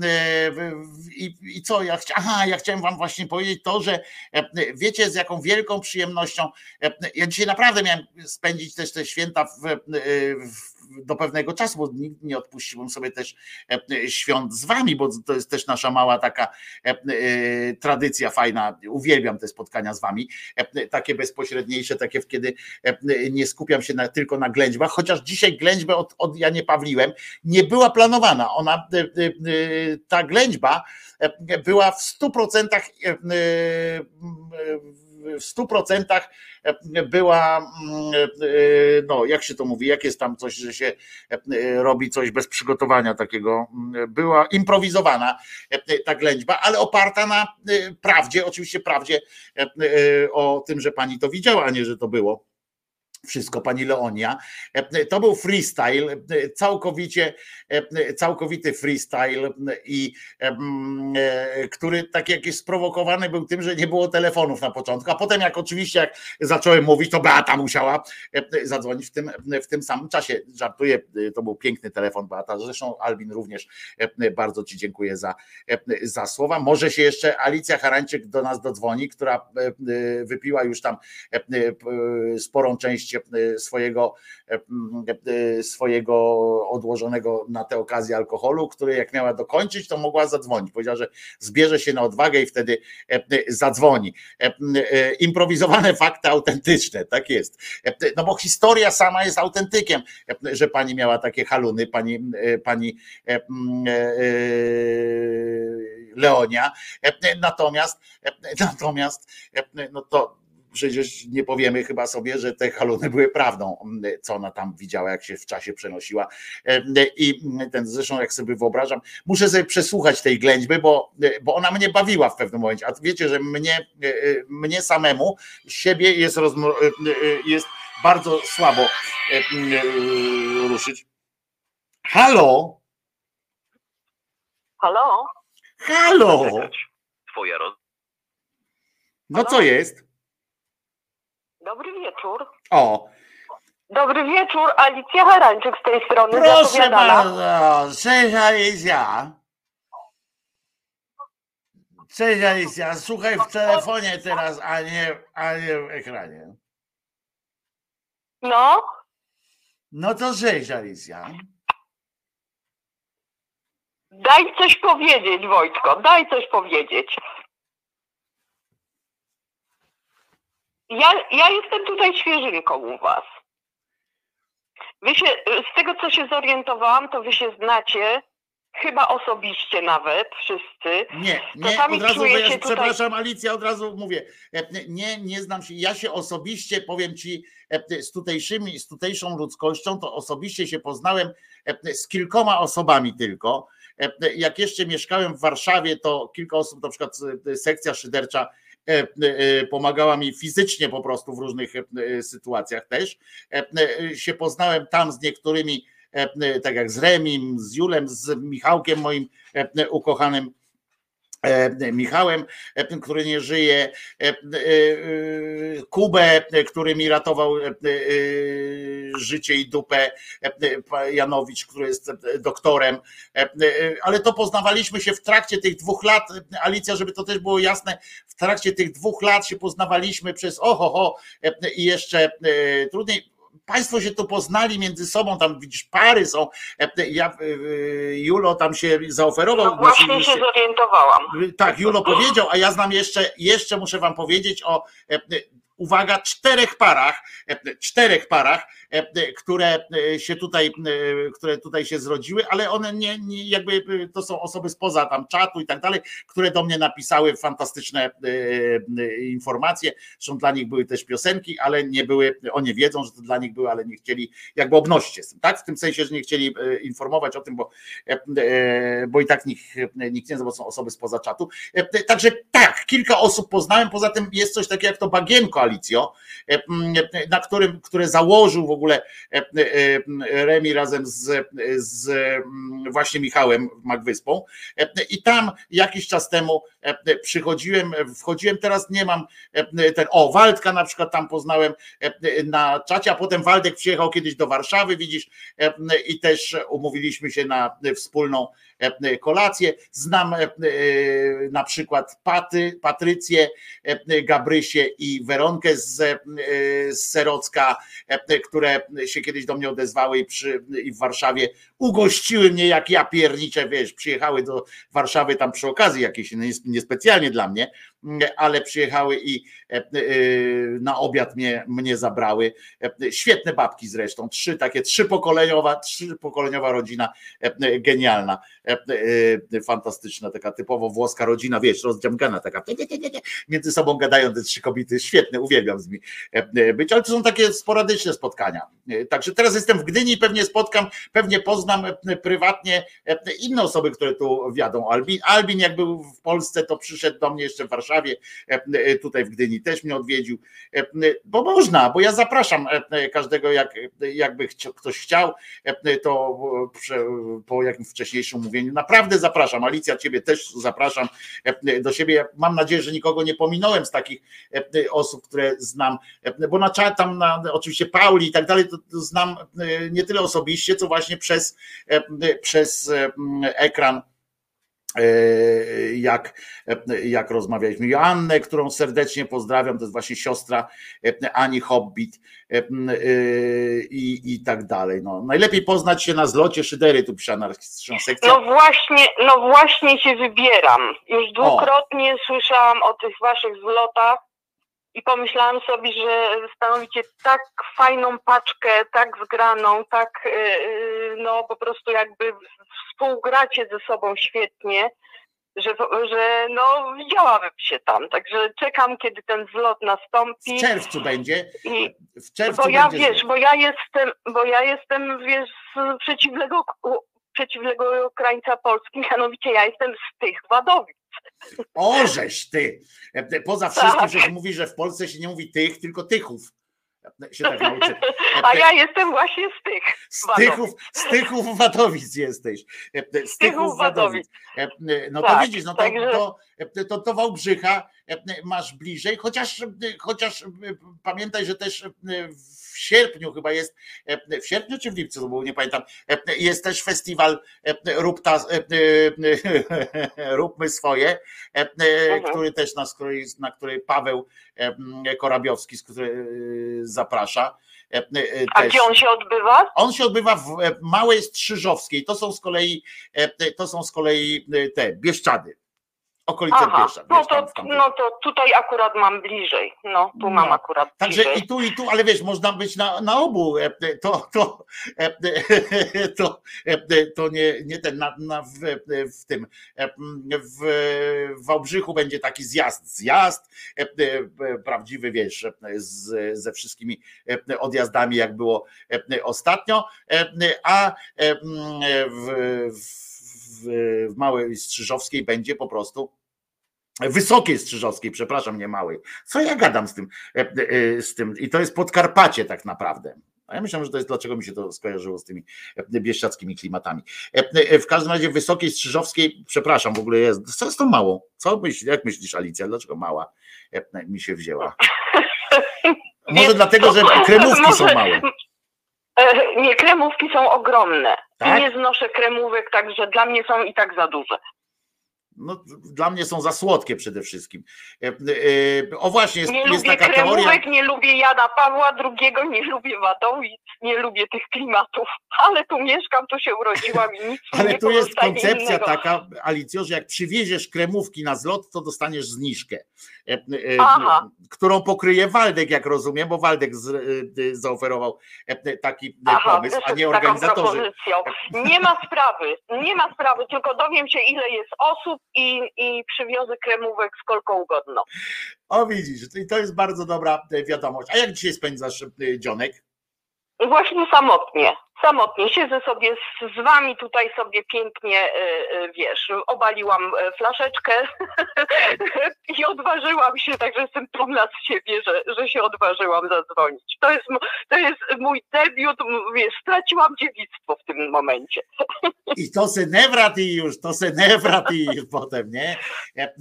i, i co ja chciałem? Aha, ja chciałem Wam właśnie powiedzieć to, że e, wiecie, z jaką wielką przyjemnością. e, Ja dzisiaj naprawdę miałem spędzić też te święta w, e, w, do pewnego czasu, bo nigdy nie odpuściłem sobie też e, świąt z Wami, bo to jest też nasza mała taka e, e, tradycja fajna. Uwielbiam te spotkania z Wami, e, takie bezpośredniejsze, takie kiedy e, nie skupiam się na, tylko na ględźbach, chociaż dzisiaj ględźbę od, od ja nie Pawliłem nie była planowana. Ona, e, e, e, ta ględźba e, była w 100% e, e, w 100% była, mm, e, no jak się to mówi, jak jest tam coś, że się e, robi coś bez przygotowania takiego, mm, była improwizowana e, ta ględźba, ale oparta na e, prawdzie, oczywiście prawdzie e, e, o tym, że pani to widziała, a nie, że to było wszystko pani Leonia. E, To był freestyle, e, całkowicie, e, całkowity freestyle i e, który tak jakieś sprowokowany był tym, że nie było telefonów na początku, a potem jak oczywiście jak zacząłem mówić, to Beata musiała zadzwonić w tym, w tym samym czasie. Żartuję, to był piękny telefon Beata, zresztą Albin również bardzo ci dziękuję za, za słowa. Może się jeszcze Alicja Harańczyk do nas dodzwoni, która wypiła już tam sporą część e, swojego, e, e, swojego odłożonego na tę okazję alkoholu, który jak miała dokończyć, to mogła zadzwonić. Powiedziała, że zbierze się na odwagę i wtedy zadzwoni. Improwizowane fakty autentyczne, tak jest. No bo historia sama jest autentykiem, że pani miała takie haluny, pani, pani Leonia. Natomiast, natomiast no to przecież nie powiemy chyba sobie, że te haluny były prawdą, co ona tam widziała, jak się w czasie przenosiła. I ten zresztą, jak sobie wyobrażam, muszę sobie przesłuchać tej ględźby, bo, bo ona mnie bawiła w pewnym momencie. A wiecie, że mnie, mnie samemu, siebie jest, rozmo- jest bardzo słabo e, ruszyć. Halo? Halo? Halo? Twoja roz... No co jest? Dobry wieczór. O, Dobry wieczór, Alicja Harańczyk z tej strony proszę bardzo, cześć Alicja. Cześć Alicja, słuchaj w telefonie teraz, a nie, a nie w ekranie. No, No to cześć Alicja. daj coś powiedzieć, Wojtko, daj coś powiedzieć. Ja, ja jestem tutaj świeżynką u was. Wy się, z tego co się zorientowałam, to wy się znacie, chyba osobiście nawet, wszyscy. Nie, nie, Czasami od razu, się tutaj- przepraszam Alicja, od razu mówię, e, nie, nie znam się, ja się osobiście, powiem ci, e, z tutejszymi, z tutejszą ludzkością, to osobiście się poznałem e, z kilkoma osobami tylko. Jak jeszcze mieszkałem w Warszawie, to kilka osób, na przykład sekcja szydercza pomagała mi fizycznie po prostu w różnych e, sytuacjach też. E, e, Się poznałem tam z niektórymi, e, tak jak z Remim, z Julem, z Michałkiem moim e, ukochanym e, Michałem, e, który nie żyje, e, e, e, Kubę, e, który mi ratował e, e, życie i dupę, e, e, Janowicz, który jest e, doktorem, e, e, ale to poznawaliśmy się w trakcie tych dwóch lat, e, Alicja, żeby to też było jasne, w trakcie tych dwóch lat się poznawaliśmy przez oho, ho, e, i jeszcze e, trudniej, Państwo się tu poznali między sobą, tam widzisz, pary są. E, Ja, e, Julo tam się zaoferował. No właśnie się zorientowałam. tak, Julo powiedział, a ja znam jeszcze, jeszcze muszę wam powiedzieć o, e, e, uwaga, czterech parach, e, czterech parach, e, które e, się tutaj, które tutaj się zrodziły, ale one nie, nie jakby to są osoby spoza tam czatu i tak dalej, które do mnie napisały fantastyczne informacje. Zresztą dla nich były też piosenki, ale nie były, oni wiedzą, że to dla nich były, ale nie chcieli jakby obnosić się z tym, tak? W tym sensie, że nie chcieli informować o tym, bo, bo i tak nikt, nikt nie zna, bo są osoby spoza czatu. Także tak, kilka osób poznałem, poza tym jest coś takiego jak to bagienko Alicjo, e, e, na którym, które założył w ogóle e, Remi razem z, z właśnie Michałem Magwyspą. I tam jakiś czas temu przychodziłem, wchodziłem, teraz nie mam ten, o Waldka na przykład tam poznałem na czacie, a potem Waldek przyjechał kiedyś do Warszawy, widzisz, i też umówiliśmy się na wspólną kolację. Znam e, na przykład Paty, Patrycję, e, Gabrysię i Weronkę z, e, z Serocka, e, które się kiedyś do mnie odezwały i, przy, i w Warszawie ugościły mnie, jak ja pierniczę, wiesz, przyjechały do Warszawy tam przy okazji jakiejś, no nies- niespecjalnie dla mnie, ale przyjechały i e, e, na obiad mnie, mnie zabrały. E, Świetne babki zresztą, trzy takie, trzy pokoleniowa, trzy pokoleniowa rodzina, genialna, fantastyczna, taka typowo włoska rodzina, wiesz, rozdziamgana taka, między sobą gadają te trzy kobiety, świetne, uwielbiam z nimi być, ale to są takie sporadyczne spotkania. Także teraz jestem w Gdyni, pewnie spotkam, pewnie poznam prywatnie inne osoby, które tu wiadą. Albin, Albin jak był w Polsce, to przyszedł do mnie jeszcze w Warszawie, Warszawie, e, e, tutaj w Gdyni też mnie odwiedził, e, bo można, bo ja zapraszam każdego, jak, jakby ktoś chciał, to po jakimś wcześniejszym mówieniu, naprawdę zapraszam. Alicja, ciebie też zapraszam do siebie. Mam nadzieję, że nikogo nie pominąłem z takich osób, które znam, bo na czat tam na, oczywiście Pauli i tak dalej, to, znam nie tyle osobiście, co właśnie przez, przez ekran jak, jak rozmawialiśmy. Joannę, którą serdecznie pozdrawiam, to jest właśnie siostra e, Ani Hobbit e, e, i, i tak dalej. No, najlepiej poznać się na zlocie Szydery, tu pisze anarchistyczna sekcja. No właśnie, no właśnie się wybieram. Już dwukrotnie słyszałam o tych waszych zlotach i pomyślałam sobie, że stanowicie tak fajną paczkę, tak zgraną, tak yy, no po prostu jakby współgracie ze sobą świetnie, że, że no widziałabym się tam. Także czekam, kiedy ten zlot nastąpi. W czerwcu będzie. I, W czerwcu bo ja będzie wiesz, zlot. bo ja jestem, bo ja jestem wiesz z przeciwnego, przeciwnego krańca Polski, *laughs* mianowicie ja jestem z tych Wadowic. O, żeś ty. E, Poza wszystkim, Tak. że mówi, że w Polsce się nie mówi tych, tylko tychów. E, Się tak nauczy. *laughs* A ja jestem właśnie z tych Z Wadowic. Tychów, z Tychów Watowic jesteś. E, Z Tychów Wadowic. E, No to Tak, widzisz, no to, także- to, to, to Wałbrzycha e, masz bliżej, chociaż, e, chociaż e, pamiętaj, że też e, w sierpniu chyba jest, e, w sierpniu czy w lipcu, było, nie pamiętam, e, jest też festiwal e, Rób ta, e, e, *laughs* Róbmy swoje, e, e, Mhm. który też na, na której Paweł e, Korabiowski, który e, zaprasza. e, e, A też. gdzie on się odbywa? On się odbywa w e, Małej Strzyżowskiej. To są z kolei, e, to są z kolei e, te Bieszczady. Okolice Aha, no to, w no to tutaj akurat mam bliżej. No, tu mam No. akurat Także bliżej. i tu, i tu, ale wiesz, można być na, na obu. e, e, To, to, e, *laughs* to, to nie, nie ten, na, na w, w tym, w, w Wałbrzychu będzie taki zjazd, zjazd, prawdziwy, wiesz, z, ze wszystkimi odjazdami, jak było ostatnio, a m, w, w, w Małej Strzyżowskiej będzie po prostu Wysokiej Strzyżowskiej, przepraszam, nie małej. Co ja gadam z tym, e, e, z tym? I to jest Podkarpacie tak naprawdę. A ja myślałem, że to jest dlaczego mi się to skojarzyło z tymi e, bieszczadzkimi klimatami. E, e, W każdym razie Wysokiej Strzyżowskiej, przepraszam, w ogóle jest. Co jest tą małą? Co myślisz, jak myślisz, Alicja? Dlaczego mała e, mi się wzięła? *laughs* Może dlatego, że to- kremówki są małe. E, Nie, kremówki są ogromne. Tak? I nie znoszę kremówek, także dla mnie są i tak za duże. No, dla mnie są za słodkie przede wszystkim. E, e, O właśnie, jest, Nie jest lubię taka teoria. kremówek, nie lubię Jana Pawła II, nie lubię Wadowic, nie lubię tych klimatów. Ale tu mieszkam, tu się urodziłam i nic Ale nie tu jest koncepcja innego. taka, Alicjo, że jak przywieziesz kremówki na zlot, to dostaniesz zniżkę, e, Aha. którą pokryje Waldek, jak rozumiem, bo Waldek z, zaoferował taki Aha, pomysł, a nie organizatorzy. Nie ma sprawy, nie ma sprawy, tylko dowiem się ile jest osób i, i przywiozę kremówek z kolką. O widzisz, i to jest bardzo dobra e, wiadomość. A jak dzisiaj spędzasz e, dzionek? Właśnie samotnie, samotnie. Siedzę sobie z, z wami tutaj sobie pięknie, y, y, wiesz, obaliłam y, flaszeczkę *laughs* i odważyłam się, także jestem dumna z siebie, że, że się odważyłam zadzwonić. To jest, to jest mój debiut, wiesz, straciłam dziewictwo w tym momencie. *laughs* I to se nevrat i już, to se nevrat i potem, nie? E,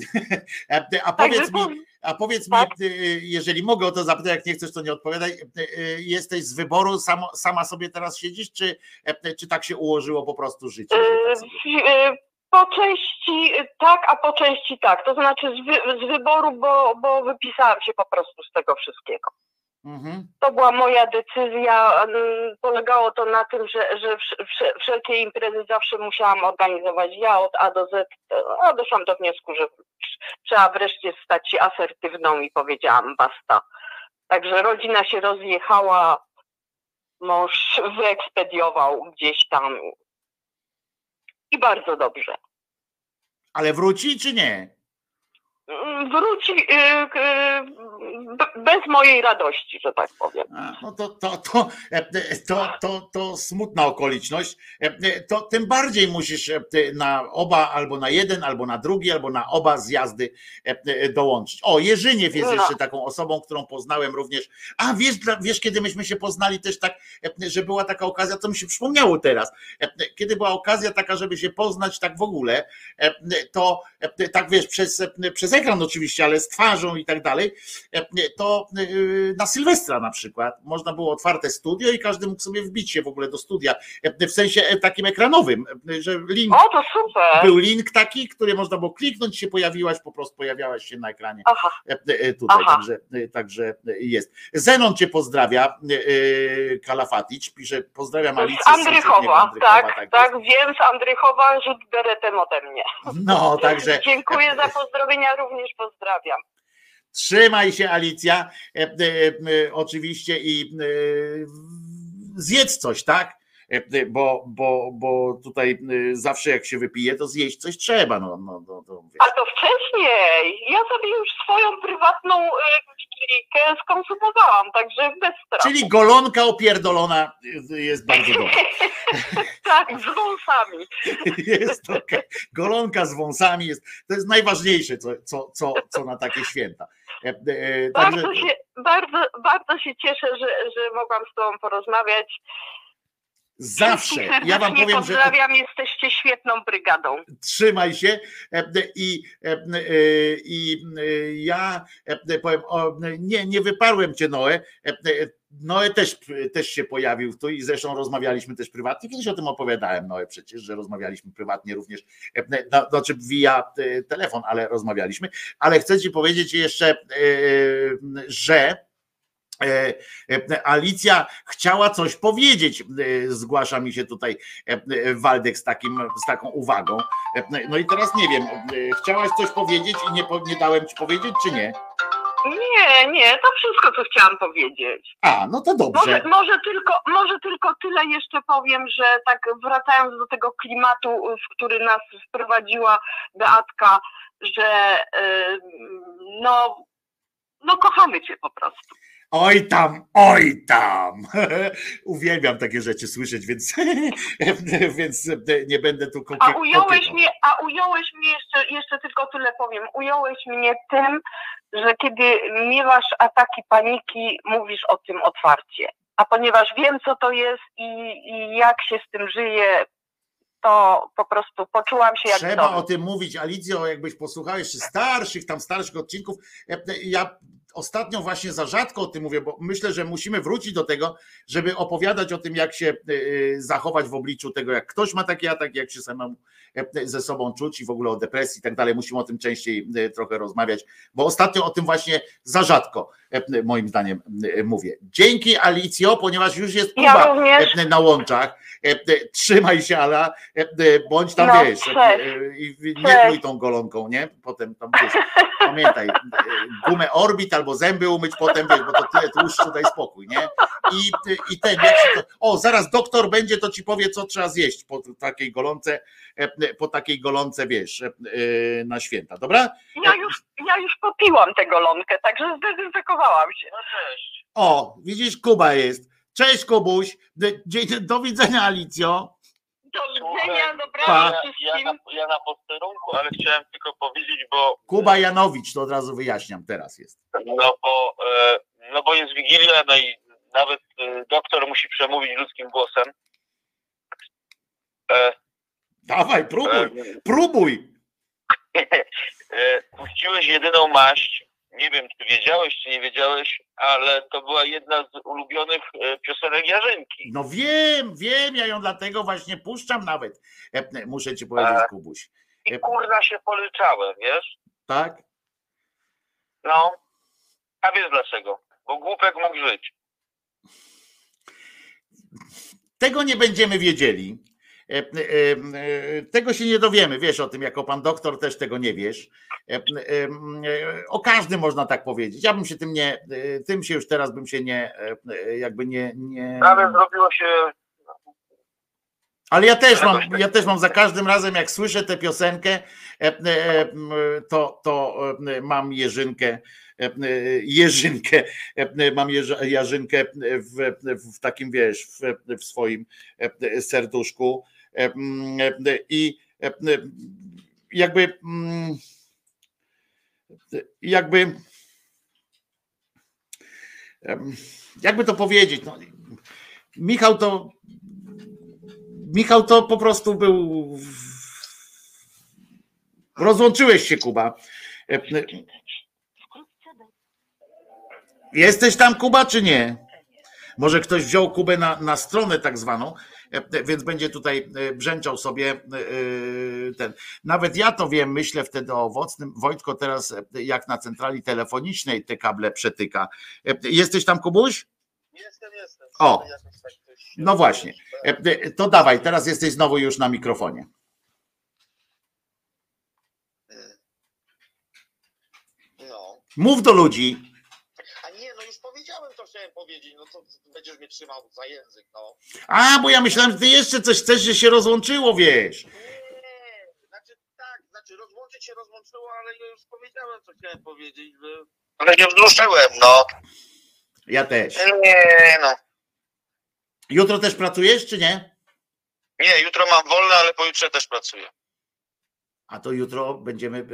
e, A powiedz mi, a powiedz mi, jeżeli mogę o to zapytać, jak nie chcesz, to nie odpowiadaj. Jesteś z wyboru, samo, sama sobie teraz siedzisz, czy, e, czy tak się ułożyło po prostu życie? że tak sobie- Y, y, Po części tak, a po części tak. To znaczy z, wy, z wyboru, bo, bo wypisałam się po prostu z tego wszystkiego. Mhm. To była moja decyzja. mm, Polegało to na tym, że, że wsz- wsz- wszelkie imprezy zawsze musiałam organizować ja od A do Z, a doszłam do wniosku, że trzeba wreszcie stać się asertywną i powiedziałam basta. Także rodzina się rozjechała, mąż wyekspediował gdzieś tam i bardzo dobrze. Ale wróci, czy nie? Wróci y, bez mojej radości, że tak powiem. No to, to, to, e, to, to, to smutna okoliczność. E, e, To tym bardziej musisz na oba, albo na jeden, albo na drugi, albo na oba zjazdy dołączyć. O, Jerzyniew jest No. jeszcze taką osobą, którą poznałem również. A wiesz, wiesz, kiedy myśmy się poznali też tak, że była taka okazja, to mi się przypomniało teraz. Kiedy była okazja taka, żeby się poznać tak w ogóle, to tak wiesz, przez, e, przez ekran oczywiście, ale z twarzą i tak dalej, e, to e, na Sylwestra na przykład można było otwarte studio i każdy mógł sobie wbić się w ogóle do studia, e, w sensie takim ekranowym, że link, O, to super. był link taki, który można było kliknąć, się pojawiłaś, po prostu pojawiałaś się na ekranie Aha. tutaj, Aha. także, także jest. Zenon cię pozdrawia, Kalafatic, pisze, pozdrawiam Alicję z Andrychowa, Andrychowa, tak, jest. tak, wiem z Andrychowa, rzut beretem ode mnie. No, także *laughs* Dziękuję za pozdrowienia, również pozdrawiam. Trzymaj się, Alicja. E, e, e, oczywiście i e, zjedz coś, tak? E, e, Bo, bo, bo tutaj zawsze jak się wypije, to zjeść coś trzeba. No, no, no, A to wcześniej. Ja sobie już swoją prywatną wigilijkę skonsumowałam, także bez strachu. Czyli golonka opierdolona jest bardzo dobra. *laughs* Tak, z wąsami. *laughs* Jest okej. Golonka z wąsami jest, to jest najważniejsze, co, co, co, co na takie święta. E, e, Także, Bardzo się, bardzo, bardzo się cieszę, że, że mogłam z Tobą porozmawiać. Zawsze. Ja wam powiem, że pozdrawiam, jesteście świetną brygadą. trzymaj się. E, i, e, e, i e, ja e, powiem, o, nie, nie wyparłem cię Noe, E, e, Noe też, też się pojawił tu i zresztą rozmawialiśmy też prywatnie, kiedyś o tym opowiadałem Noe przecież, że rozmawialiśmy prywatnie również, e, no, znaczy via e, telefon, ale rozmawialiśmy, ale chcę ci powiedzieć jeszcze, e, że E, e, Alicja chciała coś powiedzieć, e, zgłasza mi się tutaj e, e, Waldek z, takim, z taką uwagą. E, No i teraz nie wiem, e, chciałaś coś powiedzieć i nie, nie dałem ci powiedzieć, czy nie? Nie, nie, to wszystko, co chciałam powiedzieć. A, no to dobrze. Może, może, tylko, może tylko tyle jeszcze powiem, że tak wracając do tego klimatu, w który nas wprowadziła Beatka, że y, no, no kochamy cię po prostu. Oj tam, oj tam. *laughs* Uwielbiam takie rzeczy słyszeć, więc, *laughs* więc nie będę tu kokie, A ująłeś mnie, a ująłeś mnie jeszcze, jeszcze tylko tyle powiem, ująłeś mnie tym, że kiedy miewasz ataki paniki, mówisz o tym otwarcie. A ponieważ wiem, co to jest i, i jak się z tym żyje, to po prostu poczułam się jak Trzeba domu. o tym mówić, Alicjo, jakbyś posłuchał jeszcze starszych, tam starszych odcinków. E, Ja ostatnio właśnie za rzadko o tym mówię, bo myślę, że musimy wrócić do tego, żeby opowiadać o tym, jak się e, zachować w obliczu tego, jak ktoś ma taki atak, jak się samemu e, ze sobą czuć i w ogóle o depresji i tak dalej. Musimy o tym częściej e, trochę rozmawiać, bo ostatnio o tym właśnie za rzadko, e, moim zdaniem, e, mówię. Dzięki Alicjo, ponieważ już jest Ja Kuba również. e, na łączach. E, e, Trzymaj się, Ala, e, e, bądź tam No, wiesz, e, i nie pluj tą golonką, nie? Potem tam wiesz, pamiętaj, e, gumę orbit albo zęby umyć potem, wiesz, bo to tyle tłuszczu, daj spokój, nie? I, i ten, jak się to, o, zaraz doktor będzie, to ci powie, co trzeba zjeść po takiej golonce, e, po takiej golonce, wiesz, e, e, na święta, dobra? Ja już, ja już popiłam tę golonkę, także zdezynfekowałam się. No cześć. O, widzisz, Kuba jest. Cześć, Kubuś. Do widzenia, Alicjo. Do widzenia, dobranoc Ja, wszystkim. na, ja na posterunku, ale chciałem tylko powiedzieć, bo Kuba Janowicz, to od razu wyjaśniam, teraz jest. No bo, e, no bo jest Wigilia, no i nawet e, doktor musi przemówić ludzkim głosem. E, Dawaj, próbuj, próbuj. *laughs* puściłeś jedyną maść. Nie wiem, czy wiedziałeś, czy nie wiedziałeś, ale to była jedna z ulubionych e, piosenek Jarzynki. No wiem, wiem, ja ją dlatego właśnie puszczam nawet. E, Muszę ci powiedzieć, A. Kubuś. I kurna się polyczałem, wiesz? Tak? No. A wiesz dlaczego? Bo głupek mógł żyć. Tego nie będziemy wiedzieli. E, e, e, Tego się nie dowiemy, wiesz o tym, jako pan doktor też tego nie wiesz. O każdym można tak powiedzieć. Ja bym się tym nie, tym się już teraz bym się nie, jakby nie, nie. Ale zrobiło się Ale ja też mam, ja też mam za każdym razem, jak słyszę tę piosenkę, to, to mam Jerzynkę, Jerzynkę, mam Jarzynkę w, w takim, wiesz, w, w swoim serduszku i jakby jakby jakby to powiedzieć, no, Michał to Michał to po prostu był rozłączyłeś się Kuba. E, Jesteś tam Kuba czy nie? Może ktoś wziął Kubę na, na stronę tak zwaną, więc będzie tutaj e, brzęczał sobie e, e, ten. Nawet ja to wiem, myślę wtedy o owocnym. Wojtko teraz e, jak na centrali telefonicznej te kable przetyka. E, Jesteś tam Kubuś? Jestem, jestem. O, no właśnie. E, e, To dawaj, teraz jesteś znowu już na mikrofonie. No. Mów do ludzi. A nie, no już powiedziałem, co chciałem powiedzieć. No to będziesz mnie trzymał za język, no. A, bo ja myślałem, że ty jeszcze coś chcesz, że się rozłączyło, wiesz. Znaczy tak, znaczy rozłączyć się rozłączyło, ale ja już powiedziałem, co chciałem powiedzieć, że... Ale nie wzruszyłem, no. Ja też. Nie, no. Jutro też pracujesz, czy nie? Nie, jutro mam wolne, ale pojutrze też pracuję. A to jutro będziemy,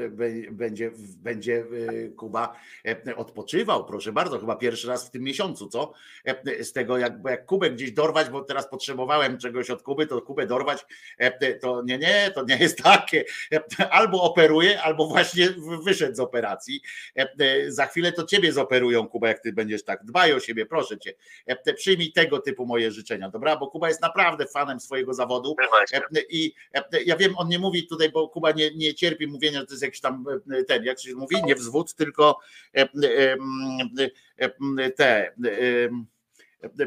będzie, będzie y, Kuba e, odpoczywał, proszę bardzo, chyba pierwszy raz w tym miesiącu, co? E, Z tego, jak, jak Kubę gdzieś dorwać, bo teraz potrzebowałem czegoś od Kuby, to Kubę dorwać, e, to nie, nie, to nie jest takie. E, Albo operuje, albo właśnie wyszedł z operacji. E, e, Za chwilę to ciebie zoperują, Kuba, jak ty będziesz tak. Dbaj o siebie, proszę cię. E, Przyjmij tego typu moje życzenia, dobra? Bo Kuba jest naprawdę fanem swojego zawodu. E, I e, ja wiem, on nie mówi tutaj, bo Kuba nie, nie cierpi mówienia, że to jest jakiś tam e, ten, jak się mówi, nie wzwód, tylko e, e, te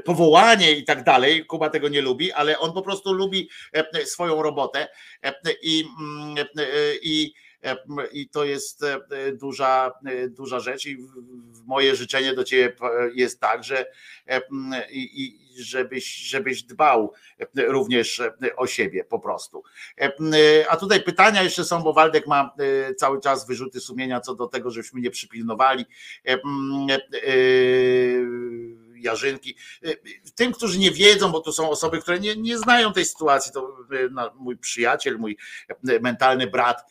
powołanie i tak dalej. Kuba tego nie lubi, ale on po prostu lubi swoją robotę i, i, i to jest e, duża, e, duża rzecz i moje życzenie do ciebie e, jest tak, że e, i, żebyś, żebyś dbał e, również e, o siebie po prostu. E, e, A tutaj pytania jeszcze są, bo Waldek ma e, cały czas wyrzuty sumienia co do tego, żebyśmy nie przypilnowali e, e, e, Jarzynki. E, Tym, którzy nie wiedzą, bo to są osoby, które nie, nie znają tej sytuacji, to na- mój przyjaciel, mój e, mentalny brat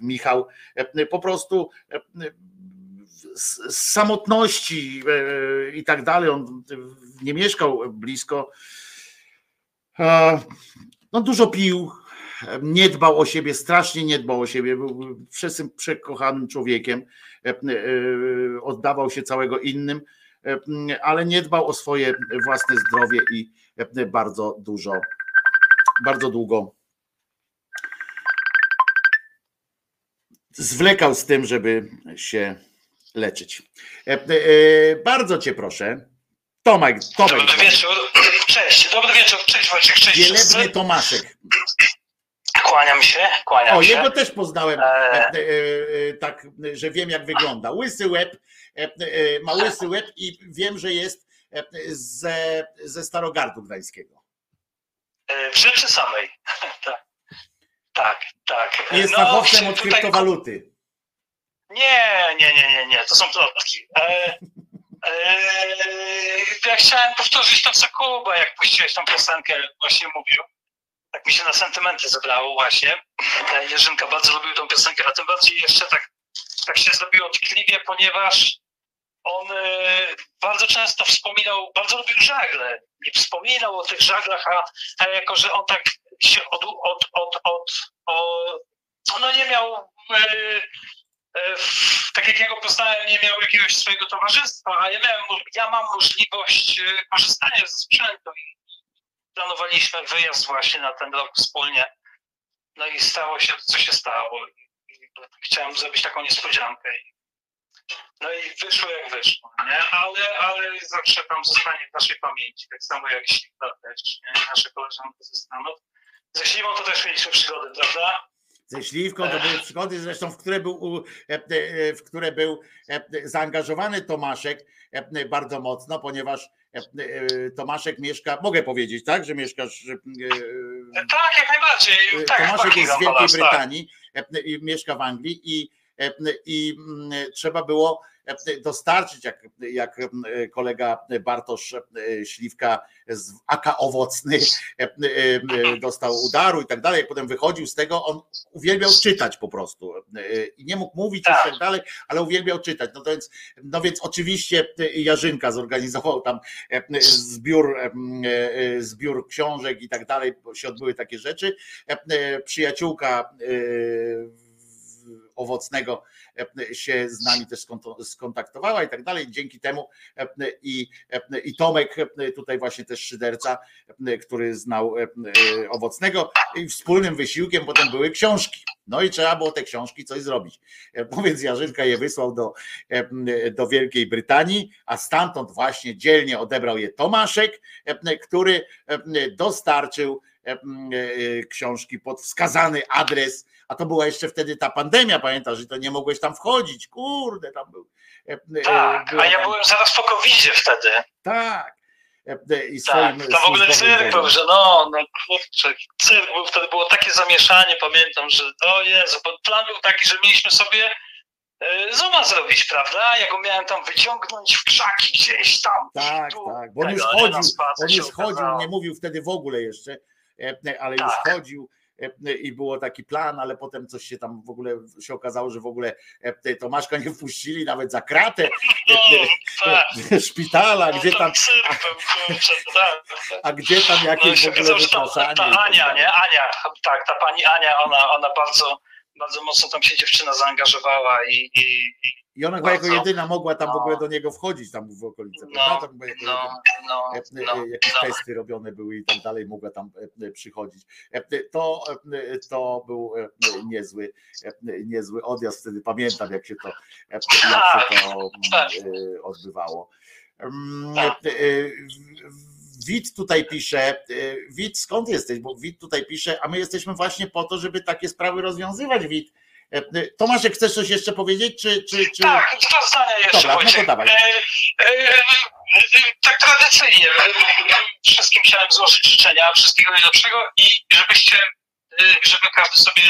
Michał po prostu z samotności i tak dalej. On nie mieszkał blisko. No dużo pił, nie dbał o siebie, strasznie nie dbał o siebie, był wszyscy przekochanym człowiekiem, oddawał się całego innym, e, ale nie dbał o swoje własne zdrowie i e, bardzo dużo, bardzo długo zwlekał z tym, żeby się leczyć. E, e, Bardzo cię proszę. Tomek, Tomek. Dobry wieczór. Cześć, dobry wieczór, cześć Wojciech, cześć Wielebny. Tomaszek. Kłaniam się, kłaniam O, się. jego też poznałem, e, e, e, tak, że wiem jak wygląda. Łysy łeb, ma łysy łeb i wiem, że jest ze, ze Starogardu Gdańskiego. W rzeczy samej. *laughs* tak, tak, tak. Jest no, fachowcem od tutaj- kryptowaluty. Nie, nie, nie, nie, nie, to są plotki. E, e, ja chciałem powtórzyć to, co Kuba, jak puściłeś tą piosenkę, właśnie mówił. Tak mi się na sentymenty zebrało właśnie. E, Jerzynka bardzo lubił tą piosenkę, a tym bardziej jeszcze tak, tak się zrobiło tkliwie, ponieważ on e, bardzo często wspominał, bardzo lubił żagle. Nie wspominał o tych żaglach, a, a jako, że on tak się od, od, od, od, no nie miał e, tak jak ja go poznałem, nie miał jakiegoś swojego towarzystwa, a ja miałem, ja mam możliwość korzystania ze sprzętu i planowaliśmy wyjazd właśnie na ten rok wspólnie. No i stało się to, co się stało. I, i chciałem zrobić taką niespodziankę. No i wyszło jak wyszło, nie? Ale, ale zawsze tam zostanie w naszej pamięci, tak samo jak Śliwa też, nie? Nasze koleżanki ze Stanów. Ze Śliwą to też mieliśmy przygody, prawda? Ze śliwką to były przygody, zresztą w które był, e, e, w które był e, zaangażowany Tomaszek bardzo mocno, ponieważ Tomaszek mieszka, mogę powiedzieć, tak, że mieszkasz. Tak, jak najbardziej. Tak, Tomaszek jest z Wielkiej tak. Brytanii, i mieszka w Anglii i, i mm, trzeba było dostarczyć, jak, jak kolega Bartosz Śliwka z Aka Owocny dostał udaru i tak dalej, jak potem wychodził z tego, on uwielbiał czytać po prostu i nie mógł mówić i tak dalej, ale uwielbiał czytać. No, to więc, no więc oczywiście Jarzynka zorganizował tam zbiór, zbiór książek i tak dalej, się odbyły takie rzeczy. Przyjaciółka owocnego się z nami też skontaktowała i tak dalej. Dzięki temu i, i Tomek tutaj właśnie też szyderca, który znał owocnego i wspólnym wysiłkiem potem były książki. No i trzeba było te książki coś zrobić. No więc Jarzynka je wysłał do, do Wielkiej Brytanii, a stamtąd właśnie dzielnie odebrał je Tomaszek, który dostarczył książki pod wskazany adres, a to była jeszcze wtedy ta pandemia, pamiętasz, że to nie mogłeś tam wchodzić, kurde, tam był. Tak, a ja byłem zaraz po covid wtedy. Tak. I tak, to w ogóle cyrk był, że no, no kurczę, cyrk był, wtedy było takie zamieszanie, pamiętam, że o Jezu, bo plan był taki, że mieliśmy sobie Zuma zrobić, prawda? Ja go miałem tam wyciągnąć w krzaki gdzieś tam. Tak, tak, bo on już chodził, on już chodził, nie mówił wtedy w ogóle jeszcze, ale już Tak. chodził i było taki plan, ale potem coś się tam w ogóle się okazało, że w ogóle Tomaszka nie wpuścili nawet za kratę tak. szpitala, gdzie tam, Cyrk był, kurczę, tak. a gdzie tam No jakieś się w ogóle ta, ta tak Ania, nie? Ania, tak, ta pani Ania, ona, ona bardzo, bardzo mocno tam się dziewczyna zaangażowała i, i, i I ona chyba jako bardzo- jedyna mogła tam w no. ogóle do niego wchodzić tam w okolice, No, prawda? Tam jako no, no, no, e, jakieś no. testy robione były i tak dalej, mogła tam przychodzić. To, to był niezły, niezły odjazd wtedy. Pamiętam, jak się to, jak się to Tak. mm, e, odbywało. Mm, e, e, Wit tutaj pisze, e, Wit, skąd jesteś? Bo Wit tutaj pisze, a my jesteśmy właśnie po to, żeby takie sprawy rozwiązywać, Wit. E, e, Tomaszek, chcesz coś jeszcze powiedzieć? Czy, czy, czy... Tak, dwa zdania jeszcze Dobra, no to Wojciech. dawaj. E, e, e, tak tradycyjnie e, wszystkim chciałem złożyć życzenia, wszystkiego najlepszego i żebyście, żeby każdy sobie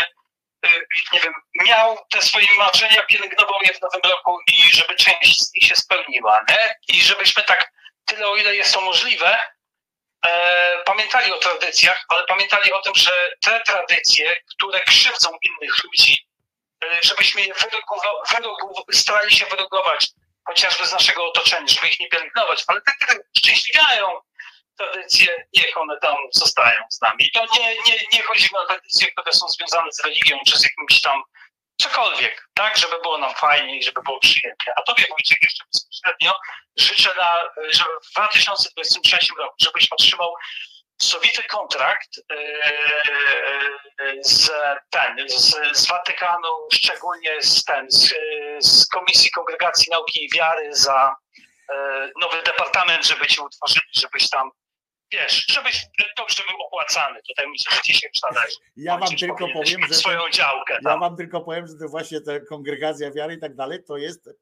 nie wiem, miał te swoje marzenia, pielęgnował je w nowym roku i żeby część z nich się spełniła, nie? I żebyśmy tak tyle, o ile jest to możliwe, pamiętali o tradycjach, ale pamiętali o tym, że te tradycje, które krzywdzą innych ludzi, e, żebyśmy je starali się wyrugować chociażby z naszego otoczenia, żeby ich nie pielęgnować, ale te, które uszczęśliwiają tradycje, niech one tam zostają z nami. I to nie, nie, nie chodzi o tradycje, które są związane z religią czy z jakimś tam cokolwiek, tak, żeby było nam fajnie i żeby było przyjemnie. A tobie Wojciech jeszcze bezpośrednio życzę, na, żeby w 2023 roku, żebyś otrzymał sowity kontrakt e, z, ten, z, z Watykanu, szczególnie z, ten, z, z Komisji Kongregacji Nauki i Wiary za e, nowy departament, żeby ci utworzyli, żebyś tam, wiesz, żebyś dobrze był opłacany. Tutaj myślę, że ci się już należy. Ja wam tylko powiem, że swoją działkę Ja tam. wam tylko powiem, że to właśnie ta kongregacja wiary i tak dalej, to jest e,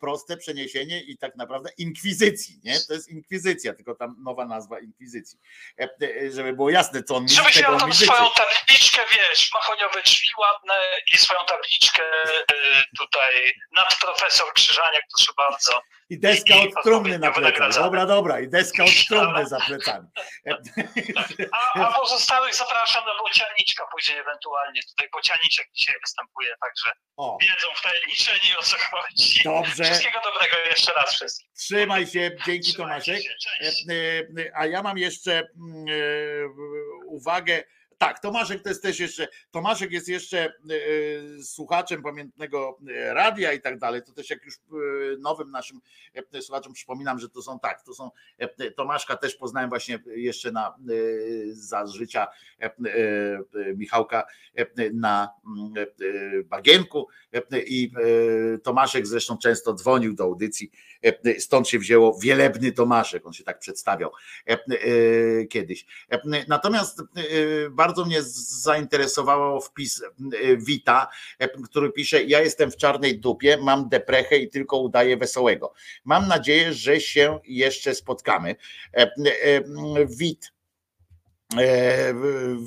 proste przeniesienie i tak naprawdę inkwizycji, nie? To jest inkwizycja, tylko tam nowa nazwa inkwizycji. E, e, Żeby było jasne, co on mi Żebyś miał tam życzy. swoją tabliczkę, wiesz, mahoniowe drzwi ładne i swoją tabliczkę y, tutaj nad profesor Krzyżaniak, proszę bardzo. I deska I- i od trumny na plecach. Dobra, dobra, i deska od trumny za plecami. *laughs* A, a pozostałych zapraszam na Bocianiczka później ewentualnie. Tutaj Bocianiczek dzisiaj występuje, także O. wiedzą wtajemniczeni o co chodzi. Dobrze. Wszystkiego dobrego jeszcze raz wszystkim. Trzymaj się, dzięki Trzymajcie Tomaszek. się. E, e, A ja mam jeszcze mm, e, uwagę. Tak, Tomaszek to jest też jeszcze. Tomaszek jest jeszcze e, słuchaczem pamiętnego e, radia i tak dalej. To też jak już e, nowym naszym e, słuchaczom przypominam, że to są tak, to są e, Tomaszka też poznałem właśnie jeszcze na e, za życia e, e, Michałka e, na e, Bagienku e, i e, Tomaszek zresztą często dzwonił do audycji, e, stąd się wzięło Wielebny Tomaszek, on się tak przedstawiał e, e, kiedyś. E, Natomiast e, bardzo mnie zainteresowało wpis Wita, który pisze: Ja jestem w czarnej dupie, mam deprechę i tylko udaję wesołego. Mam nadzieję, że się jeszcze spotkamy. Wit E,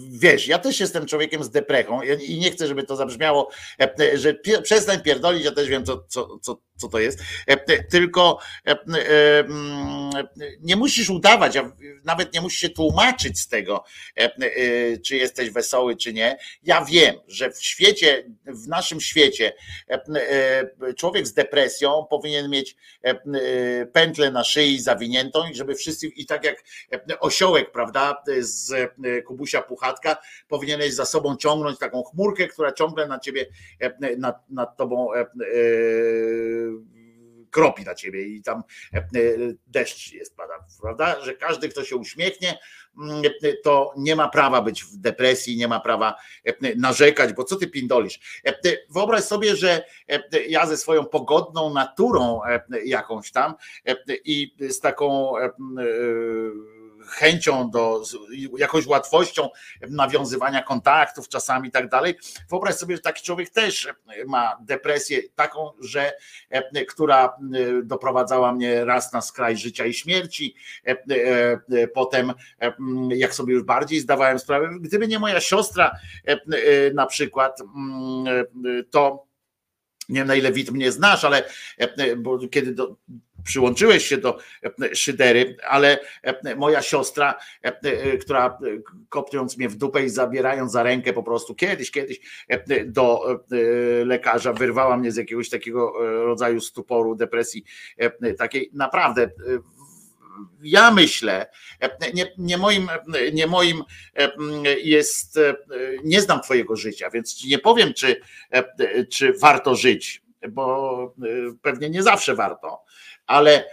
wiesz, ja też jestem człowiekiem z deprechą i nie chcę, żeby to zabrzmiało, e, że przestań pierdolić, ja też wiem, co, co, co, co to jest, e, tylko mm, nie musisz udawać, nawet nie musisz się tłumaczyć z tego, czy jesteś wesoły, czy nie. Ja wiem, że w świecie, w naszym świecie człowiek z depresją powinien mieć pętlę na szyi zawiniętą i żeby wszyscy, i tak jak osiołek, prawda, z E, Kubusia Puchatka, powinieneś za sobą ciągnąć taką chmurkę, która ciągle na ciebie, e, nad, nad tobą e, kropi na ciebie i tam deszcz jest, prawda? Że każdy, kto się uśmiechnie, mm, to nie ma prawa być w depresji, nie ma prawa narzekać, bo co ty pindolisz? Wyobraź sobie, że ja ze swoją pogodną naturą jakąś tam i z taką chęcią do, jakąś łatwością nawiązywania kontaktów czasami i tak dalej. Wyobraź sobie, że taki człowiek też ma depresję taką, że która doprowadzała mnie raz na skraj życia i śmierci. Potem, jak sobie już bardziej zdawałem sprawę, gdyby nie moja siostra na przykład, to nie wiem na ile wid mnie znasz, ale bo kiedy do, przyłączyłeś się do e, szydery, ale e, moja siostra, e, która kopniąc mnie w dupę i zabierając za rękę po prostu kiedyś, kiedyś do lekarza, wyrwała mnie z jakiegoś takiego rodzaju stuporu, depresji takiej naprawdę ja myślę, nie, nie, moim, nie moim jest, nie znam Twojego życia, więc nie powiem, czy, czy warto żyć, bo pewnie nie zawsze warto, ale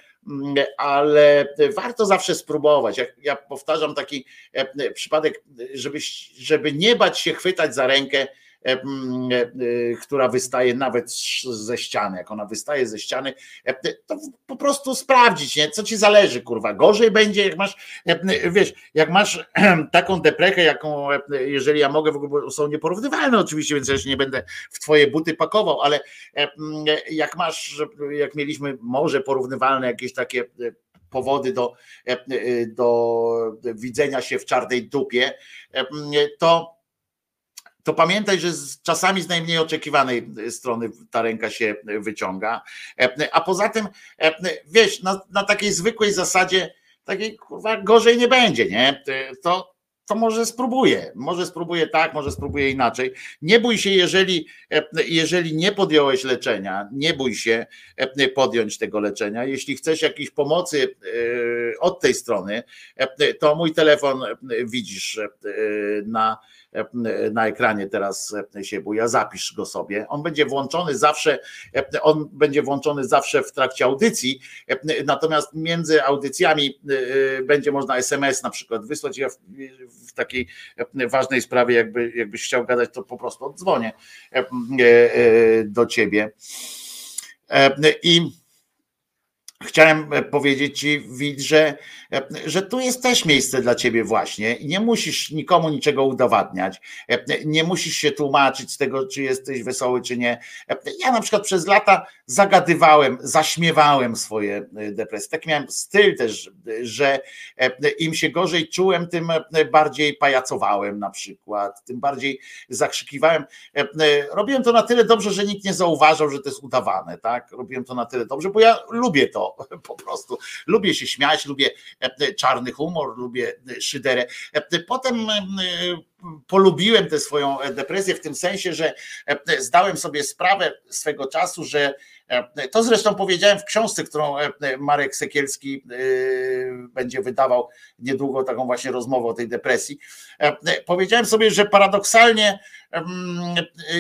ale warto zawsze spróbować. Ja, ja powtarzam taki e, przypadek, żeby, żeby nie bać się chwytać za rękę E, e, która wystaje nawet ze ściany. Jak ona wystaje ze ściany, e, to po prostu sprawdzić, nie? co ci zależy, kurwa. Gorzej będzie, jak masz, wiesz, jak masz *clears throat* taką deprechę, jaką, jeżeli ja mogę, w ogóle są nieporównywalne oczywiście, więc ja się nie będę w twoje buty pakował, ale jak masz, jak mieliśmy może porównywalne jakieś takie powody do, do widzenia się w czarnej dupie, to to pamiętaj, że z, czasami z najmniej oczekiwanej strony ta ręka się wyciąga. A poza tym, wiesz, na, na takiej zwykłej zasadzie, takiej kurwa, gorzej nie będzie, nie? To, to może spróbuję, może spróbuję tak, może spróbuję inaczej. Nie bój się, jeżeli, jeżeli nie podjąłeś leczenia, nie bój się podjąć tego leczenia. Jeśli chcesz jakiejś pomocy e, od tej strony, to mój telefon widzisz na na ekranie teraz się buja, zapisz go sobie. On będzie włączony zawsze, on będzie włączony zawsze w trakcie audycji, natomiast między audycjami będzie można SMS na przykład wysłać. Ja w, takiej ważnej sprawie, jakby, jakbyś chciał gadać, to po prostu oddzwonię e, e, do ciebie. I chciałem powiedzieć Ci, Wid, że że tu jest też miejsce dla ciebie właśnie i nie musisz nikomu niczego udowadniać, nie musisz się tłumaczyć z tego, czy jesteś wesoły, czy nie. Ja na przykład przez lata zagadywałem, zaśmiewałem swoje depresje. Tak miałem styl też, że im się gorzej czułem, tym bardziej pajacowałem na przykład, tym bardziej zakrzykiwałem. Robiłem to na tyle dobrze, że nikt nie zauważał, że to jest udawane, tak? Robiłem to na tyle dobrze, bo ja lubię to *laughs* po prostu. Lubię się śmiać, lubię E, czarny humor, lubię szyderę. E, potem e, polubiłem tę swoją depresję w tym sensie, że zdałem sobie sprawę swego czasu, że to zresztą powiedziałem w książce, którą Marek Sekielski będzie wydawał niedługo, taką właśnie rozmowę o tej depresji. Powiedziałem sobie, że paradoksalnie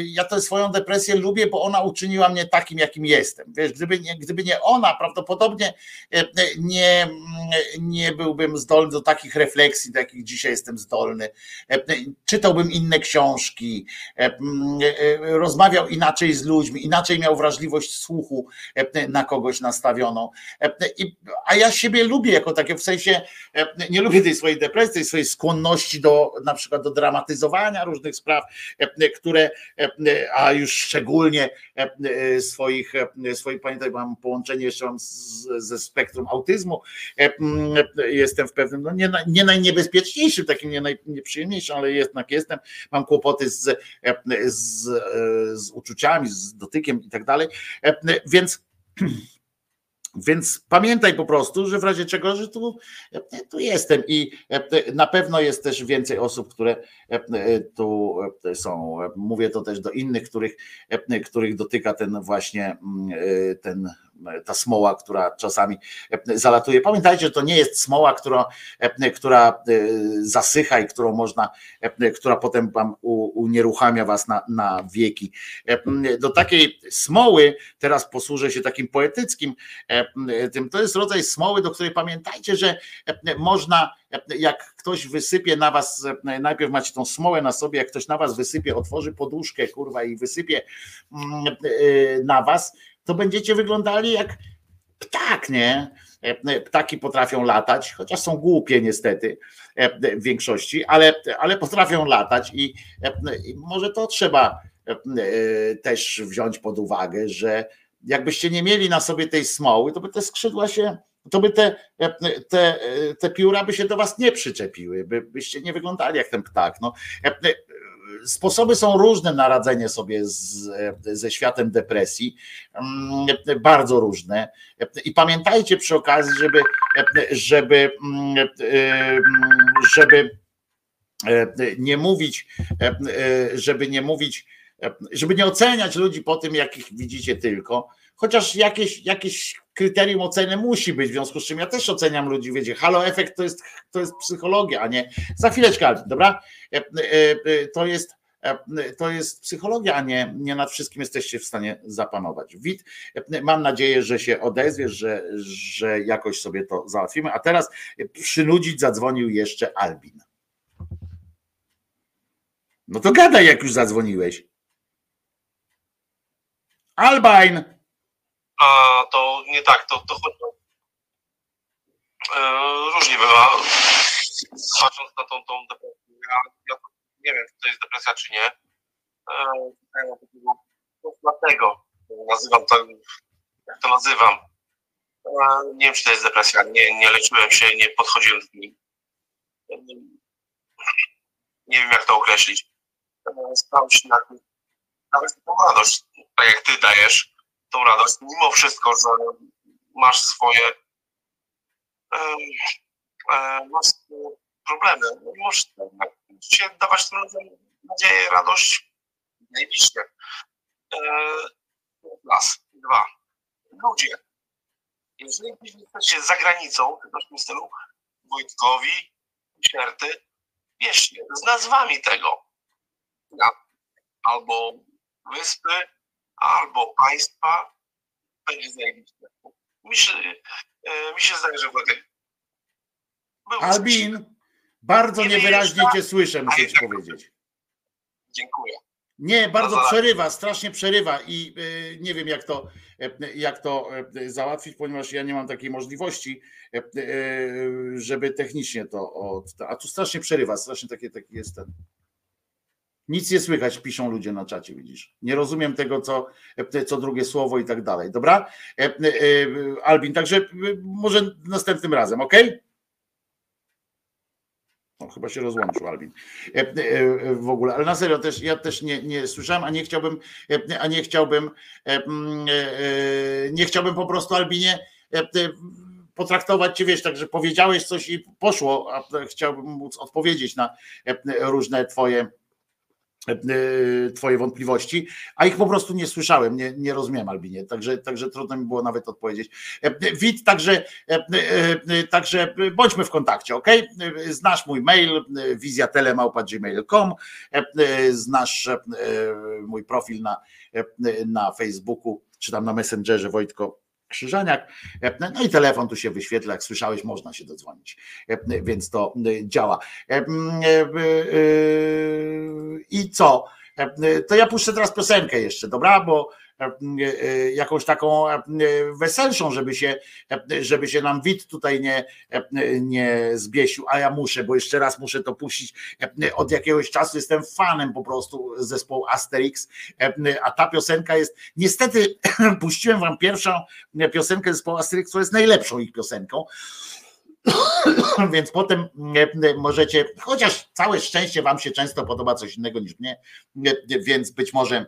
ja tę swoją depresję lubię, bo ona uczyniła mnie takim, jakim jestem. Wiesz, gdyby nie, gdyby nie ona, prawdopodobnie nie, nie byłbym zdolny do takich refleksji, do jakich dzisiaj jestem zdolny. Czytałbym inne książki, rozmawiał inaczej z ludźmi, inaczej miał wrażliwość słuchu duchu na kogoś nastawioną. I, a ja siebie lubię jako takie, w sensie nie lubię tej swojej depresji, tej swojej skłonności do na przykład do dramatyzowania różnych spraw, które, a już szczególnie swoich, swoich pamiętaj, mam połączenie jeszcze mam z, ze spektrum autyzmu, jestem w pewnym, no nie, nie najniebezpieczniejszym, takim nie najprzyjemniejszym, ale jednak jestem, mam kłopoty z, z, z uczuciami, z dotykiem i tak dalej, więc *clears throat* więc pamiętaj po prostu, że w razie czego, że tu, tu jestem i na pewno jest też więcej osób, które tu są. Mówię to też do innych, których, których dotyka ten właśnie ten ta smoła, która czasami zalatuje. Pamiętajcie, że to nie jest smoła, która, która zasycha i którą można, która potem wam unieruchamia was na, na wieki. Do takiej smoły teraz posłużę się takim poetyckim tym. To jest rodzaj smoły, do której pamiętajcie, że można, jak ktoś wysypie na was, najpierw macie tą smołę na sobie, jak ktoś na was wysypie, otworzy poduszkę, kurwa, i wysypie na was, to będziecie wyglądali jak ptak, nie? Ptaki potrafią latać, chociaż są głupie niestety w większości, ale, ale potrafią latać i, i może to trzeba też wziąć pod uwagę, że jakbyście nie mieli na sobie tej smoły, to by te skrzydła się, to by te, te, te pióra by się do was nie przyczepiły, by, byście nie wyglądali jak ten ptak. No, sposoby są różne na radzenie sobie z, ze światem depresji, mm, bardzo różne. I pamiętajcie przy okazji, żeby, żeby, mm, żeby e, nie mówić, e, żeby nie mówić, żeby nie oceniać ludzi po tym, jakich widzicie tylko, chociaż jakieś, jakieś kryterium oceny musi być, w związku z czym ja też oceniam ludzi, wiecie, halo efekt to jest, to jest psychologia, a nie, za chwileczkę, dobra, e, e, e, to jest to jest psychologia, a nie, nie nad wszystkim jesteście w stanie zapanować. Wit, mam nadzieję, że się odezwiesz, że, że jakoś sobie to załatwimy. A teraz przynudzić zadzwonił jeszcze Albin. No to gadaj, jak już zadzwoniłeś. Albin! A to nie tak, to, to chodzi. E, różnie bywa. Patrząc na tą, tą depresję, ja, ja nie wiem, czy to jest depresja, czy nie. E, dlatego nazywam to, jak to nazywam. E, nie wiem, czy to jest depresja. Nie, nie leczyłem się, nie podchodziłem do niej. Nie wiem, jak to określić. Staram się na nawet tą radość, tak jak ty dajesz, tą radość, mimo wszystko, że masz swoje e, e, masz problemy, no możesz się dawać tym ludziom nadzieję, radość, najbliższe. E, raz, dwa. Ludzie, jeżeli jesteście za granicą, w tym stylu, Wojtkowi, Sierty, wierzcie, z nazwami tego. Albo wyspy, albo państwa, będzie zajebiście. Mi się, e, mi się zdaje, że był Albin, bardzo niewyraźnie cię słyszę, muszę ci powiedzieć. Dziękuję. Nie, bardzo przerywa, strasznie przerywa i y, nie wiem jak to, y, jak to załatwić, ponieważ ja nie mam takiej możliwości, żeby technicznie to. Od, a tu strasznie przerywa, strasznie takie, taki jest ten. Nic nie słychać, piszą ludzie na czacie, widzisz. Nie rozumiem tego, co, co drugie słowo i tak dalej. Dobra? Albin, także może następnym razem, ok? No, chyba się rozłączył Albin. W ogóle, ale na serio też ja też nie, nie słyszałem, a nie chciałbym, a nie chciałbym, nie chciałbym po prostu Albinie potraktować cię, wiesz, także powiedziałeś coś i poszło, a chciałbym móc odpowiedzieć na różne twoje E, twoje wątpliwości, a ich po prostu nie słyszałem, nie, nie rozumiem Albinie, także, także trudno mi było nawet odpowiedzieć. E, Wit, także, e, także bądźmy w kontakcie, ok? Znasz mój mail wizjatelemałpa.gmail.com znasz mój profil na, na Facebooku, czy tam na Messengerze Wojtko Krzyżaniak. No i telefon tu się wyświetla, jak słyszałeś, można się dodzwonić, więc to działa. I co? To ja puszczę teraz piosenkę jeszcze, dobra? Bo jakąś taką weselszą, żeby się, żeby się nam wid tutaj nie, nie zbiesił, a ja muszę, bo jeszcze raz muszę to puścić. Od jakiegoś czasu jestem fanem po prostu zespołu Asterix, a ta piosenka jest, niestety *clears throat* puściłem wam pierwszą piosenkę zespołu Asterix, która jest najlepszą ich piosenką. *clears throat* Więc potem możecie, chociaż całe szczęście Wam się często podoba coś innego niż mnie, więc być może e,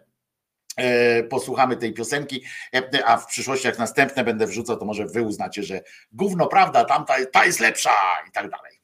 posłuchamy tej piosenki, e, a w przyszłości jak następne będę wrzucał, to może Wy uznacie, że gówno prawda, tamta ta jest lepsza i tak dalej.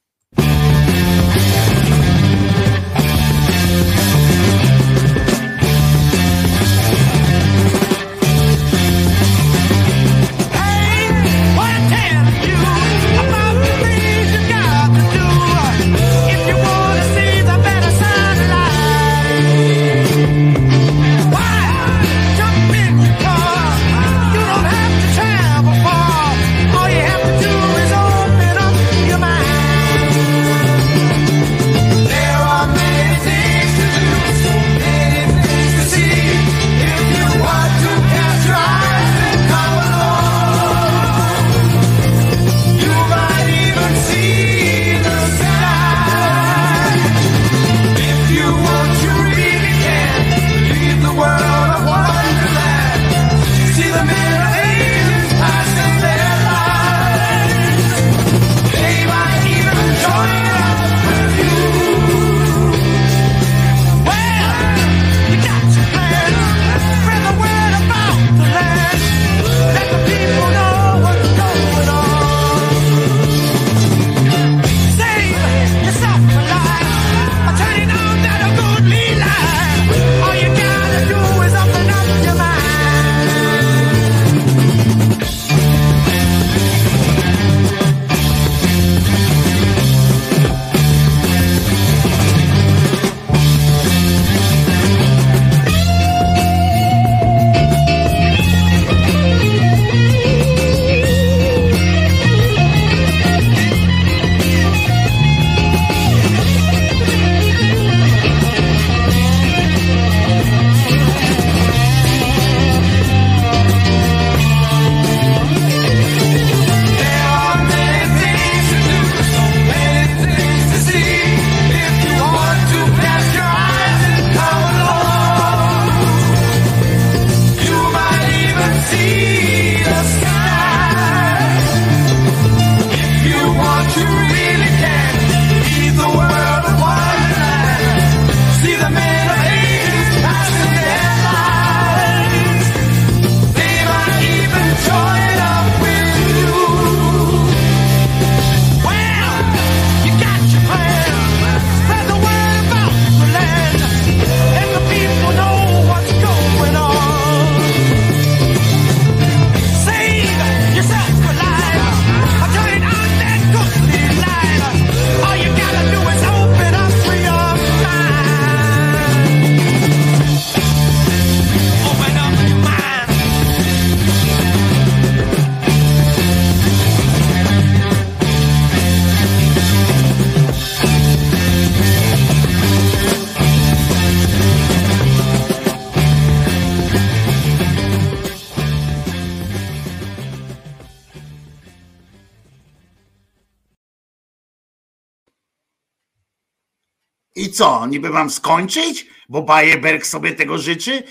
Co, niby mam skończyć, bo Bajeberg sobie tego życzy?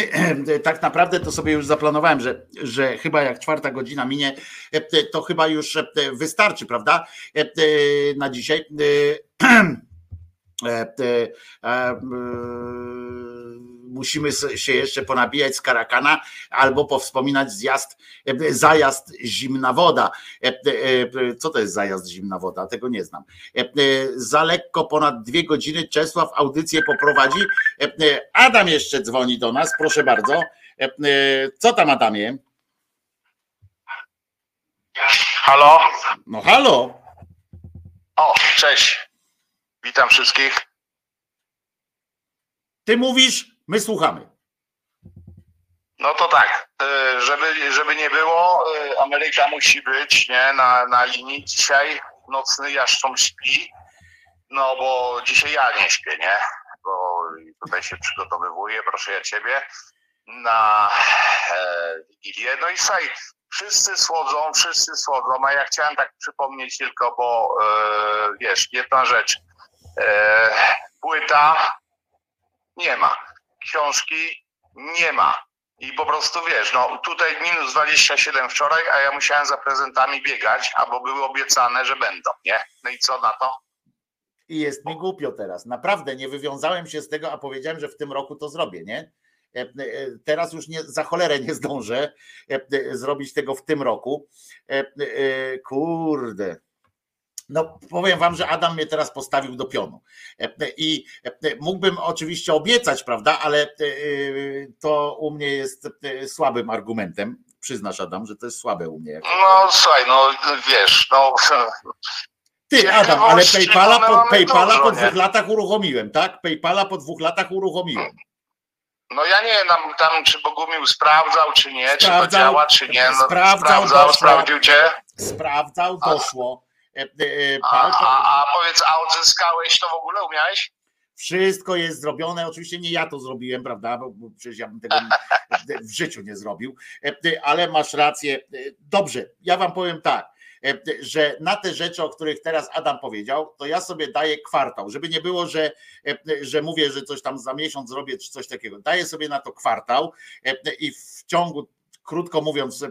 *clears throat* Tak naprawdę to sobie już zaplanowałem, że, że chyba jak czwarta godzina minie, to chyba już wystarczy, prawda? Na dzisiaj. Musimy się jeszcze ponabijać z karakana albo powspominać zjazd, zajazd zimna woda. Co to jest zajazd zimna woda? Tego nie znam. Za lekko ponad dwie godziny Czesław audycję poprowadzi. Adam jeszcze dzwoni do nas, proszę bardzo. Co tam Adamie? Halo? No halo. O, cześć. Witam wszystkich. Ty mówisz, my słuchamy. No to tak, y, żeby, żeby nie było, y, Ameryka musi być nie, na, na linii. Dzisiaj nocny jaszcząb śpi, no bo dzisiaj ja nie śpię, nie? Bo tutaj się przygotowywuję, proszę ja ciebie. na e, Wigilię. No i słuchaj, wszyscy słodzą, wszyscy słodzą, a ja chciałem tak przypomnieć tylko, bo e, wiesz, jedna rzecz. E, płyta nie ma, książki nie ma. I po prostu wiesz, no tutaj minus 27 wczoraj, a ja musiałem za prezentami biegać, albo były obiecane, że będą, nie? No i co na to? I jest mi głupio teraz. Naprawdę nie wywiązałem się z tego, a powiedziałem, że w tym roku to zrobię, nie? E, e, Teraz już nie, za cholerę nie zdążę e, zrobić tego w tym roku. Kurde. No, powiem wam, że Adam mnie teraz postawił do pionu. E, e, I e, mógłbym oczywiście obiecać, prawda, ale to u mnie jest słabym argumentem. Przyznasz, Adam, że to jest słabe u mnie. No słuchaj, no wiesz, no Ty, Adam, ale PayPala po, PayPala po dwóch latach uruchomiłem, tak? PayPala po dwóch latach uruchomiłem. No ja nie wiem tam, tam czy Bogumił sprawdzał, czy nie, czy to Sprawdzał, działa, czy nie. No, sprawdzał, sprawdzał doszło. sprawdził cię. Sprawdzał, doszło. E, e, A, pa- a, a powiedz, a odzyskałeś to w ogóle, umiałeś? Wszystko jest zrobione. Oczywiście nie ja to zrobiłem, prawda? Bo, bo przecież ja bym tego *laughs* w życiu nie zrobił. E, Ale masz rację. Dobrze, ja wam powiem tak, że na te rzeczy, o których teraz Adam powiedział, to ja sobie daję kwartał, żeby nie było, że, że mówię, że coś tam za miesiąc zrobię, czy coś takiego. Daję sobie na to kwartał i w ciągu krótko mówiąc, e,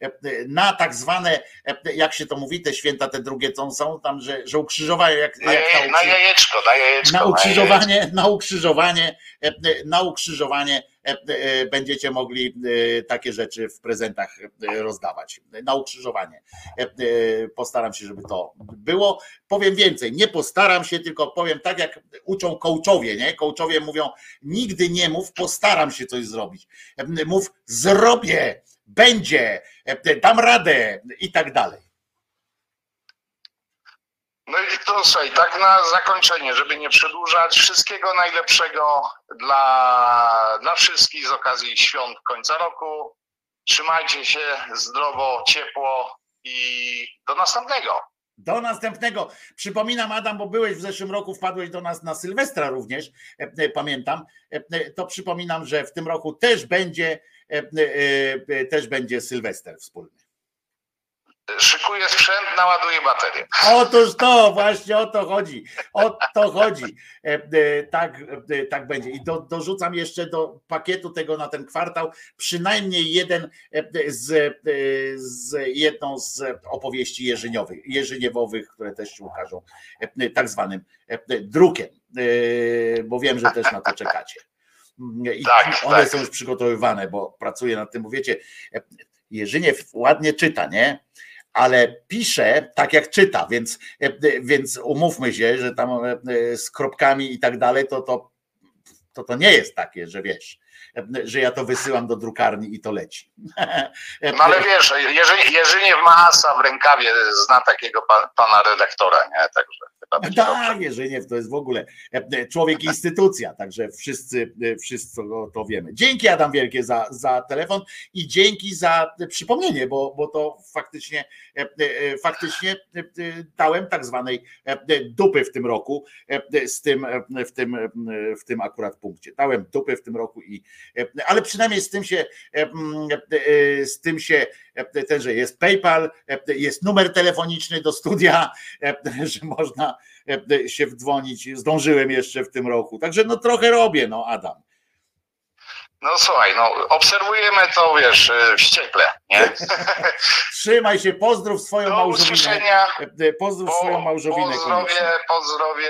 e, na tak zwane, e, jak się to mówi, te święta, te drugie, co są tam, że, że ukrzyżowają, jak, Na, jak na ukrzy- jajeczko, na jajeczko. na na ukrzyżowanie, na ukrzyżowanie, e, e, na ukrzyżowanie e, e, będziecie mogli e, takie rzeczy w prezentach e, rozdawać. Na ukrzyżowanie. E, e, Postaram się, żeby to było. Powiem więcej, nie postaram się, tylko powiem tak, jak uczą coachowie, nie? Coachowie mówią, nigdy nie mów, postaram się coś zrobić. E, Mów, zrobię, będzie, e, dam radę i tak dalej. No i to słuchaj, tak na zakończenie, żeby nie przedłużać, wszystkiego najlepszego dla, dla wszystkich z okazji świąt końca roku. Trzymajcie się zdrowo, ciepło i do następnego. Do następnego. Przypominam, Adam, bo byłeś w zeszłym roku, wpadłeś do nas na Sylwestra również, e, e, pamiętam. E, To przypominam, że w tym roku też będzie, też będzie Sylwester wspólny. Szykuję sprzęt, naładuję baterię. Otóż to, właśnie o to chodzi. O to chodzi. E, e, Tak, e, tak będzie. I do, dorzucam jeszcze do pakietu tego na ten kwartał przynajmniej jeden z, z jedną z opowieści jeżyniowych, jeżyniewowych, które też się ukażą tak zwanym drukiem, bo wiem, że też na to czekacie. I Tak, one tak. są już przygotowywane, bo pracuję nad tym, bo wiecie, Jerzyniew ładnie czyta, nie? Ale pisze tak jak czyta, więc, e, więc umówmy się, że tam e, z kropkami i tak dalej, to to, to to nie jest takie, że wiesz, e, że ja to wysyłam do drukarni i to leci. No ale wiesz, Jerzy, Jerzyniew ma asa w rękawie, zna takiego pa, pana redaktora, nie? Także chyba Tak, Jerzyniew to jest w ogóle e, człowiek instytucja, także wszyscy, e, wszyscy to, wiemy. Dzięki Adam Wielkie za, za telefon i dzięki za przypomnienie, bo, bo to faktycznie, e, faktycznie dałem tak zwanej dupy w tym roku z tym, w tym, w tym akurat punkcie. Dałem dupy w tym roku i ale przynajmniej z tym się e, e, z tym się e, ten, że jest PayPal, e, jest numer telefoniczny do studia, e, *laughs* że można e, się wdzwonić. Zdążyłem jeszcze w tym roku. Także no trochę robię, no Adam. No słuchaj, no obserwujemy to, wiesz, wściekle, nie? *laughs* Trzymaj się, pozdrów swoją Do małżowinę. usłyszenia. E, Pozdrów swoją małżowinę. koniecznie. Pozdrowie, pozdrowie,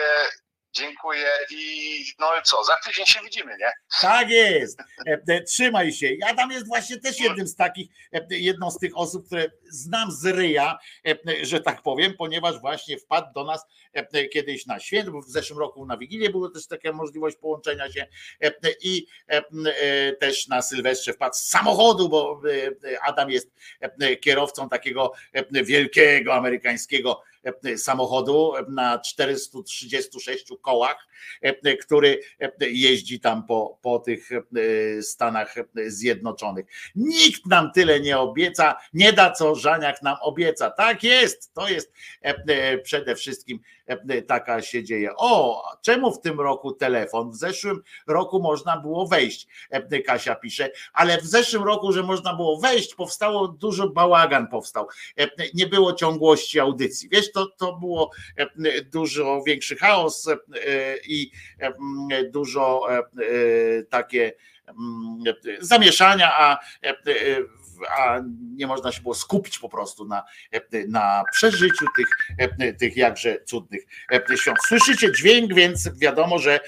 dziękuję i no i co, za tydzień się widzimy, nie? Tak jest. E, e, Trzymaj się. Adam jest właśnie też jednym z takich, e, jedną z tych osób, które znam z ryja, że tak powiem, ponieważ właśnie wpadł do nas kiedyś na święto, w zeszłym roku na Wigilię była też taka możliwość połączenia się e, i e, e, też na Sylwestrze wpadł z samochodu, bo e, Adam jest e, kierowcą takiego e, wielkiego amerykańskiego e, samochodu na 436 kołach, e, który e, jeździ tam po, po tych e, Stanach Zjednoczonych. Nikt nam tyle nie obieca, nie da co Żaniak nam obieca. Tak jest, to jest e, e, przede wszystkim e, taka się dzieje. O, czemu w tym roku telefon? W zeszłym roku można było wejść, e, Kasia pisze, ale w zeszłym roku, że można było wejść, powstało dużo bałagan powstał. E, Nie było ciągłości audycji. Wiesz, to, to było e, dużo większy chaos e, i e, dużo e, e, takie mm, zamieszania, a, e, a nie można się było skupić po prostu na, na przeżyciu tych, tych jakże cudnych świąt. Słyszycie dźwięk, więc wiadomo, że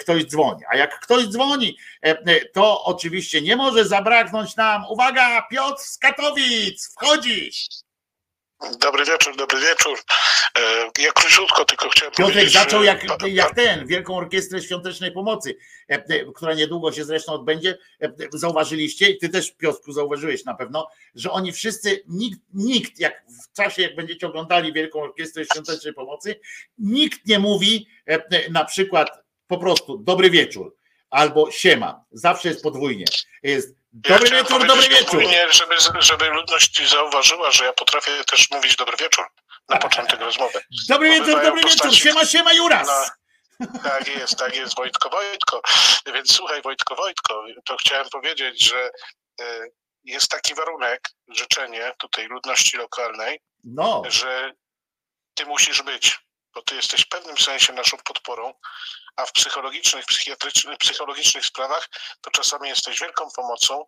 ktoś dzwoni. A jak ktoś dzwoni, to oczywiście nie może zabraknąć nam. Uwaga, Piotr z Katowic, wchodzi. Dobry wieczór, dobry wieczór. E, Ja króciutko tylko chciałem Piotrek powiedzieć, zaczął że- jak, jak ten, Wielką Orkiestrę Świątecznej Pomocy, e, e, która niedługo się zresztą odbędzie. Zauważyliście, i ty też Piotrku zauważyłeś na pewno, że oni wszyscy, nikt, nikt jak w czasie, jak będziecie oglądali Wielką Orkiestrę Świątecznej Pomocy, nikt nie mówi na przykład po prostu dobry wieczór albo siema. Zawsze jest podwójnie. Jest dobry chciałem wieczór, dobry wieczór. Żeby, żeby ludność zauważyła, że ja potrafię też mówić dobry wieczór na początek rozmowy. Dobry wieczór, dobry wieczór, siema, siema Juras. No, tak jest, tak jest, Wojtko, Wojtko. Więc słuchaj, Wojtko, Wojtko, to chciałem powiedzieć, że e, jest taki warunek, życzenie tutaj ludności lokalnej, No. że ty musisz być, bo ty jesteś w pewnym sensie naszą podporą, a w psychologicznych, psychiatrycznych, psychologicznych sprawach to czasami jesteś wielką pomocą.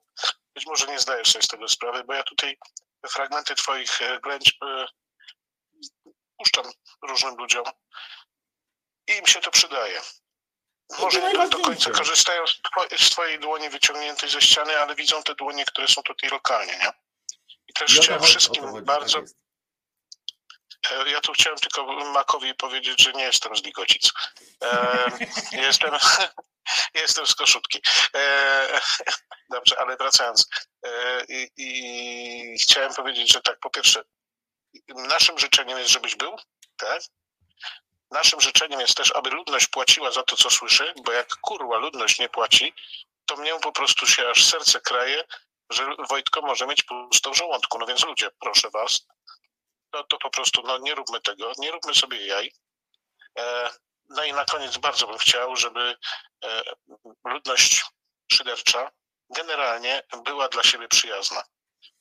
Być może nie zdajesz sobie z tego sprawy, bo ja tutaj fragmenty twoich e, ględź e, puszczam różnym ludziom i im się to przydaje. Może nie do końca korzystają z, two- z twojej dłoni wyciągniętej ze ściany, ale widzą te dłonie, które są tutaj lokalnie, nie? I też I o to chciałem wszystkim bardzo... tak jest. E, Ja tu chciałem tylko Makowi powiedzieć, że nie jestem z Ligocic. E, *laughs* jestem, *laughs* jestem z Koszutki. E, *laughs* dobrze, ale wracając. I, I chciałem powiedzieć, że tak, po pierwsze, naszym życzeniem jest, żebyś był, tak? Naszym życzeniem jest też, aby ludność płaciła za to, co słyszy, bo jak kurwa ludność nie płaci, to mnie po prostu się aż serce kraje, że Wojtko może mieć pusto w żołądku. No więc ludzie, proszę was, no to po prostu no, nie róbmy tego, nie róbmy sobie jaj. E, no i na koniec bardzo bym chciał, żeby e, ludność szydercza generalnie była dla siebie przyjazna.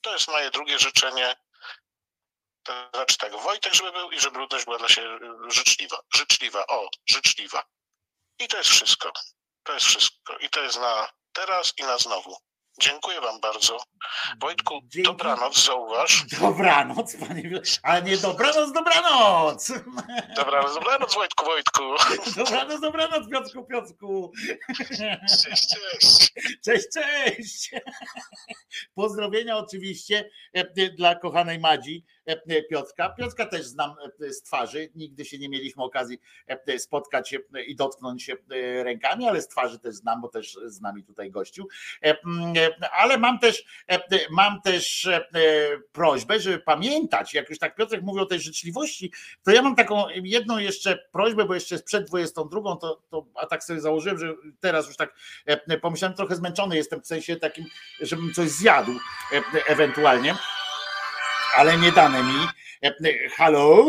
To jest moje drugie życzenie. To znaczy tak, Wojtek, żeby był i żeby ludność była dla siebie życzliwa. Życzliwa, o, życzliwa. I to jest wszystko. To jest wszystko. I to jest na teraz i na znowu. Dziękuję wam bardzo. Wojtku, dobranoc, zauważ. Dobranoc, panie, ale nie dobranoc, dobranoc. Dobranoc, dobranoc, Wojtku, Wojtku. Dobranoc, dobranoc, Piotrku, Piotrku. Cześć, cześć. Cześć, cześć. Pozdrowienia oczywiście e, dla kochanej Madzi Piotrka. Piotrka też znam e, z twarzy. Nigdy się nie mieliśmy okazji e, e, spotkać e, i dotknąć się e, rękami, ale z twarzy też znam, bo też z nami tutaj gościu. E, e, Ale mam też, e, e, mam też e, e, prośbę, żeby pamiętać, jak już tak Piotrek mówi o tej życzliwości, to ja mam taką jedną jeszcze prośbę, bo jeszcze jest przed 22, to, to a tak sobie założyłem, że teraz już tak e, pomyślałem, trochę zmęczony jestem w sensie takim, żebym coś zjadł e, ewentualnie, ale nie dane mi. E, e, Halo?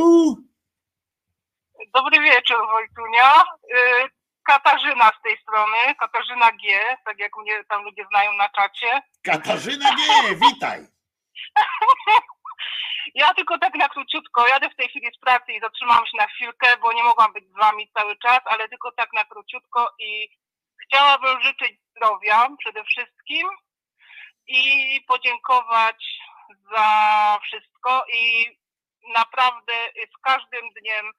Dobry wieczór, Wojtunia. Y, Katarzyna z tej strony, Katarzyna G, tak jak mnie tam ludzie znają na czacie. Katarzyna G, *laughs* witaj. Ja tylko tak na króciutko, jadę w tej chwili z pracy i zatrzymałam się na chwilkę, bo nie mogłam być z wami cały czas, ale tylko tak na króciutko i chciałabym życzyć zdrowia przede wszystkim i podziękować za wszystko i naprawdę z każdym dniem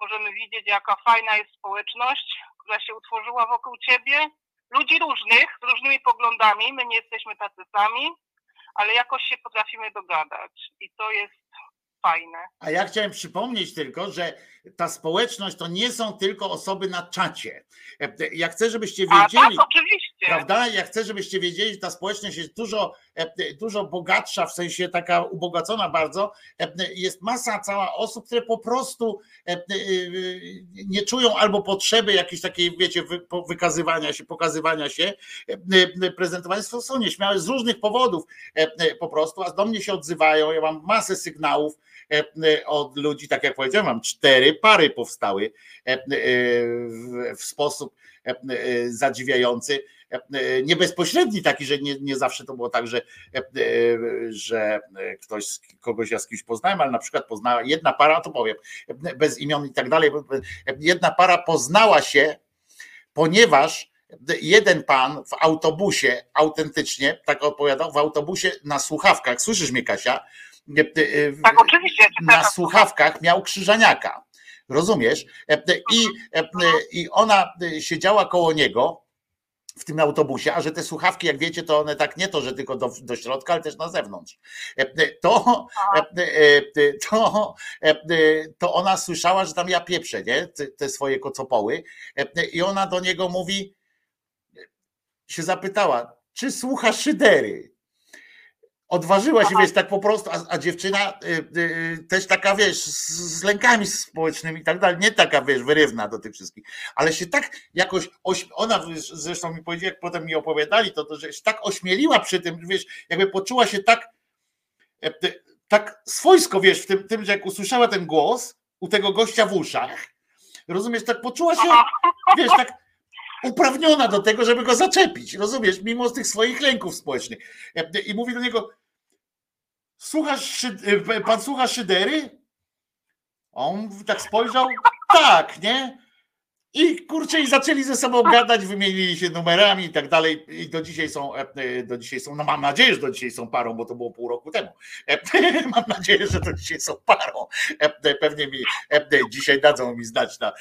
możemy widzieć, jaka fajna jest społeczność, która się utworzyła wokół ciebie. Ludzi różnych, z różnymi poglądami, my nie jesteśmy tacy sami, ale jakoś się potrafimy dogadać i to jest fajne. A ja chciałem przypomnieć tylko, że ta społeczność to nie są tylko osoby na czacie. Ja chcę, żebyście A wiedzieli. tak, oczywiście. Prawda? Ja chcę, żebyście wiedzieli, że ta społeczność jest dużo, e, dużo bogatsza, w sensie taka ubogacona bardzo. E, Jest masa cała osób, które po prostu e, nie czują albo potrzeby jakiejś takiej, wiecie, wykazywania się, pokazywania się, prezentowania są, nieśmiałe z różnych powodów po prostu, a do mnie się odzywają. Ja mam masę sygnałów od ludzi, tak jak powiedziałem, mam cztery pary powstały w, sposób zadziwiający. E, Nie bezpośredni taki, że nie, nie zawsze to było tak, że, e, e, że ktoś z- kogoś ja z kimś poznałem, ale na przykład poznała jedna para, to powiem, bez imion i tak dalej, jedna para poznała się, ponieważ jeden pan w autobusie autentycznie, tak opowiadał, w autobusie na słuchawkach, słyszysz mnie Kasia? Tak, oczywiście. Na słuchawkach miał krzyżaniaka. Rozumiesz? I, I ona siedziała koło niego w tym autobusie, a że te słuchawki, jak wiecie, to one tak nie to, że tylko do, do środka, ale też na zewnątrz. To, to, to ona słyszała, że tam ja pieprzę, nie? Te, te swoje kocopoły. I ona do niego mówi, się zapytała, czy słucha szydery? Odważyła się, wiesz, tak po prostu, a, a dziewczyna y, y, też taka, wiesz, z, z lękami społecznymi i tak dalej, nie taka, wiesz, wyrywna do tych wszystkich, ale się tak jakoś, oś, ona zresztą mi powiedziała, jak potem mi opowiadali, to, to że się tak ośmieliła przy tym, wiesz, jakby poczuła się tak, e, tak swojsko, wiesz, w tym, tym, że jak usłyszała ten głos u tego gościa w uszach, rozumiesz, tak poczuła się, wiesz, tak uprawniona do tego, żeby go zaczepić, rozumiesz, mimo tych swoich lęków społecznych. E, I mówi do niego, słuchasz, e, pan słucha szydery? On tak spojrzał, tak, nie? I kurczę, i zaczęli ze sobą gadać, wymienili się numerami i tak dalej. I do dzisiaj są, e, e, do dzisiaj są, no mam nadzieję, że do dzisiaj są parą, bo to było pół roku temu. E, *laughs* Mam nadzieję, że do dzisiaj są parą. Pewnie mi dzisiaj dadzą mi znać na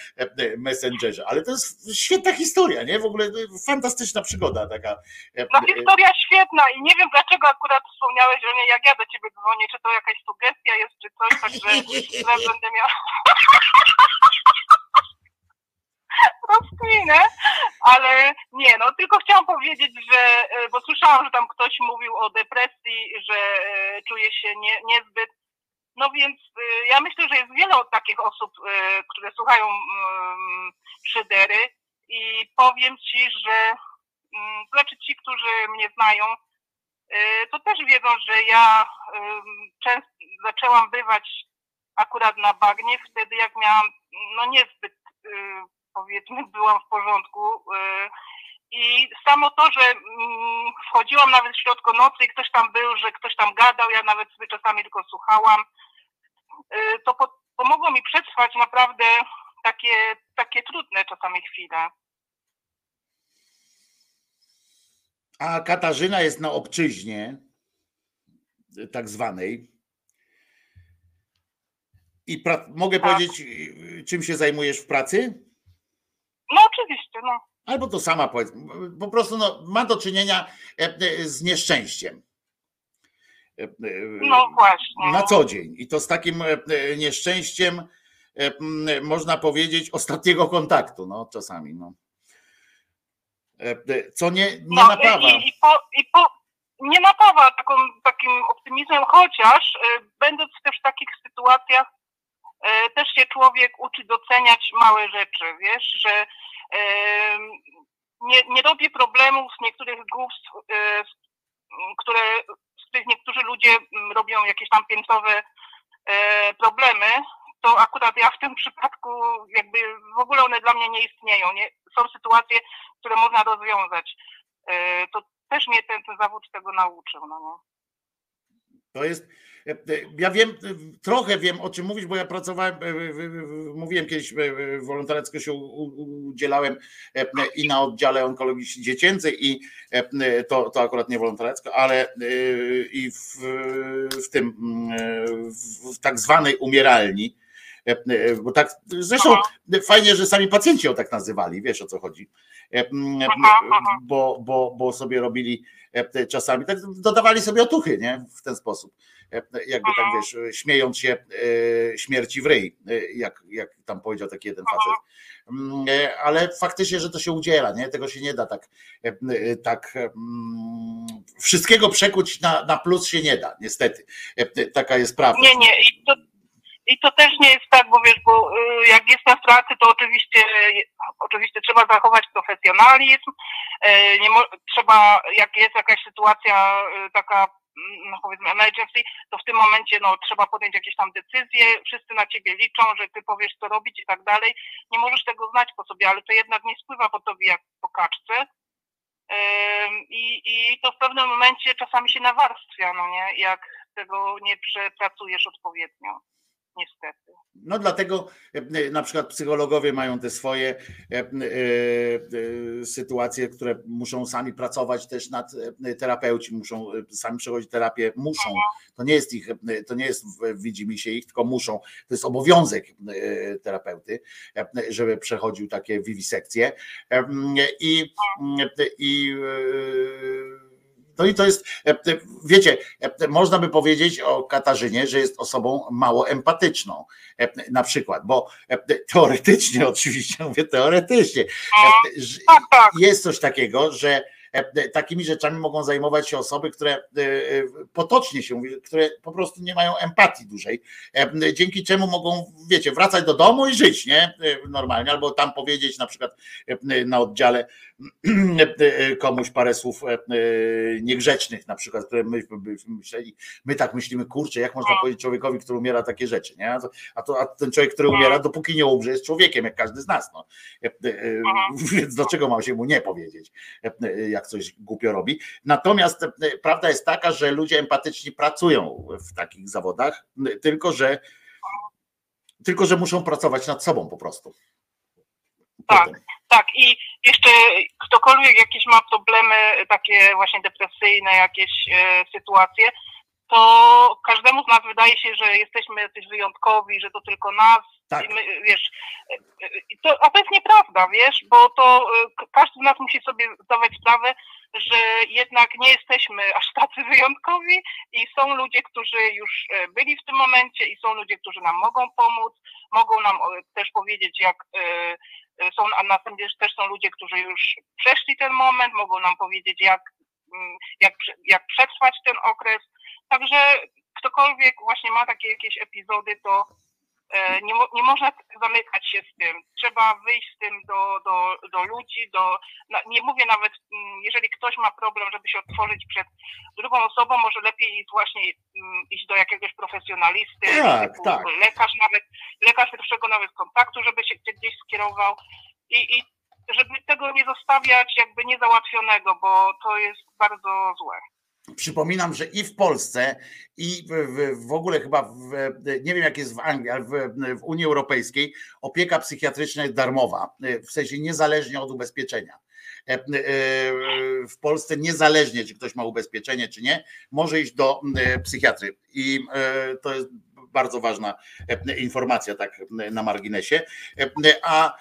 Messengerze. Ale to jest świetna historia, nie? W ogóle fantastyczna przygoda taka. No historia świetna i nie wiem dlaczego akurat wspomniałeś o niej, jak ja do ciebie dzwonię, czy to jakaś sugestia jest, czy coś, także *laughs* będę miała *laughs* *laughs* rozkminę, ale nie, no tylko chciałam powiedzieć, że, e, bo słyszałam, że tam ktoś mówił o depresji, że e, czuje się nie, niezbyt, no więc e, ja myślę, że jest wiele takich osób, które słuchają mm, szydery i powiem ci, że mm, to znaczy ci, którzy mnie znają, to też wiedzą, że ja często zaczęłam bywać akurat na bagnie wtedy, jak miałam, no niezbyt, powiedzmy, byłam w porządku. y, I samo to, że mm, wchodziłam nawet w środku nocy i ktoś tam był, że ktoś tam gadał, ja nawet sobie czasami tylko słuchałam, y, to po, pomogło mi przetrwać naprawdę takie, takie trudne czasami chwile. A Katarzyna jest na obczyźnie, tak zwanej. I pra- mogę powiedzieć, y, czym się zajmujesz w pracy? No oczywiście, no. Albo to sama powiedz. Po prostu no, ma do czynienia e, e, z nieszczęściem. E, No właśnie. Na co dzień. I to z takim nieszczęściem, można powiedzieć, ostatniego kontaktu. No, czasami. No. Co nie, nie No, napawa. I, i, po, i po, nie napawa taką, takim optymizmem, chociaż będąc też w takich sytuacjach, też się człowiek uczy doceniać małe rzeczy, wiesz, że y, nie, nie robię problemów z niektórych y, z- które, z których niektórzy ludzie mm, robią jakieś tam piętrowe y, problemy, to akurat ja w tym przypadku jakby w ogóle one dla mnie nie istnieją. Nie? Są sytuacje, które można rozwiązać. E, To też mnie ten, ten zawód tego nauczył. No nie? To jest. e, e, Ja wiem, e, trochę wiem o czym mówisz, bo ja pracowałem, mówiłem kiedyś, wolontariacko się udzielałem i na oddziale onkologii dziecięcej, i to, to akurat nie wolontariacko, ale i w, w tym, w tak zwanej umieralni. Bo tak, zresztą fajnie, że sami pacjenci ją tak nazywali, wiesz o co chodzi. Bo, bo, bo sobie robili czasami, tak dodawali sobie otuchy, nie? W ten sposób. E, Jakby tak wiesz, e, śmiejąc się e, śmierci w ryj, e, jak, jak tam powiedział taki jeden facet. Mm, e, Ale faktycznie, że to się udziela, nie? Tego się nie da tak, e, e, tak mm, wszystkiego przekuć na, na plus się nie da, niestety. E, e, Taka jest prawda. Nie, nie. I to, I to też nie jest tak, bo wiesz, bo y, jak jestem w pracy, to oczywiście, oczywiście trzeba zachować profesjonalizm. y, Nie mo- trzeba, jak jest jakaś sytuacja y, taka mm, no powiedzmy emergency, to w tym momencie no, trzeba podjąć jakieś tam decyzje, wszyscy na ciebie liczą, że ty powiesz co robić i tak dalej. Nie możesz tego znać po sobie, ale to jednak nie spływa po tobie jak po kaczce. I, I to w pewnym momencie czasami się nawarstwia, no nie, jak tego nie przepracujesz odpowiednio. Niestety. No dlatego e, na przykład psychologowie mają te swoje e, e, e, sytuacje, które muszą sami pracować też nad e, terapeuci, muszą e, sami przechodzić terapię, muszą. To nie jest ich, e, to nie jest widzi mi się ich, tylko muszą. To jest obowiązek e, terapeuty, e, żeby przechodził takie wiwisekcje. E, I, i e, no i to jest, e, e, wiecie, e, można by powiedzieć o Katarzynie, że jest osobą mało empatyczną, na przykład, bo teoretycznie, *laughs* oczywiście mówię teoretycznie, e, że jest coś takiego, że takimi rzeczami mogą zajmować się osoby, które e, e, potocznie się mówi, które po prostu nie mają empatii dużej, e, dzięki czemu mogą, wiecie, wracać do domu i żyć, nie? E, Normalnie, albo tam powiedzieć na przykład e, na oddziale *clears throat* komuś parę słów e, e, niegrzecznych, na przykład, które myśmy myśleli, my tak myślimy, kurczę, jak można powiedzieć człowiekowi, który umiera takie rzeczy, nie? A, to, a, to, a ten człowiek, który umiera, dopóki nie umrze, jest człowiekiem, jak każdy z nas, no. E, e, Więc dlaczego mam się mu nie powiedzieć, e, e, coś głupio robi? Natomiast e, prawda jest taka, że ludzie empatyczni pracują w takich zawodach, tylko że tylko, że muszą pracować nad sobą po prostu. Tak, tak. I jeszcze ktokolwiek jakieś ma problemy takie właśnie depresyjne, jakieś e, sytuacje, to każdemu z nas wydaje się, że jesteśmy jacyś wyjątkowi, że to tylko nas. Tak. I my, wiesz, to, a to jest nieprawda, wiesz, bo to e, każdy z nas musi sobie zdawać sprawę, że jednak nie jesteśmy aż tacy wyjątkowi i są ludzie, którzy już e, byli w tym momencie i są ludzie, którzy nam mogą pomóc, mogą nam e, też powiedzieć, jak są, a następnie też są ludzie, którzy już przeszli ten moment, mogą nam powiedzieć, jak, mm, jak, jak przetrwać ten okres. Także ktokolwiek właśnie ma takie jakieś epizody, to nie, mo- nie można zamykać się z tym. Trzeba wyjść z tym do, do, do ludzi, do, na, nie mówię nawet, mm, jeżeli ktoś ma problem, żeby się otworzyć przed drugą osobą, może lepiej właśnie mm, iść do jakiegoś profesjonalisty, Tak, typu tak. lekarz nawet, lekarz pierwszego nawet kontaktu, żeby się gdzie- gdzieś skierował i, i żeby tego nie zostawiać jakby niezałatwionego, bo to jest bardzo złe. Przypominam, że i w Polsce, i w, ogóle chyba, w, nie wiem jak jest w Anglii, ale w, w Unii Europejskiej, opieka psychiatryczna jest darmowa, w sensie niezależnie od ubezpieczenia. E, e, W Polsce niezależnie, czy ktoś ma ubezpieczenie, czy nie, może iść do e, psychiatry. I to jest bardzo ważna informacja, tak na marginesie. A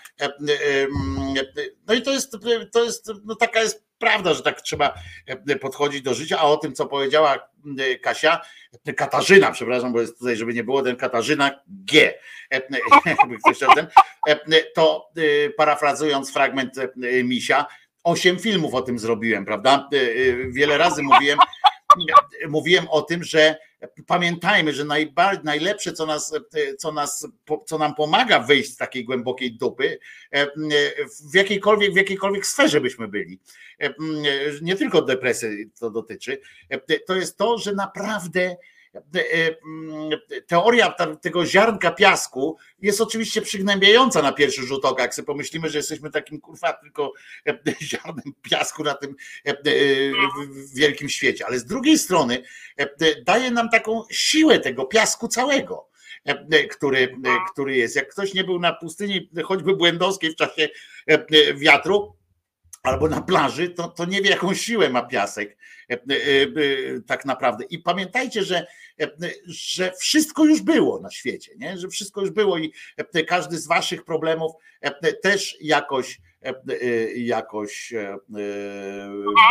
no i to jest, to jest no taka jest prawda, że tak trzeba e, podchodzić do życia. A o tym, co powiedziała e, Kasia, e, Katarzyna, przepraszam, bo jest tutaj, żeby nie było ten Katarzyna G. *laughs* to parafrazując fragment Misia, osiem filmów o tym zrobiłem, prawda? Wiele razy mówiłem, mówiłem o tym, że pamiętajmy, że najlepsze, co nas, co nas, co nam pomaga wyjść z takiej głębokiej dupy, e, w jakiejkolwiek, w jakiejkolwiek sferze byśmy byli, e, nie tylko depresji to dotyczy, e, to jest to, że naprawdę teoria ta- tego ziarnka piasku jest oczywiście przygnębiająca na pierwszy rzut oka, jak sobie pomyślimy, że jesteśmy takim kurwa tylko e, *laughs* ziarnem piasku na tym e, e, wielkim świecie, ale z drugiej strony daje nam taką siłę tego piasku całego który, który jest. Jak ktoś nie był na pustyni, choćby błędowskiej w czasie wiatru, albo na plaży, to, to nie wie, jaką siłę ma piasek tak naprawdę. I pamiętajcie, że, że wszystko już było na świecie, nie? że wszystko już było i e, każdy z waszych problemów e, też jakoś e, e, jakoś e, e,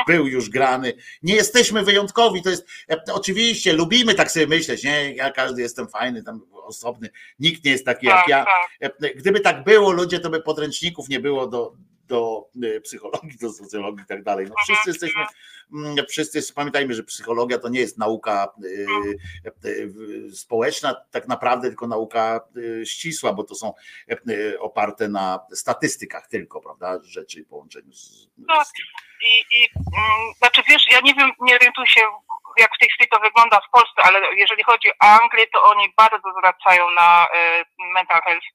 był już grany. Nie jesteśmy wyjątkowi, to jest e, oczywiście, lubimy tak sobie myśleć, nie, ja każdy jestem fajny, tam osobny, nikt nie jest taki jak Tak, ja. tak. E, Gdyby tak było, ludzie, to by podręczników nie było do, do e, psychologii, do socjologii i tak dalej. No, wszyscy jesteśmy, mm, wszyscy pamiętajmy, że psychologia to nie jest nauka e, e, społeczna, tak naprawdę tylko nauka ścisła, bo to są oparte na statystykach tylko, prawda, rzeczy i połączeniu z, Tak. I, i mm, znaczy wiesz, ja nie wiem, nie orientuję się jak w tej chwili to wygląda w Polsce, ale jeżeli chodzi o Anglię, to oni bardzo zwracają na mental health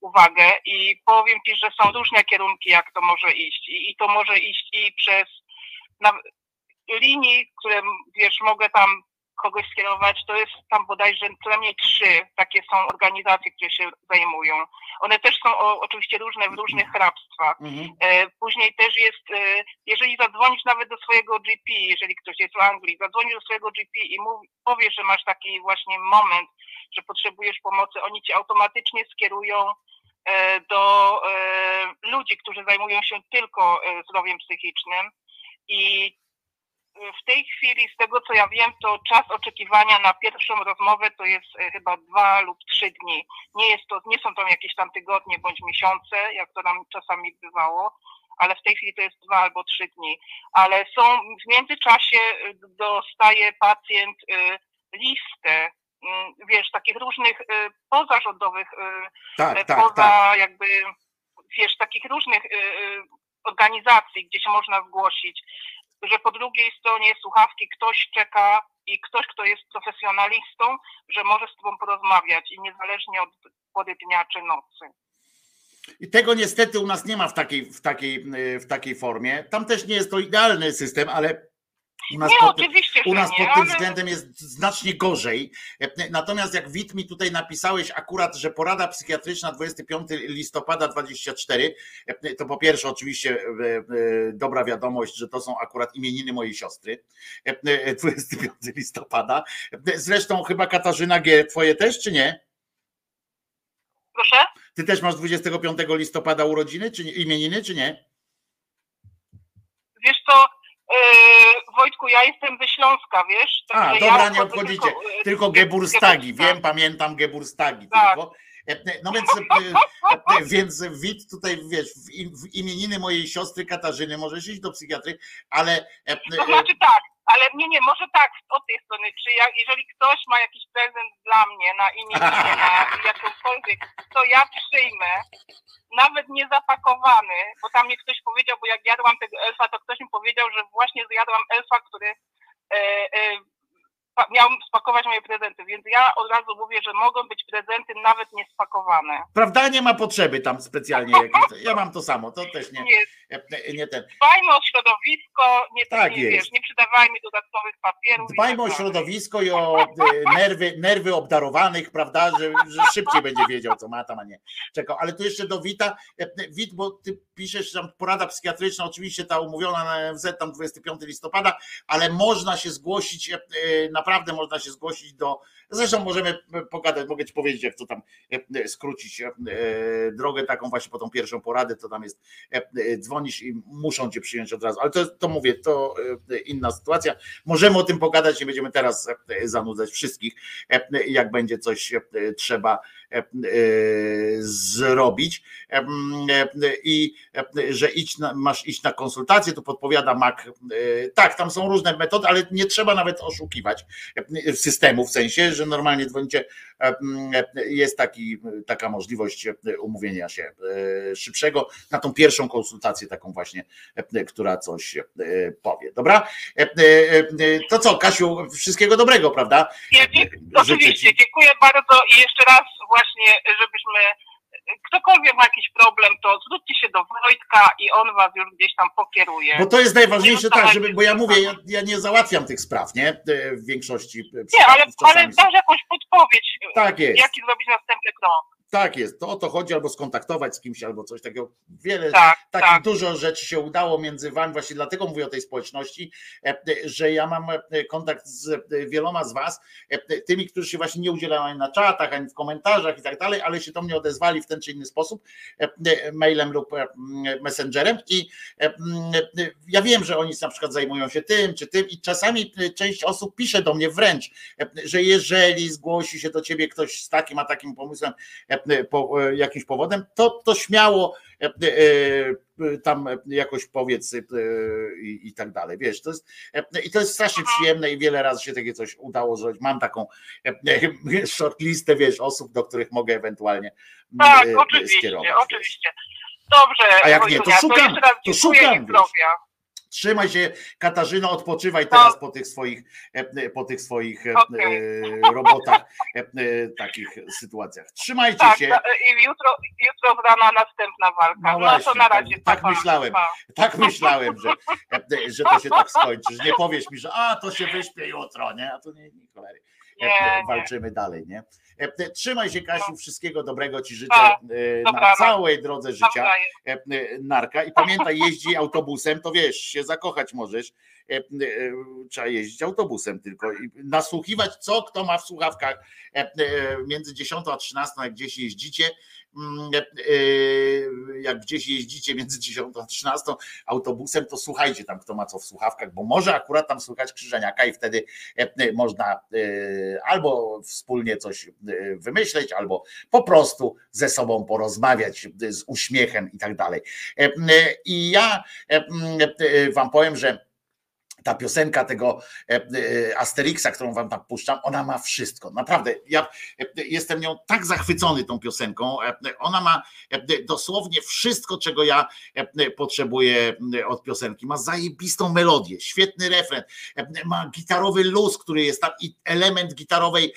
uwagę i powiem Ci, że są różne kierunki, jak to może iść. I, i to może iść i przez na, linii, które wiesz, mogę tam kogoś skierować, to jest tam bodajże co najmniej trzy takie są organizacje, które się zajmują. One też są o, oczywiście różne w różnych hrabstwach. E, Później też jest, e, jeżeli zadzwonisz nawet do swojego GP, jeżeli ktoś jest w Anglii, zadzwonisz do swojego GP i mów, powiesz, że masz taki właśnie moment, że potrzebujesz pomocy, oni cię automatycznie skierują e, do e, ludzi, którzy zajmują się tylko e, zdrowiem psychicznym i w tej chwili, z tego co ja wiem, to czas oczekiwania na pierwszą rozmowę to jest e, chyba dwa lub trzy dni. Nie, jest to, nie są to jakieś tam tygodnie bądź miesiące, jak to nam czasami bywało, ale w tej chwili to jest dwa albo trzy dni. Ale są w międzyczasie e, dostaje pacjent e, listę, mm, wiesz, takich różnych pozarządowych, Tak, tak, poza tak. jakby, wiesz, takich różnych organizacji, gdzie się można zgłosić, że po drugiej stronie słuchawki ktoś czeka i ktoś, kto jest profesjonalistą, że może z tobą porozmawiać i niezależnie od pory dnia czy nocy. I tego niestety u nas nie ma w takiej, w takiej, w takiej formie. Tam też nie jest to idealny system, ale u nas, Nie, pod, tym- oczywiście, u nas nie, pod tym ale- względem jest znacznie gorzej. Natomiast jak Wit mi tutaj napisałeś akurat, że porada psychiatryczna 25 listopada 24, e, to po pierwsze oczywiście e, e, dobra wiadomość, że to są akurat imieniny mojej siostry. E, e, 25 listopada. Zresztą chyba Katarzyna G. Twoje też, czy nie? Proszę? Ty też masz 25 listopada urodziny, czy nie, imieniny, czy nie? Wiesz e, Wojtku, ja jestem ze Śląska, wiesz? A, Także dobra, ja nie obchodzicie. tylko, e, Tylko Geburstagi, Geburstag. wiem, pamiętam Geburstagi Tak. tylko. E, No więc, e, e, więc Wit tutaj, wiesz, w im- w imieniny mojej siostry Katarzyny możesz iść do psychiatry, ale e, To znaczy tak, ale nie, nie, może tak, od tej strony, czy ja, jeżeli ktoś ma jakiś prezent dla mnie na imieniny, na *laughs* jakąkolwiek, to ja przyjmę, nawet nie zapakowany, bo tam mnie ktoś powiedział, bo jak jadłam tego elfa, to ktoś mi powiedział, że właśnie zjadłam elfa, który e, e, miał spakować moje prezenty, więc ja od razu mówię, że mogą być prezenty nawet niespakowane. prawda, nie ma potrzeby tam specjalnie. Jakieś, ja mam to samo, to też nie, Nie. nie ten. Dbajmy o środowisko, nie, Tak nie, jest. wiesz, nie przydawajmy dodatkowych papierów. Dbajmy tak o dalej. środowisko i o nerwy, nerwy obdarowanych, prawda, że, że szybciej będzie wiedział, co ma tam, a nie czekał. Ale tu jeszcze do Wita. Wit, bo ty piszesz tam porada psychiatryczna, oczywiście ta umówiona na NFZ tam 25 listopada, ale można się zgłosić, e, e, naprawdę można się zgłosić do, zresztą możemy pogadać, mogę ci powiedzieć, jak to tam e, skrócić e, drogę taką właśnie po tą pierwszą poradę, to tam jest, e, e, dzwonisz i muszą cię przyjąć od razu, ale to, to mówię, to e, inna sytuacja. Możemy o tym pogadać, nie będziemy teraz e, zanudzać wszystkich, e, jak będzie coś e, trzeba e, e, zrobić E, e, i e, że idź masz iść na konsultację, tu podpowiada Mac, e, tak, tam są różne metody, ale nie trzeba nawet oszukiwać e, systemu, w sensie, że normalnie dzwonicie, e, e, jest taki, taka możliwość e, umówienia się e, szybszego na tą pierwszą konsultację, taką właśnie, e, która coś e, powie. Dobra? E, e, e, To co, Kasiu, wszystkiego dobrego, prawda? Oczywiście, dziękuję bardzo i jeszcze raz właśnie, żebyśmy ktokolwiek ma jakiś problem, to zwróćcie się do Wojtka i on was już gdzieś tam pokieruje. Bo to jest najważniejsze, Nie tak, żeby, bo ja mówię, ja, ja nie załatwiam tych spraw, nie? E, W większości Nie, ale, ale dasz jakąś podpowiedź, Tak jest. jaki zrobić następny krok. Tak jest, to o to chodzi, albo skontaktować z kimś, albo coś takiego. Wiele, Tak, takich tak. dużo rzeczy się udało między wami, właśnie dlatego mówię o tej społeczności, e, że ja mam e, kontakt z e, wieloma z was, e, tymi, którzy się właśnie nie udzielają ani na czatach, ani w komentarzach i tak dalej, ale się do mnie odezwali w ten czy inny sposób, e, e, mailem lub e, messengerem i e, e, ja wiem, że oni na przykład zajmują się tym czy tym i czasami e, część osób pisze do mnie wręcz, e, że jeżeli zgłosi się do ciebie ktoś z takim a takim pomysłem, e, po, jakimś powodem, to, to śmiało tam jakoś powiedz i, i tak dalej. Wiesz, to jest, i to jest strasznie przyjemne i wiele razy się takie coś udało zrobić. Mam taką shortlistę, wiesz, osób, do których mogę ewentualnie Tak, e, oczywiście, skierować. oczywiście. Dobrze, A jak nie, to szukam, to szukam, zdrowia. Trzymaj się, Katarzyno, odpoczywaj teraz po tych swoich, e, po tych swoich e, e, robotach, e, e, takich sytuacjach. Trzymajcie Tak, się. da- i jutro, jutro z rana następna walka. No No, właśnie, to na razie. tak, tak myślałem, tak myślałem, że, e, że to się tak skończy, że nie powiesz mi, że a, to się wyśpię jutro, nie? A to nie, nie cholery. E, Nie, e, nie. Walczymy dalej, nie? E, e, Trzymaj się, Kasiu, wszystkiego dobrego Ci życzę Tak, e, na dobranoc. całej drodze życia. Narka. I pamiętaj, jeździ autobusem, to wiesz, się zakochać możesz. E, e, Trzeba jeździć autobusem tylko i nasłuchiwać, co kto ma w słuchawkach e, między 10 a 13, jak gdzieś jeździcie. mm, Jak gdzieś jeździcie między 10 a 13 autobusem, to słuchajcie tam, kto ma co w słuchawkach, bo może akurat tam słuchać krzyżeniaka i wtedy można albo wspólnie coś wymyśleć, albo po prostu ze sobą porozmawiać z uśmiechem i tak dalej. I ja wam powiem, że ta piosenka tego e, e, Asterixa, którą wam tam puszczam, ona ma wszystko. Naprawdę, ja e, jestem nią tak zachwycony tą piosenką. Ona ma dosłownie wszystko, czego ja potrzebuję od piosenki. Ma zajebistą melodię, świetny refren, ma gitarowy luz, który jest tam i element gitarowej,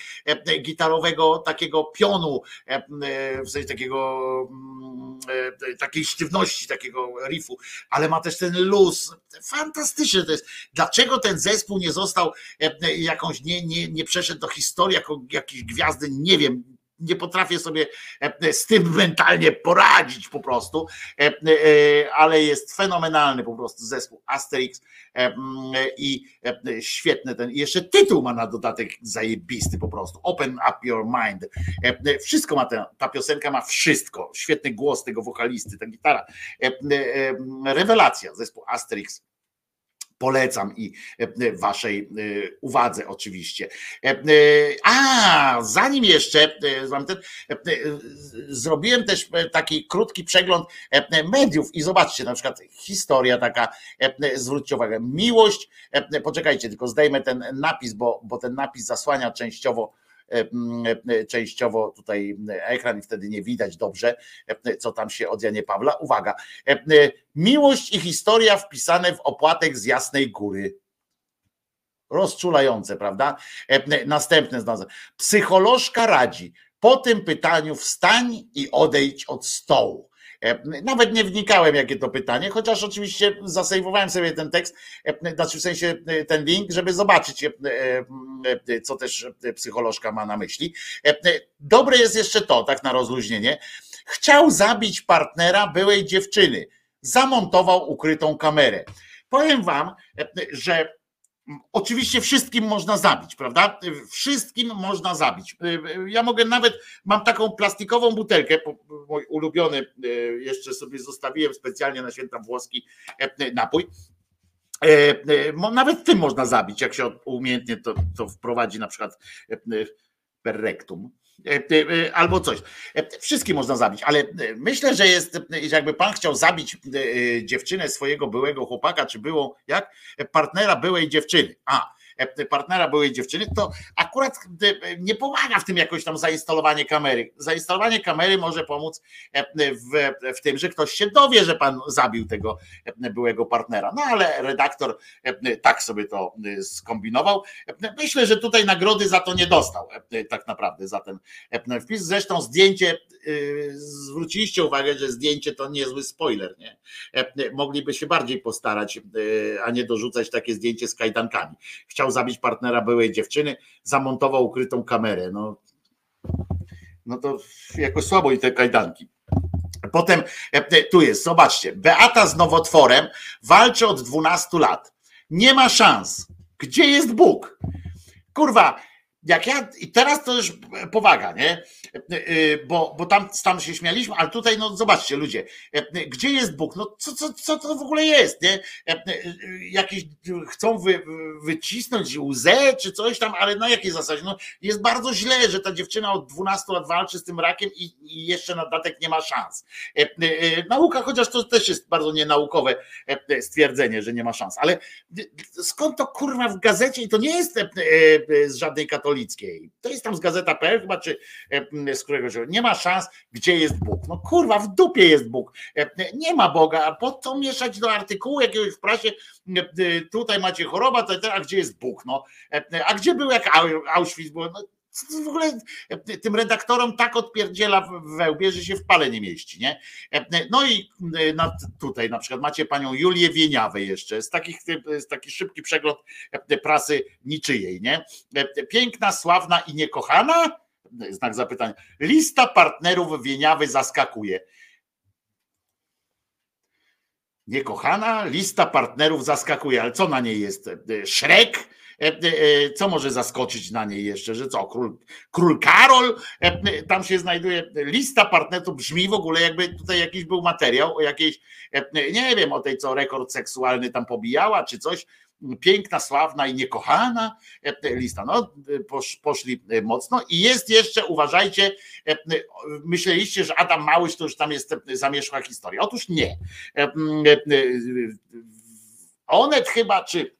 gitarowego takiego pionu, w sensie takiego mm, takiej sztywności, takiego riffu, ale ma też ten luz. Fantastyczne to jest. Dlaczego ten zespół nie został e, e, jakąś, nie, nie, nie przeszedł do historii jako jakiejś gwiazdy, nie wiem. Nie potrafię sobie e, z tym mentalnie poradzić po prostu, ale jest fenomenalny po prostu zespół Asterix i świetny ten, jeszcze tytuł ma na dodatek zajebisty po prostu, Open Up Your Mind. Wszystko ma ta, ta piosenka ma wszystko, świetny głos tego wokalisty, ta gitara. Rewelacja, zespół Asterix polecam i e, waszej e, uwadze oczywiście. E, e, A, zanim jeszcze e, e, e, zrobiłem też e, taki krótki przegląd e, mediów i zobaczcie, na przykład historia taka, e, zwróćcie uwagę, miłość, e, poczekajcie, tylko zdejmę ten napis, bo, bo ten napis zasłania częściowo e, e, częściowo tutaj ekran i wtedy nie widać dobrze, e, co tam się od Janie Pawła. Uwaga, e, e, miłość i historia wpisane w opłatek z Jasnej Góry. Rozczulające, prawda? E, Następne znalazłem. Psycholożka radzi, po tym pytaniu wstań i odejdź od stołu. E, Nawet nie wnikałem, jakie to pytanie, chociaż oczywiście zasejwowałem sobie ten tekst, e, znaczy w sensie e, ten link, żeby zobaczyć, co też psycholożka ma na myśli. Dobre jest jeszcze to, tak na rozluźnienie. Chciał zabić partnera byłej dziewczyny. Zamontował ukrytą kamerę. Powiem wam, że Oczywiście wszystkim można zabić, prawda? Wszystkim można zabić. Ja mogę nawet, mam taką plastikową butelkę, mój ulubiony, e, jeszcze sobie zostawiłem specjalnie na święta włoski e, napój. E, Nawet tym można zabić, jak się umiejętnie to, to wprowadzi na przykład per rectum. E, e, Albo coś. E, Wszystkim można zabić, ale e, myślę, że jest, e, jakby pan chciał zabić e, dziewczynę swojego byłego chłopaka, czy byłą, jak? E, Partnera byłej dziewczyny. A, e, partnera byłej dziewczyny, to akurat e, nie pomaga w tym jakoś tam zainstalowanie kamery. Zainstalowanie kamery może pomóc e, w, w tym, że ktoś się dowie, że pan zabił tego e, byłego partnera. No ale redaktor e, tak sobie to e, skombinował. E, Myślę, że tutaj nagrody za to nie dostał, e, tak naprawdę za ten e, wpis. Zresztą zdjęcie, e, zwróciliście uwagę, że zdjęcie to niezły spoiler, nie? E, Mogliby się bardziej postarać, e, a nie dorzucać takie zdjęcie z kajdankami. Chciał zabić partnera byłej dziewczyny, zamontował ukrytą kamerę. No, no to jakoś słabo i te kajdanki. Potem e, tu jest, zobaczcie, Beata z nowotworem walczy od 12 lat. Nie ma szans. Gdzie jest Bóg? Kurwa, jak ja, i teraz to już powaga, nie? Bo, bo tam, tam się śmialiśmy, ale tutaj, no zobaczcie ludzie, gdzie jest Bóg? No co, co, co to w ogóle jest, nie? Jakieś chcą wy, wycisnąć łzę czy coś tam, ale na jakiej zasadzie? No jest bardzo źle, że ta dziewczyna od 12 lat walczy z tym rakiem i, i jeszcze na dodatek nie ma szans. Nauka, chociaż to też jest bardzo nienaukowe stwierdzenie, że nie ma szans, ale skąd to kurwa w gazecie i to nie jest z żadnej katolickiej. To jest tam z gazeta.pl chyba, czy z któregoś. Nie ma szans, gdzie jest Bóg. No kurwa, w dupie jest Bóg. Nie ma Boga, a po co mieszać do artykułu jakiegoś w prasie, tutaj macie choroba, a gdzie jest Bóg? No, a gdzie był jak Auschwitz było? No, w ogóle tym redaktorom tak odpierdziela wełbie, że się w pale nie mieści, nie? No i tutaj na przykład macie panią Julię Wieniawę jeszcze, z takich, z taki szybki przegląd prasy niczyjej, nie? Piękna, sławna i niekochana? Znak zapytania. Lista partnerów Wieniawy zaskakuje. Niekochana, lista partnerów zaskakuje, ale co na niej jest? Szrek? E, e, co może zaskoczyć na niej jeszcze, że co, król, król Karol, e, tam się znajduje lista partnerów, brzmi w ogóle jakby tutaj jakiś był materiał o jakiejś, nie wiem, o tej co rekord seksualny tam pobijała, czy coś, piękna, sławna i niekochana lista. No, poszli mocno i jest jeszcze, uważajcie, myśleliście, że Adam Małysz to już tam jest zamierzchła historia. Otóż nie. Onet chyba, czy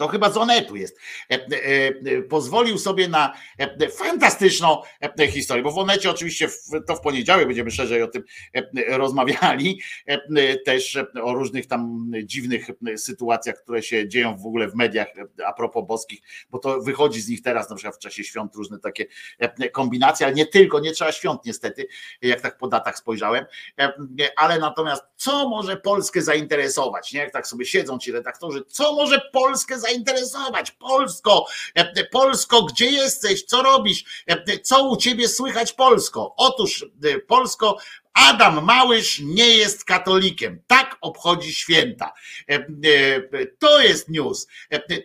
to chyba z Onetu jest, e, e, e, pozwolił sobie na fantastyczną historię, bo w Onecie oczywiście to w poniedziałek będziemy szerzej o tym rozmawiali, też o różnych tam dziwnych sytuacjach, które się dzieją w ogóle w mediach a propos boskich, bo to wychodzi z nich teraz na przykład w czasie świąt różne takie kombinacje, ale nie tylko, nie trzeba świąt niestety, jak tak po datach spojrzałem, ale natomiast co może Polskę zainteresować, nie? jak tak sobie siedzą ci redaktorzy, co może Polskę zainteresować, zainteresować. Polsko, e, Polsko, gdzie jesteś? Co robisz? E, co u ciebie słychać, Polsko? Otóż, e, Polsko, Adam Małysz nie jest katolikiem. Tak obchodzi święta. To jest news.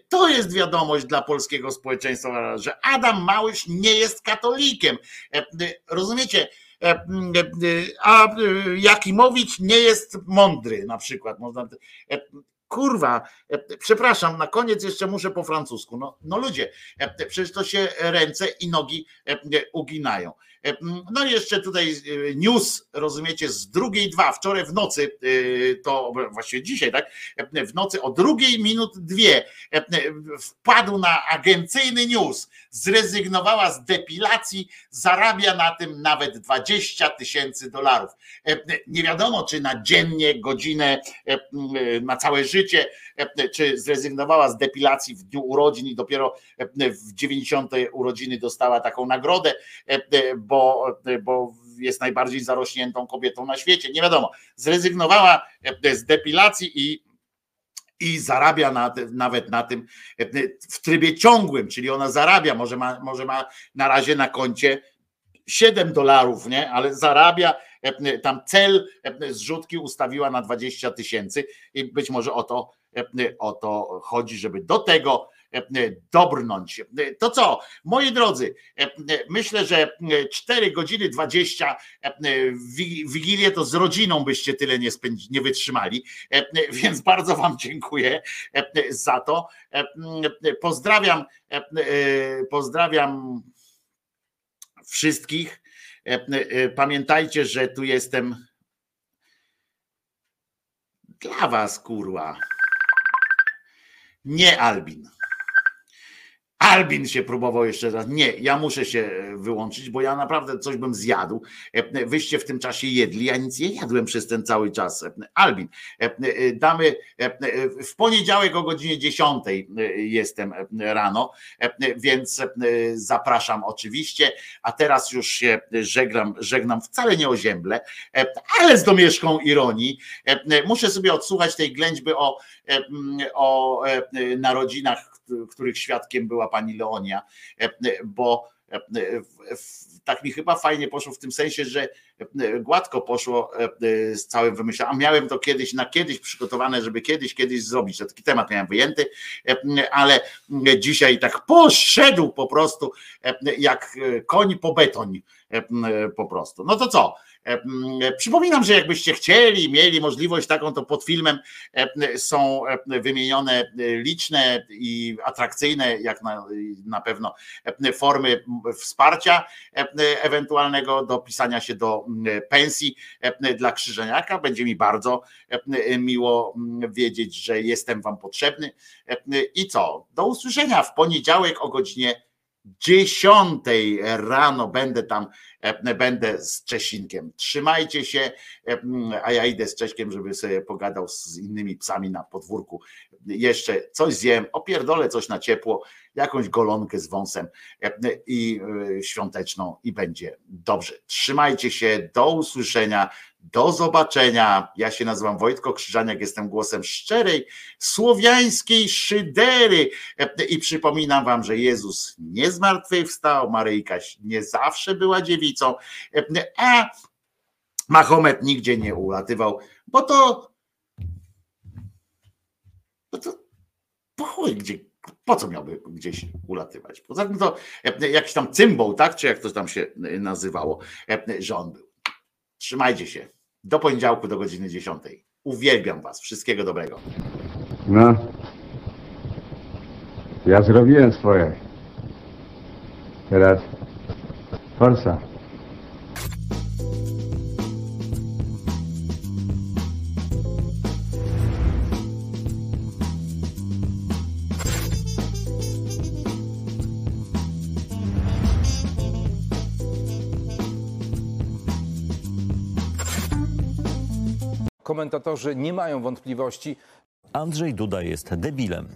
To jest wiadomość dla polskiego społeczeństwa, że Adam Małysz nie jest katolikiem. Rozumiecie? A Jakimowicz nie jest mądry, na przykład. Można, kurwa, e, przepraszam, na koniec jeszcze muszę po francusku. No, no ludzie, e, przecież to się ręce i nogi e, uginają. No i jeszcze tutaj news, rozumiecie, z drugiej dwa, wczoraj w nocy, to właściwie dzisiaj, tak? W nocy o drugiej minut dwie wpadł na agencyjny news, zrezygnowała z depilacji, zarabia na tym nawet 20 tysięcy dolarów. Nie wiadomo, czy na dziennie, godzinę, na całe życie, czy zrezygnowała z depilacji w dniu urodzin i dopiero w 90. urodziny dostała taką nagrodę, bo, bo jest najbardziej zarośniętą kobietą na świecie. Nie wiadomo. Zrezygnowała z depilacji i i zarabia na, nawet na tym w trybie ciągłym, czyli ona zarabia, może ma, może ma na razie na koncie 7 dolarów, nie? ale zarabia, tam cel zrzutki ustawiła na 20 tysięcy i być może o to, o to chodzi, żeby do tego dobrnąć. To co, moi drodzy, myślę, że 4 godziny 20 Wigilię to z rodziną byście tyle nie, spędzi, nie wytrzymali, więc *laughs* bardzo Wam dziękuję za to. Pozdrawiam, pozdrawiam wszystkich. Pamiętajcie, że tu jestem dla Was, kurwa. Nie Albin. Albin się próbował jeszcze raz. Nie, ja muszę się wyłączyć, bo ja naprawdę coś bym zjadł. Wyście w tym czasie jedli, ja nic nie jadłem przez ten cały czas. Albin, damy w poniedziałek o godzinie 10 jestem rano, więc zapraszam oczywiście. A teraz już się żegnam, żegnam wcale nie o ziemble, ale z domieszką ironii. Muszę sobie odsłuchać tej ględźby o, o narodzinach których świadkiem była pani Leonia, bo e, w- w- tak mi chyba fajnie poszło w tym sensie, że e, gładko poszło e, e, z całym wymyśleniem. A miałem to kiedyś, na kiedyś przygotowane, żeby kiedyś, kiedyś zrobić. To taki temat miałem wyjęty, e, ale e, dzisiaj tak poszedł po prostu e, jak e, koń po betoń e, e, po prostu. No to co? E, m, Przypominam, że jakbyście chcieli, mieli możliwość taką, to pod filmem e, są e, wymienione liczne i atrakcyjne, jak na, na pewno, formy wsparcia ewentualnego do pisania się do pensji dla Krzyżeniaka. Będzie mi bardzo miło wiedzieć, że jestem Wam potrzebny. I co? Do usłyszenia w poniedziałek o godzinie 10 rano będę tam, e, będę z Czesinkiem. Trzymajcie się, e, a ja idę z Cześkiem, żeby sobie pogadał z innymi psami na podwórku. Jeszcze coś zjem, opierdolę coś na ciepło, jakąś golonkę z wąsem e, i świąteczną i będzie dobrze. Trzymajcie się, do usłyszenia, do zobaczenia. Ja się nazywam Wojtko Krzyżaniak, jestem głosem szczerej, słowiańskiej szydery E, i przypominam wam, że Jezus nie zmartwychwstał, Maryjka nie zawsze była dziewicą, e, a Mahomet nigdzie nie ulatywał, bo to bo to po chuj, gdzie, po co miałby gdzieś ulatywać? Poza tym to e, jakiś tam cymbał, tak? Czy jak to tam się nazywało, że on był. Trzymajcie się. Do poniedziałku do godziny 10. Uwielbiam was. Wszystkiego dobrego. No. Ja zrobiłem swoje. Teraz forsa. Komentatorzy nie mają wątpliwości. Andrzej Duda jest debilem.